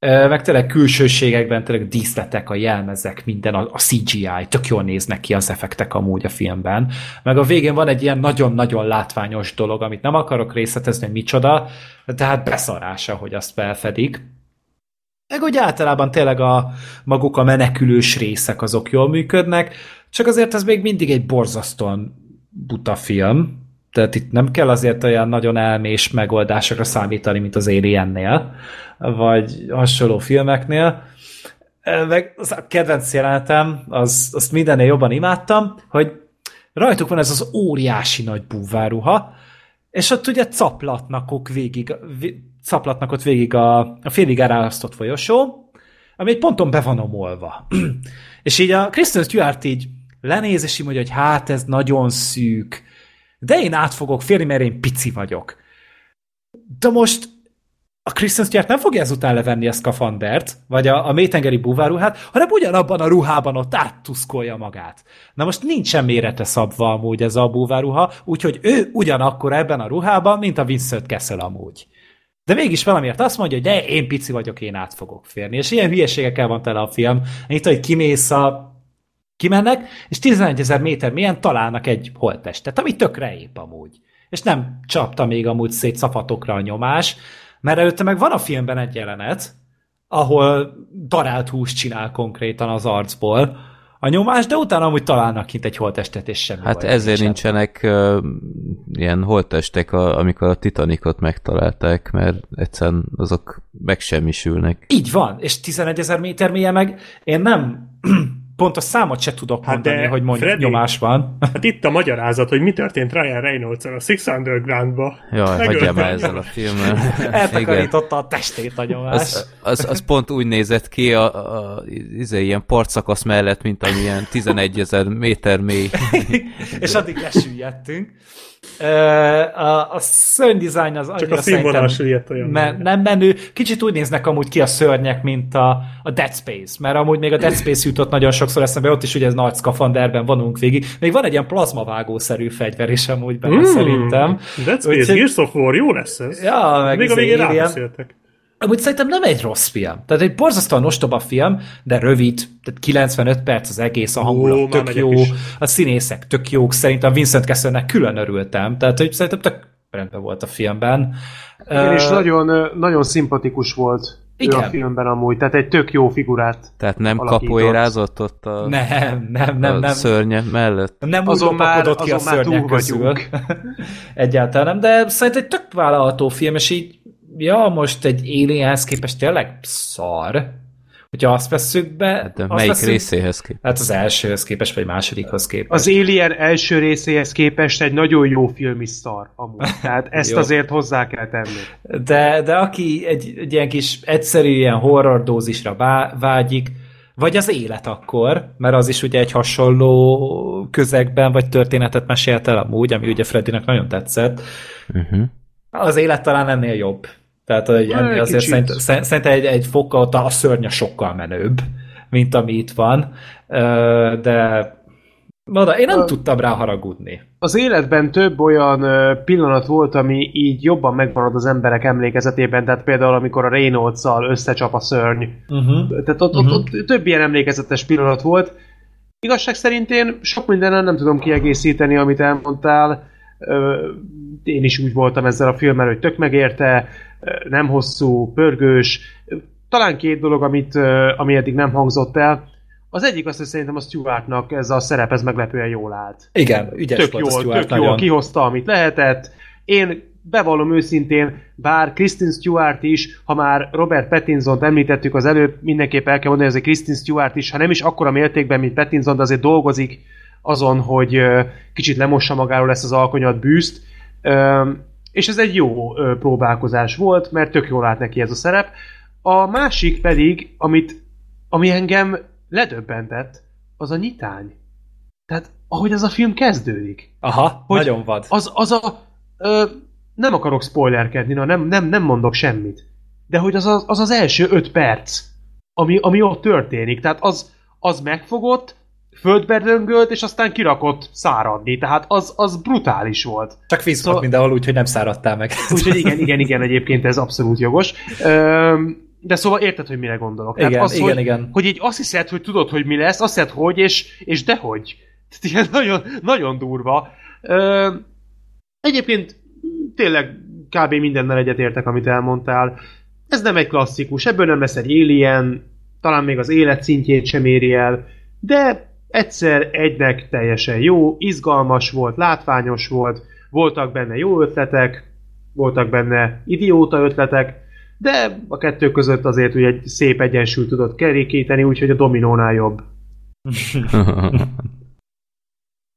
Meg tényleg külsőségekben, tényleg díszletek, a jelmezek, minden, a CGI, tök jól néznek ki az effektek amúgy a filmben. Meg a végén van egy ilyen nagyon-nagyon látványos dolog, amit nem akarok részletezni, hogy micsoda, tehát beszarása, hogy azt felfedik. Meg úgy általában tényleg a maguk a menekülős részek azok jól működnek, csak azért ez még mindig egy borzasztóan buta film, tehát itt nem kell azért olyan nagyon elmés megoldásokra számítani, mint az Aliennél, vagy hasonló filmeknél. Meg az a kedvenc jelenetem, az, azt mindennél jobban imádtam, hogy rajtuk van ez az óriási nagy búváruha, és ott ugye caplatnak ok végig, caplatnak ott végig a, a félig elárasztott folyosó, ami egy ponton be van omolva. (clears throat) és így a Kristen Stewart így lenéz, és így mondja, hogy hát ez nagyon szűk, de én át fogok férni, mert én pici vagyok. De most a Kristen Stewart nem fogja ezután levenni a szkafandert, vagy a, a mélytengeri búváruhát, hanem ugyanabban a ruhában ott áttuszkolja magát. Na most nincsen mérete szabva amúgy ez a búváruha, úgyhogy ő ugyanakkor ebben a ruhában, mint a Vincent Kessel amúgy. De mégis valamiért azt mondja, hogy de én pici vagyok, én át fogok férni. És ilyen hülyeségekkel van tele a film. Itt, hogy kimész a kimennek, és 11 ezer méter mélyen találnak egy holttestet, ami tökre épp amúgy. És nem csapta még amúgy szét szafatokra a nyomás, mert előtte meg van a filmben egy jelenet, ahol darált húst csinál konkrétan az arcból a nyomás, de utána amúgy találnak kint egy holttestet, és semmi Hát baj ezért nincsen. nincsenek uh, ilyen holttestek, a, amikor a Titanicot megtalálták, mert egyszerűen azok megsemmisülnek. Így van, és 11 ezer méter mélyen meg én nem (clears throat) pontos számot se tudok Hát mondani, de, hogy mondjuk Freddy, nyomás van. Hát itt a magyarázat, hogy mi történt Ryan reynolds a Six Underground-ba. Jaj, hagyjál már a ezzel a filmmel. Eltakarította a testét a nyomás. Az, az, az pont úgy nézett ki a, a, a izé, ilyen partszakasz mellett, mint amilyen 11 ezer méter mély. (laughs) és addig lesüllyedtünk. A, a szörnydesign az Csak a színvonal süllyedt olyan. me- nem menő. Kicsit úgy néznek amúgy ki a szörnyek, mint a, a Dead Space, mert amúgy még a Dead Space jutott nagyon sokszor eszembe, ott is ugye ez nagy szkafanderben vanunk végig. Még van egy ilyen plazmavágószerű fegyver is amúgy benne mm. szerintem. That's Úgyhogy- Gears of War, jó lesz ez. Ja, meg Még a izé végén rábeszéltek. Amúgy szerintem nem egy rossz film. Tehát egy borzasztóan ostoba film, de rövid, tehát 95 perc az egész, a hangulat Ó, tök jó, is. a színészek tök jók, szerintem Vincent Kesselnek külön örültem, tehát hogy szerintem tök rendben volt a filmben. Igen, és Ö, nagyon, nagyon szimpatikus volt Igen. ő a filmben amúgy, tehát egy tök jó figurát. Tehát nem kapoérázott ott a, Nem, nem, nem, a nem. szörnye mellett? Nem úgy Azon már- lopakodott ki a azon már szörnyek túl közül. vagyunk. (laughs) Egyáltalán nem, de szerintem egy tök vállalható film, és így, ja, most egy Alienhez képest tényleg szar. Hogyha azt vesszük be... Hát De azt melyik vesszük- részéhez képest? Hát az elsőhöz képest, vagy másodikhoz képest. Az Alien első részéhez képest egy nagyon jó film is szar amúgy. (laughs) Tehát ezt azért hozzá kell tenni. De, de aki egy, egy ilyen kis egyszerű ilyen horror dózisra vá- vágyik, vagy az élet akkor, mert az is ugye egy hasonló közegben, vagy történetet mesélt el amúgy, ami ugye Freddynek nagyon tetszett. Uh-huh. Az élet talán ennél jobb. Tehát Egy azért kicsit. szerint, szerintem egy, egy fokkal a szörnya sokkal menőbb, mint ami itt van. De Oda, én nem Ö- tudtam rá haragudni. Az életben több olyan pillanat volt, ami így jobban megmarad az emberek emlékezetében, tehát például amikor a reynolds összecsap a szörny. Uh-huh. Tehát ott, Mhm. ott, ott több ilyen emlékezetes pillanat volt. Igazság szerint én sok mindenen nem tudom kiegészíteni, amit elmondtál. Én is úgy voltam ezzel a filmmel, hogy tök megérte, nem hosszú, pörgős. Talán két dolog, amit, ami eddig nem hangzott el. Az egyik az, hogy szerintem a Stewartnak ez a szerep, ez meglepően jól állt. Igen, ügyes Tök volt a jól, Stuart tök nagyon. jól kihozta, amit lehetett. Én bevallom őszintén, bár Kristen Stewart is, ha már Robert Pattinson-t említettük az előbb, mindenképp el kell mondani, hogy ez a Kristen Stewart is, ha nem is akkora mértékben, mint Pattinson, de azért dolgozik azon, hogy kicsit lemossa magáról ezt az alkonyat bűzt. És ez egy jó próbálkozás volt, mert tök jól állt neki ez a szerep. A másik pedig, amit, ami engem ledöbbentett, az a nyitány. Tehát, ahogy ez a film kezdődik Aha, Hogy- nagyon vad. az, az a... Ö, nem akarok spoilerkedni, na, nem, nem, nem mondok semmit. De hogy az az, az, az első öt perc, ami, ami ott történik. Tehát az, az megfogott, földbe döngölt, és aztán kirakott száradni. Tehát az, az brutális volt. Csak víz Szóval- volt mindenhol úgy, hogy nem száradtál meg. (laughs) Úgyhogy igen, igen, igen, egyébként ez abszolút jogos. Ö, de szóval érted, hogy mire gondolok. Tehát Igen, az, igen, hogy, igen. hogy így azt hiszed, hogy tudod, hogy mi lesz, azt hiszed, hogy, és, és dehogy. (laughs) Tehát ilyen nagyon, nagyon durva. Ö, egyébként tényleg kb. mindennel egyetértek, amit elmondtál. Ez nem egy klasszikus, ebből nem lesz egy Alien, talán még az élet szintjét sem éri el, de egyszer egynek teljesen jó, izgalmas volt, látványos volt, voltak benne jó ötletek, voltak benne idióta ötletek, de a kettő között azért ugye egy szép egyensúlyt tudott kerékíteni, úgyhogy a dominónál jobb. (laughs)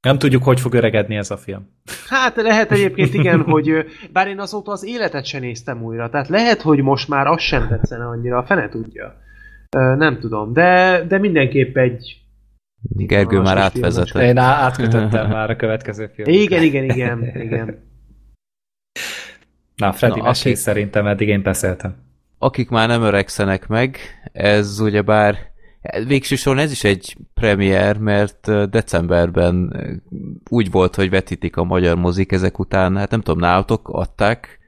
Nem tudjuk, hogy fog öregedni ez a film. Hát lehet egyébként igen, hogy bár én azóta az életet sem néztem újra, tehát lehet, hogy most már az sem tetszene annyira, a fene tudja. Nem tudom, de, de mindenképp egy... Gergő már átvezetett. Én á- átkötöttem már a következő film. Igen, igen, igen, igen. Na, Freddy, Na, Na, mesélj aki- szerintem, eddig én beszéltem. Akik már nem öregszenek meg, ez ugyebár végső soron ez is egy premier, mert decemberben úgy volt, hogy vetítik a magyar mozik ezek után, hát nem tudom, nálatok adták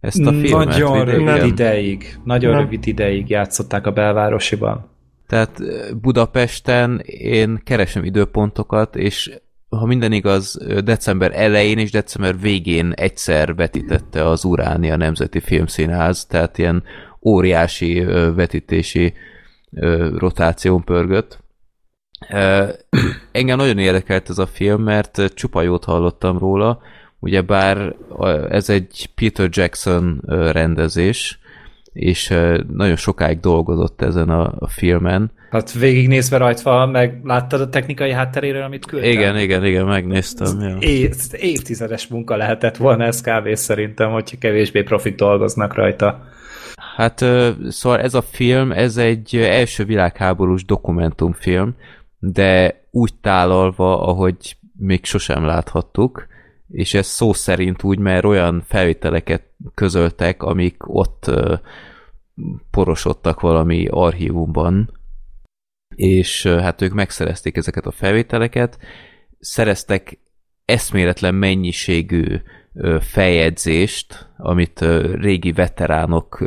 ezt a filmet? Nagyon rövid ideig, nagyon Nem. rövid ideig játszották a belvárosiban. Tehát Budapesten én keresem időpontokat, és ha minden igaz, december elején és december végén egyszer vetítette az Uránia Nemzeti Filmszínház, tehát ilyen óriási vetítési rotáción pörgött. Engem nagyon érdekelt ez a film, mert csupa jót hallottam róla, ugyebár ez egy Peter Jackson rendezés, és nagyon sokáig dolgozott ezen a, a filmen. Hát végignézve rajta, meg láttad a technikai hátteréről, amit küldtem? Igen, igen, igen, megnéztem. Ja. É, évtizedes munka lehetett volna ez kb. szerintem, hogyha kevésbé profik dolgoznak rajta. Hát szóval ez a film, ez egy első világháborús dokumentumfilm, de úgy tálalva, ahogy még sosem láthattuk, és ez szó szerint úgy, mert olyan felvételeket közöltek, amik ott porosodtak valami archívumban, és hát ők megszerezték ezeket a felvételeket, szereztek eszméletlen mennyiségű feljegyzést, amit régi veteránok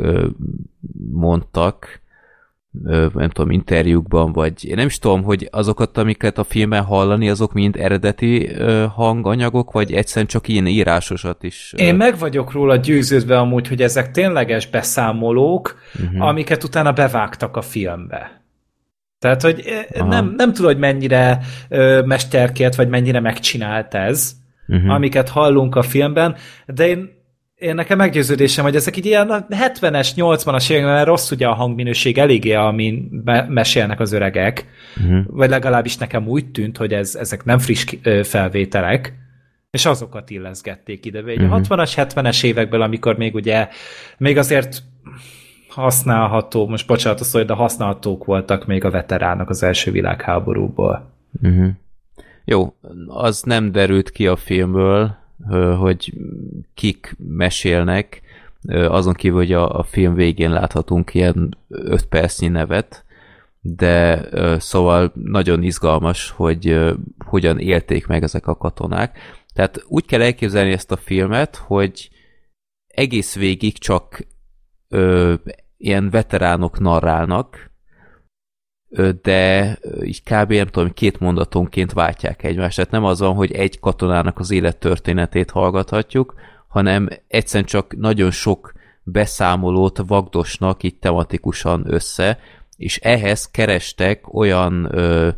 mondtak, nem tudom, interjúkban, vagy én nem is tudom, hogy azokat, amiket a filmben hallani, azok mind eredeti hanganyagok, vagy egyszerűen csak ilyen írásosat is. Én meg vagyok róla győződve amúgy, hogy ezek tényleges beszámolók, uh-huh. amiket utána bevágtak a filmbe. Tehát, hogy Aha. nem, nem tudom, hogy mennyire mesterkért, vagy mennyire megcsinált ez, uh-huh. amiket hallunk a filmben, de én, én nekem meggyőződésem, hogy ezek így ilyen 70-es, 80-as években mert rossz ugye a hangminőség eléggé, amin me- mesélnek az öregek, Mhm. vagy legalábbis nekem úgy tűnt, hogy ez, ezek nem friss felvételek, és azokat illeszgették ide. Ugye Mhm. a 60-as, 70-es évekből, amikor még ugye, még azért használható, most bocsánat a szó, de használhatók voltak még a veteránok az első világháborúból. Uh-huh. Jó, az nem derült ki a filmből, hogy kik mesélnek, azon kívül, hogy a, a film végén láthatunk ilyen 5 percnyi nevet, de szóval nagyon izgalmas, hogy hogyan élték meg ezek a katonák. Tehát úgy kell elképzelni ezt a filmet, hogy egész végig csak ö, ilyen veteránok narrálnak, de így kb. nem tudom, két mondatonként váltják egymást. Tehát nem az van, hogy egy katonának az élettörténetét hallgathatjuk, hanem egyszerűen csak nagyon sok beszámolót vagdosnak így tematikusan össze, és ehhez kerestek olyan ö,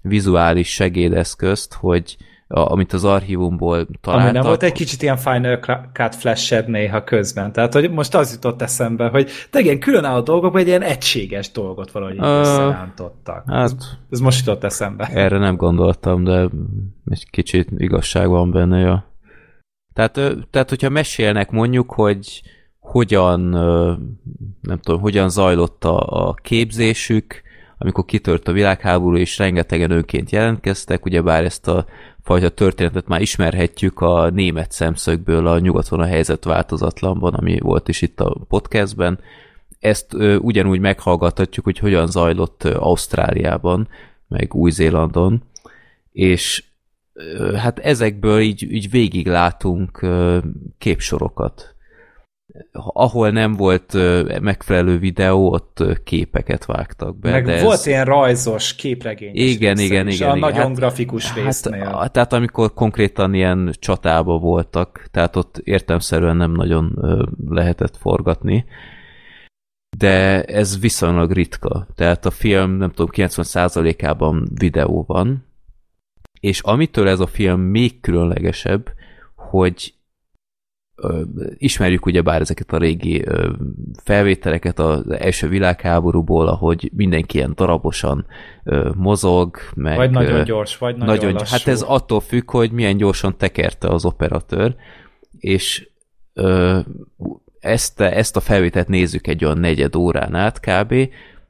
vizuális segédeszközt, hogy a, amit az archívumból találtak. Ami nem volt egy kicsit ilyen Final Cut flash néha közben. Tehát, hogy most az jutott eszembe, hogy de igen, különálló dolgokban egy ilyen egységes dolgot valahogy Ö, összerántottak. hát- Ez, most jutott eszembe. Erre nem gondoltam, de egy kicsit igazság van benne, ja. Tehát, tehát hogyha mesélnek mondjuk, hogy hogyan, nem tudom, hogyan zajlott a, a képzésük, amikor kitört a világháború, és rengetegen önként jelentkeztek, ugyebár ezt a fajta történetet már ismerhetjük a német szemszögből a nyugaton a helyzet változatlanban, ami volt is itt a podcastben. Ezt ö, ugyanúgy meghallgathatjuk, hogy hogyan zajlott Ausztráliában, meg Új-Zélandon, és ö, hát ezekből így, így végig látunk ö, képsorokat. Ahol nem volt megfelelő videó, ott képeket vágtak be. Meg de volt ez... ilyen rajzos, képregényes Igen, igen, igen, A igen. nagyon Hát- grafikus résznél. Hát, tehát amikor konkrétan ilyen csatába voltak, tehát ott értemszerűen nem nagyon lehetett forgatni, de ez viszonylag ritka. Tehát a film, nem tudom, 90%-ában videó van, és amitől ez a film még különlegesebb, hogy ismerjük ugyebár ezeket a régi felvételeket az első világháborúból, ahogy mindenki ilyen darabosan mozog, meg vagy nagyon gyors, vagy nagyon, nagyon, lassú. hát ez attól függ, hogy milyen gyorsan tekerte az operatőr, és ezt, ezt a felvételt nézzük egy olyan negyed órán át kb.,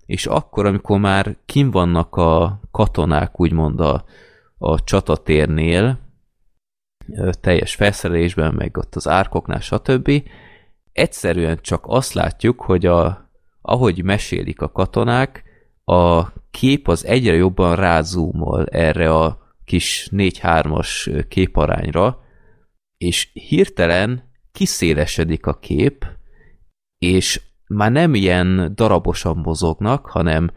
és akkor, amikor már kim vannak a katonák, úgymond a, a csatatérnél, teljes felszerelésben, meg ott az árkoknál, stb., egyszerűen csak azt látjuk, hogy a, ahogy mesélik a katonák, a kép az egyre jobban rázúmol erre a kis 4-3-as képarányra, és hirtelen kiszélesedik a kép, és már nem ilyen darabosan mozognak, hanem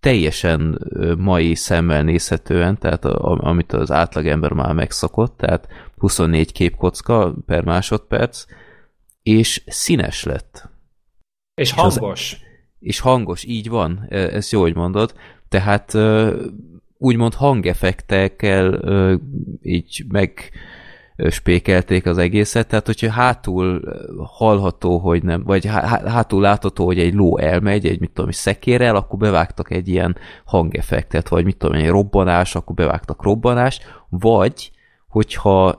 teljesen mai szemmel nézhetően, tehát amit az átlagember már megszokott, tehát 24 képkocka per másodperc, és színes lett. És az- hangos. És hangos, így van, e- ezt jó, hogy mondod. Tehát ö, úgymond hangeffektekkel ö, így meg spékelték az egészet, tehát hogyha hátul hallható, hogy nem, vagy há- há- hátul látható, hogy egy ló elmegy, egy mit tudom, szekérrel, akkor bevágtak egy ilyen hangeffektet, vagy mit tudom, egy robbanás, akkor bevágtak robbanást, vagy hogyha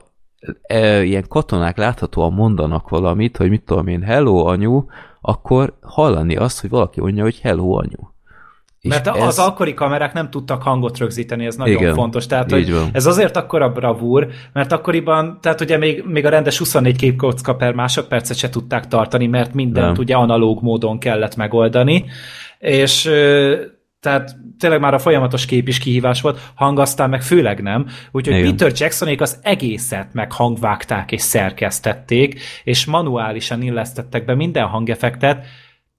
e, ilyen katonák láthatóan mondanak valamit, hogy mit tudom én, hello anyu, akkor hallani azt, hogy valaki mondja, hogy hello anyu. És Mert ez... az akkori kamerák nem tudtak hangot rögzíteni, ez nagyon Igen, fontos. Tehát, hogy van. ez azért akkora bravúr, mert akkoriban, tehát ugye még, még a rendes 24 képkocka per másodpercet se tudták tartani, mert mindent Nem. ugye analóg módon kellett megoldani, és tehát tényleg már a folyamatos kép is kihívás volt, hang aztán meg főleg nem. Úgyhogy Igen. Peter Jacksonék az egészet meg hangvágták és szerkesztették, és manuálisan illesztettek be minden hangeffektet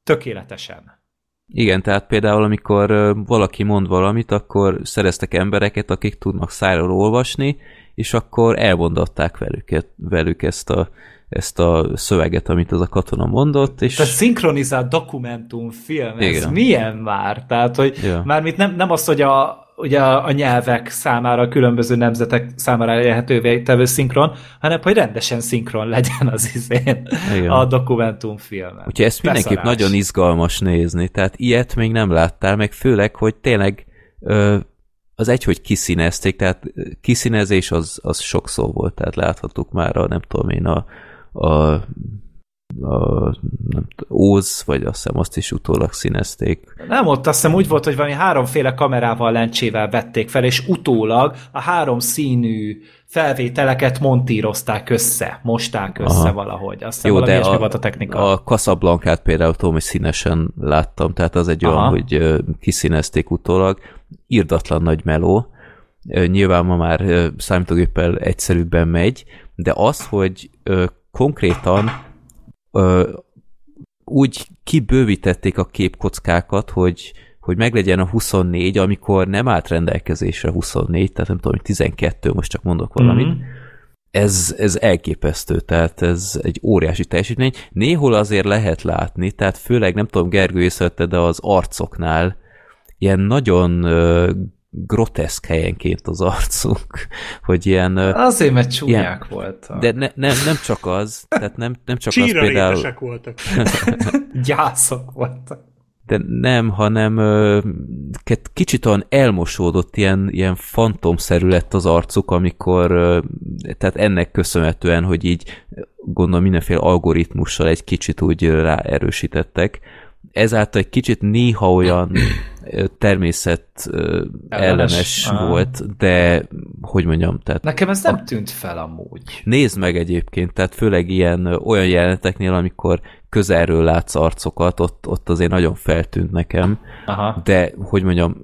tökéletesen. Igen, tehát például amikor valaki mond valamit, akkor szereztek embereket, akik tudnak szájról olvasni, és akkor elmondatták velük, velük ezt, a, ezt a szöveget, amit az a katona mondott, és Tehát szinkronizált dokumentumfilm, ez Igen. milyen már? Tehát, hogy Ja. mármint nem, nem az, hogy a, ugye a, a nyelvek számára, a különböző nemzetek számára elérhetővé tevő szinkron, hanem hogy rendesen szinkron legyen az izén Igen. a dokumentumfilmen. Úgyhogy ezt mindenképp Beszarás. nagyon izgalmas nézni, tehát ilyet még nem láttál, meg főleg, hogy tényleg ö, az egy, hogy kiszínezték, tehát kiszínezés az, az sok szó volt, tehát láthattuk már a, nem tudom én, a, a, a nem Óz, vagy azt hiszem azt is utólag színezték. Nem, ott azt hiszem úgy volt, hogy valami háromféle kamerával, lencsével vették fel, és utólag a három színű felvételeket montírozták össze, mosták össze Aha. Valahogy. Azt hiszem Jó, de a, volt a technika. a Casablancát például hogy színesen láttam, tehát az egy olyan, Aha. hogy ö, kiszínezték utólag. Irdatlan nagy meló. Nyilván ma már számítógéppel egyszerűbben megy, de az, hogy konkrétan ö, úgy kibővítették a képkockákat, hogy hogy meglegyen a 24, amikor nem állt rendelkezésre 24, tehát nem tudom, hogy 12, most csak mondok valamit, Mhm. ez, ez elképesztő, tehát ez egy óriási teljesítmény. Néhol azért lehet látni, tehát főleg nem tudom, Gergő észrevette, de az arcoknál ilyen nagyon groteszk helyenként az arcunk, (laughs) hogy ilyen, Azért, mert csúnyák voltak. de ne, nem, nem csak az, tehát nem, nem csak az Csíra például, rétesek voltak. (laughs) Gyászok voltak. de nem, hanem kicsit olyan elmosódott, ilyen, ilyen fantomszerű lett az arcuk, amikor, tehát ennek köszönhetően, hogy így gondolom mindenféle algoritmussal egy kicsit úgy ráerősítettek. Ezáltal egy kicsit néha olyan természet Ellenes. Ah. volt, de hogy mondjam, tehát Nekem ez nem tűnt fel amúgy. Nézd meg egyébként, tehát főleg ilyen olyan jeleneteknél, amikor közelről látsz arcokat, ott, ott azért nagyon feltűnt nekem, Aha. de hogy mondjam,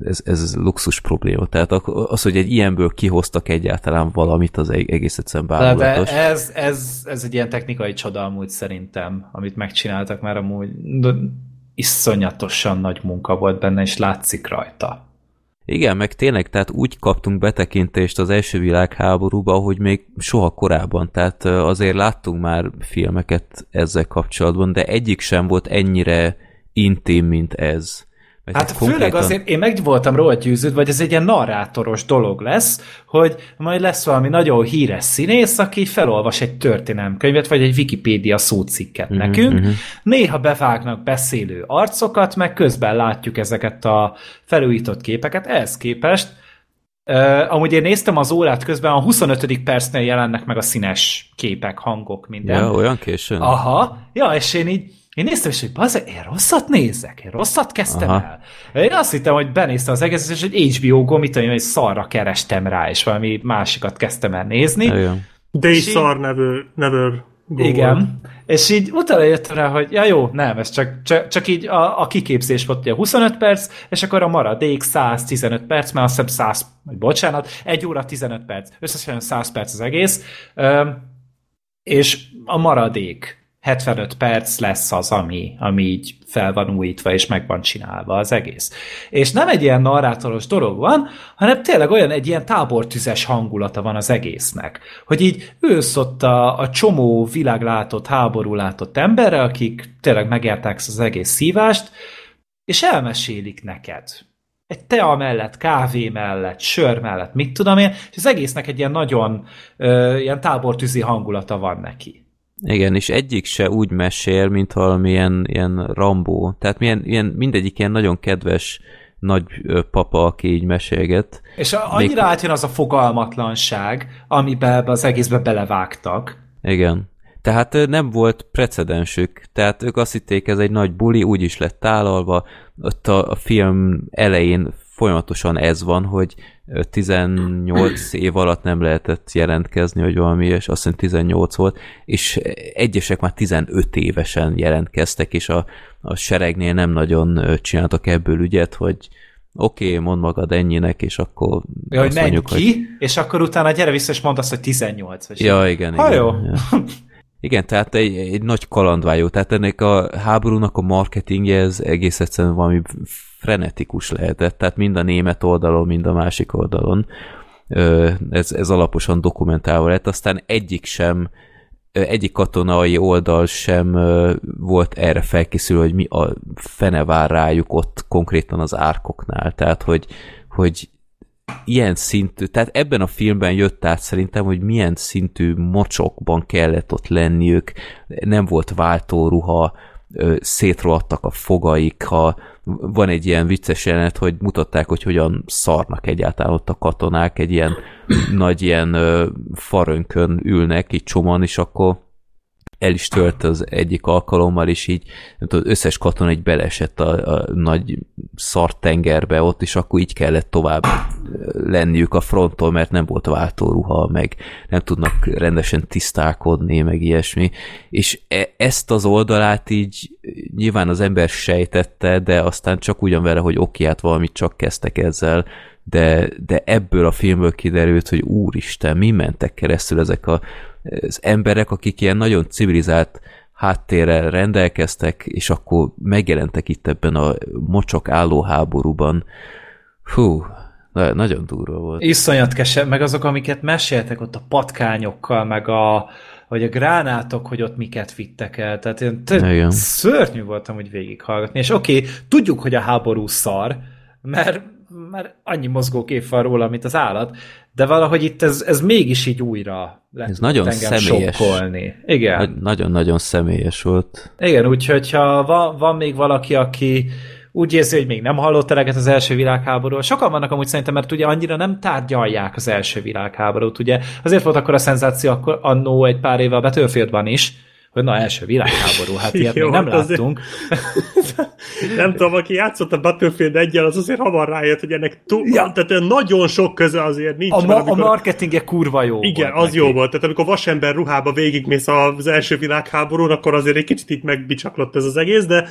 ez, ez luxus probléma. Tehát az, hogy egy ilyenből kihoztak egyáltalán valamit, az egész egyszerűen De, de bámulatos. ez, ez, ez egy ilyen technikai csoda amúgy szerintem, amit megcsináltak már amúgy. De iszonyatosan nagy munka volt benne, és látszik rajta. Igen, meg tényleg, tehát úgy kaptunk betekintést az első világháborúba, hogy még soha korábban, tehát azért láttunk már filmeket ezzel kapcsolatban, de egyik sem volt ennyire intim, mint ez. Mert Hát itt főleg azért én meg voltam róla győződve, hogy ez egy ilyen narrátoros dolog lesz, hogy majd lesz valami nagyon híres színész, aki felolvas egy történelemkönyvet, vagy egy Wikipédia szócikket Mhm, nekünk. mhm. Néha bevágnak beszélő arcokat, meg közben látjuk ezeket a felújított képeket. Ehhez képest Uh, amúgy én néztem az órát közben, a 25. percnél jelennek meg a színes képek, hangok, minden. Ja, olyan későn? Aha, ja, és én így én néztem, és hogy bazd, én rosszat nézek, én rosszat kezdtem Aha. el. Én azt hittem, hogy benéztem az egészet, és egy HBO Go, mit hogy szarra kerestem rá, és valami másikat kezdtem el nézni. Igen. De És is így- szar never, never go. Igen. És így utána jöttem rá, hogy ja jó, nem, ez csak, csak, csak így a, a kiképzés volt ugye 25 perc, és akkor a maradék 115 perc, mert azt hiszem 100, vagy bocsánat, 1 óra 15 perc, összesen 100 perc az egész, és a maradék 75 perc lesz az, ami, ami így fel van újítva, és meg van csinálva az egész. És nem egy ilyen narrátoros dolog van, hanem tényleg olyan egy ilyen tábortüzes hangulata van az egésznek. Hogy így ősz ott a, a csomó világlátott, háború látott emberre, akik tényleg megérták az egész szívást, és elmesélik neked egy tea mellett, kávé mellett, sör mellett, mit tudom én, és az egésznek egy ilyen nagyon ö, ilyen tábortűzi hangulata van neki. Igen, és egyik se úgy mesél, mint valamilyen ilyen Rambó. Tehát milyen, ilyen, mindegyik ilyen nagyon kedves nagy papa, aki így mesélget. És annyira Még- átjön az a fogalmatlanság, amiben az egészbe belevágtak. Igen. Tehát nem volt precedensük. Tehát ők azt hitték, ez egy nagy buli, úgy is lett tálalva. Ott a, a film elején folyamatosan ez van, hogy ö, 18 év alatt nem lehetett jelentkezni, hogy valami, és azt hiszem 18 volt, és egyesek már 15 évesen jelentkeztek, és a, a seregnél nem nagyon csináltak ebből ügyet, hogy oké, okay, mondd magad ennyinek, és akkor Ja, hogy mondjuk, ki, és akkor utána gyere vissza, és mondd azt, hogy 18 vagy. Ja, igen, Ha igen. jó. Ja. (laughs) Igen, tehát egy, egy nagy kalandvágyó. Tehát ennek a háborúnak a marketingje ez egész egyszerűen valami frenetikus lehetett. Tehát mind a német oldalon, mind a másik oldalon. Ez, ez alaposan dokumentálva lett. Aztán egyik sem egyik katonai oldal sem volt erre felkészülő, hogy mi a fene vár rájuk ott konkrétan az árkoknál. Tehát, hogy, hogy ilyen szintű, tehát ebben a filmben jött át szerintem, hogy milyen szintű mocsokban kellett ott lenniük, nem volt váltóruha, szétrohadtak a fogaik, ha van egy ilyen vicces jelenet, hogy mutatták, hogy hogyan szarnak egyáltalán ott a katonák, egy ilyen nagy ilyen farönkön ülnek, így csoman, és akkor el is tört az egyik alkalommal, és így nem tudom, összes katona így beleesett a, a nagy szart tengerbe ott, és akkor így kellett tovább lenniük a fronton, mert nem volt váltóruha, meg nem tudnak rendesen tisztálkodni, meg ilyesmi. És e- ezt az oldalát így nyilván az ember sejtette, de aztán csak ugyan vele, hogy hát valamit csak kezdtek ezzel, de, de ebből a filmből kiderült, hogy úristen, mi mentek keresztül ezek a, az emberek, akik ilyen nagyon civilizált háttérrel rendelkeztek, és akkor megjelentek itt ebben a mocsok álló háborúban. Hú, na- nagyon durva volt. Iszonyat kese, meg azok, amiket meséltek ott a patkányokkal, meg a, vagy a gránátok, hogy ott miket vittek el. Tehát én t- szörnyű voltam, hogy végighallgatni. És oké, okay, tudjuk, hogy a háború szar, mert, mert annyi mozgókép van róla, mint az állat, de valahogy itt ez, ez mégis így újra lett Ez nagyon személyes. sokkolni. Igen. Nagy- Nagyon-nagyon személyes volt. Igen, úgyhogy ha van, van még valaki, aki úgy érzi, hogy még nem hallott eleget az első világháborúról. Sokan vannak amúgy szerintem, mert ugye annyira nem tárgyalják az első világháborút. Ugye azért volt akkor a szenzáció akkor annó egy pár évvel a Battlefieldban is, hogy na, első világháború, hát ilyet (laughs) Jó, még nem hát azért- láttunk. (laughs) Nem tudom, aki játszott a Battlefield 1 az azért hamar rájött, hogy ennek túl, Ja. tehát nagyon sok köze azért nincs. A, ma, a amikor- marketingje kurva jó Igen, volt az neki. jó volt. Tehát amikor vasember ruhába végigmész az első világháborún, akkor azért egy kicsit itt megbicsaklott ez az egész, de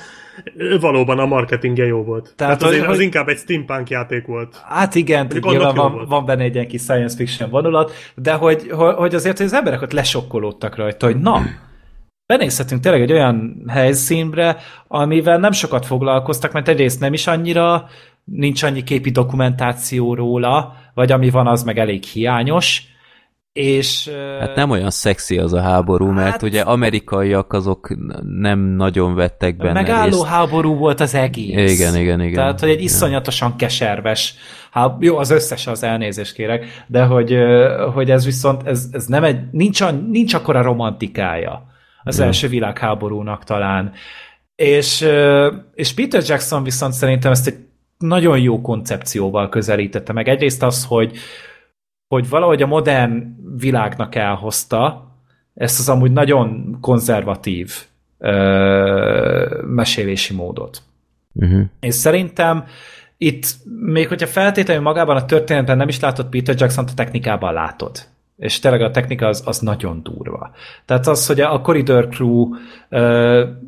valóban a marketingje jó volt. Tehát, Tehát, azért, hogy- az inkább egy steampunk játék volt. Hát igen, nyilván van, volt. van benne egy ilyen kis science fiction vonulat, de hogy, hogy hogy azért hogy az emberek ott lesokkolódtak rajta, hogy na, benézhetünk tényleg egy olyan helyszínre, amivel nem sokat foglalkoztak, mert egyrészt nem is annyira, nincs annyi képi dokumentáció róla, vagy ami van, az meg elég hiányos, és... Hát nem olyan szexi az a háború, mert Hát- ugye amerikaiak azok nem nagyon vettek benne megálló részt. háború volt az egész. Igen, igen, igen. Tehát, hogy egy iszonyatosan keserves, hát jó, az összes az elnézést kérek, de hogy, hogy ez viszont, ez, ez nem egy, nincs, a, nincs akkora romantikája az Ja. első világháborúnak talán. És, és Peter Jackson viszont szerintem ezt egy nagyon jó koncepcióval közelítette meg. Egyrészt az, hogy, hogy valahogy a modern világnak elhozta ezt az amúgy nagyon konzervatív ö, mesélési módot. Uh-huh. És szerintem itt, még hogyha feltétlenül magában a történetben nem is látod Peter Jackson, a technikában látod. És tényleg a technika az, az nagyon durva. Tehát az, hogy a Corridor Crew,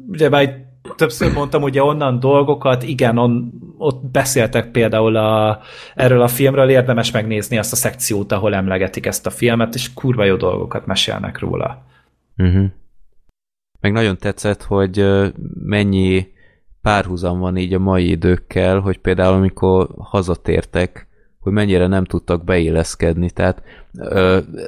ugye már többször mondtam ugye onnan dolgokat, igen, on, ott beszéltek például a, erről a filmről, érdemes megnézni azt a szekciót, ahol emlegetik ezt a filmet, és kurva jó dolgokat mesélnek róla. Uh-huh. Meg nagyon tetszett, hogy mennyi párhuzam van így a mai időkkel, hogy például amikor hazatértek, hogy mennyire nem tudtak beilleszkedni. Tehát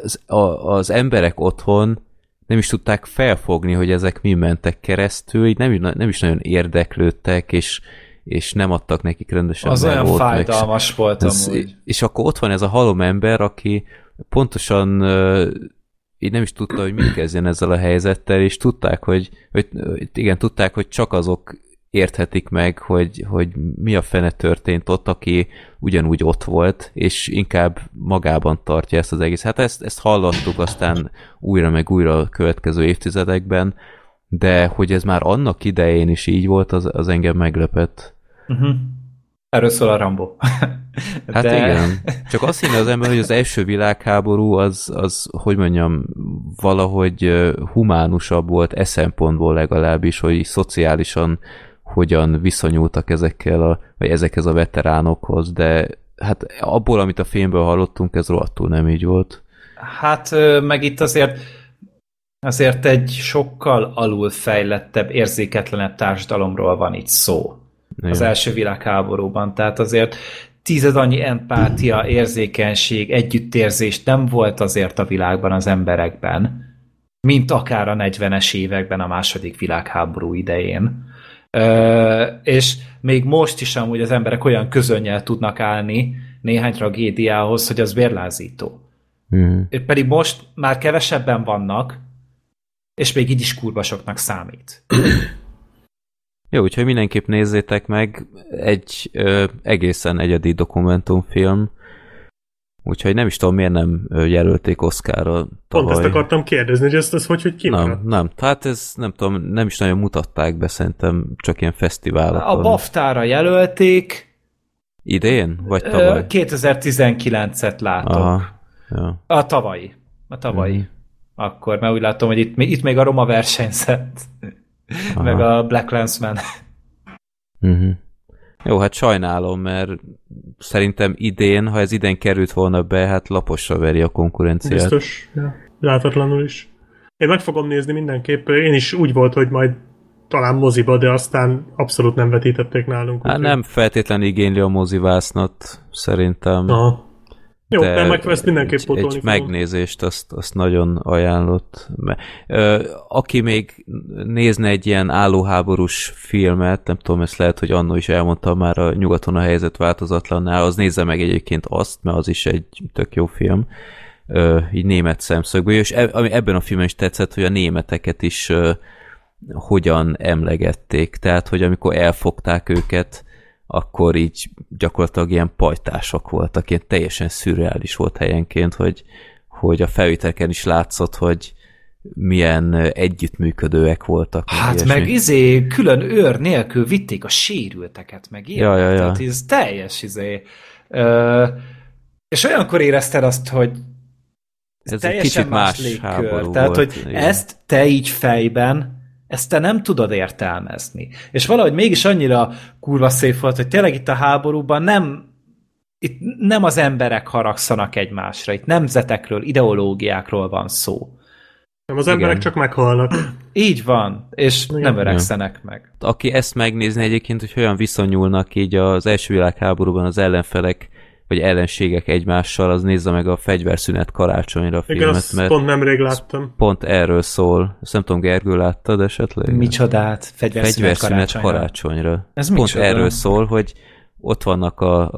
az, az emberek otthon nem is tudták felfogni, hogy ezek mi mentek keresztül, így nem, nem is nagyon érdeklődtek, és, és nem adtak nekik rendesen Az olyan meg fájdalmas volt ez, amúgy. és akkor ott van ez a halom ember, aki pontosan így nem is tudta, hogy mit kezdjen ezzel a helyzettel, és tudták, hogy, hogy igen, tudták, hogy csak azok érthetik meg, hogy, hogy mi a fene történt ott, aki ugyanúgy ott volt, és inkább magában tartja ezt az egész. Hát ezt, ezt hallottuk aztán újra meg újra a következő évtizedekben, de hogy ez már annak idején is így volt, az, az engem meglepett. Uh-huh. Erről szól a Rambo. (laughs) Hát De... igen. Csak azt hinne az ember, hogy az első világháború az, az hogy mondjam, valahogy humánusabb volt e szempontból legalábbis, hogy szociálisan hogyan viszonyultak ezekkel a, vagy ezekhez a veteránokhoz, de hát abból, amit a filmből hallottunk, ez rohadtul nem így volt. Hát meg itt azért azért egy sokkal alulfejlettebb, érzéketlenebb társadalomról van itt szó. Igen. Az első világháborúban. Tehát azért tízed annyi empátia, érzékenység, együttérzés nem volt azért a világban az emberekben, mint akár a 40-es években a második világháború idején. És még most is amúgy az emberek olyan közönnyel tudnak állni néhány tragédiához, hogy az vérlázító. Mm. Pedig most már kevesebben vannak, és még így is kurva soknak számít. (clears throat) Jó, úgyhogy mindenképp nézzétek meg, egy ö, egészen egyedi dokumentumfilm, úgyhogy nem is tudom, miért nem jelölték Oscarra tavaly. Pont ezt akartam kérdezni, hogy ezt, ez hogy, hogy kimaradt. Nem, nem. Hát ez nem tudom, nem is nagyon mutatták be, szerintem csak ilyen fesztiválokon. A BAFTA-ra jelölték, Idén? Vagy tavaly? 2019-et látok. Aha. Ja. A tavalyi. A tavalyi. Mhm. Akkor, mert úgy látom, hogy itt, még- itt még a Roma versenyzett. Aha. Meg a Black Landsman. Uh-huh. Jó, hát sajnálom, mert szerintem idén, ha ez idén került volna be, hát laposra veri a konkurenciát. Biztos, ja. látatlanul is. Én meg fogom nézni mindenképp. Én is úgy volt, hogy majd talán moziba, de aztán abszolút nem vetítették nálunk. Hát úgyhogy- nem feltétlenül igényli a mozivásznat, szerintem. Aha. Jó, de, meg ezt mindenképp egy, egy megnézést azt, azt nagyon ajánlott. Aki még nézne egy ilyen állóháborús filmet, nem tudom, ezt lehet, hogy annó is elmondtam már a nyugaton a helyzet változatlannál, az nézze meg egyébként azt, mert az is egy tök jó film, így német szemszögből, és e- ami ebben a filmben is tetszett, hogy a németeket is hogyan emlegették, tehát, hogy amikor elfogták őket, akkor így gyakorlatilag ilyen pajtások voltak, ilyen teljesen szürreális volt helyenként, hogy, hogy a felvételken is látszott, hogy milyen együttműködőek voltak. Hát ilyesmi. meg izé külön őr nélkül vitték a sérülteket, meg ilyen. Ja, ja, ja. Tehát ez teljes izé. Ö, és olyankor érezted azt, hogy Ez egy teljesen kicsit más légkör. háború Tehát, volt, hogy igen. ezt te így fejben, ezt te nem tudod értelmezni. És valahogy mégis annyira kurva szép volt, hogy tényleg itt a háborúban nem itt nem az emberek haragszanak egymásra, itt nemzetekről, ideológiákról van szó. Nem, az Igen. emberek csak meghalnak. Így van, és Igen. nem öregszenek meg. aki ezt megnézni egyébként, hogy hogyan viszonyulnak így az első világháborúban az ellenfelek, vagy ellenségek egymással, az nézze meg a fegyverszünet karácsonyra a Igen, filmet, azt mert pont nemrég láttam. pont erről szól. Ezt nem tudom, Gergő láttad esetleg? Micsodát? Fegyverszünet, Fegyverszünet karácsonyra. karácsonyra. Ez Pont micsoda? erről szól, hogy ott vannak a,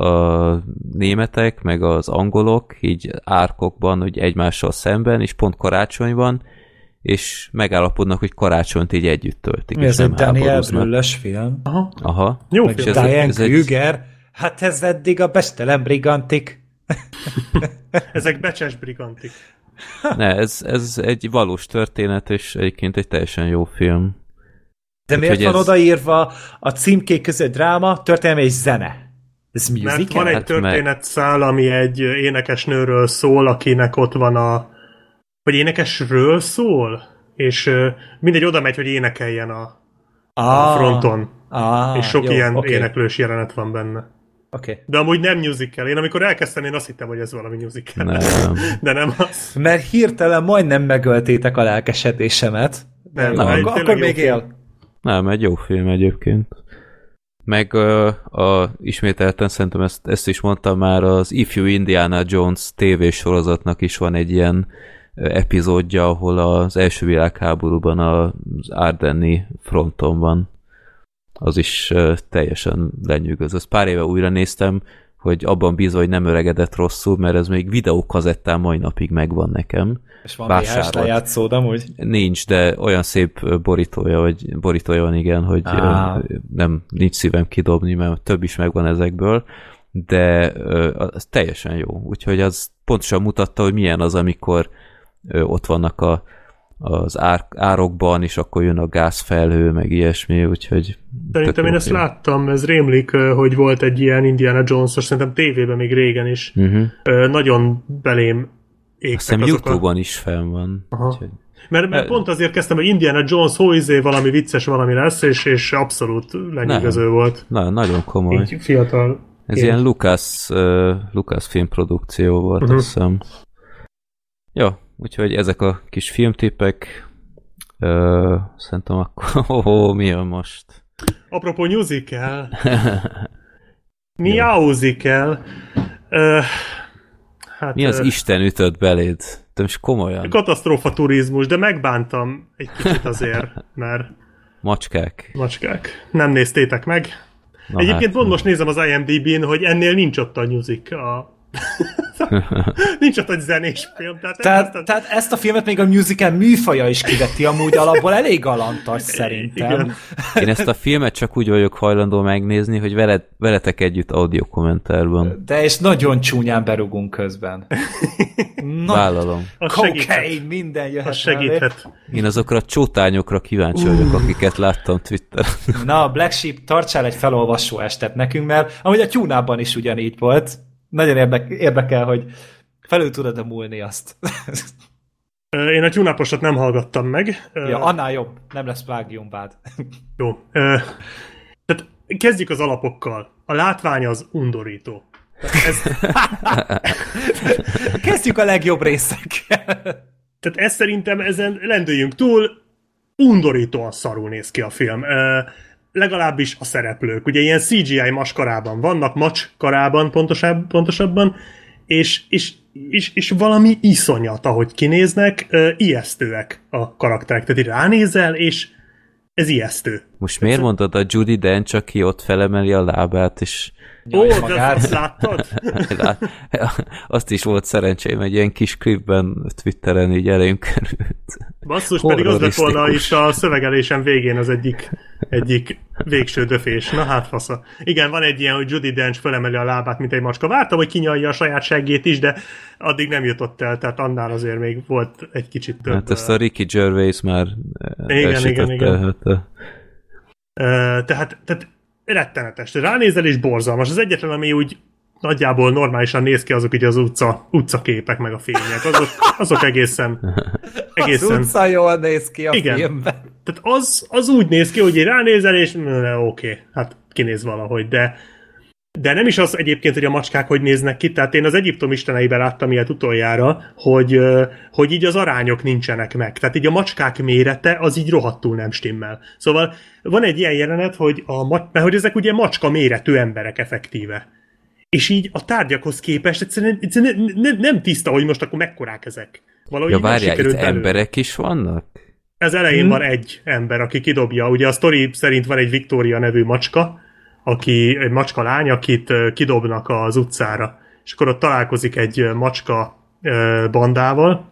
a németek, meg az angolok, így árkokban, hogy egymással szemben, és pont karácsonyban, és megállapodnak, hogy karácsonyt így együtt töltik, Mi ez egy Daniel. Brüllös film? Aha. Aha. Jó Meg film. ez- Diane ez egy- Kruger? Hát ez eddig a bestelen brigantik. (laughs) Ezek becses brigantik. (laughs) Ne, ez, ez egy valós történet, és egyébként egy teljesen jó film. De miért Úgyhogy van ez- odaírva a címkék között dráma, történelmi és zene? Ez Mert musical? van egy Hát történetszál, ami egy énekesnőről szól, akinek ott van a... Vagy énekesről szól? És mindegy oda megy, hogy énekeljen a, a ah, fronton. Ah, és sok jó, ilyen oké, éneklős jelenet van benne. Oké. De amúgy nem musical. Én amikor elkezdtem, én azt hittem, hogy ez valami musical. Nem. (laughs) De nem az. Mert hirtelen majdnem megöltétek a lelkesedésemet. Nem, nem, akkor, tényleg akkor még film. él. Nem, egy jó film egyébként. Meg uh, a, ismételten szerintem ezt, ezt is mondtam már, az If You Indiana Jones tévésorozatnak is van egy ilyen epizódja, ahol az első világháborúban az Ardenni fronton van. Az is teljesen lenyűgöző. Ezt pár éve újra néztem, hogy abban bízva, hogy nem öregedett rosszul, mert ez még videókazettán mai napig megvan nekem. És van VHS lejátszód amúgy? Nincs, de olyan szép borítója, hogy borítója van, igen, hogy ö, nem, nincs szívem kidobni, mert több is megvan ezekből, de az teljesen jó. Úgyhogy az pontosan mutatta, hogy milyen az, amikor ott vannak a, az ár, árokban, és akkor jön a gázfelhő, meg ilyesmi, úgyhogy Szerintem én ezt láttam, ez rémlik, hogy volt egy ilyen Indiana Jones-os, szerintem tévében még régen is. Uh-huh. Nagyon belém Azt égtek hiszem azok a... Youtube-on is fenn van. Aha. Úgyhogy, Mert, mert pont azért kezdtem, hogy Indiana Jones, hó, izé, valami vicces valami lesz, és, és abszolút lenyűgöző Nem. volt. na, nagyon komoly. Így fiatal. Ez Én- ilyen Lucas, uh, Lucas filmprodukció volt, uh-huh. azt hiszem. Jó, úgyhogy ezek a kis filmtippek. Uh, szerintem akkor... (laughs) Oh, oh, mi jön most? Apropó musical, (laughs) miauzical, uh, hát, Mi az ö, Isten ütött beléd? Te most komolyan? Katasztrófa turizmus, de megbántam egy kicsit azért, mert Macskák. macskák. Nem néztétek meg. Na Egyébként hát, pont most nézem az IMDb-n, hogy ennél nincs ott a music, a... (laughs) nincs ott egy zenés film. Tehát, Tehát, ezt- tehát ezt a filmet még a musical műfaja is kiveti amúgy alapból elég galantas (laughs) szerintem. Igen. (laughs) Én ezt a filmet csak úgy vagyok hajlandó megnézni, hogy veled, veletek együtt audio kommentárban. De és nagyon csúnyán berugunk közben. Na, Vállalom. kokain, minden jöhet Az segíthet. Én azokra a csótányokra kíváncsi vagyok, akiket láttam Twitteren. Na, Black Sheep, tartsál egy felolvasó estet nekünk, mert amúgy a tyúnában is ugyanígy volt. Nagyon érdek, érdekel, hogy felül tudod-e múlni azt. (laughs) Én a tyúnaposat nem hallgattam meg. Ja, annál jobb. Nem lesz plágiumvád. (laughs) Jó. Tehát kezdjük az alapokkal. A látvány az undorító. Ez, (laughs) Kezdjük a legjobb részekkel. tehát ez szerintem ezen lendüljünk túl, undorítóan szarul néz ki a film. Legalábbis a szereplők. Ugye ilyen CGI maskarában vannak, macskarában pontosabb, pontosabban, és, és, és, és valami iszonyat, ahogy kinéznek, ö, ijesztőek a karakterek. Tehát így ránézel, és ez ijesztő. Most miért mondod a Judy Dench, aki ott felemeli a lábát, és Ó, de magát. azt láttad? (laughs) Lát- Azt is volt szerencsém, egy ilyen kis klipben Twitteren így elém került. Basszus, pedig az lett volna is a szövegelésem végén az egyik, egyik végső döfés. Na hát fasza. Igen, van egy ilyen, hogy Judy Dench felemeli a lábát, mint egy macska. Vártam, hogy kinyalja a saját seggét is, de addig nem jutott el, tehát annál azért még volt egy kicsit több. Hát ezt a Ricky Gervais már Igen, igen, igen. Hát, Ö, tehát, tehát rettenetes. Ránézel és borzalmas. Az egyetlen, ami úgy nagyjából normálisan néz ki, azok ugye az utca, utcaképek, meg a fények. Azok, azok egészen, Az egészen utca jól néz ki a Igen. filmben. Tehát az, az úgy néz ki, hogy így ránézel, és oké, okay, hát kinéz valahogy, de de nem is az egyébként, hogy a macskák hogy néznek ki, tehát én az Egyiptom isteneiben láttam ilyet utoljára, hogy, hogy így az arányok nincsenek meg. Tehát így a macskák mérete az így rohadtul nem stimmel. Szóval van egy ilyen jelenet, hogy a mert hogy ezek ugye macska méretű emberek effektíve. És így a tárgyakhoz képest egyszerűen, egyszerűen ne, ne, nem tiszta, hogy most akkor mekkorák ezek. Valahogy Ja, nem várjál, itt belőle. emberek is vannak? Ez elején Hmm. van egy ember, aki kidobja. Ugye a sztori szerint van egy Victoria nevű macska, aki egy macska lány, akit kidobnak az utcára. És akkor ott találkozik egy macska bandával,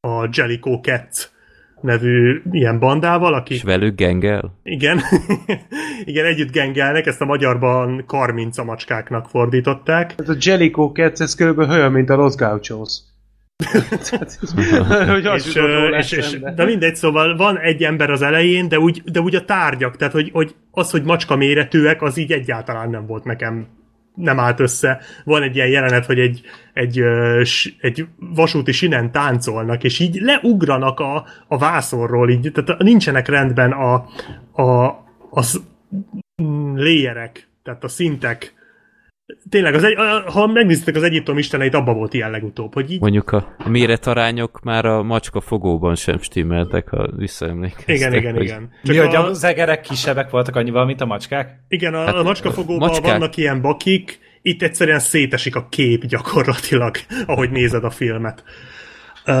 a Jellicoe Cats nevű ilyen bandával, aki És velük gengel? igen, (laughs) igen, együtt gengelnek, ezt a magyarban karminca macskáknak fordították. Ez a Jellicoe Cats, ez körülbelül olyan, mint a Los Gauchos. (laughs) Tehát, hogy és, és, és, de mindegy, szóval van egy ember az elején, de úgy, de úgy a tárgyak, tehát hogy, hogy az, hogy macska méretűek, az így egyáltalán nem volt nekem nem állt össze. Van egy ilyen jelenet, hogy egy, egy, egy vasúti sinen táncolnak, és így leugranak a, a vászonról, így, tehát nincsenek rendben a, a, az mm, léjerek, tehát a szintek. Tényleg, az egy, ha megnéztek az Egyiptom isteneit, abba volt ilyen legutóbb, hogy így Mondjuk a méretarányok már a macska fogóban sem stimmeltek, ha visszaemlékeztek. igen, igen, hogy igen. Mi, hogy a- az egerek kisebbek voltak annyival, mint a macskák? Igen, a, Hát, a macskafogóban macskák- vannak ilyen bakik, itt egyszerűen szétesik a kép gyakorlatilag, ahogy nézed a filmet. Uh,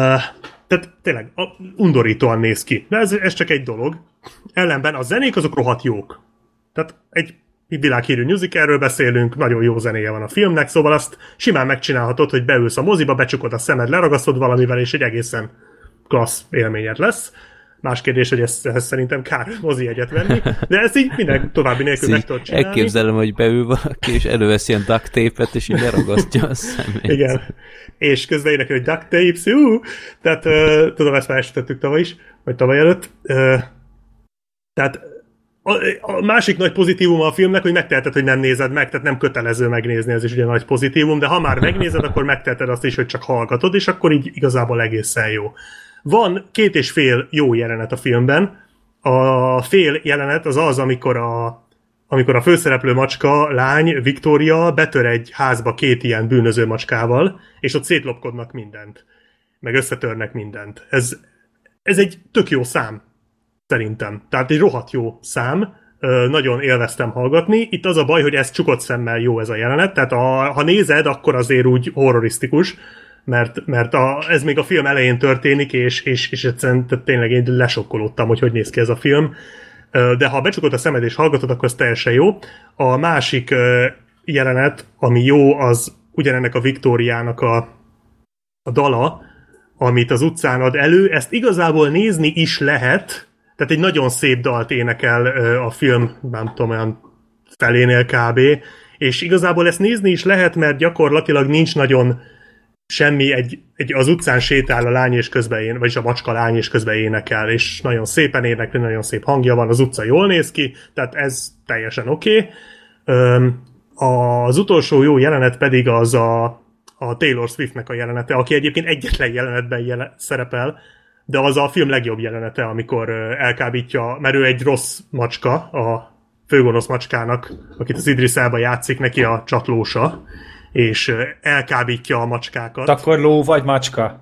tehát tényleg a, undorítóan néz ki. De ez, ez csak egy dolog. Ellenben a zenék azok rohadt jók. Tehát egy világhírű musicalről beszélünk, nagyon jó zenéje van a filmnek, szóval azt simán megcsinálhatod, hogy beülsz a moziba, becsukod a szemed, leragasztod valamivel, és egy egészen klassz élményed lesz. Más kérdés, hogy ezt, ezt szerintem kár mozi egyet venni, de ezt így minden további nélkül meg tudod csinálni. Elképzelem, hogy beül valaki, és elővesz ilyen duct tape-et, és így leragasztja a szemét. Igen. És közben énekel, hogy duct tapes, ú! Tehát uh, tudom, ezt már esetettük tavaly is, vagy tavaly előtt. Uh, tehát a, másik nagy pozitívum a filmnek, hogy megteheted, hogy nem nézed meg, tehát nem kötelező megnézni, ez is ugye nagy pozitívum, de ha már megnézed, akkor megteheted azt is, hogy csak hallgatod, és akkor így igazából egészen jó. Van két és fél jó jelenet a filmben. A fél jelenet az az, amikor a, amikor a főszereplő macska, lány, Viktória betör egy házba két ilyen bűnöző macskával, és ott szétlopkodnak mindent. Meg összetörnek mindent. Ez, ez egy tök jó szám, szerintem. Tehát egy rohadt jó szám, nagyon élveztem hallgatni. Itt az a baj, hogy ez csukott szemmel jó ez a jelenet, tehát a, ha nézed, akkor azért úgy horrorisztikus, mert, mert a, ez még a film elején történik, és, és, és egyszerűen tehát tényleg én lesokkolódtam, hogy hogy néz ki ez a film. De ha becsukod a szemed és hallgatod, akkor ez teljesen jó. A másik jelenet, ami jó, az ugyanennek a Viktóriának a, a dala, amit az utcán ad elő, ezt igazából nézni is lehet, tehát egy nagyon szép dalt énekel a film, nem tudom, olyan felénél kb. És igazából ezt nézni is lehet, mert gyakorlatilag nincs nagyon semmi, egy, egy, az utcán sétál a lány és közben én, vagyis a macska lány és közben énekel, és nagyon szépen énekel, nagyon szép hangja van, az utca jól néz ki, tehát ez teljesen oké. Okay. Az utolsó jó jelenet pedig az a, a Taylor Swiftnek a jelenete, aki egyébként egyetlen jelenetben jele, szerepel, de az a film legjobb jelenete, amikor elkábítja, mert ő egy rossz macska, a főgonosz macskának, akit az Idris Elba játszik, neki a csatlósa, és elkábítja a macskákat. Akkor ló vagy macska?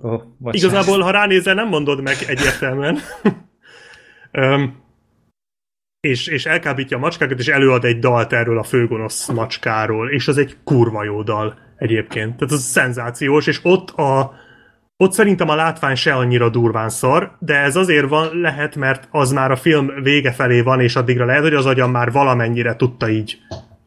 Oh, Igazából, ha ránézel, nem mondod meg egyértelműen. (laughs) um, és, és elkábítja a macskákat, és előad egy dalt erről a főgonosz macskáról, és az egy kurva jó dal egyébként. Tehát az szenzációs, és ott a ott szerintem a látvány se annyira durván szar, de ez azért van, lehet, mert az már a film vége felé van, és addigra lehet, hogy az agyam már valamennyire tudta így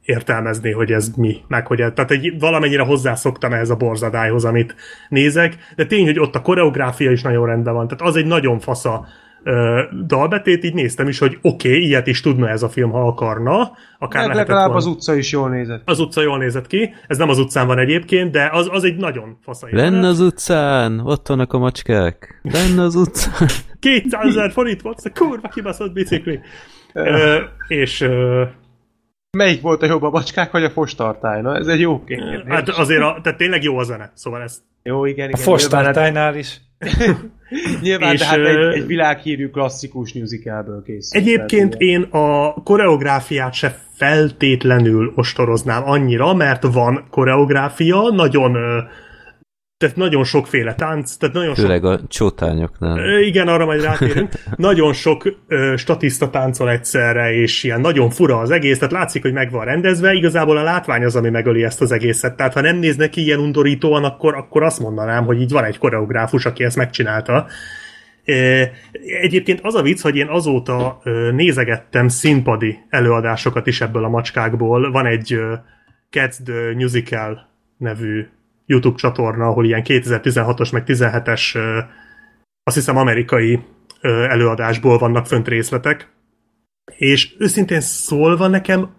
értelmezni, hogy ez mi, meg hogy ez, tehát egy, valamennyire hozzászoktam ehhez a borzadályhoz, amit nézek, de tény, hogy ott a koreográfia is nagyon rendben van, tehát az egy nagyon fasza ö, dalbetét, így néztem is, hogy oké, okay, ilyet is tudna ez a film, ha akarna. Akár Meg legalább volna. az utca is jól nézett. Az utca jól nézett ki, ez nem az utcán van egyébként, de az, az egy nagyon fasza Lenne az utcán, ott vannak a macskák. Lenne az utcán. (laughs) 200 ezer forint volt, a kurva kibaszott bicikli. ö, és ö, Melyik volt a jobb a macskák, vagy a fostartály? Na, ez egy jó kérdés. Hát azért, a, tehát tényleg jó a zene, szóval ez... Jó, igen, igen. A fostartálynál is. (laughs) Nyilván, és, tehát egy, egy világhírű klasszikus musicalből készült. Egyébként tehát, én a koreográfiát se feltétlenül ostoroznám annyira, mert van koreográfia, nagyon tehát nagyon sokféle tánc, tehát nagyon Főleg sok... a csótányoknál. Igen, arra majd rátérünk. (laughs) nagyon sok ö, statiszta táncol egyszerre, és ilyen nagyon fura az egész, tehát látszik, hogy meg van rendezve, igazából a látvány az, ami megöli ezt az egészet. Tehát ha nem néznek ki ilyen undorítóan, akkor, akkor azt mondanám, hogy így van egy koreográfus, aki ezt megcsinálta. Egyébként az a vicc, hogy én azóta nézegettem színpadi előadásokat is ebből a macskákból. Van egy Cats the Musical nevű YouTube csatorna, ahol ilyen 2016-os meg 17-es azt hiszem amerikai előadásból vannak fönt részletek, és őszintén szólva nekem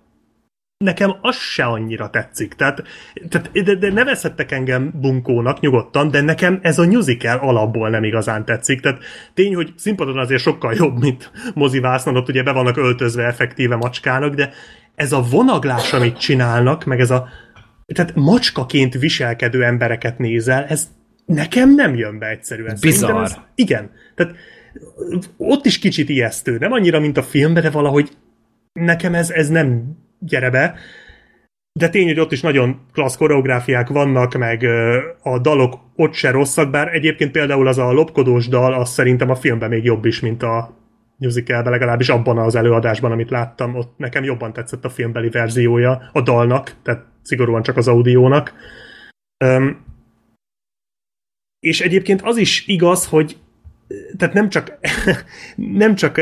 nekem az se annyira tetszik. Tehát, tehát de, de nevezhettek engem bunkónak nyugodtan, de nekem ez a musical alapból nem igazán tetszik. Tehát tény, hogy színpadon azért sokkal jobb, mint mozivásznon, ott ugye be vannak öltözve effektíve macskának, de ez a vonaglás, amit csinálnak, meg ez a tehát macskaként viselkedő embereket nézel, ez nekem nem jön be egyszerűen. Bizarr. Ez, igen. Tehát ott is kicsit ijesztő. Nem annyira, mint a filmben, de valahogy nekem ez, ez nem gyere be. De tény, hogy ott is nagyon klassz koreográfiák vannak, meg a dalok ott se rosszak, bár egyébként például az a lopkodós dal, az szerintem a filmben még jobb is, mint a musicalben, legalábbis abban az előadásban, amit láttam, ott nekem jobban tetszett a filmbeli verziója a dalnak, tehát szigorúan csak az audiónak. Um, és egyébként az is igaz, hogy tehát nem csak (laughs) nem csak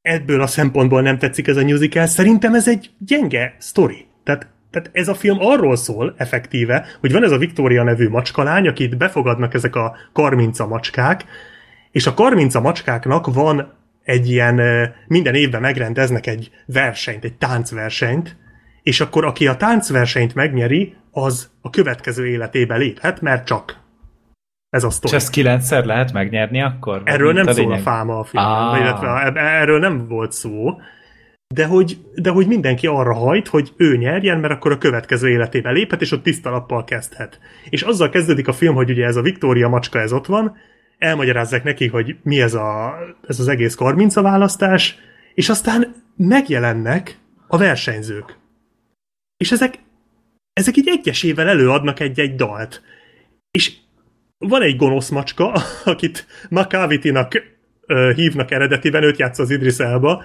ebből a szempontból nem tetszik ez a musical, szerintem ez egy gyenge sztori. Tehát, tehát ez a film arról szól effektíve, hogy van ez a Victoria nevű macskalány, akit befogadnak ezek a karminca macskák, és a karminca macskáknak van egy ilyen, minden évben megrendeznek egy versenyt, egy táncversenyt, és akkor aki a táncversenyt megnyeri, az a következő életébe léphet, mert csak. Ez a És sztori. ezt kilencszer lehet megnyerni akkor? Erről nem szól a fáma a filmben, Ah. illetve erről nem volt szó, de hogy, de hogy mindenki arra hajt, hogy ő nyerjen, mert akkor a következő életébe léphet, és ott tiszta lappal kezdhet. És azzal kezdődik a film, hogy ugye ez a Victoria macska, ez ott van, elmagyarázzák neki, hogy mi ez, a, ez az egész karminca választás, és aztán megjelennek a versenyzők. És ezek, ezek így egyesével előadnak egy-egy dalt. És van egy gonosz macska, (laughs) akit Makavitinak ö, hívnak eredetiben, őt játsza az Idris Elba,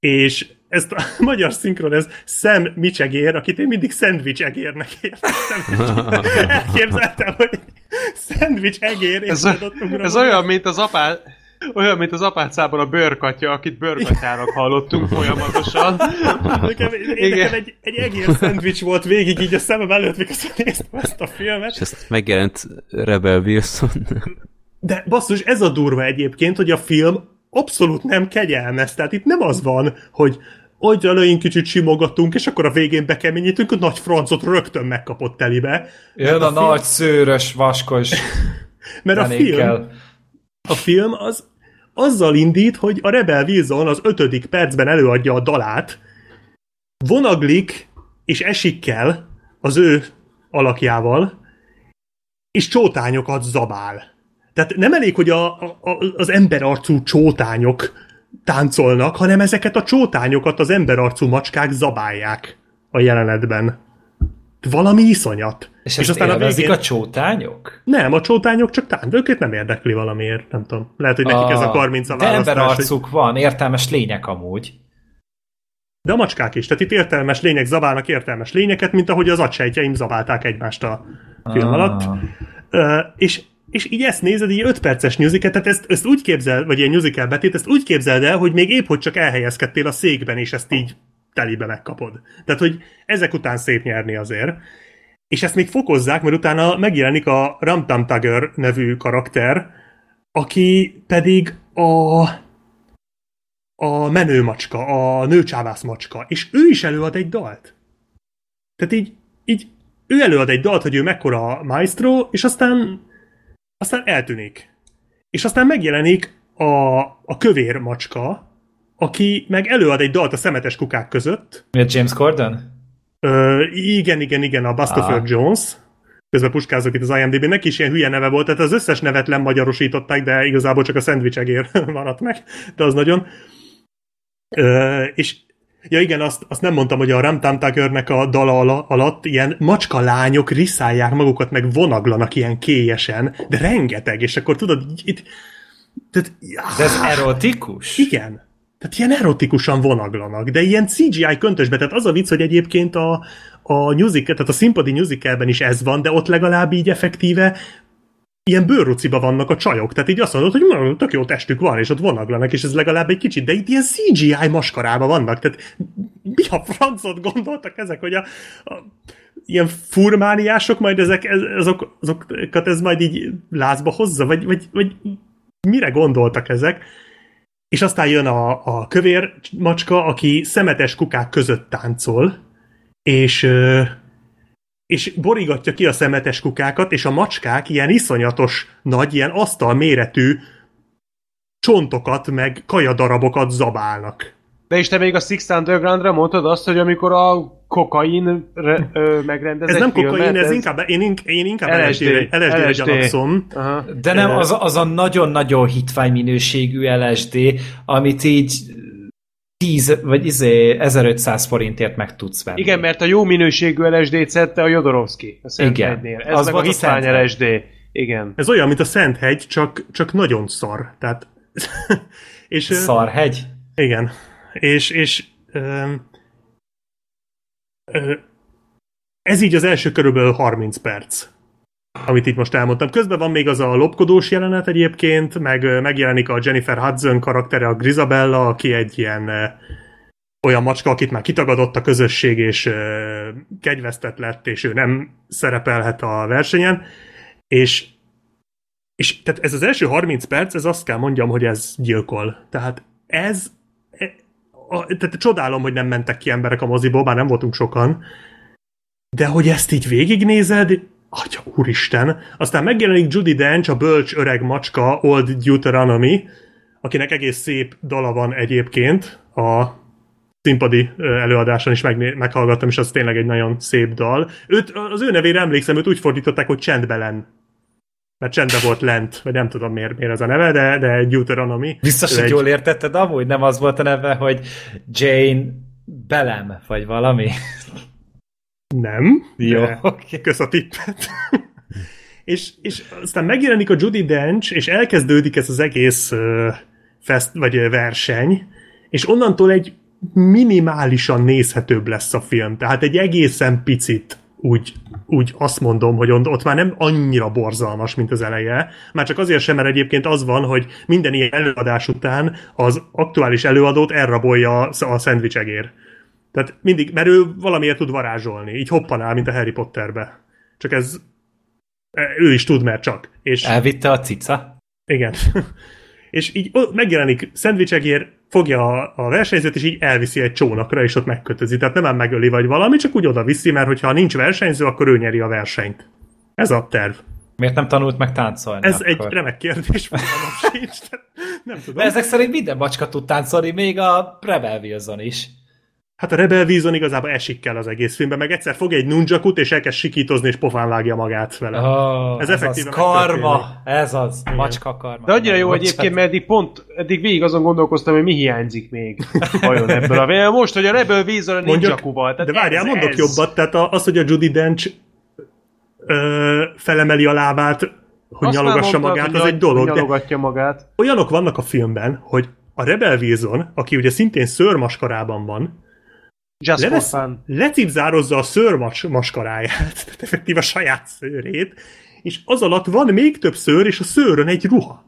és ezt a (laughs) magyar szinkron, ez Sam Micsegér, akit én mindig szendvics egérnek értettem. (laughs) Elképzeltem, hogy szendvics egér, és Ez, ugrom. ez olyan, mint az apá... Olyan, mint az apácában a bőrkatya, akit bőrkatyának hallottunk folyamatosan. Nekem, nekem egy, egy egér szendvics volt végig így a szemem előtt, mikor néztem ezt a filmet. És ezt megjelent Rebel Wilson. De basszus, ez a durva egyébként, hogy a film abszolút nem kegyelmez. Tehát itt nem az van, hogy hogy elején kicsit simogatunk, és akkor a végén bekeményítünk, a nagy francot rögtön megkapott telibe. Jön a, a film- nagy, szőrös, vaskos (laughs) Mert a film, a film az azzal indít, hogy a Rebel Wilson az ötödik percben előadja a dalát, vonaglik és esik kell az ő alakjával, és csótányokat zabál. Tehát nem elég, hogy a, a, az emberarcú csótányok táncolnak, hanem ezeket a csótányokat az emberarcú macskák zabálják a jelenetben. Valami iszonyat. És, és aztán élvezik végén- a csótányok? nem, a csótányok csak tánc, őket nem érdekli valamiért, nem tudom. Lehet, hogy nekik ez a 30 a De választás. hogy- emberarcuk van, értelmes lények amúgy. De a macskák is, tehát itt értelmes lények zabálnak értelmes lényeket, mint ahogy az agysejtjeim zabálták egymást a film Ah. alatt. Ö, és, és így ezt nézed, így 5 perces musical, tehát ezt, ezt úgy képzel, vagy ilyen musical betét, ezt úgy képzeld el, hogy még épp hogy csak elhelyezkedtél a székben, és ezt így telibe megkapod. Tehát, hogy ezek után szép nyerni azért. És ezt még fokozzák, mert utána megjelenik a Ramtam Tugger nevű karakter, aki pedig a a menő macska, a nőcsávász macska, és ő is előad egy dalt. Tehát így, így ő előad egy dalt, hogy ő mekkora maestro, és aztán aztán eltűnik. És aztán megjelenik a, a kövér macska, aki meg előad egy dalt a szemetes kukák között. Mi a James Corden? Ö, igen, igen, igen, a Bustopher Ah. Jones. Közben puskázok itt az IMDb, neki is ilyen hülye neve volt, tehát az összes nevet lemagyarosították, de igazából csak a szendvicsegér (laughs) maradt meg, de az nagyon. Ö, és ja igen, azt, azt nem mondtam, hogy a Ramtam Tuggernek a dala ala- alatt ilyen macska lányok riszálják magukat, meg vonaglanak ilyen kélyesen, de rengeteg, és akkor tudod, itt, tehát, De ez erotikus? igen. Tehát ilyen erotikusan vonaglanak, de ilyen CGI köntösbe. Tehát az a vicc, hogy egyébként a, a musical, tehát a színpadi musicalben is ez van, de ott legalább így effektíve ilyen bőrruciba vannak a csajok. Tehát így azt mondod, hogy "Na, tök jó testük van, és ott vonaglanak, és ez legalább egy kicsit, de itt ilyen CGI maskarába vannak. Tehát mi a francot gondoltak ezek, hogy a, a ilyen furmániások majd ezek, ez, azok, azokat ez majd így lázba hozza, vagy, vagy, vagy mire gondoltak ezek? És aztán jön a, a kövér macska, aki szemetes kukák között táncol, és, és borigatja ki a szemetes kukákat, és a macskák ilyen iszonyatos nagy, ilyen asztal méretű csontokat, meg kajadarabokat zabálnak. De és te még a Six Underground-ra mondtad azt, hogy amikor a kokain re, ö, megrendez Ez nem filmet, kokain, ez inkább, én, én inkább LSD. LSD-re, LSD-re LSD. gyanakszom. Aha. De nem, az, az a nagyon-nagyon hitvány minőségű LSD, amit így 10 vagy izé 1500 forintért meg tudsz venni. Igen, mert a jó minőségű LSD-t szedte a Jodorowsky. A Szent Igen. Hegynél. Ez Az meg a hitvány. LSD. Igen. Ez olyan, mint a Szenthegy, csak, csak nagyon szar. Tehát, (laughs) és, ö, Szarhegy. Igen. És, és öm, ö, ez így az első körülbelül 30 perc. Amit itt most elmondtam. Közben van még az a lopkodós jelenet egyébként, meg megjelenik a Jennifer Hudson karaktere, a Grisabella, aki egy ilyen olyan macska, akit már kitagadott a közösség, és kegyvesztett lett, és ő nem szerepelhet a versenyen. És, és tehát ez az első 30 perc, ez azt kell mondjam, hogy ez gyilkol. Tehát ez e- a, tehát csodálom, hogy nem mentek ki emberek a moziból, bár nem voltunk sokan, de hogy ezt így végignézed, atya úristen, aztán megjelenik Judy Dench, a bölcs öreg macska Old Deuteronomy, akinek egész szép dala van egyébként, a színpadi előadáson is megné- meghallgattam, és az tényleg egy nagyon szép dal. Őt, az ő nevére emlékszem, őt úgy fordították, hogy csendbelen. Mert csendben volt lent, vagy nem tudom miért, miért ez a neve, de, de Deuteronomy. Biztos, hogy egy- jól értetted, amúgy nem az volt a neve, hogy Jane Belem, vagy valami. Nem. Jó, de- oké. Kösz a tippet. és, és aztán megjelenik a Judy Dench, és elkezdődik ez az egész uh, fest, vagy ö, verseny, és onnantól egy minimálisan nézhetőbb lesz a film. Tehát egy egészen picit úgy, úgy azt mondom, hogy ott már nem annyira borzalmas, mint az eleje. Már csak azért sem, mert egyébként az van, hogy minden ilyen előadás után az aktuális előadót elrabolja a szendvicsegér. Tehát mindig, mert ő valamiért tud varázsolni, így hoppanál, mint a Harry Potterbe. Csak ez ő is tud, mert csak. És Elvitte a cica? igen. (laughs) és így megjelenik szendvicsegér, fogja a, a versenyzőt, és így elviszi egy csónakra, és ott megkötözi. Tehát nem ám megöli vagy valami, csak úgy oda viszi, mert hogyha nincs versenyző, akkor ő nyeri a versenyt. Ez a terv. Miért nem tanult meg táncolni? Ez akkor? egy remek kérdés, (laughs) sincs, nem tudom. De ezek szerint minden macska tud táncolni, még a Rebel Wilson is. Hát a Rebel Wilson igazából esik kell az egész filmben, meg egyszer fog egy nunjakut, és elkezd sikítozni, és pofán vágja magát vele. Oh, Ez ez, ez effektíven az karma, ez az, macska karma. De annyira jó egyébként, mert eddig pont, eddig végig azon gondolkoztam, hogy mi hiányzik még vajon ebből a. Most, hogy a Rebel Weasel a ninjakuval. De várjál, ez, mondok ez. jobbat, tehát az, hogy a Judy Dench ö, felemeli a lábát, hogy Azt nyalogassa mondtad, magát, az egy dolog, de Nyalogatja magát. olyanok vannak a filmben, hogy a Rebel Wilson, aki ugye szintén szőrmaskarában van, Just for levesz, fun. lecipzározza a szőrmas maskaráját, tehát (laughs) effektív a saját szőrét, és az alatt van még több szőr, és a szőrön egy ruha.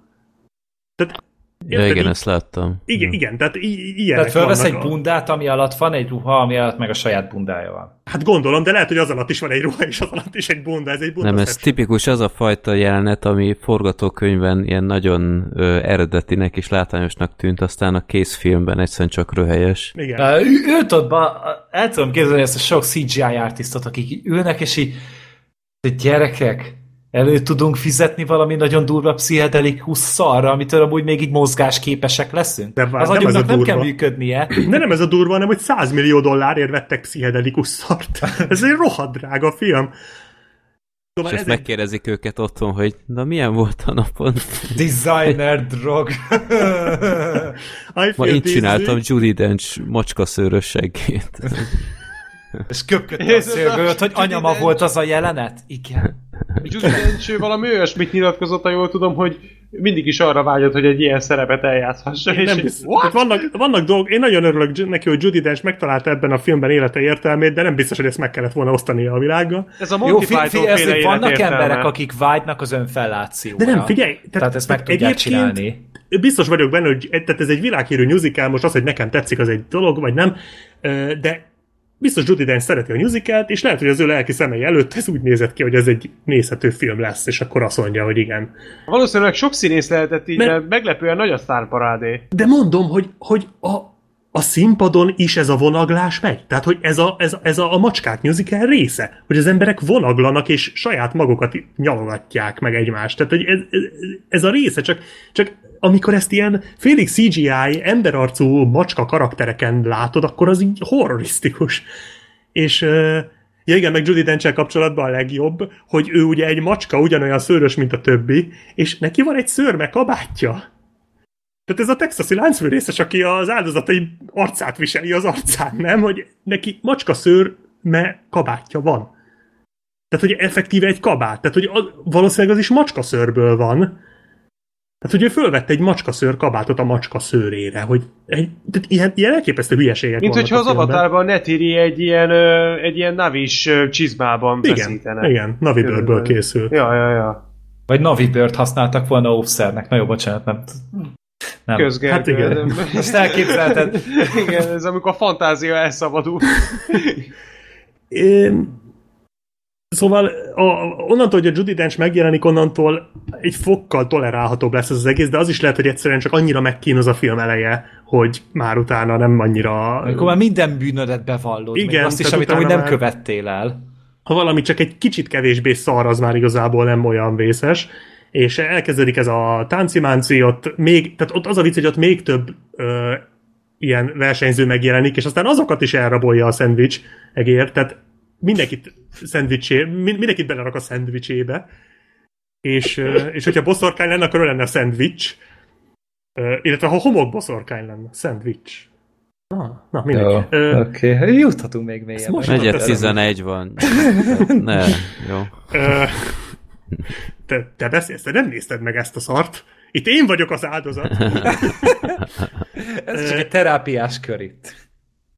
Tehát, Ja, érted, igen, így- ezt láttam. igen, igen, tehát i- ilyenek Tehát fölvesz egy bundát, ami alatt van egy ruha, ami alatt meg a saját bundája van. Hát gondolom, de lehet, hogy az alatt is van egy ruha, és az alatt is egy bunda, ez egy bunda Nem, ez tipikus az a fajta jelenet, ami forgatókönyvben ilyen nagyon ö, eredetinek és látványosnak tűnt, aztán a készfilmben egyszerűen csak röhelyes. Igen. Őt ott ba, el tudom képzelni ezt a sok CGI artistot, akik ülnek, és így de gyerekek, elő tudunk fizetni valami nagyon durva pszichedelikus szarra, amitől amúgy még így mozgásképesek leszünk. De vár, az nem ez a agyunknak nem, durva. kell működnie. (clears throat) De nem ez a durva, hanem hogy 100 millió dollárért vettek pszichedelikus szart. (laughs) Ez egy rohadt drága film. És Szóval ezt ez egy, megkérdezik őket otthon, hogy na milyen volt a napon? (laughs) Designer drog. (laughs) Ma így csináltam. Judy Dench mocska szőrös seggét. És köpködte a szőrgőt, hogy anyama volt az a jelenet? Igen. Judy Dench valami olyasmit nyilatkozott, ha jól tudom, hogy mindig is arra vágyott, hogy egy ilyen szerepet eljátszhassa. Én és nem biztos, tehát vannak, vannak dolgok, én nagyon örülök neki, hogy Judy Dench megtalálta ebben a filmben élete értelmét, de nem biztos, hogy ezt meg kellett volna osztania a világgal. Ez a Jó, Monty fi, fi, Python ez, vannak életértelme. emberek, akik vágynak az önfellációra. De nem, figyelj! Tehát, Tehát ezt meg tudják csinálni. Biztos vagyok benne, hogy tehát ez egy világhírű musical, most az, hogy nekem tetszik, az egy dolog, vagy nem, de biztos Judy Dench szereti a musicalt, és lehet, hogy az ő lelki szemei előtt ez úgy nézett ki, hogy ez egy nézhető film lesz, és akkor azt mondja, hogy igen. Valószínűleg sok színész lehetett így, Mert- mert meglepően nagy a sztárparádé. De mondom, hogy, hogy a, a színpadon is ez a vonaglás megy. Tehát, hogy ez a, ez, ez a, a macskák musical része. Hogy az emberek vonaglanak, és saját magukat nyalogatják meg egymást. Tehát, hogy ez, ez, ez a része, csak, csak amikor ezt ilyen félig CGI, emberarcú macska karaktereken látod, akkor az így horrorisztikus. És ja igen, meg Judy dench kapcsolatban a legjobb, hogy ő ugye egy macska, ugyanolyan szőrös, mint a többi, és neki van egy szőrme kabátja. Tehát ez a texasi láncfűrészes, aki az áldozatai arcát viseli az arcán, nem? Hogy neki macska szőrme kabátja van. Tehát, hogy effektíve egy kabát. Tehát, hogy az, valószínűleg az is macska szőrből van, Hát ugye fölvette egy macskaszőr kabátot a macska szőrére, hogy egy, tehát ilyen, ilyen elképesztő hülyeségek Mint hogyha a az avatárban Netiri egy ilyen, ö, egy ilyen navis ö, csizmában Igen, feszítene. igen, Navibőrből készült. Ja, ja, ja. Vagy Navibird használtak volna offszernek. Na jó, bocsánat, nem. nem. Közgergő. Hát igen. Azt elképzelheted. (laughs) igen, ez amikor a fantázia elszabadul. É, Szóval a, onnantól, hogy a Judy Dench megjelenik, onnantól egy fokkal tolerálhatóbb lesz ez az egész, de az is lehet, hogy egyszerűen csak annyira megkínoz a film eleje, hogy már utána nem annyira... Amikor már minden bűnödet bevallod. Igen, Igen, azt is, amit amúgy nem már- követtél el. ha valami csak egy kicsit kevésbé szar, az már igazából nem olyan vészes, és elkezdődik ez a táncimánci, ott még, tehát ott az a vicc, hogy ott még több ö, ilyen versenyző megjelenik, és aztán azokat is elrabolja a szendvics egér, tehát mindenkit szendvicsé, mind- mindenkit belerak a szendvicsébe, és, és hogyha boszorkány lenne, akkor ő lenne a szendvics, illetve ha homok boszorkány lenne, szendvics. Na, na mindegy. Oké. Okay. Juthatunk még mélyebbre. most- Sokat 11 van. (laughs) Ne, jó. Te, te beszélsz, te nem nézted meg ezt a szart. Itt én vagyok az áldozat. (laughs) Ez csak egy terápiás kör itt.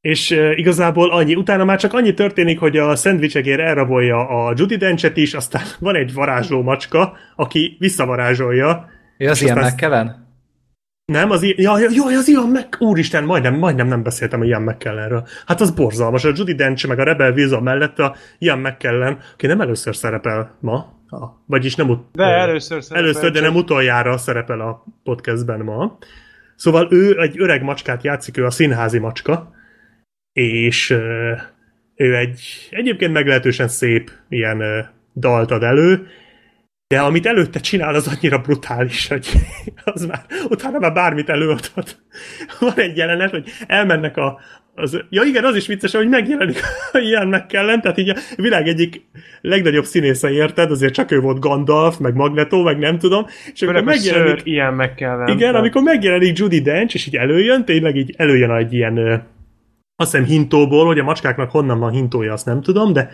És uh, igazából annyi. Utána már csak annyi történik, hogy a szendvicsegér elrabolja a Judy Denchet is, aztán (laughs) van egy varázsló macska, aki visszavarázsolja. Ja, az ilyen aztán- megkelen? Nem, az i- ja, ja, jó, az ilyen meg... Úristen, majdnem, majdnem nem beszéltem a Ian McKellenről. Hát az borzalmas. A Judy Dench meg a Rebel Wilson mellett a Ian McKellen, aki nem először szerepel ma, ah, vagyis nem ut- De először szerepel, Először, de nem utoljára szerepel a podcastben ma. Szóval ő egy öreg macskát játszik, ő a színházi macska, és ő egy egyébként meglehetősen szép ilyen ö, dalt ad elő, de amit előtte csinál, az annyira brutális, hogy (laughs) az már, utána már bármit előadhat. (laughs) Van egy jelenet, hogy elmennek a, az, ja igen, az is vicces, hogy megjelenik (laughs) ilyen meg kellene, tehát így a világ egyik legnagyobb színésze érted, azért csak ő volt Gandalf, meg Magneto, meg nem tudom, és amikor Főleg, hogy megjelenik, ször ilyen meg kell igen, amikor megjelenik Judy Dench, és így előjön, tényleg így előjön egy ilyen, azt hiszem hintóból, hogy a macskáknak honnan van hintója, azt nem tudom, de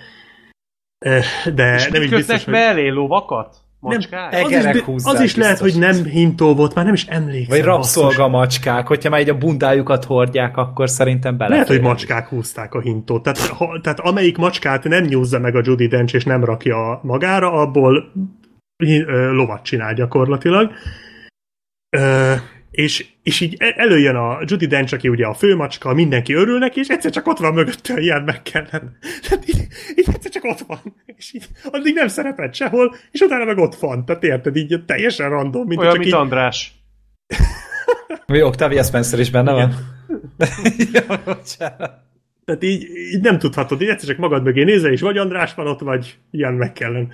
ö, de És nem is mit biztos, hogy... mellé lovakat? Macskák? az is, az is lehet, hogy nem hintó volt, már nem is emlékszem. Vagy basszus. rabszolgamacskák, hogyha már egy a bundájukat hordják, akkor szerintem bele. Lehet, hogy macskák húzták a hintót. Tehát, ha, tehát amelyik macskát nem nyúzza meg a Judy Dench, és nem rakja magára, abból lovat csinál gyakorlatilag. Ö, és, és így e- előjön a Judy Dench, aki ugye a főmacska, mindenki örül neki, és egyszer csak ott van mögötte a ilyen meg kellene. (laughs) Tehát így, így egyszer csak ott van. És így addig nem szerepelt sehol, és utána meg ott van. Tehát érted, így teljesen random, mint Olyan, csak mint így, András. (laughs) Mi Octavia Spencer is benne van? (laughs) Tehát így, így nem tudhatod, így egyszer csak magad mögé nézel, és vagy András van ott, vagy ilyen meg kellene.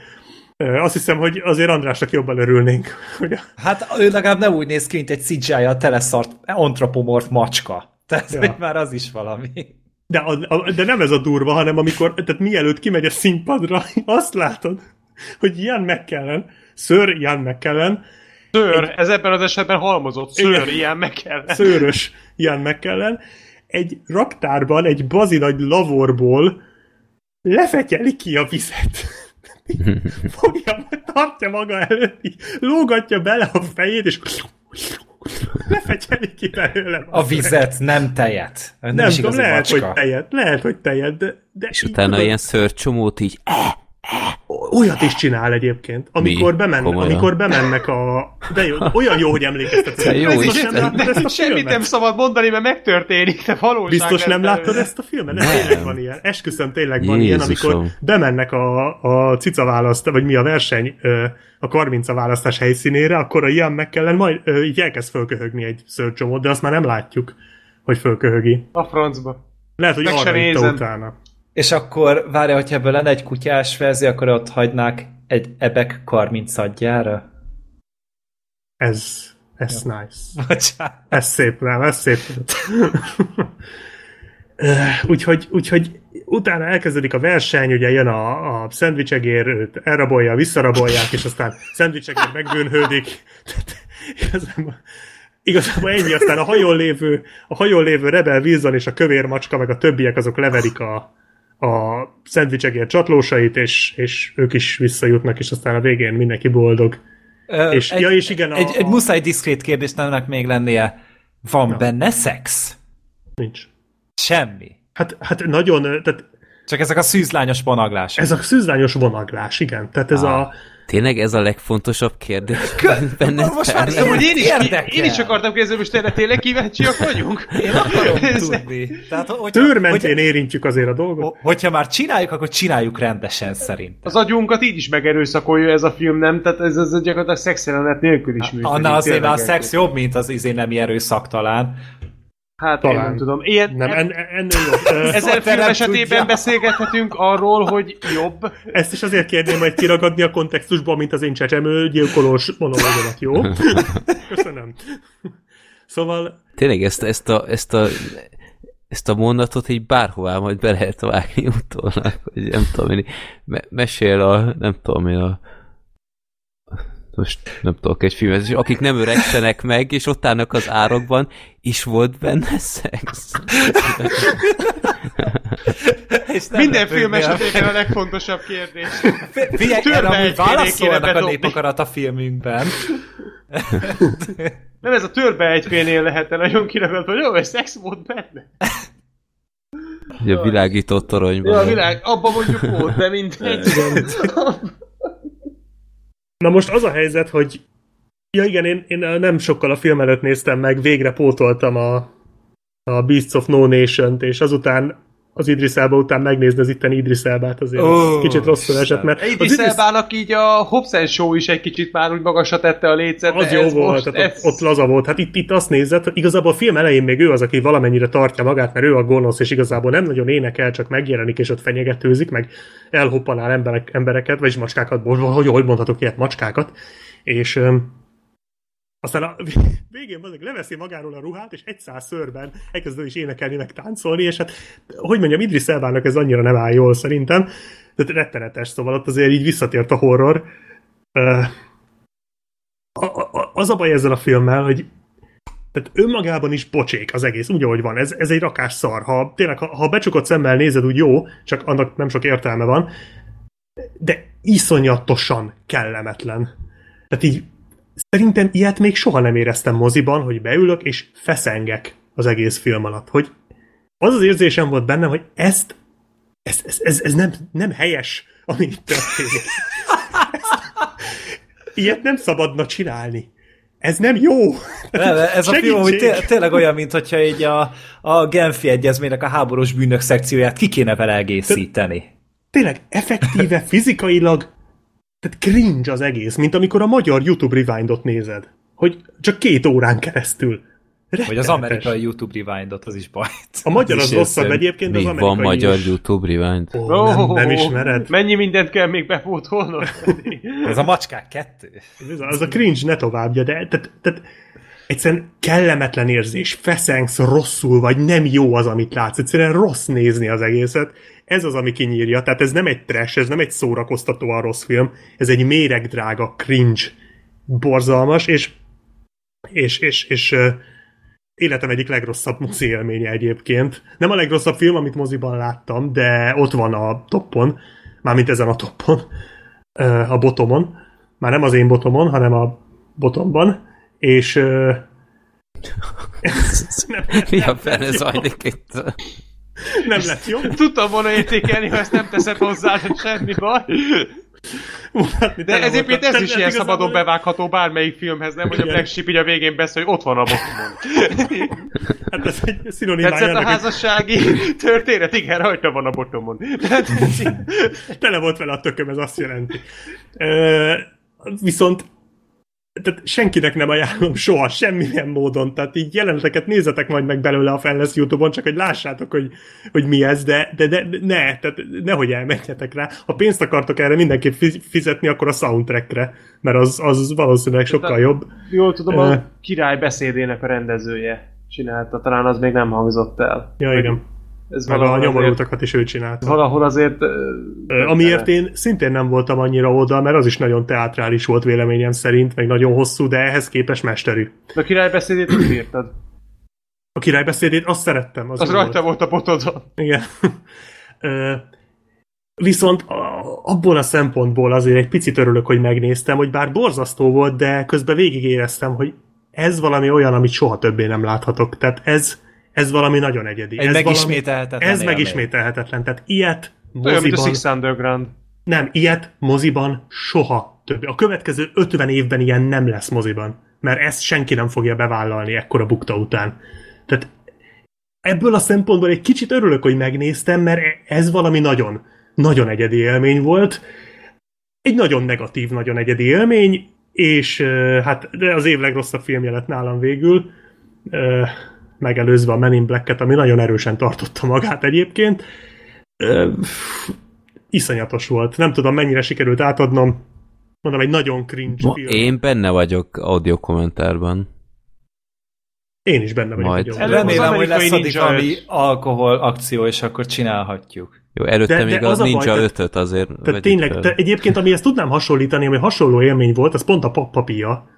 Azt hiszem, hogy azért Andrásnak jobban örülnénk. (laughs) A, Hát ő legalább nem úgy néz ki, mint egy CGI-a teleszart antropomorf macska. Tehát Ja. már az is valami. de, a, a, de nem ez a durva, hanem amikor, tehát mielőtt kimegy a színpadra, (laughs) azt látod, hogy Ian McKellen, Sir Ian McKellen, Szőr, ez ebben az esetben halmozott. Szőr, Igen. ilyen meg kell. szőrös Ian McKellen, egy raktárban, egy bazi nagy lavorból lefetyeli ki a vizet. (laughs) Fogja, tartja maga előtt, így lógatja bele a fejét, és lefetyeli ki belőle. A vizet, nem tejet. Nem, Nem is tudom, lehet, macska. hogy tejet, lehet, hogy tejet, de, de És utána tudod, ilyen szörcsomót így Olyat is csinál egyébként. Amikor, Mi? bemen, Komolyan? amikor bemennek a... De jó, olyan jó, hogy emlékeztetsz. Jó Biztos Isten. nem láttad ezt a Semmit filmet? nem szabad mondani, mert megtörténik, de valóság Biztos nem láttad ezt a filmet? Nem, tényleg van ilyen. Esküszöm, tényleg van ilyen, Jézusom. amikor bemennek a, a cica választ, vagy mi a verseny a Karminca választás helyszínére, akkor a Ian McKellen majd így elkezd fölköhögni egy szörcsomót, de azt már nem látjuk, hogy fölköhögi. A francba. Lehet, hogy Meg arra utána. És akkor, várja, hogyha ebből lenne egy kutyás verzió, akkor ott hagynák egy ebek karmincadjára? Ez, ez nice. Bocsánat. Ez szép, nem, ez szép. Úgyhogy, úgyhogy utána elkezdődik a verseny, ugye jön a, a szendvicsegér, őt elrabolja, visszarabolják, és aztán szendvicsegér megbőnhődik. Tehát Igazából, igazából ennyi, aztán a hajón lévő, a hajón lévő Rebel Wilson és a kövér macska, meg a többiek azok leverik a, a szendvicsegér csatlósait, és, és ők is visszajutnak, és aztán a végén mindenki boldog. Ö, És- ja, és igen, a- egy, egy muszáj diszkrét kérdésnek még lennie. Van Na. benne szex? Nincs. Semmi. Hát, hát nagyon, tehát Csak ezek a szűzlányos vonaglások. ez a szűzlányos vonaglás, igen. Tehát ez Ah. a... Tényleg ez a legfontosabb kérdés (laughs) benne? Most már fel? Hogy én is, Érdekel. én is akartam kérdezni, most tényleg, tényleg kíváncsiak vagyunk? Én akarom tudni. Tehát, hogyha, Tőr mentén hogyha, érintjük azért a dolgot. hogyha már csináljuk, akkor csináljuk rendesen szerint. Az agyunkat így is megerőszakolja ez a film, nem? Tehát ez, ez gyakorlatilag szexjelenet nélkül is működik. Annál azért a szex jobb, mint az izé nemi erőszak talán. Hát én Talán. nem tudom. Ilyen, Nem, en, ennél jobb. (laughs) Ezer film esetében tudja. beszélgethetünk arról, hogy jobb. Ezt is azért kérném majd kiragadni a kontextusból, mint az én csecsemő gyilkolós monológomat, jó? (laughs) Köszönöm. Szóval Tényleg ezt, ezt, a, ezt, a, ezt a mondatot így bárhová majd be lehet vágni utólag, hogy nem tudom én, me- mesél a, nem tudom én, a most nem tudok egy filmet, és akik nem öregszenek meg, és ott állnak az árokban, is volt benne szex. És nem Minden film esetében a legfontosabb kérdés. Figyelj, erre amúgy válaszolnak a népakarat a filmünkben. Nem ez a törbe egyfélnél lehetne nagyon kiragadva, hogy jó, ez szex volt benne. Ugye a világított toronyban. Ja, a világ, abban mondjuk volt, de mindegy. (laughs) Na most az a helyzet, hogy ja igen, én, én nem sokkal a film előtt néztem meg, végre pótoltam a, a Beasts of No Nation-t, és azután az Idris Elba után megnézni az itten Idris Elbát azért oh, kicsit rosszul esett, mert az Idris Elbának így a Hobson Show is egy kicsit már úgy magasra tette a lécet. az jó volt, most, tehát ez... ott, ott laza volt. Hát itt, itt azt hogy igazából a film elején még ő az, aki valamennyire tartja magát, mert ő a gonosz, és igazából nem nagyon énekel, csak megjelenik, és ott fenyegetőzik, meg elhoppanál emberek, embereket, vagyis macskákat, hogy, hogy mondhatok ilyet, macskákat, és aztán a (laughs) végén azok leveszi magáról a ruhát, és egy száz szörben elkezd is énekelni, meg táncolni, és hát, hogy mondjam, Idris Elbának ez annyira nem áll jól szerintem, tehát rettenetes, szóval ott azért így visszatért a horror. Az a baj ezzel a filmmel, hogy tehát önmagában is pocsék az egész, úgy, ahogy van. Ez, ez egy rakás szar. Ha tényleg, ha, ha becsukott szemmel nézed, úgy jó, csak annak nem sok értelme van, de iszonyatosan kellemetlen. Tehát így szerintem ilyet még soha nem éreztem moziban, hogy beülök és feszengek az egész film alatt. Hogy az az érzésem volt bennem, hogy ezt ez, ez, ez, ez nem, nem helyes, ami itt történik. Ilyet nem szabadna csinálni. Ez nem jó. Nem, ez a film hogy Segítség! té- tényleg olyan, mint hogyha így a, a Genfi Egyezménynek a háborús bűnök szekcióját ki kéne vele egészíteni. Tényleg effektíve, fizikailag tehát cringe az egész, mint amikor a magyar YouTube Rewindot nézed. Hogy csak két órán keresztül. Vagy az Rettenetes. amerikai YouTube Rewindot, az is baj. (laughs) A magyar az rosszabb egyébként, az Még amerikai van magyar is. YouTube Rewind? Ó, nem, nem ismered? Mennyi mindent kell még bepótolnod? (laughs) Ez a macskák kettő. Ez Az a cringe ne továbbja, de tehát, tehát egyszerűen kellemetlen érzés, feszengsz, rosszul vagy, nem jó az, amit látsz, egyszerűen rossz nézni az egészet. Ez az, ami kinyírja, tehát ez nem egy trash, ez nem egy szórakoztatóan rossz film, ez egy méregdrága, cringe, borzalmas, és és, és, és életem egyik legrosszabb mozi élménye egyébként. Nem a legrosszabb film, amit moziban láttam, de ott van a toppon, mármint ezen a toppon, a botomon. Már nem az én botomon, hanem a botomban, és ö, (laughs) (laughs) nem, Mi a fene zajlik itt? Nem lett jó. Tudtam volna értékelni, ha ezt nem teszed hozzá, de semmi baj. Mutatni De ez egyébként ez is ilyen igazából- szabadon bevágható bármelyik filmhez, nem? Hogy a. Black Sheep így a végén beszél, hogy ott van a botomon. Hát ez egy szinonimája. Tetszett a hogy házassági történet? Igen, rajta van a botomon. (laughs) Tele volt vele a tököm, ez azt jelenti. Viszont tehát senkinek nem ajánlom soha, semmilyen módon. Tehát így jeleneteket nézzetek majd meg belőle, a fel lesz YouTube-on, csak hogy lássátok, hogy, hogy mi ez, de, de, de ne, tehát nehogy elmenjetek rá. Ha pénzt akartok erre mindenképp fi- fizetni, akkor a soundtrackre, mert az, az valószínűleg sokkal jobb. Jól tudom, Ö. a király beszédének a rendezője csinálta, talán az még nem hangzott el. Ja, igen. Ez Meg a valahol azért, nyomorultakat is ő csinálta. valahol azért... ö, Amiért én szintén nem voltam annyira oda, mert az is nagyon teátrális volt véleményem szerint, meg nagyon hosszú, de ehhez képest mesterű. De a király beszédét úgy írtad. A királybeszédét azt szerettem. Az, Az rajta volt. volt a botodon. Igen. Ö, Viszont abból a szempontból azért egy picit örülök, hogy megnéztem, hogy bár borzasztó volt, de közben végig éreztem, hogy ez valami olyan, amit soha többé nem láthatok. Tehát ez, ez valami nagyon egyedi. Egy ez megismételhetetlen Valami, ez élmény. megismételhetetlen. Tehát ilyet Olyan, mint a moziban... Six Underground. Nem, ilyet moziban soha többé. A következő 50 évben ilyen nem lesz moziban. Mert ezt senki nem fogja bevállalni ekkora bukta után. Tehát ebből a szempontból egy kicsit örülök, hogy megnéztem, mert ez valami nagyon, nagyon egyedi élmény volt. Egy nagyon negatív, nagyon egyedi élmény, és hát de az év legrosszabb filmje lett nálam végül, megelőzve a Men in Black-et, ami nagyon erősen tartotta magát egyébként. Ö, iszonyatos volt. Nem tudom, mennyire sikerült átadnom. Mondom, egy nagyon cringe Ma, film. én benne vagyok audio kommentárban. Én is benne vagyok. Majd. Remélem, hogy lesz addig öt. alkohol akció, és akkor csinálhatjuk. Jó, előtte De- de, de még az az, a baj, Ninja tehát- 5-öt azért Tehát tényleg, fel. te, egyébként, amihez tudnám hasonlítani, ami hasonló élmény volt, az pont a Pap- papíja.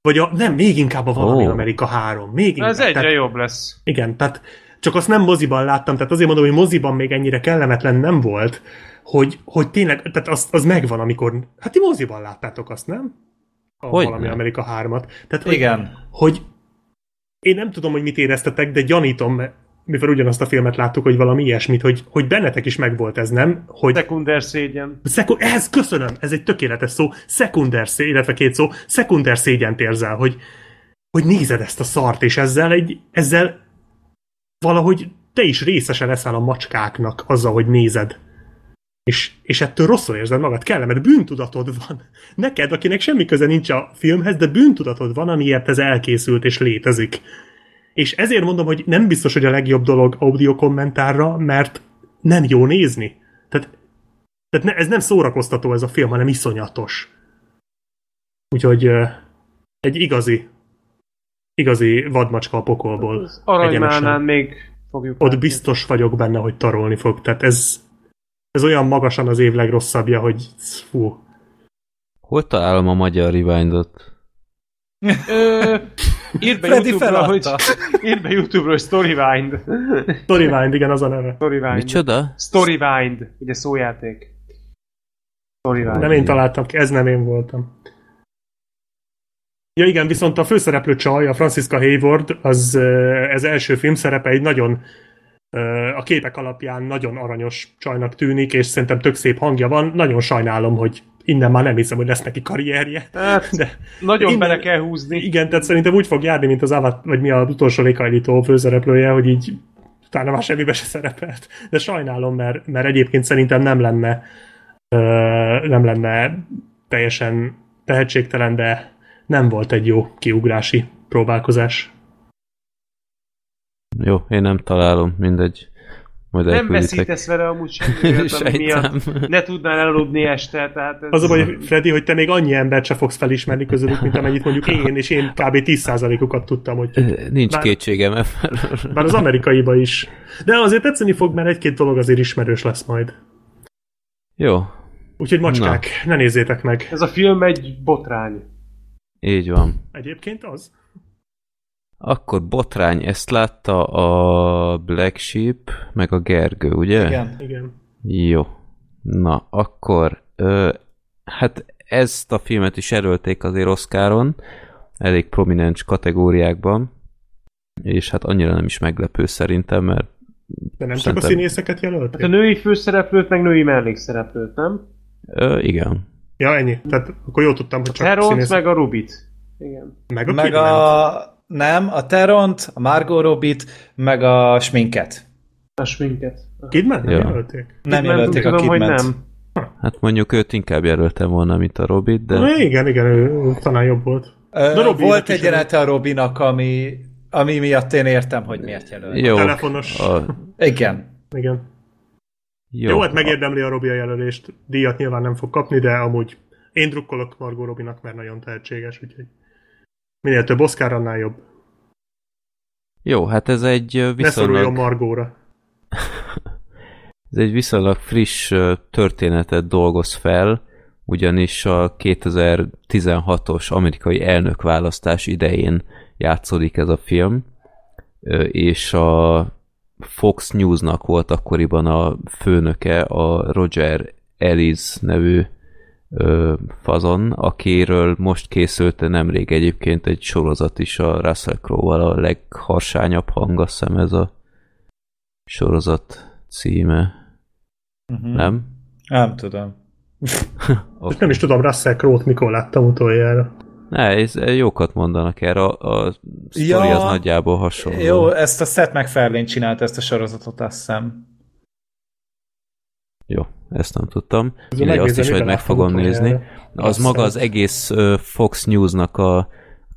Vagy a, nem, még inkább a Valami Ó. Amerika 3. Még Na, ez inkább. egyre Tehát- jobb lesz. Igen, tehát csak azt nem moziban láttam, tehát azért mondom, hogy moziban még ennyire kellemetlen nem volt, hogy, hogy tényleg, tehát az, az megvan, amikor, hát ti moziban láttátok azt, nem? A Hogy valami nem. Amerika 3-at. Tehát, hogy, Igen. hogy én nem tudom, hogy mit éreztetek, de gyanítom, mivel ugyanazt a filmet láttuk, hogy valami ilyesmit, hogy, hogy bennetek is megvolt ez, nem? Hogy Szekunder szégyen. Szeku- ez, köszönöm, ez egy tökéletes szó, szekunder szé, illetve két szó, szekunder szégyent érzel, hogy, hogy nézed ezt a szart, és ezzel, egy, ezzel valahogy te is részese leszel a macskáknak azzal, hogy nézed. És, és ettől rosszul érzed magad, kellemet, bűntudatod van. Neked, akinek semmi köze nincs a filmhez, de bűntudatod van, amiért ez elkészült és létezik. És ezért mondom, hogy nem biztos, hogy a legjobb dolog audio kommentárra, mert nem jó nézni. Tehát tehát ne, ez nem szórakoztató ez a film, hanem iszonyatos. Úgyhogy egy igazi, igazi vadmacska a pokolból. Az Egyenesen. még fogjuk Ott látni. biztos vagyok benne, hogy tarolni fog. Tehát ez, ez olyan magasan az év legrosszabbja, hogy fú. Hol találom a magyar rewindot? Írd be Freddy YouTube-ra, hogy... Írd be YouTube-ra, hogy Storywind. Storyline, igen, az a neve. Storywind. Micsoda? Storywind. Ugye szójáték. Storywind. Nem én találtam ki, ez nem én voltam. Ja igen, viszont a főszereplő csaj, a Francisca Hayward, az ö, ez első film szerepe egy nagyon ö, a képek alapján nagyon aranyos csajnak tűnik, és szerintem tök szép hangja van. Nagyon sajnálom, hogy innen már nem hiszem, hogy lesz neki karrierje. Hát, De nagyon innen- bele kell húzni. igen, tehát szerintem úgy fog járni, mint az Avat, vagy mi az utolsó léghajlító főszereplője, hogy így utána már semmibe se szerepelt. De sajnálom, mert, mert egyébként szerintem nem lenne ö, nem lenne teljesen tehetségtelen, de nem volt egy jó kiugrási próbálkozás. Jó, én nem találom, mindegy. Majd Nem veszítesz vele amúgy semmi (laughs) olyat, ami miatt Sejtem. ne tudnál elaludni este, tehát ez... Az a baj, Freddy, hogy te még annyi embert se fogsz felismerni közülük, mint amennyit mondjuk én, és én kb. 10%-ukat tudtam, hogy Nincs Bár- kétségem. bár az amerikaiba is. De azért tetszeni fog, mert egy-két dolog azért ismerős lesz majd. Jó, Úgyhogy macskák, ne nézzétek meg. Ez a film egy botrány. így van. Egyébként az. Akkor Botrány ezt látta a Black Sheep, meg a Gergő, ugye? Igen. Igen. Jó. Na, akkor ö, hát ezt a filmet is erőlték azért Oscaron, elég prominens kategóriákban, és hát annyira nem is meglepő szerintem, mert De nem csak a Szerintem- színészeket Hát a jelölték? női főszereplőt, meg női mellékszereplőt, nem? ö, igen. Ja, ennyi. Tehát akkor jól tudtam, hogy A csak Heront, színész... meg a Rubit. Igen. meg a Meg a... Nem, a Teront, a Margot Robbit, meg a sminket. A sminket. Kidman? Nem Ja. jelölték? Nem Kidman jelölték a tudom, Kidmant. nem. Hát mondjuk őt inkább jelöltem volna, mint a Robit, de De... Igen, igen, ő, talán jobb volt. Ö, De Robinak Volt egy jelenete a Robinak, ami, ami miatt én értem, hogy miért jelölt. jó. Telefonos. A, Igen. Igen. jó. Jó, hát megérdemli a Robi a jelölést. Díjat nyilván nem fog kapni, de amúgy én drukkolok Margot Robinak, mert nagyon tehetséges, úgyhogy minél több Oscar, annál jobb. Jó, hát ez egy ö, Ne szoruljon viszonylag, Margóra. (laughs) ez egy viszonylag friss történetet dolgoz fel, ugyanis a 2016-os amerikai elnökválasztás idején játszódik ez a film, és a Fox Newsnak volt akkoriban a főnöke, a Roger Ellis nevű ö, fazon, akiről most készült nemrég egyébként egy sorozat is a Russell Crowe-val, a legharsányabb hang, azt hiszem ez a sorozat címe. Uh-huh. Nem? Nem tudom. (laughs) Okay. Nem is tudom, Russell Crowe-t mikor láttam utoljára. Ne, ez, jókat mondanak erre, a, a sztori Ja. az nagyjából hasonló. Jó, ezt a Seth MacFarlane csinált ezt a sorozatot, azt hiszem. Jó, ezt nem tudtam. Ez Mindegy, azt is, mivel meg fogom nézni. utoljára. Az Azt maga az egész Fox News-nak a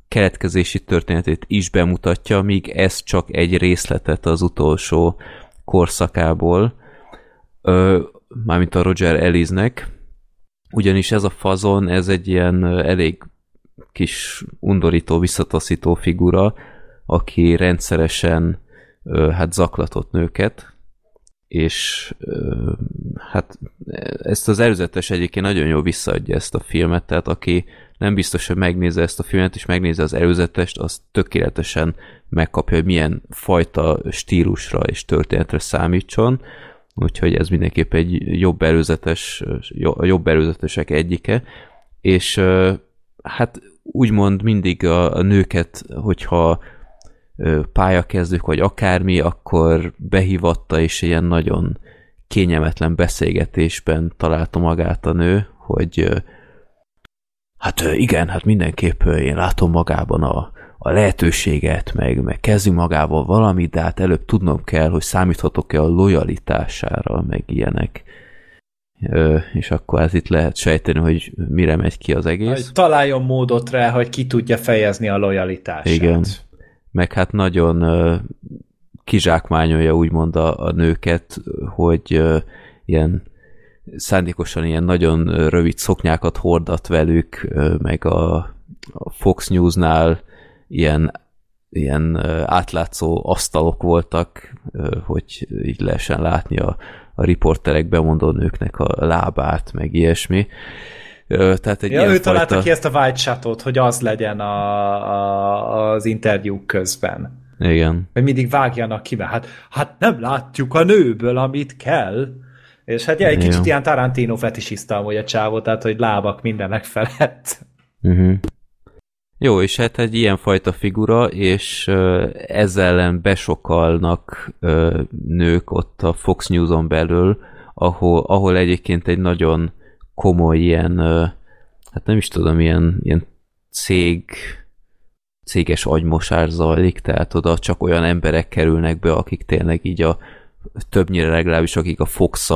keletkezési történetét is bemutatja, míg ez csak egy részletet az utolsó korszakából, ö, mármint a Roger Ellisnek, ugyanis ez a fazon, ez egy ilyen elég kis undorító, visszataszító figura, aki rendszeresen hát zaklatott nőket, és hát ezt az előzetes egyébként nagyon jól visszaadja ezt a filmet, tehát aki nem biztos, hogy megnézze ezt a filmet, és megnézze az előzetest, az tökéletesen megkapja, hogy milyen fajta stílusra és történetre számítson, úgyhogy ez mindenképp egy jobb előzetes, jobb előzetesek egyike, és hát úgymond mindig a, a nőket, hogyha pályakezdők, vagy akármi, akkor behívatta, és ilyen nagyon kényelmetlen beszélgetésben találta magát a nő, hogy hát igen, hát mindenképp én látom magában a, a lehetőséget, meg, meg kezdjünk magával valamit, de hát előbb tudnom kell, hogy számíthatok-e a lojalitására, meg ilyenek. Ö, és akkor ez itt lehet sejteni, hogy mire megy ki az egész. Hogy találjon módot rá, hogy ki tudja fejezni a lojalitását. Igen. Meg hát nagyon kizsákmányolja úgymond a, a nőket, hogy ilyen szándékosan ilyen nagyon rövid szoknyákat hordat velük, meg a, a Fox News-nál ilyen, ilyen átlátszó asztalok voltak, hogy így lehessen látni a, a riporterek bemondó nőknek a lábát, meg ilyesmi. Tehát egy Ja, ilyen ő találta fajta... ki ezt a white hogy az legyen a, a, az interjú közben. Igen. Hogy mindig vágjanak ki, mert hát, hát nem látjuk a nőből, amit kell. És hát ja, egy kicsit Igen. ilyen Tarantino fetisista amúgy a csávó, tehát hogy lábak mindenek felett. Uh-huh. Jó, és hát egy ilyenfajta figura, és ezzel ellen besokalnak nők ott a Fox News-on belül, ahol, ahol egyébként egy nagyon komoly ilyen, hát nem is tudom, ilyen, ilyen cég, céges agymosás zajlik, tehát oda csak olyan emberek kerülnek be, akik tényleg így a többnyire legalábbis, akik a fox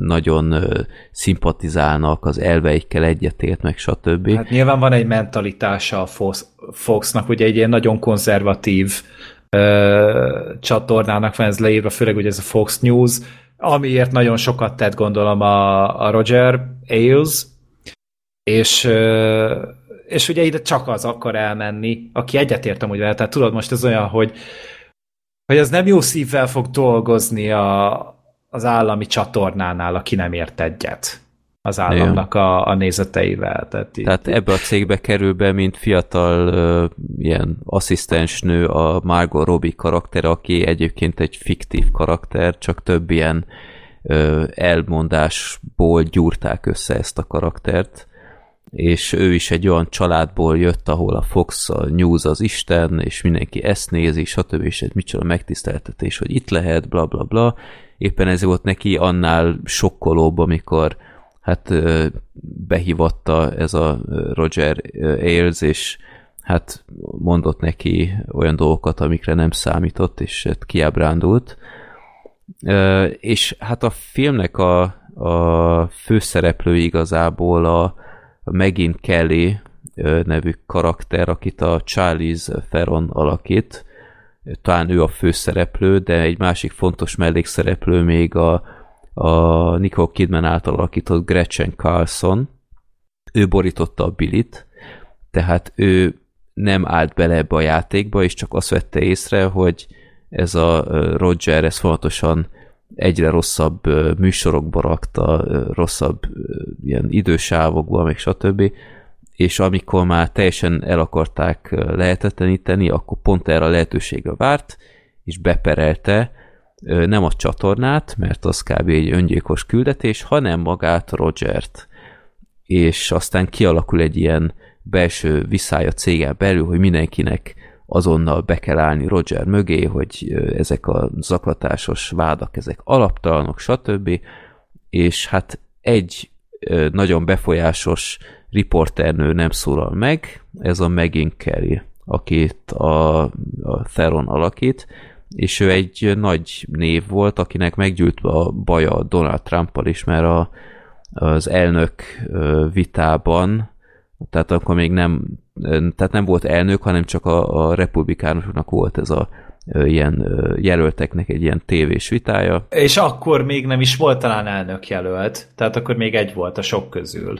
nagyon ö, szimpatizálnak, az elveikkel egyetért, meg stb. Hát nyilván van egy mentalitása a Fox, Foxnak, ugye egy ilyen nagyon konzervatív ö, csatornának van ez leírva, főleg ugye ez a Fox News, amiért nagyon sokat tett gondolom a, a Roger Ailes, és és ugye ide csak az akar elmenni, aki egyetértem, hogy vele, tehát tudod, most ez olyan, hogy hogy az nem jó szívvel fog dolgozni a, az állami csatornánál, aki nem ért egyet az államnak a, a nézeteivel. Tehát, így, Tehát ebbe a cégbe kerül be, mint fiatal ö, ilyen asszisztensnő a Margot Robbie karakter, aki egyébként egy fiktív karakter, csak több ilyen ö, elmondásból gyúrták össze ezt a karaktert és ő is egy olyan családból jött, ahol a Fox, a News az Isten, és mindenki ezt nézi, stb. és ez micsoda megtiszteltetés, hogy itt lehet, bla bla bla. Éppen ez volt neki annál sokkolóbb, amikor hát behívatta ez a Roger Ailes, és hát mondott neki olyan dolgokat, amikre nem számított, és hát kiábrándult. És hát a filmnek a, a főszereplő igazából a, a Megin Kelly nevű karakter, akit a Charlize Theron alakít. Talán ő a főszereplő, de egy másik fontos mellékszereplő még a, a Nicole Kidman által alakított Gretchen Carlson. Ő borította a Billit, tehát ő nem állt bele ebbe a játékba, és csak azt vette észre, hogy ez a Roger, ez fontosan egyre rosszabb műsorokba rakta, rosszabb ilyen idősávokba, meg stb. És amikor már teljesen el akarták lehetetleníteni, akkor pont erre a lehetőségre várt, és beperelte, nem a csatornát, mert az kb. egy öngyilkos küldetés, hanem magát Rogert. És aztán kialakul egy ilyen belső viszály a cégen belül, hogy mindenkinek azonnal be kell állni Roger mögé, hogy ezek a zaklatásos vádak, ezek alaptalanok, stb. És hát egy nagyon befolyásos riporternő nem szólal meg, ez a Megyn Kelly, akit a, a Theron alakít, és ő egy nagy név volt, akinek meggyűlt a baja Donald Trumpal is, mert a, az elnök vitában, tehát akkor még nem, tehát nem volt elnök, hanem csak a, a republikánusoknak volt ez a ilyen jelölteknek egy ilyen tévés vitája. És akkor még nem is volt talán elnök jelölt, tehát akkor még egy volt a sok közül.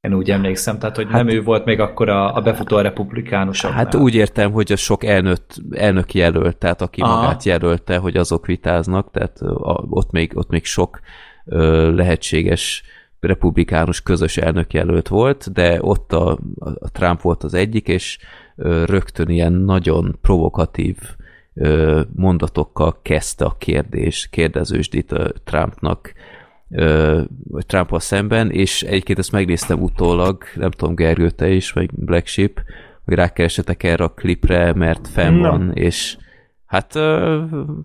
Én úgy emlékszem, tehát hogy hát, nem ő volt még akkor a, a befutó a republikánusoknál. Hát úgy értem, hogy a sok elnök, elnök jelölt, tehát aki Aha. Magát jelölte, hogy azok vitáznak, tehát a, ott, még, ott még sok ö, lehetséges republikánus közös elnök jelölt volt, de ott a, a Trump volt az egyik, és ö, rögtön ilyen nagyon provokatív ö, mondatokkal kezdte a kérdés, kérdezősdít a Trumpnak, Trumpal szemben, és egyébként ezt megnéztem utólag, nem tudom, Gergő, te is, vagy Black Sheep, hogy rákeresetek erre a klipre, mert fenn Na. van, és hát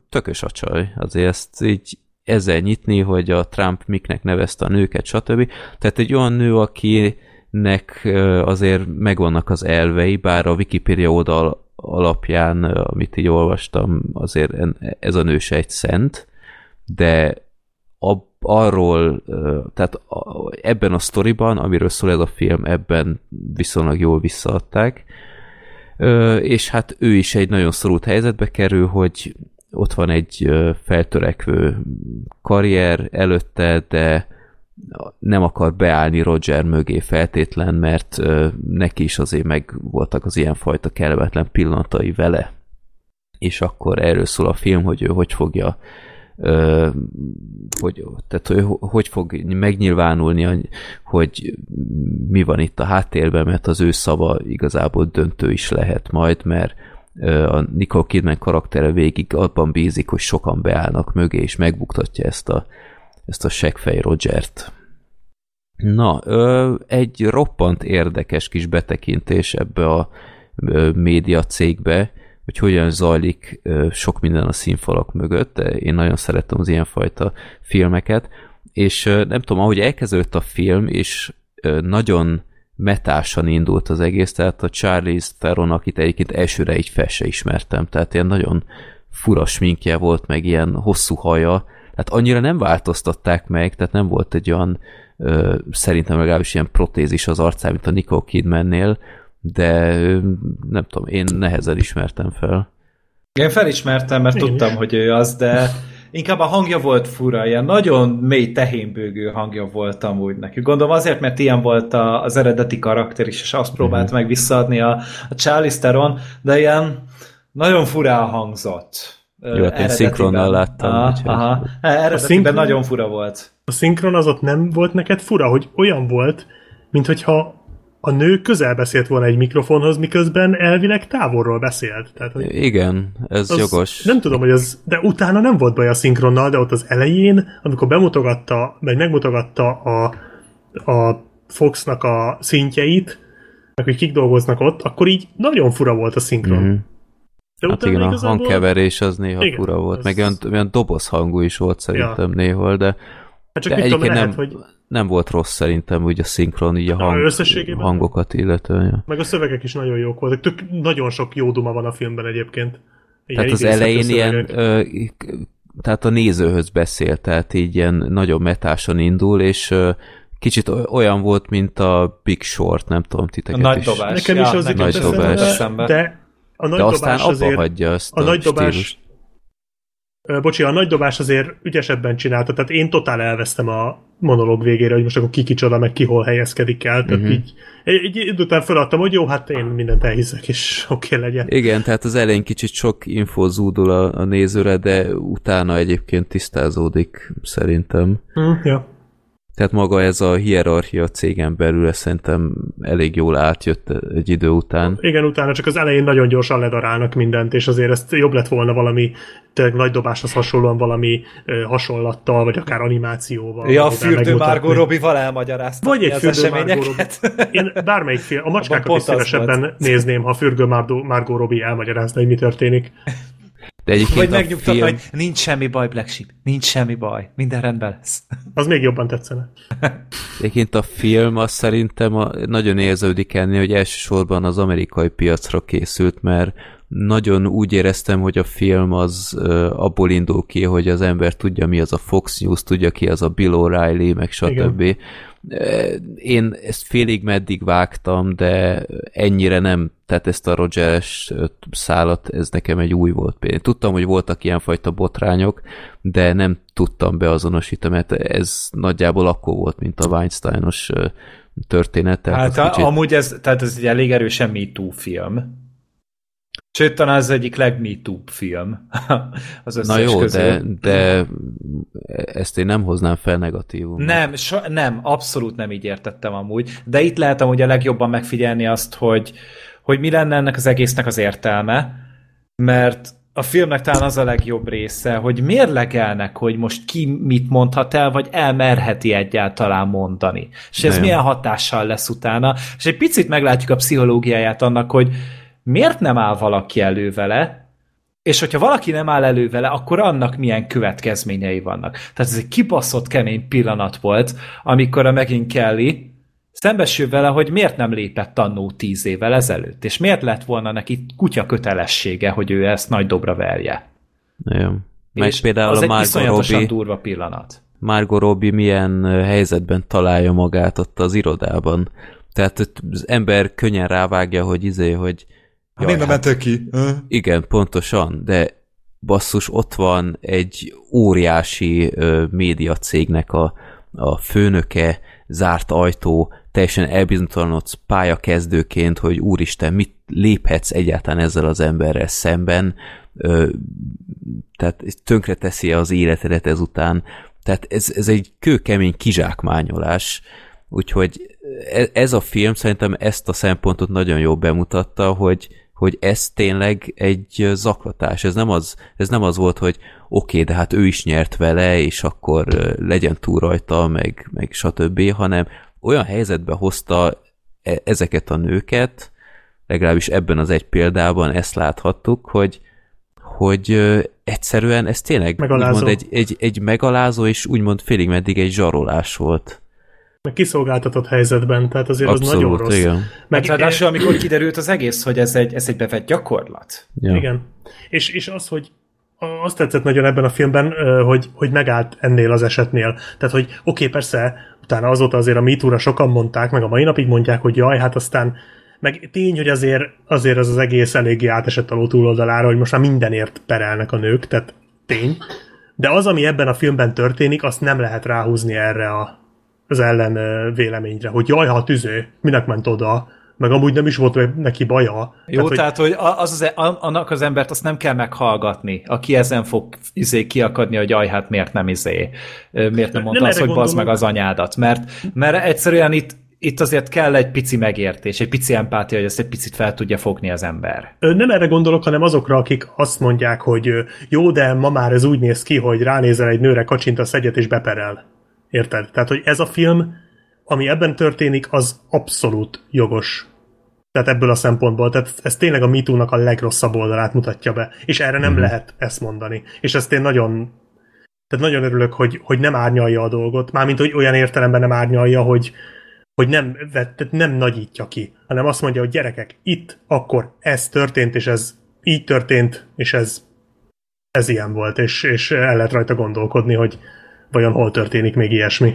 tökös a csaj. Azért ezt így ezzel nyitni, hogy a Trump miknek nevezte a nőket, stb. Tehát egy olyan nő, akinek azért megvannak az elvei, bár a Wikipedia oldal alapján, amit így olvastam, azért ez a nő se egy szent, de ab, arról, tehát ebben a sztoriban, amiről szól ez a film, ebben viszonylag jól visszaadták, és hát ő is egy nagyon szorult helyzetbe kerül, hogy ott van egy feltörekvő karrier előtte, de nem akar beállni Roger mögé feltétlen, mert neki is azért meg voltak az ilyenfajta kellemetlen pillanatai vele. És akkor erről szól a film, hogy ő hogy fogja hogy, tehát hogy, hogy fog megnyilvánulni, hogy mi van itt a háttérben, mert az ő szava igazából döntő is lehet majd, mert a Nicole Kidman karaktere végig abban bízik, hogy sokan beállnak mögé, és megbuktatja ezt a, ezt a seggfej Rogert. Na, egy roppant érdekes kis betekintés ebbe a média cégbe, hogy hogyan zajlik sok minden a színfalak mögött, én nagyon szeretem az ilyenfajta filmeket, és nem tudom, ahogy elkezdődött a film, és nagyon metásan indult az egész, tehát a Charlize Theron, akit egyébként elsőre így fel se ismertem, tehát ilyen nagyon fura sminkje volt, meg ilyen hosszú haja, tehát annyira nem változtatták meg, tehát nem volt egy olyan szerintem legalábbis ilyen protézis az arcán, mint a Nicole Kidmannél, de nem tudom, én nehezen ismertem fel. Én felismertem, mert Én tudtam, is. hogy ő az, de inkább a hangja volt fura, ilyen nagyon mély tehénbőgő hangja volt amúgy neki. Gondolom azért, mert ilyen volt a, az eredeti karakter is, és azt próbált meg visszaadni a, a Charlize Theron, de ilyen nagyon furán hangzott. Jó, hát én szinkronnal láttam, Aha, úgyhogy- aha. Eredetiben szinkron- nagyon fura volt. A szinkron az ott nem volt neked fura, hogy olyan volt, mint hogyha a nő közel beszélt volna egy mikrofonhoz, miközben elvileg távolról beszélt. Tehát, hogy Igen, ez az, jogos. Nem tudom, hogy az, de utána nem volt baj a szinkronnal, de ott az elején, amikor bemutogatta, meg megmutogatta a, a Foxnak a szintjeit, meg hogy kik dolgoznak ott, akkor így nagyon fura volt a szinkron. Mhm. De Hát igen, a igazából- hangkeverés az néha Igen, fura volt, az- meg olyan, olyan dobozhangú is volt szerintem néhol, de, Hát csak de mit tudom, lehet, nem, hogy nem volt rossz szerintem úgy a szinkron, így a hang, összességében? hangokat illetően. Ja. meg a szövegek is nagyon jók voltak. Tök, nagyon sok jó duma van a filmben egyébként. Ilyen Tehát az elején ilyen, ö, tehát a nézőhöz beszél, tehát így ilyen nagyon metáson indul, és ö, kicsit olyan volt, mint a Big Short, nem tudom, A titeket nagy is. dobás. Nekem is az nekem Nagy dobás. eszembe, de a nagy De aztán dobás abba azért, hagyja ezt a a, nagy dobás, stílust. Bocsi, a nagy dobás azért ügyesebben csinálta, tehát én totál elvesztem a monológ végére, hogy most akkor ki kicsoda, meg ki hol helyezkedik el, tehát Mhm. így egy, idő után feladtam, hogy jó, hát én mindent elhiszek, és (laughs) oké okay legyen. Igen, tehát az elején kicsit sok info zúdul a, a nézőre, de utána egyébként tisztázódik szerintem. Hm, ja. Tehát maga ez a hierarchia cégen belül ez szerintem elég jól átjött egy idő után. Igen, utána csak az elején nagyon gyorsan ledarálnak mindent, és azért ezt jobb lett volna valami tényleg nagy dobáshoz hasonlóan valami ö, hasonlattal, vagy akár animációval. Ja, a fürdő. Margot Robbie-val elmagyarázta Vagy egy fürdő Margot. Robbie. Én bármelyik film, a macskákat is szívesebben nézném, ha Fürdő Margot, Robbie elmagyarázna, hogy mi történik. De egyébként Vagy a megnyugtatni, film... hogy nincs semmi baj, Black Sheep, nincs semmi baj, minden rendben lesz. (laughs) Az még jobban tetszene. Egyébként a film azt szerintem a, nagyon érződik ennél, hogy elsősorban az amerikai piacra készült, mert nagyon úgy éreztem, hogy a film az abból indul ki, hogy az ember tudja, mi az a Fox News, tudja ki az a Bill O'Reilly, meg stb. Ö, Én ezt félig meddig vágtam, de ennyire nem, tehát ezt a Rogers szálat, ez nekem egy új volt. Én tudtam, hogy voltak ilyenfajta botrányok, de nem tudtam beazonosítani, mert ez nagyjából akkor volt, mint a Weinsteinos történet. Tehát Hát kicsit- amúgy ez, tehát ez egy elég erősen MeToo film. Sőt, talán ez egyik legMeToo film (laughs) az Na összes jó, közül. de, de ezt én nem hoznám fel negatívum. Nem, so, nem, abszolút nem így értettem amúgy, de itt lehet amúgy a legjobban megfigyelni azt, hogy, hogy mi lenne ennek az egésznek az értelme, mert a filmnek talán az a legjobb része, hogy mérlegelnek, hogy most ki mit mondhat el, vagy elmerheti egyáltalán mondani. És ez Nagyon. milyen hatással lesz utána. És egy picit meglátjuk a pszichológiáját annak, hogy miért nem áll valaki elő vele, és hogyha valaki nem áll elő vele, akkor annak milyen következményei vannak. Tehát ez egy kibaszott kemény pillanat volt, amikor a Megyn Kelly szembesül vele, hogy miért nem lépett annó tíz évvel ezelőtt, és miért lett volna neki kutya kötelessége, hogy ő ezt nagy dobra verje. Jó. Meg és például az a Margot Robbie, durva pillanat. Margot Robbie milyen helyzetben találja magát ott az irodában. Tehát az ember könnyen rávágja, hogy izé, hogy jaj, hát, mentek ki? igen, pontosan, de basszus, ott van egy óriási ö, médiacégnek a, a főnöke, zárt ajtó, teljesen elbizonytalanodsz pályakezdőként, hogy úristen, mit léphetsz egyáltalán ezzel az emberrel szemben, ö, tehát tönkre teszi az életedet ezután, tehát ez, ez egy kőkemény kizsákmányolás, úgyhogy e- ez a film szerintem ezt a szempontot nagyon jól bemutatta, hogy, hogy ez tényleg egy zaklatás. Ez nem az, ez nem az volt, hogy oké, okay, de hát ő is nyert vele, és akkor legyen túl rajta, meg, meg stb., hanem olyan helyzetbe hozta e- ezeket a nőket, legalábbis ebben az egy példában ezt láthattuk, hogy, hogy egyszerűen ez tényleg Megalázó. úgymond egy, egy, egy megalázó, és úgymond félig meddig egy zsarolás volt. Meg kiszolgáltatott helyzetben, tehát azért az nagyon Abszolút, rossz. igen. Meg Meg, ráadásul, amikor kiderült az egész, hogy ez egy, ez egy bevett gyakorlat. Ja. Igen. És, és az, hogy azt tetszett nagyon ebben a filmben, hogy, hogy megállt ennél az esetnél. Tehát, hogy oké, okay, persze, utána azóta azért a MeToo-ra sokan mondták, meg a mai napig mondják, hogy jaj, hát aztán meg tény, hogy azért, azért az az egész eléggé átesett a ló túloldalára, hogy most már mindenért perelnek a nők, tehát tény. De az, ami ebben a filmben történik, azt nem lehet ráhúzni erre a, az ellen véleményre, hogy jaj, ha tüző, minek ment oda, meg amúgy nem is volt neki baja. Jó, hogy- tehát, hogy az, az, a- annak az embert azt nem kell meghallgatni, aki ezen fog izé kiakadni, hogy jaj, hát miért nem izé, miért nem mondta Nem azt, hogy bazd meg az anyádat, mert, mert egyszerűen itt, itt azért kell egy pici megértés, egy pici empátia, hogy ezt egy picit fel tudja fogni az ember. Nem erre gondolok, hanem azokra, akik azt mondják, hogy jó, de ma már ez úgy néz ki, hogy ránézel egy nőre, kacsint a szegyet és beperel. Érted? Tehát, hogy ez a film, ami ebben történik, az abszolút jogos. Tehát ebből a szempontból. Tehát ez tényleg a MeToo-nak a legrosszabb oldalát mutatja be. És erre nem lehet ezt mondani. És ezt én nagyon tehát nagyon örülök, hogy, hogy nem árnyalja a dolgot. Mármint, hogy olyan értelemben nem árnyalja, hogy, hogy nem, tehát nem nagyítja ki, hanem azt mondja, hogy gyerekek, itt, akkor ez történt, és ez így történt, és ez, ez ilyen volt, és, és el lehet rajta gondolkodni, hogy vajon hol történik még ilyesmi.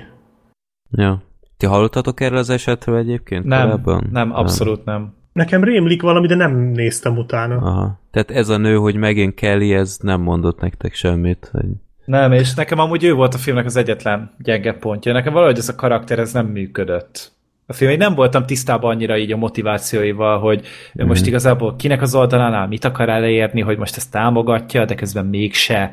Ja. Ti hallottatok erről az esetről egyébként Nem, korábban? nem, abszolút nem. Nekem rémlik valami, de nem néztem utána. Aha. Tehát ez a nő, hogy megint Kelly, ez nem mondott nektek semmit, hogy... Nem, és nekem amúgy ő volt a filmnek az egyetlen gyenge pontja. Nekem valahogy ez a karakter, ez nem működött. A film, én nem voltam tisztában annyira így a motivációival, hogy ő most igazából kinek az oldalán áll, mit akar elérni, hogy most ezt támogatja, de közben mégse.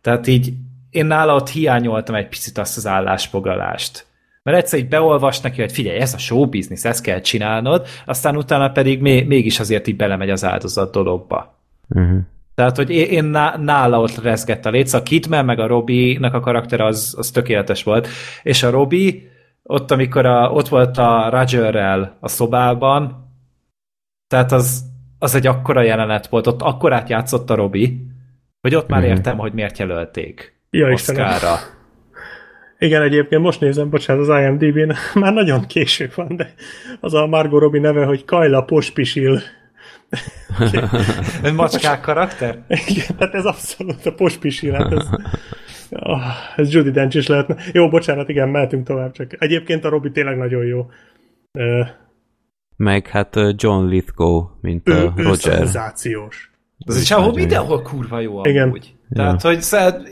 Tehát így én nála ott hiányoltam egy picit azt az állásfoglalást. Mert egyszer így beolvas neki, hogy figyelj, ez a show business, ezt kell csinálnod, aztán utána pedig még, mégis azért így belemegy az áldozat dologba. Uh-huh. Tehát, hogy én, én ná- nála ott rezgett a léc, a Kidman meg a Robbie-nak a karakter az, az tökéletes volt. És a Robbie, ott amikor a, ott volt a Rogerrel a szobában, tehát az, az egy akkora jelenet volt, ott akkorát játszott a Robbie, hogy ott már Mhm. értem, hogy miért jelölték Ja, Istenem. Oscarra. Igen, egyébként most nézem, bocsánat, az IMDb-n (laughs) már nagyon késő van, de az a Margot Robbie neve, hogy Kajla Pospisil. (laughs) Egy macskák karakter? Igen, hát ez abszolút a Pospisil, hát ez, oh, ez Judy Dench is lehetne. Jó, bocsánat, igen, mehetünk tovább, csak egyébként a Robbie tényleg nagyon jó. Meg hát John Lithgow, mint ő, a ő Roger. szenzációs. Ez egy csávó mindenhol kurva jó amúgy. Igen. Igen. Tehát, hogy szá-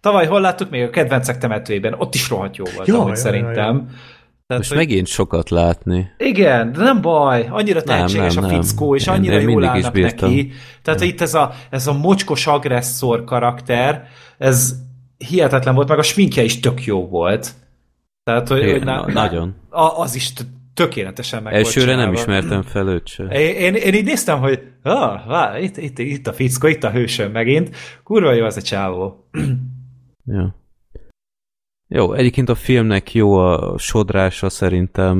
tavaly hol láttuk még a kedvencek temetőjében, ott is rohadt jó volt, Ja, amúgy ja, szerintem. ja, Tehát, Most hogy... megint sokat látni. Igen, de nem baj, annyira tehetséges nem, a nem. fickó, és Én- annyira én jól állnak neki. Tehát itt ez a, ez a mocskos agresszor karakter, ez hihetetlen volt, meg a sminkje is tök jó volt. Tehát, hogy, Igen, hogy na, na- nagyon. A, az is tökéletesen meg Elsőre nem ismertem fel őt se. Én, én, én így néztem, hogy ah, vá, itt, itt, itt a fickó, itt a hősöm megint. Kurva jó az a csávó. (clears throat) Ja. Jó, egyébként a filmnek jó a sodrása szerintem.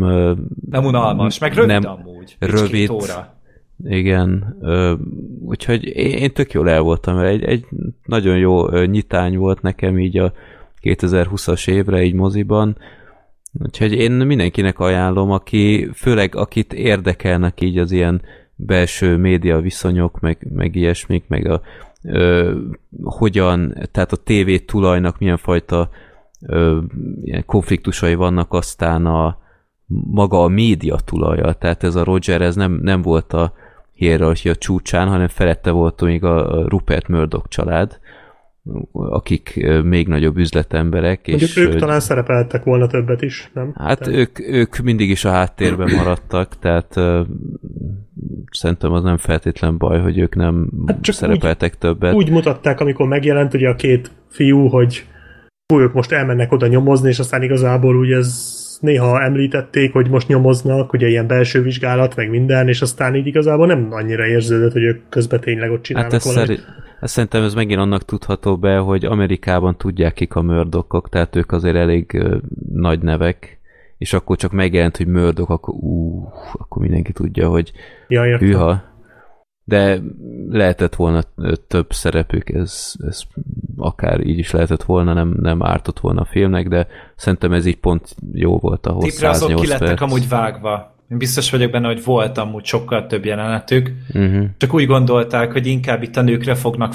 Nem unalmas, meg rövid Nem, amúgy. rövid. Óra. Igen, úgyhogy én, tök jól el voltam, egy, egy nagyon jó nyitány volt nekem így a 2020-as évre így moziban, úgyhogy én mindenkinek ajánlom, aki, főleg akit érdekelnek így az ilyen belső média viszonyok, meg, meg ilyesmik, meg a ö, hogyan, tehát a TV tulajnak milyen fajta ö, ilyen konfliktusai vannak, aztán a maga a média tulaja, tehát ez a Roger, ez nem, nem volt a hierarchia csúcsán, hanem felette volt még a Rupert Murdoch család, akik még nagyobb üzletemberek. Mondjuk és, ők talán szerepeltek volna többet is, nem? Hát Tehát- ők, ők mindig is a háttérben (clears throat) maradtak, tehát uh, szerintem az nem feltétlen baj, hogy ők nem Hát hát csak szerepeltek többet. Úgy mutatták, amikor megjelent ugye a két fiú, hogy fú, ők most elmennek oda nyomozni, és aztán igazából ugye ez néha említették, hogy most nyomoznak, ugye ilyen belső vizsgálat, meg minden, és aztán így igazából nem annyira érződött, hogy ők közben tényleg ott csinálnak Hát ez, valamit. szeri, ez szerintem ez megint annak tudható be, hogy Amerikában tudják kik a mördokok, tehát ők azért elég ö, nagy nevek, és akkor csak megjelent, hogy mördok, akkor ú, akkor mindenki tudja, hogy Ja, értem. hűha. De lehetett volna több szerepük, ez, ez akár így is lehetett volna, nem, nem ártott volna a filmnek, de szerintem ez így pont jó volt ahhoz Tipre azok 108 ki lettek perc. amúgy vágva. Én biztos vagyok benne, hogy volt amúgy sokkal több jelenetük, Uh-huh. csak úgy gondolták, hogy inkább itt a nőkre fognak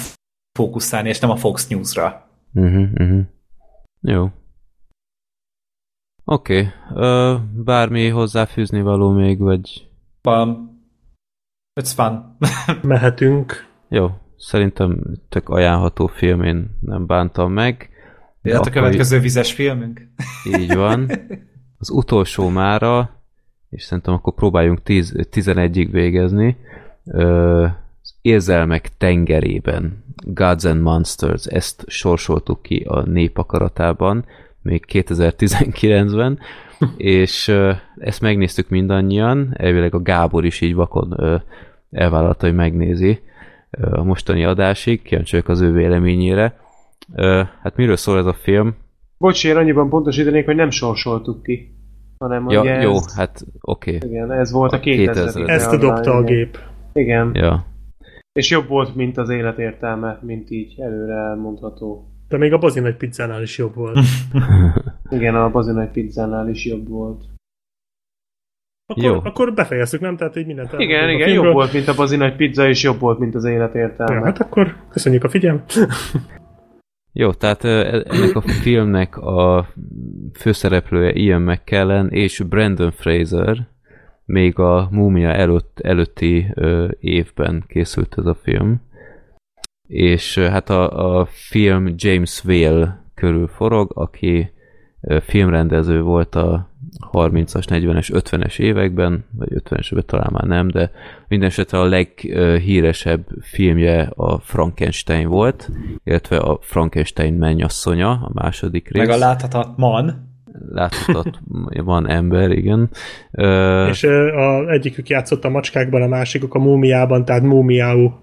fókuszálni, és nem a Fox News-ra. Uh-huh, uh-huh. Jó. Oké. Okay. bármi hozzáfűzni való még, vagy... Van. It's fun. (laughs) Mehetünk. Jó, szerintem tök ajánlható film, én nem bántam meg. De Jött a következő vizes filmünk? Így van. (laughs) Az utolsó mára, és szerintem akkor próbáljunk 10, 11-ig végezni. Ö, az Érzelmek tengerében, Gods and Monsters, ezt sorsoltuk ki a nép akaratában, még 2019-ben, (laughs) és ö, ezt megnéztük mindannyian, elvileg a Gábor is így vakon ö, elvállalta, hogy megnézi ö, a mostani adásig, kíváncsi vagyok az ő véleményére. Ö, hát miről szól ez a film? Bocs, én annyiban pontosítanék, hogy nem sorsoltuk ki. Hanem Ja, ugye jó, ez, hát oké. Okay. Igen, ez volt a 2000 2000. Ezt a dobta a gép. Igen. Ja. És jobb volt, mint az élet értelme, mint így előre elmondható. De még a Bazi nagy pizzánál is jobb volt. (laughs) Igen, a Bazinai pizzánál is jobb volt. Akkor, Jó. akkor befejeztük, nem? Tehát így mindent Igen, igen, filmről. jobb volt, mint a Bazinai pizza, és jobb volt, mint az élet értelme. Ja, hát akkor köszönjük a figyelmet. (laughs) Jó, tehát ö, ennek a filmnek a főszereplője Ian McKellen és Brandon Fraser még a Múmia előtt, előtti évben készült ez a film. És hát a, a film James Whale körül forog, aki filmrendező volt a 30-as, 40-es, 50-es években, vagy 50-es években talán már nem, de minden esetre a leghíresebb filmje a Frankenstein volt, illetve a Frankenstein mennyasszonya, a második rész. Meg a láthatatlan. láthatott van ember, igen. Ö, És a, egyikük játszott a macskákban, a másikuk a múmiában, tehát múmiáú.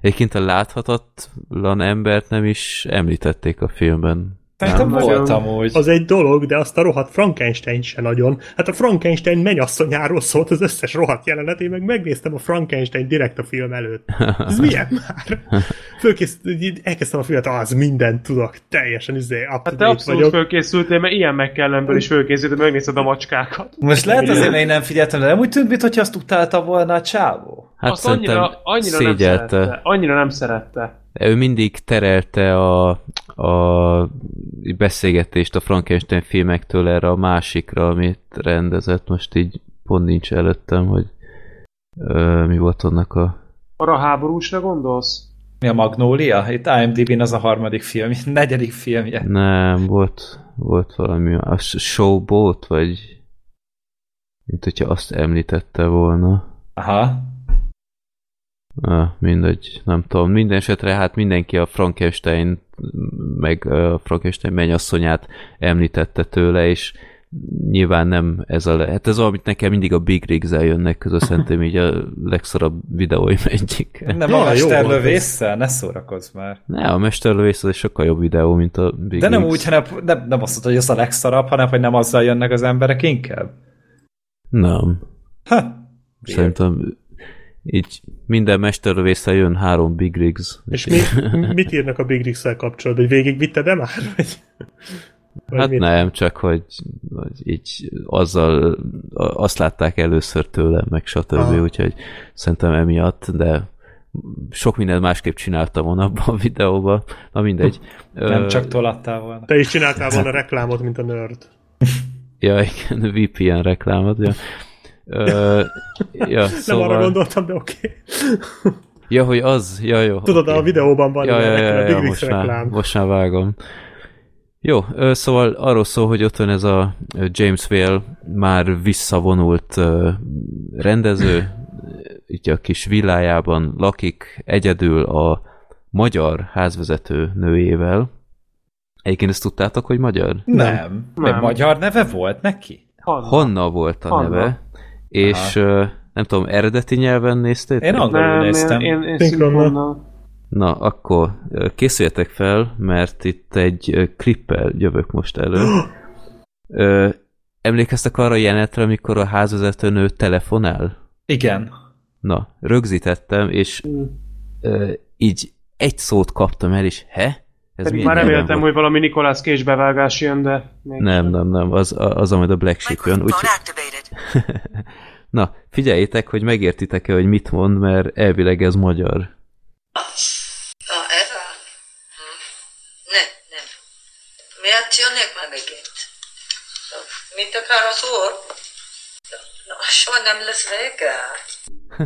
Egyébként a láthatatlan embert nem is említették a filmben. Szerintem Nem, volt amúgy. Az egy dolog, de azt a rohadt Frankenstein se nagyon. Hát a Frankenstein mennyasszonyáról szólt az összes rohadt jelenet, én meg megnéztem a Frankenstein direkt a film előtt. Ez milyen már? Fölkész, elkezdtem a filmet, az mindent tudok, teljesen izé, up Hát te abszolút vagyok. fölkészültél, mert ilyen McKellenből is fölkészültél, megnézed a macskákat. Most lehet azért, mert én nem figyeltem, de nem úgy tűnt, mintha azt utálta volna a csávó. Hát Azt annyira, annyira nem szerette. Annyira nem szerette. Ő mindig terelte a, a beszélgetést a Frankenstein filmektől erre a másikra, amit rendezett. Most így pont nincs előttem, hogy ö, mi volt annak a... Arra a háborúsra gondolsz? Mi a Magnólia? Itt IMDb-n az a harmadik film, (laughs) negyedik filmje. Nem, volt, volt valami... A Showboat, vagy... Mint hogyha azt említette volna. Aha. Ah, mindegy, nem tudom. Minden esetre hát mindenki a Frankenstein meg a Frankenstein mennyasszonyát említette tőle, és nyilván nem ez a... Le- hát ez amit nekem mindig a Big rigs jönnek közül, (laughs) szerintem így a legszarabb videóim (laughs) egyik. Nem Ja, a mesterlövésszel? Ne szórakozz már. Ne, a Mesterlövész az egy sokkal jobb videó, mint a Big De nem Rigs. úgy, hanem nem, nem azt mondta, hogy ez a legszarabb, hanem hogy nem azzal jönnek az emberek inkább. Nem. Ha. Szerintem így minden mesterlövésszel jön három Big Rigs. És mi, mit írnak a Big Rigs-szel kapcsolatban? Hogy végigvitte de már? Vagy, vagy Hát mit? nem, csak hogy, hogy így azzal azt látták először tőlem, meg stb. Aha. Úgyhogy szerintem emiatt, de sok mindent másképp csináltam volna abban a videóban. Na mindegy. Nem Ö, csak tolattál volna. Te is csináltál volna reklámot, mint a nerd. Ja, igen, (laughs) VPN reklámot. Ja. Ö, ja, Szóval... Nem arra gondoltam, de oké. Okay. Ja, hogy az, ja, jó. Tudod, oké. a videóban van ja, ja, ja, a Big ja, most, már, reklám. most már vágom. Jó, szóval arról szól, hogy ott van ez a James Whale már visszavonult rendező, így a kis villájában lakik egyedül a magyar házvezető nőjével. Egyébként ezt tudtátok, hogy magyar? Nem. nem. Nem. magyar neve volt neki? Hanna. Hanna volt a Hanna. neve, és ö, nem tudom, eredeti nyelven néztétek? Én angolul én, néztem. én, én Szinkronnal. szinkronnal. Na, akkor készüljetek fel, mert itt egy klippel jövök most elő. (gasps) Ö, emlékeztek arra a jelenetre, amikor a házvezetőnő telefonál? Igen. Na, rögzítettem, és ö, így egy szót kaptam el, és he? Ez Pedig már reméltem, hogy valami Nicolas Cage bevágás jön, de... még Nem, nem, nem, az, az, amit a Black Sheep jön. Úgy, (laughs) na, figyeljétek, hogy megértitek-e, hogy mit mond, mert elvileg ez magyar. Ja, erre? Hm. Nem, nem. Miért jönnek már megint? Mit akar az úr? Na, soha nem lesz vége.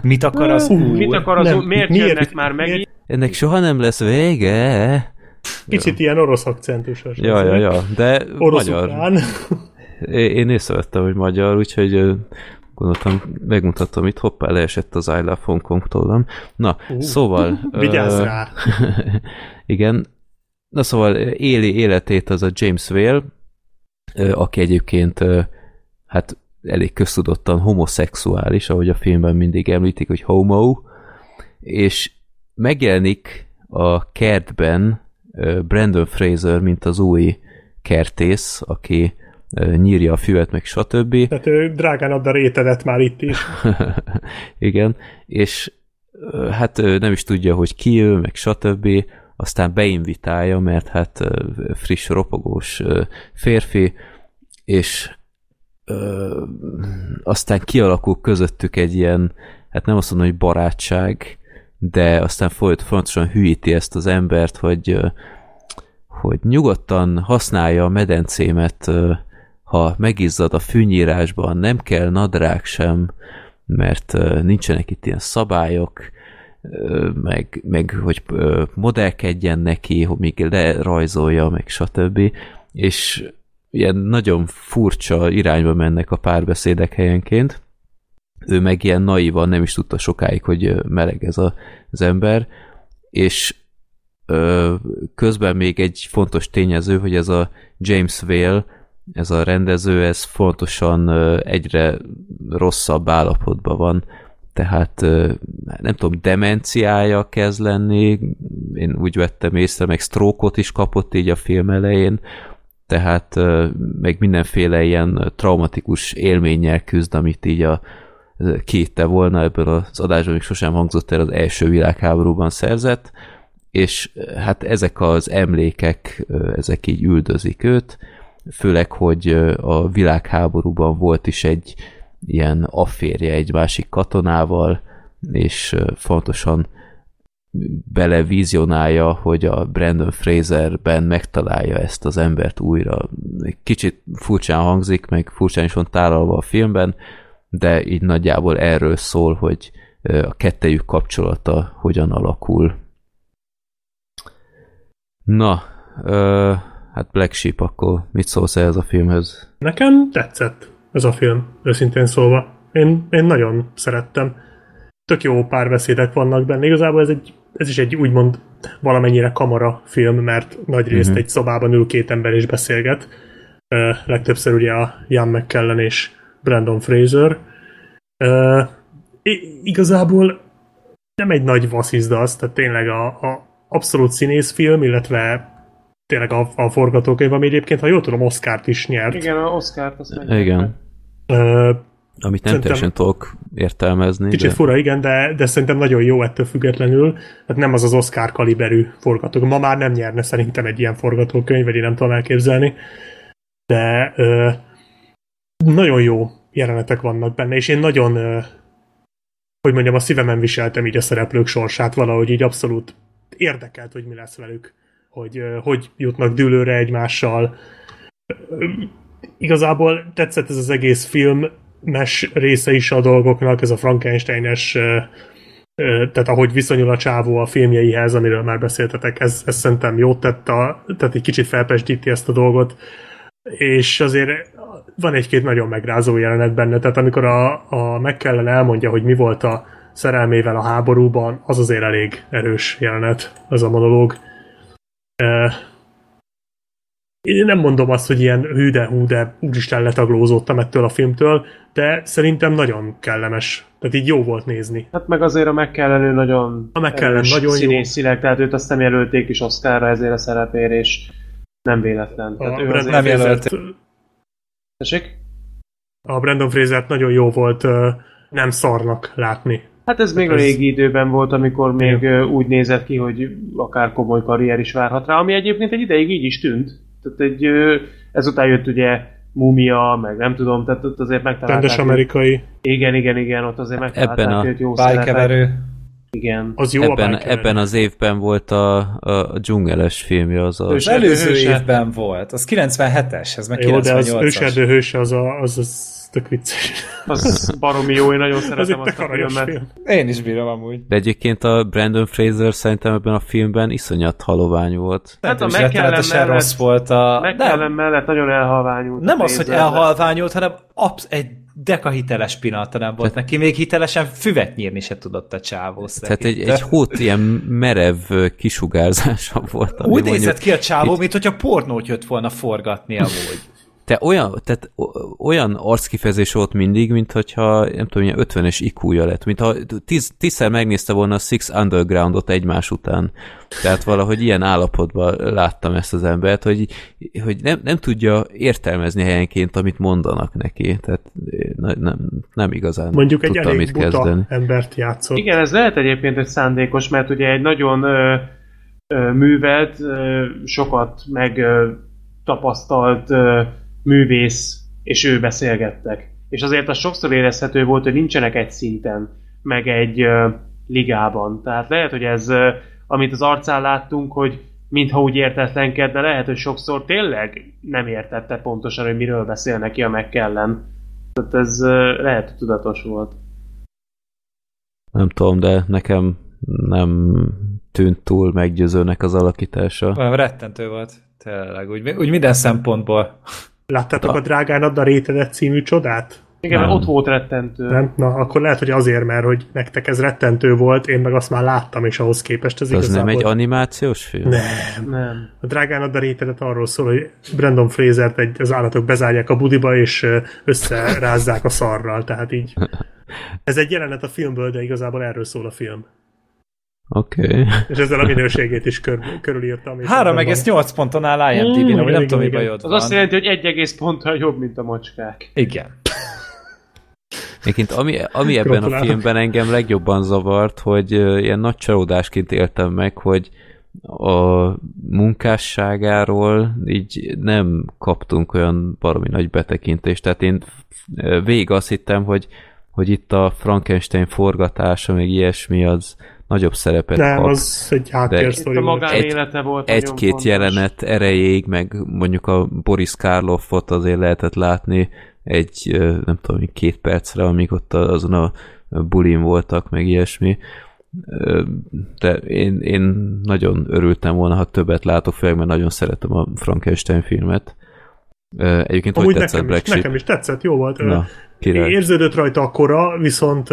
Mit akar az úr? Mit akar az úr? Miért, jönnek már megint? Ennek soha nem lesz vége. Kicsit ilyen orosz akcentusos. Ja, ja, ja, de Orosz magyar. ukrán. Én észrevettem, hogy magyar, úgyhogy gondoltam, megmutatom itt, hoppá, leesett az I Love Hong Kong tollam. Na, uh, szóval... (laughs) Vigyázz rá. (laughs) igen. Na szóval éli életét az a James Whale, aki egyébként hát elég köztudottan homoszexuális, ahogy a filmben mindig említik, hogy homo, és megjelenik a kertben Brandon Fraser, mint az új kertész, aki nyírja a füvet, meg stb. (laughs) Tehát ő drágán ad a rétedet már itt is. (laughs) Igen, és hát nem is tudja, hogy ki ő, meg stb. Aztán beinvitálja, mert hát friss, ropogós férfi, és ö, aztán kialakul közöttük egy ilyen, hát nem azt mondom, hogy barátság, de aztán folyt, folyamatosan hűíti ezt az embert, hogy, hogy nyugodtan használja a medencémet, ha megizzad a fűnyírásban, nem kell nadrág sem, mert nincsenek itt ilyen szabályok, meg, meg hogy modellkedjen neki, hogy még lerajzolja, meg stb. És ilyen nagyon furcsa irányba mennek a párbeszédek helyenként. Ő meg ilyen naivan nem is tudta sokáig, hogy meleg ez a, az ember, és ö, közben még egy fontos tényező, hogy ez a James Whale, ez a rendező, ez fontosan ö, egyre rosszabb állapotban van, tehát ö, nem tudom, demenciája kezd lenni, én úgy vettem észre, meg stroke is kapott így a film elején, tehát ö, meg mindenféle ilyen traumatikus élménnyel küzd, amit így a kétte volna ebből az adásban, még sosem hangzott el az első világháborúban szerzett, és hát ezek az emlékek, ezek így üldözik őt, főleg, hogy a világháborúban volt is egy ilyen afférje egy másik katonával, és fontosan belevizionálja, hogy a Brandon Fraserben megtalálja ezt az embert újra. Kicsit furcsán hangzik, meg furcsán is van tálalva a filmben, de így nagyjából erről szól, hogy a kettejük kapcsolata hogyan alakul. Na, ö, hát Black Sheep, akkor mit szólsz ehhez a filmhez? Nekem tetszett ez a film, őszintén szólva. Én, én nagyon szerettem. Tök jó párbeszédek vannak benne. Igazából ez, egy, ez is egy úgymond valamennyire kamara film, mert nagy részt Mhm. egy szobában ül két ember és beszélget. Ö, legtöbbször ugye a Ian McKellen és Brandon Fraser. Igazából nem egy nagy vasszizda az, tehát tényleg a, a abszolút színészfilm, illetve tényleg a, a forgatókönyv, ami egyébként, ha jól tudom, Oscárt is nyert. Igen, a Oscar-t azt. Igen, Ö, amit nem teljesen tudok értelmezni. Kicsit de... fura, igen, de, de szerintem nagyon jó ettől függetlenül. Hát nem az az Oscar kaliberű forgatókönyv. Ma már nem nyerne szerintem egy ilyen forgatókönyv, vagy én nem tudom elképzelni. De ö, nagyon jó jelenetek vannak benne, és én nagyon, hogy mondjam, a szívemen viseltem így a szereplők sorsát, valahogy így abszolút érdekelt, hogy mi lesz velük, hogy hogy jutnak dűlőre egymással. Igazából tetszett ez az egész film, mes része is a dolgoknak, ez a Frankenstein-es, tehát ahogy viszonyul a csávó a filmjeihez, amiről már beszéltetek, ez, ez szerintem jót tett, a, tehát egy kicsit felpesdíti ezt a dolgot, és azért van egy-két nagyon megrázó jelenet benne, tehát amikor a, a McKellen elmondja, hogy mi volt a szerelmével a háborúban, az azért elég erős jelenet, az a monológ. Én nem mondom azt, hogy ilyen hű de hú, de úristen letaglózottam ettől a filmtől, de szerintem nagyon kellemes. Tehát így jó volt nézni. Hát meg azért a McKellen nagyon A McKellen nagyon jó. színészileg, tehát őt azt nem jelölték is Oscarra ezért a szerepért, és nem véletlen. A Tehát ő Brandon, nem jelölték. Tessék? a Brandon Fraser nagyon jó volt nem szarnak látni. Hát ez még a Ez- régi időben volt, amikor még ö, úgy nézett ki, hogy akár komoly karrier is várhat rá, ami egyébként egy ideig így is tűnt. Tehát egy, ezután jött ugye Mumia, meg nem tudom, tehát ott azért megtalálták. Rendes amerikai. Igen, igen, igen, ott azért megtalálták Ebben a jó szerepet. Igen. Az jó ebben, a ebben az évben volt a, a, dzsungeles filmje, az a... Ős- Az előző Őse. évben volt, az 97-es, ez meg Jó, de az 98-as. őserdő hőse az, a, az, az tök vicces. Az (laughs) baromi jó, én nagyon Az szeretem egy azt a filmet. film. Én is bírom amúgy. De egyébként a Brandon Fraser szerintem ebben a filmben iszonyat halovány volt. Hát a mellett- rossz volt a... McKellen Nem, mellett nagyon elhalványult. nem az, hogy elhalványult, hanem absz- egy deka hiteles pillanata nem volt neki. Még hitelesen füvet nyírni se tudott a csávó Tehát egy, egy hót ilyen merev kisugárzása volt. Úgy nézett ki a csávó, mint hogyha pornót jött volna forgatni amúgy. Te olyan, tehát olyan arckifejezés volt mindig, mint hogyha, nem tudom, ilyen 50-es IQ-ja lett, mint ha tíz, tízszer megnézte volna a Six Undergroundot egymás után. Tehát valahogy ilyen állapotban láttam ezt az embert, hogy, hogy nem, nem tudja értelmezni helyenként, amit mondanak neki. Tehát ne, nem, nem igazán Mondjuk egy tudta elég mit buta kezdeni. embert játszott. Igen, ez lehet egyébként egy szándékos, mert ugye egy nagyon ö, ö, művelt, ö, sokat meg ö, tapasztalt ö, művész, és ő beszélgettek. És azért az sokszor érezhető volt, hogy nincsenek egy szinten, meg egy ö, ligában. Tehát lehet, hogy ez, ö, amit az arcán láttunk, hogy mintha úgy értetlenked, de lehet, hogy sokszor tényleg nem értette pontosan, hogy miről beszél neki a McKellen. Tehát ez ö, lehet, hogy tudatos volt. Nem tudom, de nekem nem tűnt túl meggyőzőnek az alakítása. Olyan rettentő volt. Tényleg, úgy, úgy minden szempontból. Láttátok a Drágán adna rétedet című csodát? Igen, Nem. ott volt rettentő. Nem? Na, akkor lehet, hogy azért, mert hogy nektek ez rettentő volt, én meg azt már láttam, és ahhoz képest ez Az igazából... nem egy animációs film? Nem. Nem. A Drágán a Darétedet arról szól, hogy Brandon Fraser-t egy, az állatok bezárják a budiba, és összerázzák a szarral, tehát így. (laughs) Ez egy jelenet a filmből, de igazából erről szól a film. Oké. Okay. És ezzel a minőségét is kör, körülírtam. és ebben van- 3,8 ponton áll IMDb-n, Mm, igen, nem tudom, mi bajod Az van. azt jelenti, hogy egy egész ponttal jobb, mint a macskák. Igen. Egyébként ami, ami ebben a filmben engem legjobban zavart, hogy ilyen nagy csalódásként éltem meg, hogy a munkásságáról így nem kaptunk olyan baromi nagy betekintést. Tehát én végig azt hittem, hogy, hogy itt a Frankenstein forgatása, meg ilyesmi, az nagyobb szerepet Nem, kap. az egy háttérsztori a volt. magánélete volt nagyon Egy-két fontos. jelenet erejéig, meg mondjuk a Boris Karloffot azért lehetett látni egy, nem tudom, két percre, amíg ott azon a bulin voltak, meg ilyesmi. De én, én nagyon örültem volna, ha többet látok, főleg, mert nagyon szeretem a Frankenstein filmet. Egyébként Amúgy hogy tetszett nekem is, Black Sheep? nekem is tetszett, jó volt. Na, király. Érződött rajta a kora, viszont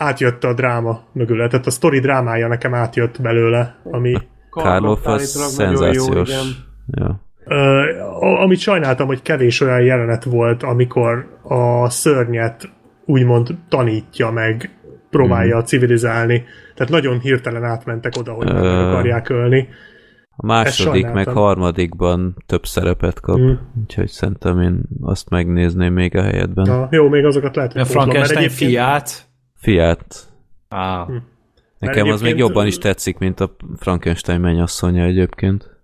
átjött a dráma mögül. Tehát a sztori drámája nekem átjött belőle, ami... Karloff az jó, szenzációs. igen. Ja. Ö, amit sajnáltam, hogy kevés olyan jelenet volt, amikor a szörnyet úgymond tanítja meg, próbálja Mhm. civilizálni. Tehát nagyon hirtelen átmentek oda, hogy meg akarják ölni. A második, meg harmadikban több szerepet kap, Mm. úgyhogy szerintem én azt megnézném még a helyetben. Na, jó, még azokat lehet, hogy A Frankenstein egyébként- fiát. Fiát. Ah. Hm. Nekem az még jobban is tetszik, mint a Frankenstein mennyasszonya egyébként.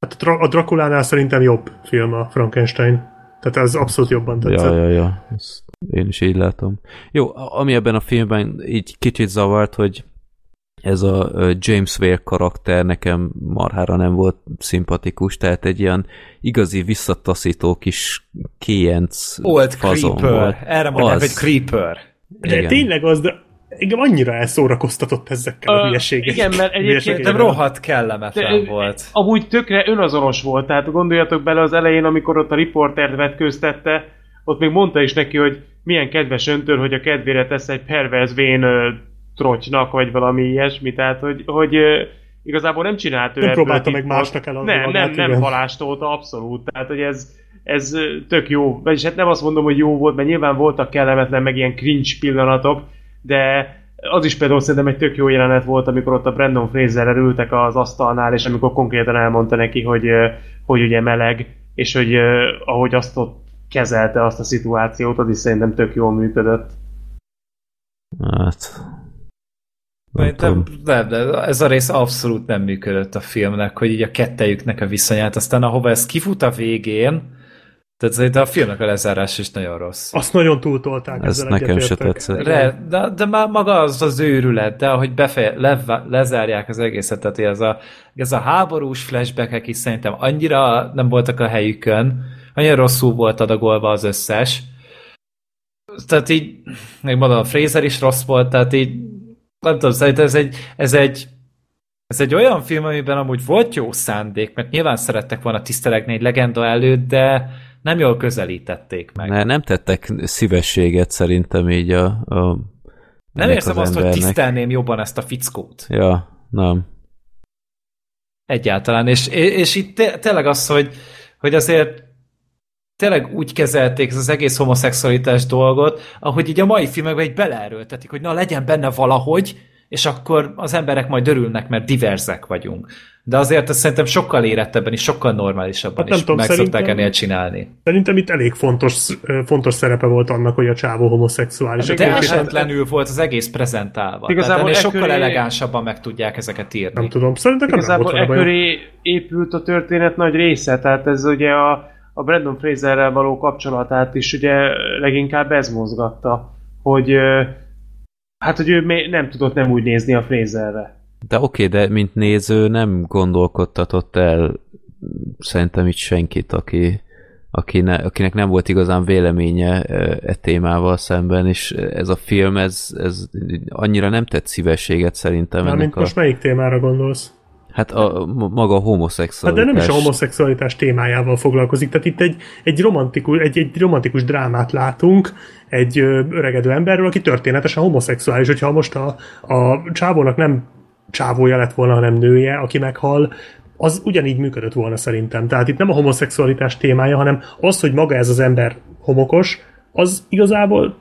Hát a, Dra- a Drakulánál szerintem jobb film a Frankenstein. Tehát ez abszolút jobban tetszett. Ja, ja, ja. Ezt én is így látom. Jó, ami ebben a filmben így kicsit zavart, hogy ez a James Whale karakter nekem marhára nem volt szimpatikus, tehát egy ilyen igazi visszataszító kis kéjenc Old fazon Creeper. volt. Erre mondják, hogy Creeper. De Igen. tényleg az, de engem annyira elszórakoztatott ezekkel a hülyeségekkel. igen, mert egyébként Szerintem rohadt kellemetlen De- volt. Amúgy tökre önazonos volt, tehát gondoljatok bele az elején, amikor ott a riportert vetkőztette, ott még mondta is neki, hogy milyen kedves öntől, hogy a kedvére tesz egy perverz vén trocsnak, vagy valami ilyesmi, tehát hogy, hogy igazából nem csinált ő Nem próbálta meg másnak eladni Nem, nem, nem halástolta abszolút, tehát hogy ez, ez tök jó, vagyis hát nem azt mondom, hogy jó volt, mert nyilván voltak kellemetlen, meg ilyen cringe pillanatok, de az is például szerintem egy tök jó jelenet volt, amikor ott a Brandon Fraserrel ültek az asztalnál, és amikor konkrétan elmondta neki, hogy, hogy ugye meleg, és hogy ahogy azt ott kezelte azt a szituációt, az is szerintem tök jól működött. Hát... nem Szerintem tudom. nem, de ez a rész abszolút nem működött a filmnek, hogy így a kettejüknek a viszonyát, aztán ahova ez kifut a végén, tehát szerintem a filmnek a lezárás is nagyon rossz. Azt nagyon túltolták. Ez ezzel nekem se tetszett. Re, de, de már maga az az őrület, de ahogy befe, le, lezárják az egészet, tehát ez a, ez a háborús flashbackek is szerintem annyira nem voltak a helyükön, annyira rosszul volt adagolva az összes. Tehát így, mondom, a Fraser is rossz volt, tehát így, nem tudom, szerintem ez egy, ez egy ez egy olyan film, amiben amúgy volt jó szándék, mert nyilván szerettek volna tisztelegni egy legenda előtt, de nem jól közelítették meg. Ne, nem tettek szívességet szerintem így a, a Nem érzem az azt, hogy embernek. tisztelném jobban ezt a fickót. Ja, nem. Egyáltalán. És, és itt té- tényleg az, hogy, hogy azért tényleg úgy kezelték ez az egész homoszexualitás dolgot, ahogy így a mai filmekben egy beleerőltetik, hogy na legyen benne valahogy, és akkor az emberek majd örülnek, mert diverzek vagyunk. De azért ezt szerintem sokkal érettebben és sokkal normálisabban Hát nem is tudom, meg szerintem- szokták ennél csinálni. Szerintem itt elég fontos, fontos szerepe volt annak, hogy a csávó homoszexuális. Hát De esetlenül volt az egész prezentálva. Igazából Tehát ennél e sokkal elegánsabban meg tudják ezeket írni. Nem tudom, szerintem nem Igazából volt e vele bajom. köré épült a történet nagy része, tehát ez ugye a, a Brandon Fraserrel való kapcsolatát is ugye leginkább ez mozgatta, hogy hát, hogy ő nem tudott nem úgy nézni a Fraserre. De oké, de mint néző nem gondolkodtatott el szerintem itt senkit, aki, aki ne, akinek nem volt igazán véleménye e, e témával szemben, és ez a film, ez, ez annyira nem tett szívességet szerintem Mármint a... most melyik témára gondolsz? Hát a, ma- maga a Hát homoszexualitás. de nem is a homoszexualitás témájával foglalkozik, tehát itt egy, egy, romantikus, egy, egy romantikus drámát látunk egy öregedő emberről, aki történetesen homoszexuális, hogyha most a, a csávónak nem csávója lett volna, hanem nője, aki meghal, az ugyanígy működött volna szerintem. Tehát itt nem a homoszexualitás témája, hanem az, hogy maga ez az ember homokos, az igazából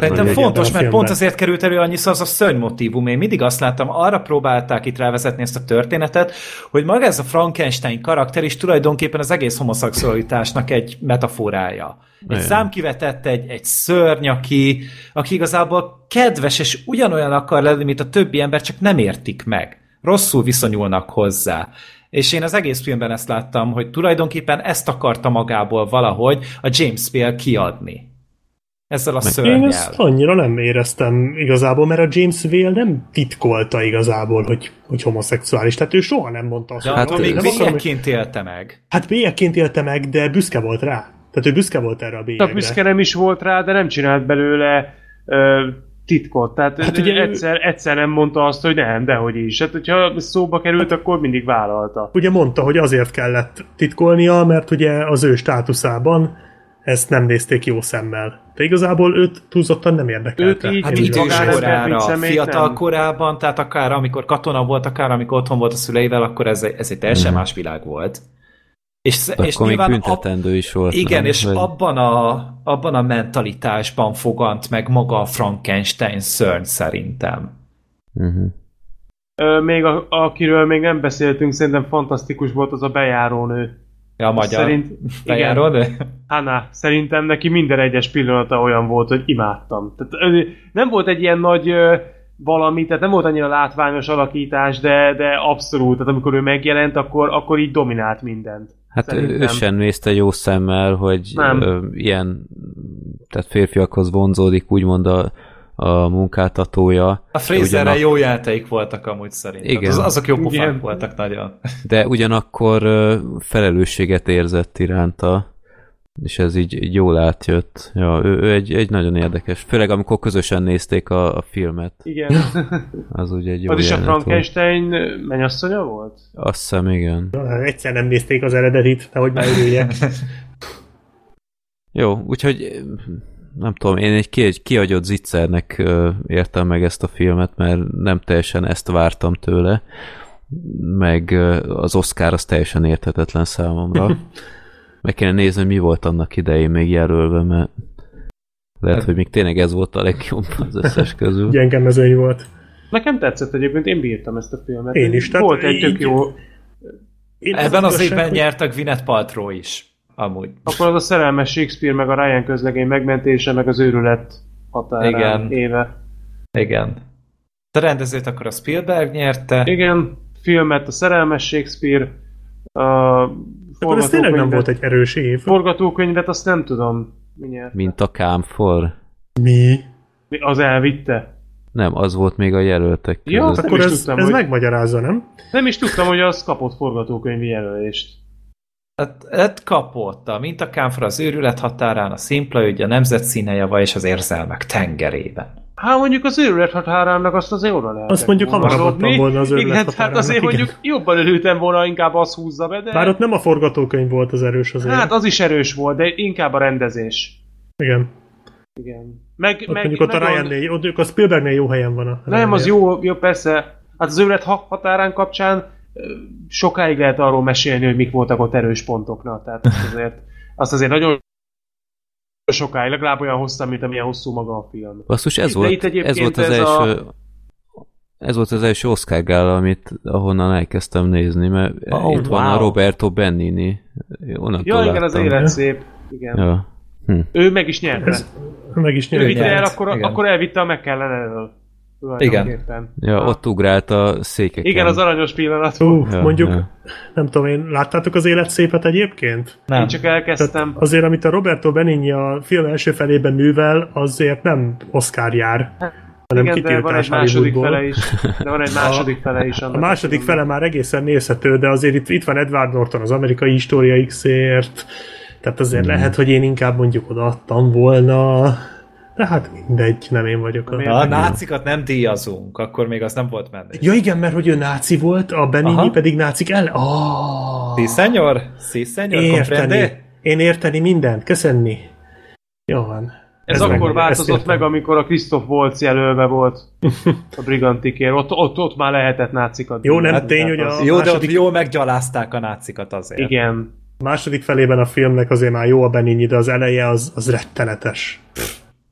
Szerintem fontos, mert pont azért került elő annyiszor az a szörny motívum. Én mindig azt láttam, arra próbálták itt rávezetni ezt a történetet, hogy maga ez a Frankenstein karakter is tulajdonképpen az egész homoszexualitásnak egy metaforája. Egy Igen. számkivetett, egy, egy szörny, aki, aki igazából kedves, és ugyanolyan akar lenni, mint a többi ember, csak nem értik meg. Rosszul viszonyulnak hozzá. És én az egész filmben ezt láttam, hogy tulajdonképpen ezt akarta magából valahogy a James Bale kiadni. Ezzel a Én szörnyel. ezt annyira nem éreztem igazából, mert a James Vale nem titkolta igazából, hogy, hogy homoszexuális. Tehát ő soha nem mondta azt, De hogy Hát, attól még nem akarom, hogy- bélyegként élte meg. Hát bélyegként élte meg, de büszke volt rá. Tehát ő büszke volt erre a bélyegre. büszke nem is volt rá, de nem csinált belőle ö, titkot. Tehát Hát hát ugye egyszer, egyszer nem mondta azt, hogy nem, dehogy is. Hát, hogyha szóba került, akkor mindig vállalta. Ugye mondta, hogy azért kellett titkolnia, mert ugye az ő státuszában ezt nem nézték jó szemmel. De igazából őt túlzottan nem érdekelte. Őt így- Hát Én idős magánember, korára, mint személyt fiatal nem. korában, tehát akár amikor katona volt, akár amikor otthon volt a szüleivel, akkor ez, egy- ez egy teljesen más világ volt. És, és akkor még nyilván ab, büntetendő is volt. igen, nem? és Vagy- abban a, abban a mentalitásban fogant meg maga a Frankenstein szörny szerintem. Uh-huh. Ö, még a, akiről még nem beszéltünk, szerintem fantasztikus volt az a bejárónő. Ja, a magyar Szerint, igen, Hanna, szerintem neki minden egyes pillanata olyan volt, hogy imádtam. Tehát, nem volt egy ilyen nagy ö, valami, tehát nem volt annyira látványos alakítás, de, de abszolút, tehát amikor ő megjelent, akkor, akkor így dominált mindent. Hát ő, Szerintem. ő sem nézte jó szemmel, hogy Nem. ö, ilyen, tehát férfiakhoz vonzódik úgymond a, a munkáltatója. A Fraserrel Ugyanak- jó játék voltak amúgy szerintem. Igen. Az, azok jó pofák Igen. voltak nagyon. de ugyanakkor felelősséget érzett iránta, és ez így, így jól átjött. Ja, ő, ő egy, egy nagyon érdekes, főleg amikor közösen nézték a, a filmet, Igen. az ugye egy jó az is a. Frankenstein mennyasszonya volt? Azt hiszem, igen. Egyszer nem nézték az eredetit, nehogy már örüljek. (laughs) Jó, úgyhogy nem tudom, én egy, ki, egy kiagyott zicsernek értem meg ezt a filmet, mert nem teljesen ezt vártam tőle, meg az Oscar az teljesen érthetetlen számomra. (laughs) meg kéne nézni, hogy mi volt annak idején még jelölve, mert lehet, hogy még tényleg ez volt a legjobb az összes közül. (laughs) Gyenge mezőny volt. Nekem tetszett egyébként, én bírtam ezt a filmet. Én is, tehát Volt egy tök jó... Én Ebben az évben nyert a Gwyneth Paltrow is. Amúgy. Akkor az a szerelmes Shakespeare, meg a Ryan közlegény megmentése, meg az őrület határán Igen. éve. Igen. A rendezőt akkor a Spielberg nyerte. Igen, filmet a szerelmes Shakespeare, a Akkor ez tényleg nem volt egy erős év. Forgatókönyvet azt nem tudom, mi nyert. Mint a Kámfor. Mi? Mi- Az elvitte. Nem, az volt még a jelöltek között. Ja, Akkor ez, tudtam, ez hogy- megmagyarázza, nem? Nem is tudtam, hogy az kapott forgatókönyvi jelölést. Hát, hát kapott a mintakámfor az őrület határán, a szimpla ügy, a nemzet színejava és az érzelmek tengerében. Hát mondjuk az őrület határának azt azért oda lehet. Azt mondjuk hamarabb adtam volna az őrület Igen, hát azért igen. mondjuk jobban örültem volna, inkább az húzza be, de... Bár ott nem a forgatókönyv volt az erős azért. Hát az is erős volt, de inkább a rendezés. Igen. Igen. Meg, Ott meg mondjuk ott a Ryan-nél, ott a Spielbergnél jó helyen van a Nem, az jó, jó persze. Hát az őrület ha- határán kapcsán sokáig lehet arról mesélni, hogy mik voltak ott erős pontoknak. Tehát azt azért, azt azért nagyon sokáig, legalább olyan hosszan, mint amilyen hosszú maga a film. Basszus, ez De volt, ez volt az ez a- első... Ez volt az első Oscar gála, amit ahonnan elkezdtem nézni, mert Oh, itt van a wow. Roberto Benini. Onnantól Ja, igen, az élet szép. Igen. Ja. Hm. Ő meg is nyerte. Ez- Meg is Ő nyert. vitte el, akkor, igen. akkor elvitte a McKellen elől. Tulajdonképpen. Ja, Ha. ott ugrált a székeken. Igen, az aranyos pillanat volt. Ja, mondjuk, ja. nem tudom én, láttátok az élet szépet egyébként? Nem. Én csak elkezdtem. Tehát azért, amit a Roberto Benigni a film első felében művel, azért nem Oscar jár, hanem Igen, de van egy második Hollywoodból. fele is. De van egy (laughs) második fele is. A második fele már egészen nézhető, de azért itt, itt van Edward Norton az amerikai história X-ért, tehát azért Hmm. lehet, hogy én inkább mondjuk odaadtam volna, De hát mindegy, nem én vagyok a... A nácikat nem díjazunk, akkor még az nem volt menni. Ja igen, mert hogy ő náci volt, a Benigni Aha. pedig nácik ellen. Oh, Sí, senyor? Sí, senyor? érteni. Én érteni mindent, köszönni. Jó van. Ez, meg- akkor ezt változott meg, amikor a Christoph Waltz jelölve volt a Brigantikért. Ott, ott, ott már lehetett nácikat. Jó, nem díjazni, tény, hogy az- a- Jó, de ott második- jól meggyalázták a nácikat azért. Igen. A második felében a filmnek azért már jó a Benigni, de az eleje az, az rettenetes.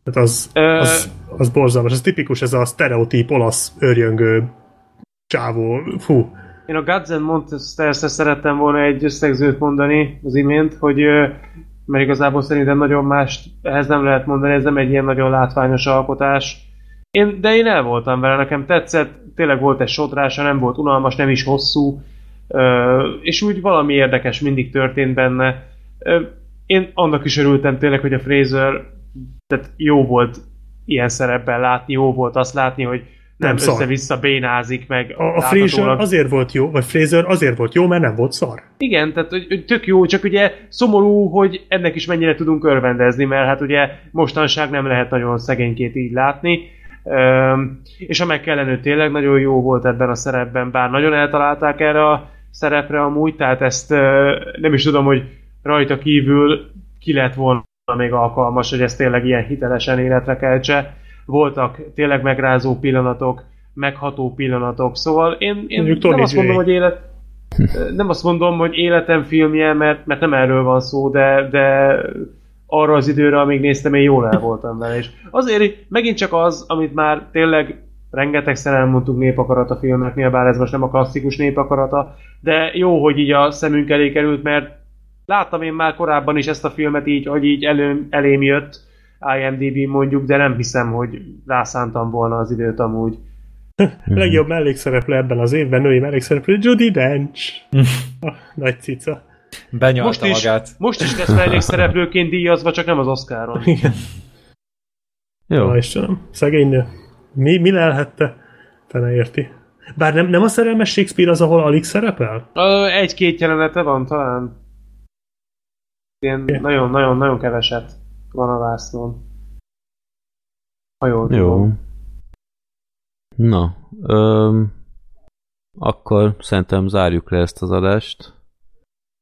Tehát az, az, az borzalmas. Ez tipikus, ez a sztereotíp olasz őrjöngő csávó. Fú. Én a Gods and monsters szerettem volna egy összegzőt mondani az imént, hogy mert igazából szerintem nagyon más ehhez nem lehet mondani, ez nem egy ilyen nagyon látványos alkotás. Én, de én el voltam vele, nekem tetszett, tényleg volt egy sodrása, nem volt unalmas, nem is hosszú, és úgy valami érdekes mindig történt benne. Én annak is örültem tényleg, hogy a Fraser tehát jó volt ilyen szerepben látni, jó volt azt látni, hogy nem, Nem szar. össze-vissza bénázik meg. A, a Fraser azért volt jó, vagy Fraser azért volt jó, mert nem volt szar. Igen, tehát hogy, hogy tök jó, csak ugye szomorú, hogy ennek is mennyire tudunk örvendezni, mert hát ugye mostanság nem lehet nagyon szegénykét így látni. Üm, és a McKellen tényleg nagyon jó volt ebben a szerepben, bár nagyon eltalálták erre a szerepre amúgy, tehát ezt ö, nem is tudom, hogy rajta kívül ki lett volna még alkalmas, hogy ezt tényleg ilyen hitelesen életre keltse. Voltak tényleg megrázó pillanatok, megható pillanatok, szóval én, én Mondjuk nem azt mondom, hogy élet, (laughs) nem azt mondom, hogy életem filmje, mert, mert nem erről van szó, de, de arra az időre, amíg néztem, én jól el voltam vele. És azért megint csak az, amit már tényleg rengetegszer elmondtuk népakarat a filmeknél, bár ez most nem a klasszikus népakarata, de jó, hogy így a szemünk elé került, mert láttam én már korábban is ezt a filmet így, hogy így elő, elém jött IMDb mondjuk, de nem hiszem, hogy rászántam volna az időt amúgy. (laughs) Legjobb mellékszereplő ebben az évben, női mellékszereplő, Judy Dench. (laughs) nagy cica. Benyalta Most is, magát. most is lesz mellékszereplőként díjazva, csak nem az Oscaron. (laughs) Igen. Jó. Ja, Istenem. Szegény nő. Mi, mi lelhette? Fene érti. Bár nem, nem a szerelmes Shakespeare az, ahol alig szerepel? Egy-két jelenete van talán. Ilyen nagyon-nagyon-nagyon keveset van a vásznon. Ha jól Jó. Na, öm, akkor szerintem zárjuk le ezt az adást.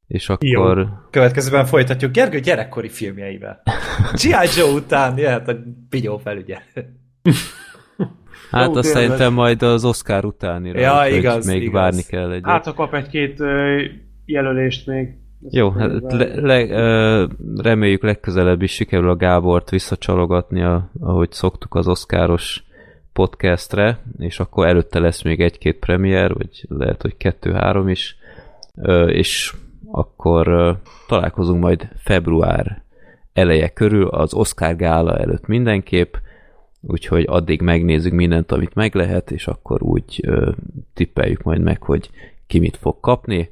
És akkor... Következőben folytatjuk Gergő gyerekkori filmjeivel. (laughs) G.I. Joe után jöhet a pinyó felügyel. Hát Jó, azt tényleg. szerintem majd az Oscar utánira, Ja, igaz, még igaz. várni kell egyet. Hát, ha kap egy-két jelölést még. Jó, hát le, le, reméljük legközelebb is sikerül a Gábort visszacsalogatni, a, ahogy szoktuk az Oscaros podcastre, és akkor előtte lesz még egy-két premier, vagy lehet, hogy kettő-három is, és akkor találkozunk majd február eleje körül, az Oscar gála előtt mindenképp, úgyhogy addig megnézzük mindent, amit meg lehet, és akkor úgy tippeljük majd meg, hogy ki mit fog kapni.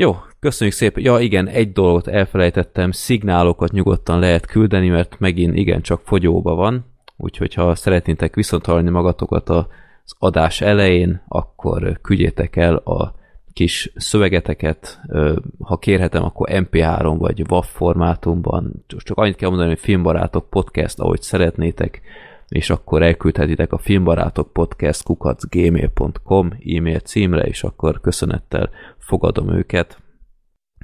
Jó, köszönjük szépen. Ja igen, egy dolgot elfelejtettem, szignálokat nyugodtan lehet küldeni, mert megint igen csak fogyóba van, úgyhogy ha szeretnétek viszont hallani magatokat az adás elején, akkor küldjétek el a kis szövegeteket, ha kérhetem, akkor MP3 vagy WAV formátumban, csak annyit kell mondani, hogy filmbarátok podcast, ahogy szeretnétek, és akkor elküldhetitek a filmbarátok podcast kukacgmail.com e-mail címre, és akkor köszönettel fogadom őket.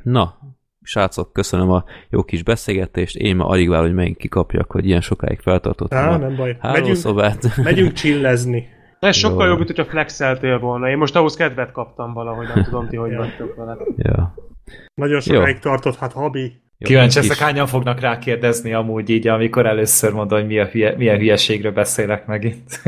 Na, srácok, köszönöm a jó kis beszélgetést, én ma alig várom, hogy megint kikapjak, hogy ilyen sokáig feltartottam Á, a nem baj. Megyünk, hálószobát. megyünk chillezni. Ez sokkal Jó. jobb, mint hogyha flexeltél volna. Én most ahhoz kedvet kaptam valahogy, nem tudom ti, hogy vagytok vele. ja. Nagyon sokáig tartott, hát habi. Kíváncsi leszek, hányan fognak rákérdezni amúgy így, amikor először mondom, hogy milyen, hülye, milyen hülyeségről beszélek megint.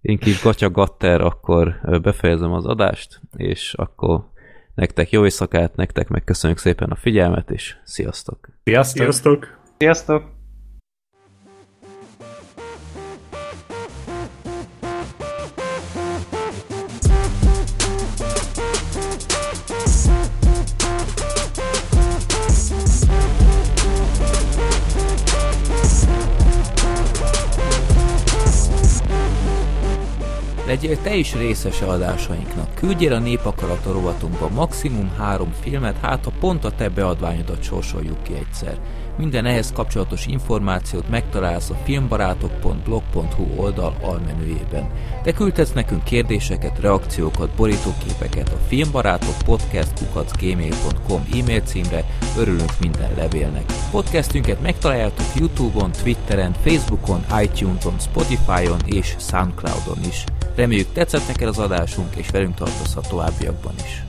én kis gatya gatter, akkor befejezem az adást, és akkor nektek jó éjszakát, nektek meg köszönjük szépen a figyelmet, és sziasztok! Sziasztok! Sziasztok! Sziasztok! Legyél te is részese adásainknak. Küldjél a Népakarata rovatunkba maximum három filmet, hát ha pont a te beadványodat sorsoljuk ki egyszer. Minden ehhez kapcsolatos információt megtalálsz a filmbarátok.blog.hu oldal almenüjében. Te küldhetsz nekünk kérdéseket, reakciókat, borítóképeket a filmbarátok podcast.gmail.com e-mail címre, örülünk minden levélnek. Podcastünket megtaláljátok Youtube-on, Twitteren, Facebookon, iTunes-on, Spotify-on és Soundcloud-on is. Reméljük tetszett neked az adásunk, és velünk tartozhat továbbiakban is.